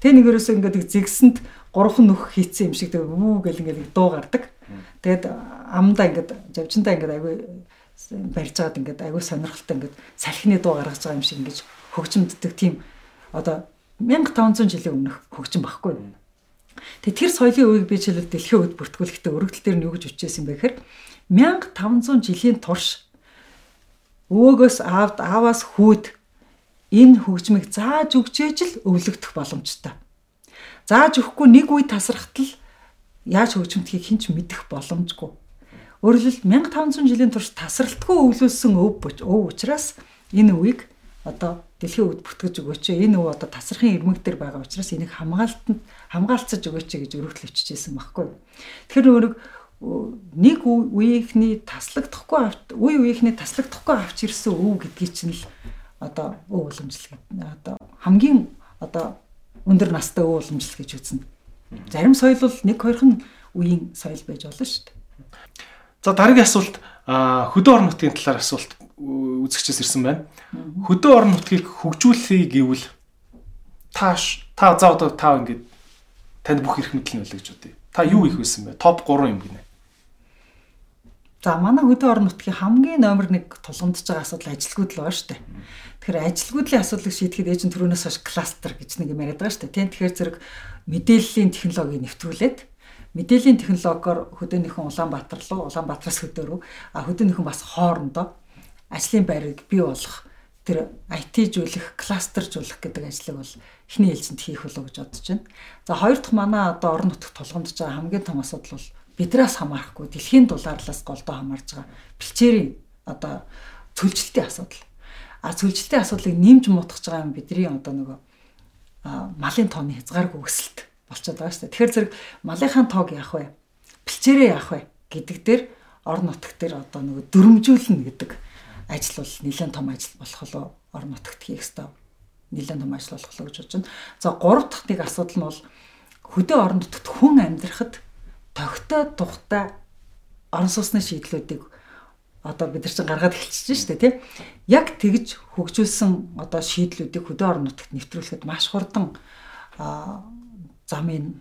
Тэ нэг ерөөсө ингээд зэгсэнд 3хан нүх хийцэн юм шиг тэг үү гэл ингээд дуу гардаг. Тэгээд амдаа ингээд завжинтаа ингээд агүй барьж байгаад ингээд агүй сонирхолтой ингээд салхины дуу гаргаж байгаа юм шиг ингээд хөгжимддэг тийм одоо 1500 жилийн өмнөх хөгжим багхгүй. Тэгээ тэр соёлын үеийг би жишээлбэл дэлхийн үед бүртгүүлэхдээ өргөдөл дээр нь юу гэж үчээсэн бэ гэхээр 1500 жилийн турш өвөөгөөс аавд ааваас хүүд энэ хөгжмийг зааж өгчээж л өвлөгдөх боломжтой. Зааж өгөхгүй нэг үе тасрахтал яаж хөгжимдгийг хинч мэдэх боломжгүй. Өөрөлд 1500 жилийн турш тасралтгүй өвлүүлсэн өв өв учраас энэ үеийг одоо дэлхийн өвд бүртгэж өгөөч. Энэ өв одоо тасрахын ирмэг дээр байгаа учраас энийг хамгаалтанд хамгаалцаж өгөөч гэж өргөдөл өччихсэн байхгүй. Тэгэхээр өөрөг нэг үеийнхний таслагдахгүй авт үе үеийнхний таслагдахгүй авч ирсэн өв гэдгийг чинь л одоо өв уламжлал одоо хамгийн одоо өндөр настай өв уламжлал гэж үзнэ. Зарим соёл бол нэг хоёрхан үеийн соёл байж болно шүү дээ. За дараагийн асуулт хөдөө орон нутгийн талаар асуулт үзэгчээс ирсэн байна. Хөдөө орон нутгийг хөгжүүлэхийг гэвэл та та за одоо та ингэж танд бүх эрх мэдэл нь гэж бодъё. Та юу их байсан бэ? Топ 3 юм гинэ. За манай хөдөө орон нутгийн хамгийн номер 1 тулгамдж байгаа асуудал ажилгүйд л байна шүү дээ. Тэгэхээр ажилгүйдлийн асуудлыг шийдэхэд нь түрүүнээс хойш кластер гэж нэг юм яриад байгаа шүү дээ. Тийм тэгэхээр зэрэг мэдээллийн технологиг нэвтрүүлээд мэдээллийн технологиор хөдөөнийхэн Улаанбаатар руу Улаанбаатараас хөдөө рүү а хөдөөнийхэн бас хоорондоо ажлын байрыг бий болгох тэр IT-жүүлэх, кластержуулах гэдэг ажлыг бол эхний ээлжинд хийх болов гэж бодож байна. За хоёр дахь манай одоо орон нутгад тулгамдж байгаа хамгийн том асуудал бол бидраас хамаарахгүй дэлхийн дулаарлаас голдоо хамаарж байгаа бэлчээрийн одоо цөлжилтийн асуудал. А цөлжилтийн асуудлыг нэмж мутгаж байгаа юм бидний одоо нөгөө малын тооны хязгааргүй өсөлт болчиход байгаа шүү дээ. Тэгэхээр зэрэг малынхаа тоог яах вэ? Бэлчээрээ яах вэ гэдэг дээр орон нутгт дээр одоо нөгөө дөрмжүүлнэ гэдэг ажил бол нэлээд том ажил болох лоо орон нутгт хийх ёстой. Нэлээд том ажил болох лоо гэж бодож байна. За гурав дахь нэг асуудал нь бол хөдөө орон нутгт хүн амьдрахад тогтоо тухтай орон сууцны шийдлүүдийг одоо бид нар чинь гаргаад эхэлчихэж штэ тий. Яг тэгж хөгжүүлсэн одоо шийдлүүдийг хөдөө орон нутагт нэвтрүүлэхэд маш хурдан замыг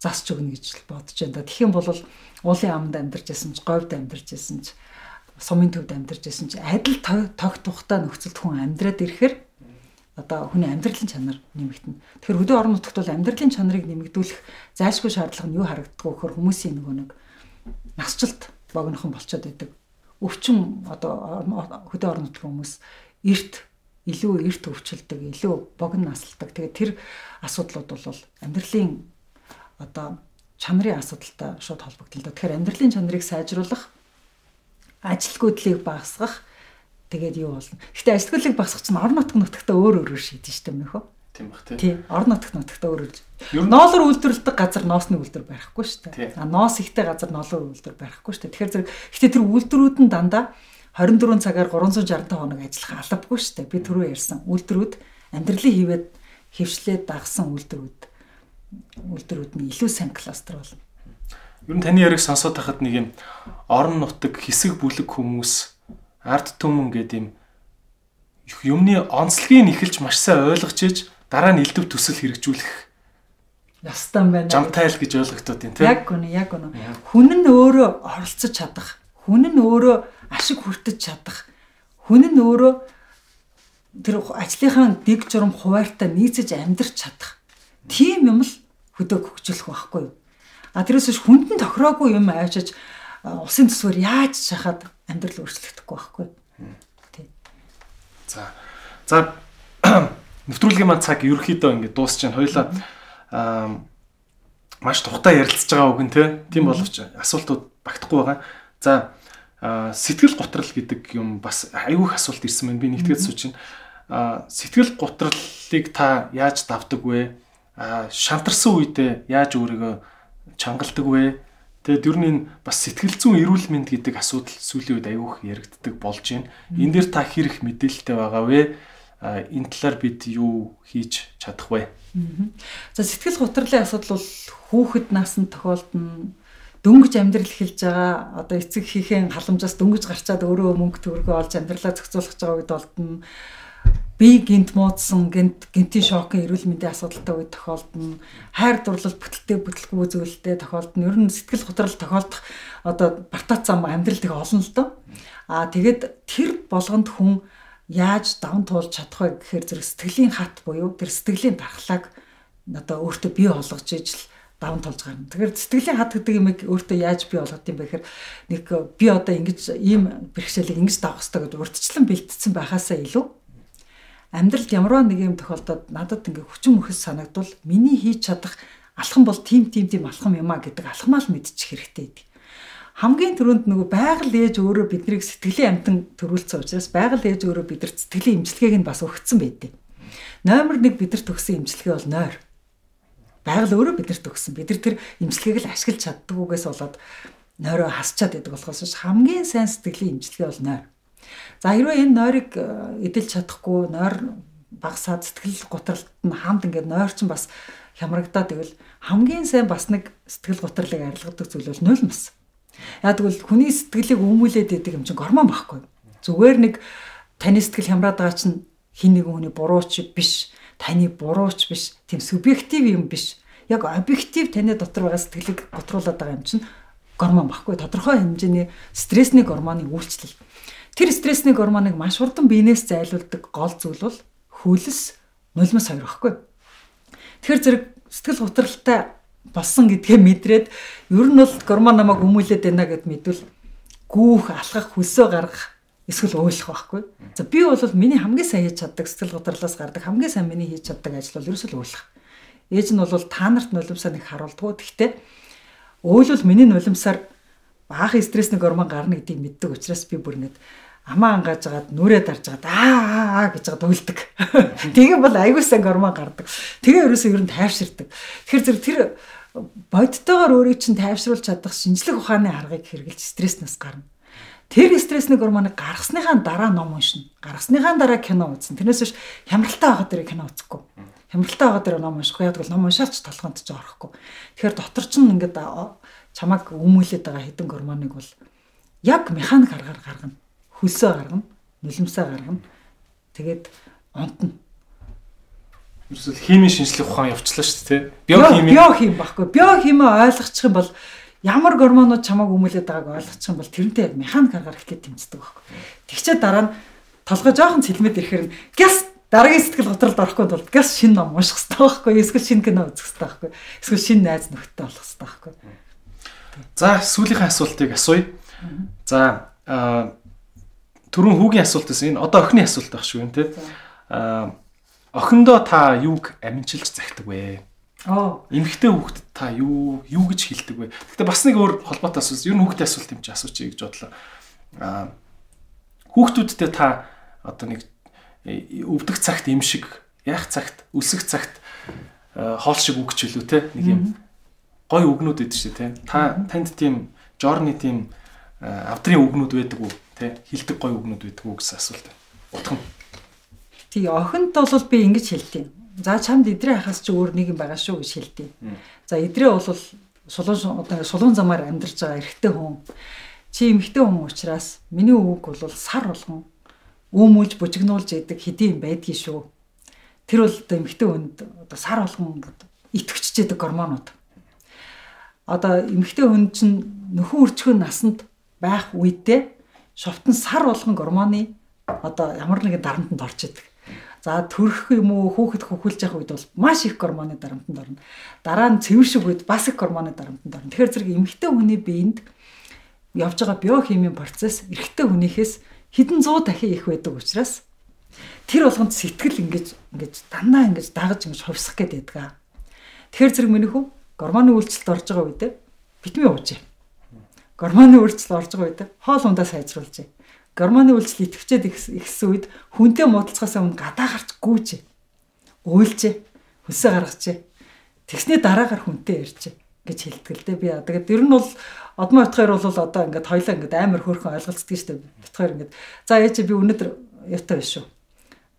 засч өгнө гэж бодож байна. Тэгэх юм бол уулын аманд амьдарч байсан ч, говьд амьдарч байсан ч, сумын төвд амьдарч байсан ч адил тог тухтай нөхцөлд хүн амьдраад ирэхээр одоо хүний амьдралын чанар нэмэгдэнэ. Тэгэхээр хөдөө орон нутагт бол амьдралын чанарыг нэмэгдүүлэх зайлшгүй шаардлага нь юу харагддаг вэ гэхээр хүмүүсийн нөгөө нэг насжилт богинохон болчиход байдаг. Өвчин одоо хөдөө орон нутгийн хүмүүс эрт илүү эрт өвчлөдөг, илүү богино насалдаг. Тэгээд тэр асуудлууд бол амьдралын одоо чанарын асуудалтай шууд холбогдол. Тэгэхээр амьдралын чанарыг сайжруулах, ажилгүйдлийг багасгах тэгээд юу болно. Гэхдээ ажилтгуулыг багсах чинь орон нутг нутгтаа өөр өөрөөр шийдэж штэ мөн хөө. Тийм бах тий. Тий, орон нутг нутгтаа өөр өөр. Ноолор үйлдвэрлэдэг газар ноосны үйлдвэр барихгүй штэ. А ноос ихтэй газар ноолор үйлдвэр барихгүй штэ. Тэгэхээр зэрэг гэхдээ тэр үйлдвэрүүд нь дандаа 24 цагаар 365 хоног ажиллах албагүй штэ. Би түрүү ярьсан. Үйлдвэрүүд амьдралын хивэд хөвшлээд дагсан үйлдвэрүүд үйлдвэрүүд нь илүү сайн кластер болно. Ер нь таны яриг сонсоод тахад нэг юм орон нутаг хэсэг бүлэг хүмүүс ард түмэн гэдэг юм юмны онцлогийг эхэлж маш сайн ойлгож иж дараа нь элдв төсөл хэрэгжүүлэх ястан байна. Жамтайл гэж ойлгогдоод юм тийм. Яг үнэ, яг үнэ. Хүн нь өөрөө оролцож чадах, хүн нь өөрөө ашиг хүртэж чадах, хүн нь өөрөө тэр ажлынхаа дэг журам хуваартай нийцэж амьдрч чадах. Тийм юм л хөдөг хөгжүүлэх байхгүй юу? А тэрээс хүнд нь тохироогүй юм авчиж усын төсвөр яаж шахаад амьдрал өөрчлөгдөхгүй байхгүй. Тий. За. За нэвтрүүлгийн маань цаг ерөөхдөө ингэ дуусч байна. Хоёлаа аа маш тухтай ярилцж байгаа үг нь тийм боловч асуултууд багтахгүй байгаа. За сэтгэл готрал гэдэг юм бас аюух асуулт ирсэн байна. Би нэгтгэж. А сэтгэл готралыг та яаж давдаг вэ? шантарсан үедээ яаж өөрийгөө чангалдаг вэ? Тэгээд ер нь бас сэтгэл зүйн эрүүл мэнд гэдэг асуудал сүүлийн үед их яригддаг болж байна. Энэ дээр та хэрэг мэдээлэлтэй байгаа вэ? Энэ талаар бид юу хийж чадах вэ? За сэтгэл гутралын асуудал бол хүүхэд насанд тохиолдно дөнгөж амьдрал эхэлж байгаа одоо эцэг хийхэн халамжаас дөнгөж гарчаад өөрөө мөнгө төгрөгөө олж амьдралаа зохицуулах байгаа үед болдно би гинт муудсан гинт гинтийн шокын эрүүл мэндийн асуудалтай үед тохиолдно. Хайр дурлал бүтэлтэй бүтлгүй зүйлтэй тохиолдно. Ер нь сэтгэл готрол тохиолдох одоо бартац зам амьдрал их олон л доо. А тэгээд тэр болгонд хүн яаж давн туулж чадах вэ гэхээр зэрэг сэтгэлийн хат буюу тэр сэтгэлийн дархлааг одоо өөртөө бий болгож ижил даван тулж гарна. Тэгэхээр сэтгэлийн хат гэдэг юм өөртөө яаж бий болгох юм бэ гэхээр нэг би одоо ингэж ийм бэрхшээлийг ингэж давах хэрэгтэй гэдэг урдчлан бэлтцсэн байхаасаа илүү амьдралд ямарваа нэг юм тохиолдоод надад ингээ хүчин мөхс санагдвал миний хийж чадах алхам бол тим тим тим алхам юм а гэдэг алхамаа л мэдчих хэрэгтэй гэдэг. Хамгийн түрүүнд нөгөө байгаль ээж өөрөө биднийг сэтгэлийн амтан төрүүлсэн учраас байгаль ээж өөрөө бидэрт сэтгэлийн имчилгээг нь бас өгсөн байдیں۔ Номер 1 бидэрт өгсөн имчилгээ бол нойр. Байгаль өөрөө бидэрт өгсөн. Бид нар тэр имчилгээг л ашиглаж чаддгүйгээс болоод нойроо хасчаад байдаг болохоос хамгийн сайн сэтгэлийн имчилгээ бол нойр. За хэрвээ энэ нойрыг э, эдэлж чадахгүй нойр багсаад сэтгэл гутралд нь хамт ингээд нойр чинь бас хямрагдаад тэгвэл хамгийн сайн бас нэг сэтгэл гутралыг арилгадаг зүйл бол нулимс. Яг тэгвэл хүний сэтгэлийг өмүүлээд идэг юм чинь гормон байхгүй. Зүгээр нэг таны сэтгэл хямраад байгаа чинь хин нэгэн хүний бурууч биш, таны бурууч биш, тийм субъектив юм биш. Яг объектив таны дотор байгаа сэтгэлийг гутруулад байгаа юм чинь гормон баггүй. Тодорхой хэмжээний стрессний гормоны үйлчлэл. Тэр стрессний гормоныг маш хурдан биенээс зайлуулдаг гол зүйл бол хөлс, нулимс хоёр багхгүй. Тэгэхээр зэрэг сэтгэл готролтой болсон гэдгээ мэдрээд ер нь бол гормон намайг өмүүлээд байна гэд мэдвэл гүүх, алхах, хөлсөө гаргах эсвэл уйлах байхгүй. За би бол миний хамгийн сайн хийж чаддаг сэтгэл готрлоос гардаг хамгийн сайн миний хийж чаддаг ажил бол ерөөсөө уйлах. Ээж нь бол та нарт нулимсаа нэг харуулдгоо. Гэхдээ уйлвал миний нулимсаар баахан стрессний гормон гарна гэдгийг мэддэг учраас би бүр ингэж амаа ангааж агаад нүрээ дарж агаад аа аа гэж агаад уйлдаг. Тэгээ бол аягүй сан гормон гардаг. Тэгээ ерөөсөө ер нь тайвширдаг. Тэгэхээр зэрэг тэр бодтойгоор өөрийг чинь тайвшруулж чадах шинжлэх ухааны аргыг хэрэгжилж стресснээс гарна. Тэр стрессний гормоныг гаргасныхаа дараа ном уншина. Гаргасныхаа дараа кино үзэн. Тэрнээс биш хямралтай байгаад тэр кино үзэхгүй. Хямралтай байгаад тэр ном уншихгүй. Яг бол ном уншаач толгойд ч орохгүй. Тэгэхээр дотор ч ингээд чамаг өмүүлээд байгаа хэдэн гормоныг бол яг механик аргаар гаргана. Хөлсөө гаргана, нулимсаа гаргана. Тэгээд онтно. Ерөөсөл химийн шинжлэх ухаан явчлаа шүү дээ. Биохими. Биохим баггүй. Биохимээ ойлгочих юм бол ямар гормонууд чамааг өмүүлээд байгааг ойлгочих юм бол тэрнтэй яг механик аргаар эхлээд тэмцдэг байхгүй. Тэгчээ дараа нь толгой жоохон цэлмэд ирэхээр гяс дараагийн сэтгэл готролд орохгүй тулд гяс шинэ ном унших хэрэгтэй байхгүй. Эсвэл шинэ кино үзэх хэрэгтэй байхгүй. Эсвэл шинэ найз нөхдөд олох хэрэгтэй байхгүй. За сүүлийнхээ асуултыг асууя. За түрүүн хүүгийн асуултаас энэ одоо охины асуулт байх шүү нэ. А охиндоо та юуг амжилж захидаг вэ? Аа. Эмэгтэй хүүхдэд та юу юу гэж хэлдэг вэ? Гэтэ бас нэг өөр холбоотой асуулт. Ер нь хүүхдээ асуулт юм чи асуучих гэж бодлоо. Аа хүүхдүүдтэй та одоо нэг э, өвдөх цагт им шиг, яах цагт, өсөх цагт хоол шиг үг ч үлээ те нэг юм гой үгнүүд өгдөө шүү те. Та танд тийм жорны тийм авдрын үгнүүд байдаг уу? Тэ хилдэг гой үгнүүд байдаг уу гэсэн асуулт нь. Тий охинд бол би ингэж хэлдэг. За чамд идрээ хахаас чи өөр нэг юм байгаа шүү гэж хэлдэг. За идрээ бол сулуун одоо сулуун замаар амьдарч байгаа эрэгтэй хүн. Чи эмэгтэй хүн учраас миний үг бол сар болгон өөмүүлж бужигнуулж яадаг хэдий юм байдгийг шүү. Тэр бол одоо эмэгтэй хүнд одоо сар болгон итгэвчжээдэг гормонууд. Одоо эмэгтэй хүн чинь нөхөн үрчгөн насанд байх үедээ шовтон сар болгон гормоны одоо ямар нэгэн дарамтанд орж идэг. За төрөх юм уу хүүхэд хөвхөлж явах үед бол маш их гормоны дарамтанд орно. Дараа нь цэвэр шиг үед бас их гормоны дарамтанд орно. Тэгэхээр зэрэг эмэгтэй хүний биед явж байгаа биохимийн процесс эрэгтэй хүнийхээс хэдэн зуун дахин их байдаг учраас тэр болгонд сэтгэл ингэж ингэж дандаа ингэж дагаж ингэж хувьсах гээд байдаг. Тэгэхээр зэрэг миний хүү гормоны үйлчлэлд орж байгаа үедээ витамин ууж гормоны үйлчлэл орж байгаа үед хоол ундаа сайжруулж. Гормоны үйлчлэл идэвчээд ихсэн үед хүнтэй муудалцахаас өмнө гадаа гарч гүйж. Уйлж. Хөсөө гаргаж. Тэгсний дараагаар хүнтэй ярьж гэж хэлдэг л дээ би. Тэгээд ер нь бол одмоо утгаар бол одоо ингээд хоёлаа ингээд амар хөөрхөн ойлголцдог шүү дээ. Утгаар ингээд за ээж би өнөөдөр яатай биш шүү.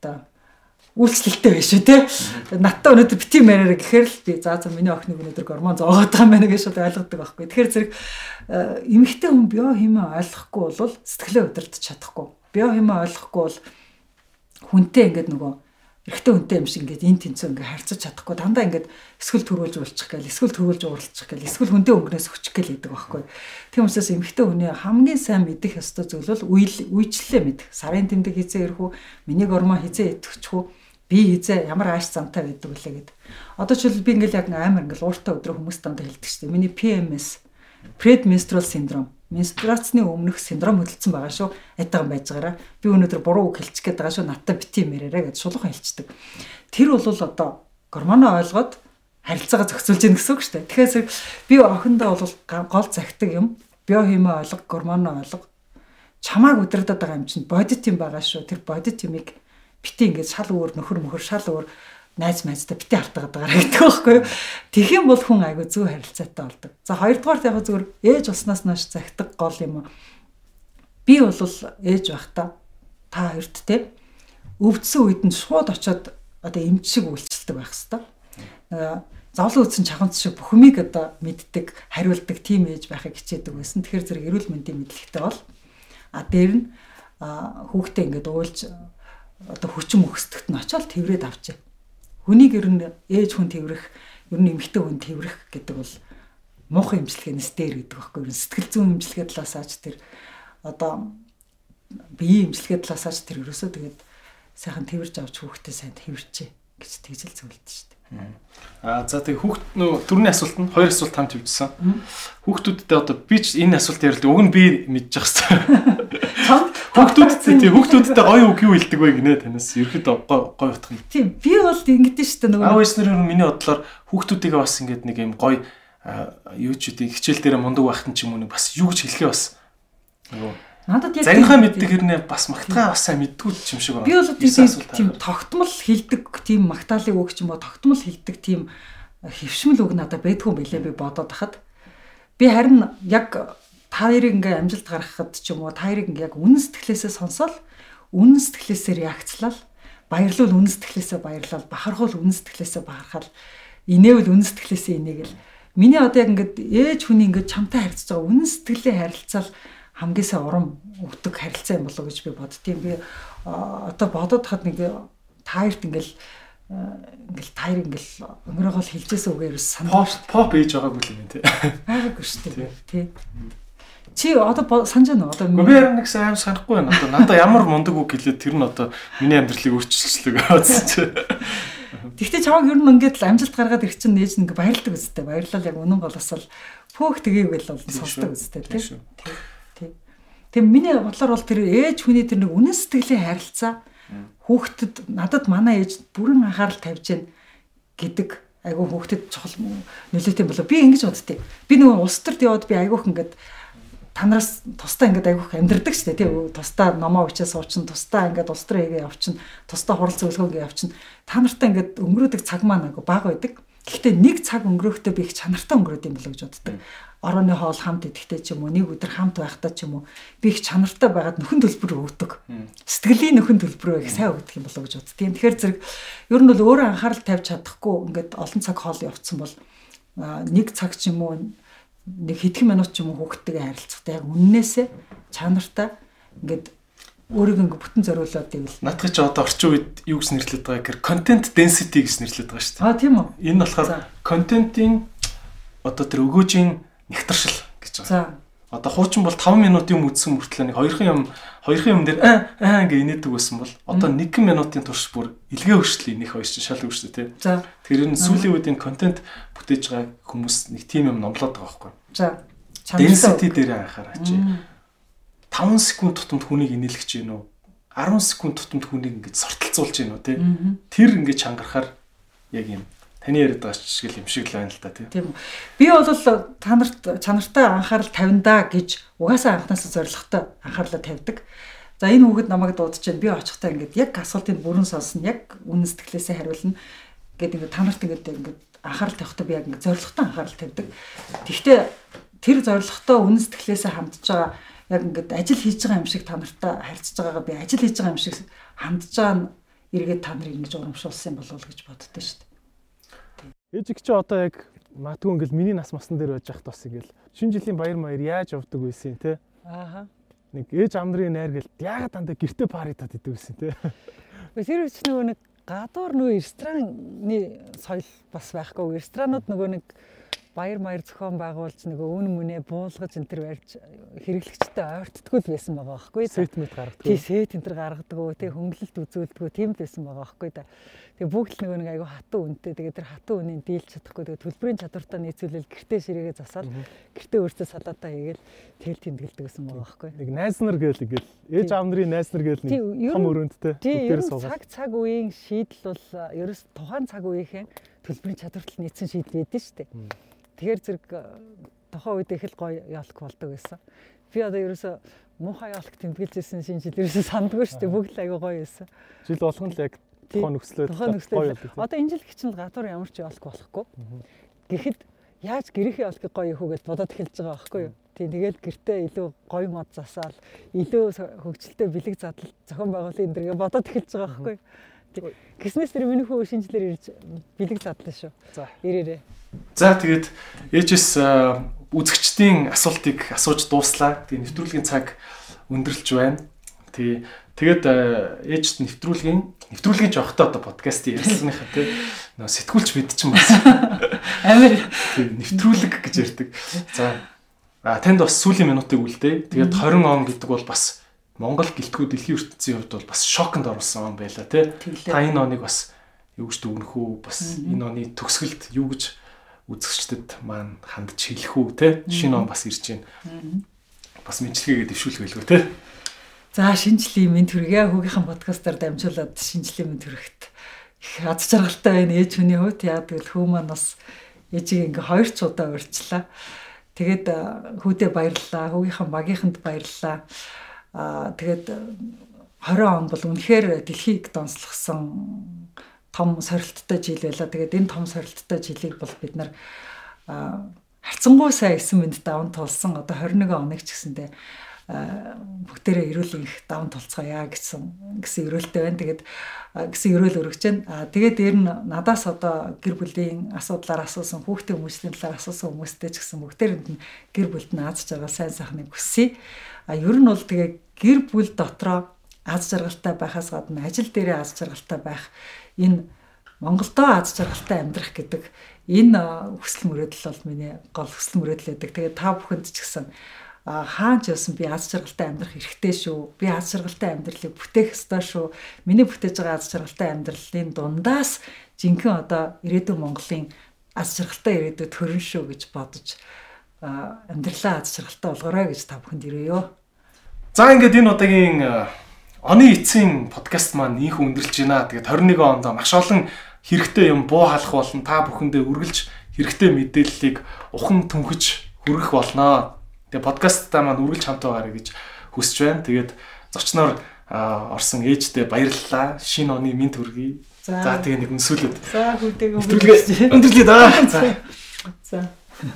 Одоо үйлчлэлтэй биш шүү те. Надтай өнөөдөр бити мэрээр гэхээр л би за за миний охиныг өнөөдөр гормон зоогоод байгаа юм байна гэж шууд ойлгодог байхгүй. Тэгэхээр зэрэг э, эмэгтэй хүн био хэмээ ойлгохгүй бол сэтгэлээ удирдах чадахгүй. Био хэмээ ойлгохгүй бол хүнтэй ингээд нөгөө эрэгтэй хүнтэй юм шиг ингээд эн тэнцүү ингээд харьцаж чадахгүй дандаа ингээд эсвэл төрүүлж уулчих гээл эсвэл төрүүлж ууралчих гээл эсвэл хүнтэй өнгнөөс хүчих гээл гэдэг байхгүй. Тийм учраас эмэгтэй хүний хамгийн сайн мэдих ёстой зүйл бол үйлчлэлээ мэдэх. Сарын тэмдэг хизээ ирэх үү, миний гормон хизээ идэвчих үү, би хизээ ямар ааш замтай байдаг үлээ гэд. Одоо ч би ингээд яг амар ингээд ууртай өдрөө хүмүүс дандаа хэлдэг шүү дээ. Миний PMS, predmenstrual syndrome менструацны өмнөх синдром хөдөлсөн байгаа шүү. Айтайхан байж байгаараа. Би өнөөдөр буруу үг хэлчих гээд байгаа шүү. Надтай бити мэрээрээ гэж шулуухан хэлчихдэг. Тэр бол одоо гормоно ойлгоод харилцаагаа зохицуулж яах гэсэн үг шүү дээ. Тэгэхээр би охиндоо бол гол захидаг юм. Биохимиа ойлго, гормоно ойлго. Чамааг удирдах байгаа юм чинь бодит юм байгаа шүү. Тэр бодит юмыг бити ингээд шал өөр нөхөр мөхөр шал өөр найз майзтай бити хартаад байгаа гэдэг байхгүй юу. Тэгэх юм бол хүн айгүй зөв харилцаатай болдог. За хоёрдугаар яг зүгээр ээж уснаас нааш захидаг гол юм. Би бол ээж байхдаа та хоёрт те өвдсөн үед нь шууд очиод одоо эмч шиг үйлчлдэг байх хэвээр. Зовлон үтсэн чахамц шиг бүхмийг одоо мэддэг, хариулдаг тим ээж байхыг хичээдэг байсан. Тэгэхээр зэрэг эрүүл мэндийн мэдлэгтэй бол а дээр нь хүүхдээ ингээд уйлж одоо хүчин өгсдөгт нь очиод тэрвэрэд авчээ Хүнийг ер нь ээж хүн тэрвэрх, ер нь эмэгтэй хүн тэрвэрх гэдэг бол муухай имчилгээнээс дээр гэдэг байхгүй юу? Сэтгэл зүйн имчилгээ талаас аач тэр одоо биеийн имчилгээ талаас аач тэр ерөөсөө тэгээд сайхан тэрвэрж авч хүүхдээ сайн тэрвэрчээ гэж тэгжэл зөвлөдөө шүү. Аа за тэгээ хүүхд нөө түрүүний асуулт нь хоёр асуулт хамт хөвжсөн. Хүүхдүүдтэй одоо би ч энэ асуулт ярилдаг. Уг нь би мэдчих хэвээр. Хүүхдүүдтэй тийм хүүхдүүдтэй гоё үг юу хэлдэг вэ гинэ танаас ерөөд гоё гоё утга юм. Тийм би бол ингэдэж дээ нөгөө. Аав ээжнэр нь миний бодлоор хүүхдүүдийгээ бас ингэдэг нэг юм гоё юу ч үгүй хичээл дээр мундаг байхтан ч юм уу бас юу гэж хэлэхээ бас нөгөө Надад яг заримхаа мэддэг хэрнээ бас магтгаа бас сайн мэддгүү юм шиг байна. Би бол тийм тогтмол хилдэг тийм магтаалыг өгч юм уу тогтмол хилдэг тийм хөвшмөл үг надад байдгүй билээ би бодоод хахад. Би харин яг та хоёрыг ингээ амжилт гаргахад ч юм уу та хоёрыг яг үнэн сэтгэлээсээ сонсоод үнэн сэтгэлээсээ реакцлал баярлуул үнэн сэтгэлээсээ баярлал бахархуул үнэн сэтгэлээсээ бахархал инээвэл үнэн сэтгэлээсээ инээгэл миний одоо яг ингээд ээж хүний ингээд чамтай харьцаж байгаа үнэн сэтгэлээ харилцаал хамгийн сайн урам өгдөг харилцаа юм болоо гэж би боддtiin би одоо бодоод хад нэг таарт ингээл ингээл таар ингээл өнгөрөөгөл хилжээс үгээр санаа поп ээж байгаагүй юм тий. Байгаагүй шүү дээ. Тий. Чи одоо санаж байна уу? Одоо би харин нэг сайн санахгүй байна. Одоо надаа ямар мундаг үг хэлээд тэр нь одоо миний амьдралыг өөрчилчихлээ гэсэн чи. Тэгвэл чамаг ер нь ингээд л амжилт гаргаад ирэх чинь нээж ингээ баярлдаг үстэй. Баярлал яг үнэн голос л пөөх тгийвэл бол сонсдог үстэй. Тийм. Тэг миний бодлоор бол тэр ээж хүний тэр нэг үнэн сэтгэлийн харилцаа. Хүүхдэд надад манай ээж бүрэн анхаарал тавьж гэн гэдэг айгүй хүүхдэд чухал нөлөөтэй болоо. Би ингэж боддتي. Би нөгөө улс төрд яваад би айгүйх ингээд танараас тусдаа ингээд айгүйх амьдрдаг шүү дээ тий тусдаа номоо бичээ суучин тусдаа ингээд улс төр хийгээ явчин тусдаа хурал зөвлөгөөгөө явчин. Та нартай ингээд өнгөрөөдөг цаг маань айгүй бага байдаг гэхдээ нэг цаг өнгөрөөхдөө би их чанартай өнгөрөөд юм болоо гэж боддог. Орооны хоол хамт идэхтэй ч юм уу нэг өдөр хамт байхдаа ч юм уу би их чанартай байгаад нөхөн төлбөр өгдөг. Сэтгэлийн нөхөн төлбөрөө их сайн өгдөг юм болоо гэж боддог. Тийм тэгэхээр зэрэг ер нь бол өөрөө анхаарал тавьж чадахгүй ингээд олон цаг хоол явцсан бол нэг цаг ч юм уу нэг хэдхэн минут ч юм уу хүүхдтэйгээ харилцахтаа яг үннээсээ чанартай ингээд өөрийгөө ингээ бүтэн зориулаад ивэл наадах чи одоо орчин үед юу гэж нэрлэдэг байгаа гэхээр content density гэж нэрлэдэг байгаа шүү дээ. Аа тийм үү. Энэ болохоор контентын одоо тэр өгөөжийн нэгтаршил гэж байгаа. За одоо хуучин бол 5 минутын юм үзсэн мөртлөө нэг хоёрхан юм хоёрхан юм дээр аа аа гэ инээдэг байсан бол одоо 1 минутын турш бүр илгээ өршлөө нөх хоёр чинь шал өршлөө тий. За. Тэр нь сүүлийн үеийн контент бүтээж байгаа хүмүүс нэг тим юм номлоод байгаа байхгүй. За. Density дээр анхаараач. 5 секунд тутамд хүнийг инээлгэж гин үү? 10 секунд тутамд хүнийг ингэж сорталцуулж гин үү тий. Тэр ингэж чангарахаар яг юм таны яриад байгаа шиг юм шиг л байна л та тийм үү. Би бол та нарт чанартай анхаарал тавина гэж угаасаа анханасаа зоригтой анхаарлаа тавьдаг. За энэ хүүхэд намайг дуудаж байна. Би очихтаа ингээд яг асуултыг бүрэн сонсно. Яг үнэн сэтгэлээсээ хариулна. Гэт ингээд та нарт ингээд ингээд анхаарал тавихтаа би яг ингээд зоригтой анхаарал тавьдаг. Тэгвэл тэр зоригтой үнэн сэтгэлээсээ хандж байгаа яг ингээд ажил хийж байгаа юм шиг та нартай харьцаж байгаагаа би ажил хийж байгаа юм шиг хандж байгаа нь эргээд та нарыг ингэж урамшуулсан болов уу гэж боддоо шүү дээ. Ээжиг чи одоо яг магадгүй ингээл миний нас масн дээр байж хахт бас ингээл шинэ жилийн баяр маяр яаж явдаг байсан те. Ааха. Нэг ээж амдрын найр гэл яагаад дандаа гэрте паритад идэв гэсэн те. Тэр үуч нөгөө нэг гадуур нөгөө рестораны соёл бас байхгүй. Ресторанууд нөгөө нэг баяр маяр зохион байгуулж нөгөө үн мүнэ буулгаж энэ төр барьж хэрэглэгчтэй ойртдггүй байсан байгаа байхгүй да. Сет мэд гаргадаг. Тий сет энэ төр гаргадаг. Тэг хөнгөлөлт үзүүлдэг. Тийм л байсан байгаа байхгүй да. Тэг бүгд л нөгөө нэг айгүй хатуу үнэтэй. Тэгээд тэр хатуу үнийн дийлж чадахгүй. Тэгээд төлбөрийн чадвартаа нийцүүлэл гэртээ ширээгээ засаад гэртээ өөртөө салаатаа хийгээл тэгэл тэмдэглэдэг гэсэн байгаа байхгүй. Нэг найз нар гээл ингээл ээж аав нарын найз нар гээл нэг том өрөөндтэй бүгдээр суугаад. Цаг цаг үеийн шийдэл бол ерөөс тухайн цаг үеийнхэн төлбөрийн чадвартал нийцсэн шийдэл байдэн шүү дээ. Тэгэхээр зэрэг тухайн үед их л гоё ялк болдог байсан. Би одоо ерөөсө муухай ялк тэмдэглэжсэн шинэ жил ерөөсө сандгүй шүү дээ. Бүгд л айгүй гоё байсан. Жил болгон л яг тухайн нөхцлөө тухайн нөхцлөө одоо энэ жил гिचнэл гадуур ямар ч ялк болохгүй. Гэхдээ яаж гэрийнхээ ялкыг гоё ихүү гэж бодоод эхэлж байгаа байхгүй юу? Тийм тэгэл гэртээ илүү гоё мод засаал илүү хөгжилтэй бэлэг задал зохион байгуулалтын энэ дэргээ бодоод эхэлж байгаа байхгүй юу? Гиснээс тэр миний хүү шинжлэр ирж бэлэг задлаа шүү. За. Ирээрээ. За тэгээд ээжээс үзэгчдийн асуултыг асууж дууслаа. Тэгээд нэвтрүүлгийн цаг өндөрлж байна. Тий. Тэгээд ээжт нэвтрүүлгийн нэвтрүүлгийн жоохтой одоо подкаст ярьсаныхаа тий нөө сэтгүүлч бид чинь бас амир тий нэвтрүүлэг гэж ярьдаг. За а танд бас сүүлийн минутыг үлдээ. Тэгээд 20 он гэдэг бол бас Монгол гэлтгүү дэлхийн ертөнцийн хувьд бол бас шоконд оруулсан он байла тий. Та энэ оныг бас юу гэж дүгнэх үү? Бас энэ оны төгсгөлд юу гэж үзэгчдэд маань хандж хэлэх үү те шинэ он бас ирж байна. Бас мэдлэгээ дэвшүүлэх байлгүй те. За шинжлэлийн мэд хүргээ хүүгийнхэн подкастаар дамжуулаад шинжлэлийн мэд хүрэхт их аз жаргалтай байна ээж хүний хувьд яа гэвэл хүү маань бас ээжийг ингээ хоёр ч удаа урьдчилаа. Тэгээд хүүдээ баярлалаа. Хүүгийнхэн багийнханд баярлалаа Аа тэгээд 20 он бол үнэхээр дэлхийг донслогсон том сорилттой жил байла. Тэгээд энэ том сорилттой жилийг бол бид нар харцангуй сайн эсэн мэд даван тулсан одоо 21 оног ч гэсэндээ бүгдээрээ эрүүл их даван тулцгаая гэсэн гэсэн өрөөлтэй байна. Тэгээд гэсэн өрөөл өргөж байна. Аа тэгээд дээр нь надаас одоо гэр бүлийн асуудлаар асуусан хүүхдийн хүмүүсийн талаар асуусан хүмүүстэй ч гэсэн бүгдээрэнд нь гэр бүлд нь аз жаргал сайн сайхныг хүсье. А ер нь бол тэгээ гэр бүл дотроо аз жаргалтай байхаас гадна ажил дээрээ аз жаргалтай байх энэ Монголдоо аз жаргалтай амьдрах гэдэг энэ хүсэл мөрөөдөл бол миний гол хүсэл мөрөөдөл байдаг. Тэгээ та бүхэнд ч гэсэн хаан ч явсан би аз жаргалтай амьдрах хэрэгтэй шүү. Би аз жаргалтай амьдралыг бүтээх ёстой шүү. Миний бүтээж байгаа аз жаргалтай амьдралын дундаас жинхэнэ одоо ирээдүйн Монголын аз жаргалтай ирээдүйд хөрөн шүү гэж бодож амьдралаа аз жаргалтай болгоорой гэж та бүхэнд ирээё. За ингээд энэ удаагийн оны эцсийн подкаст маань ийх өндөрлж байна. Тэгээд 21 онд маш олон хэрэгтэй юм буу халах болон та бүхэндээ үргэлж хэрэгтэй мэдээллийг ухан түнхэж хүргэх болно. Тэгээд подкастаа маань үргэлж хамт байгаарай гэж хүсэж байна. Тэгээд зочноор орсон ээжтэй баярлалаа. Шинэ оны мэд хүргэе. За тэгээ нэг өнсүүлээд. За хүлээг өндөрлөе. Өндөрлөе да. За. За.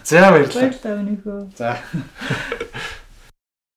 За баярлалаа. Баярлалаа өнөөхөө. За.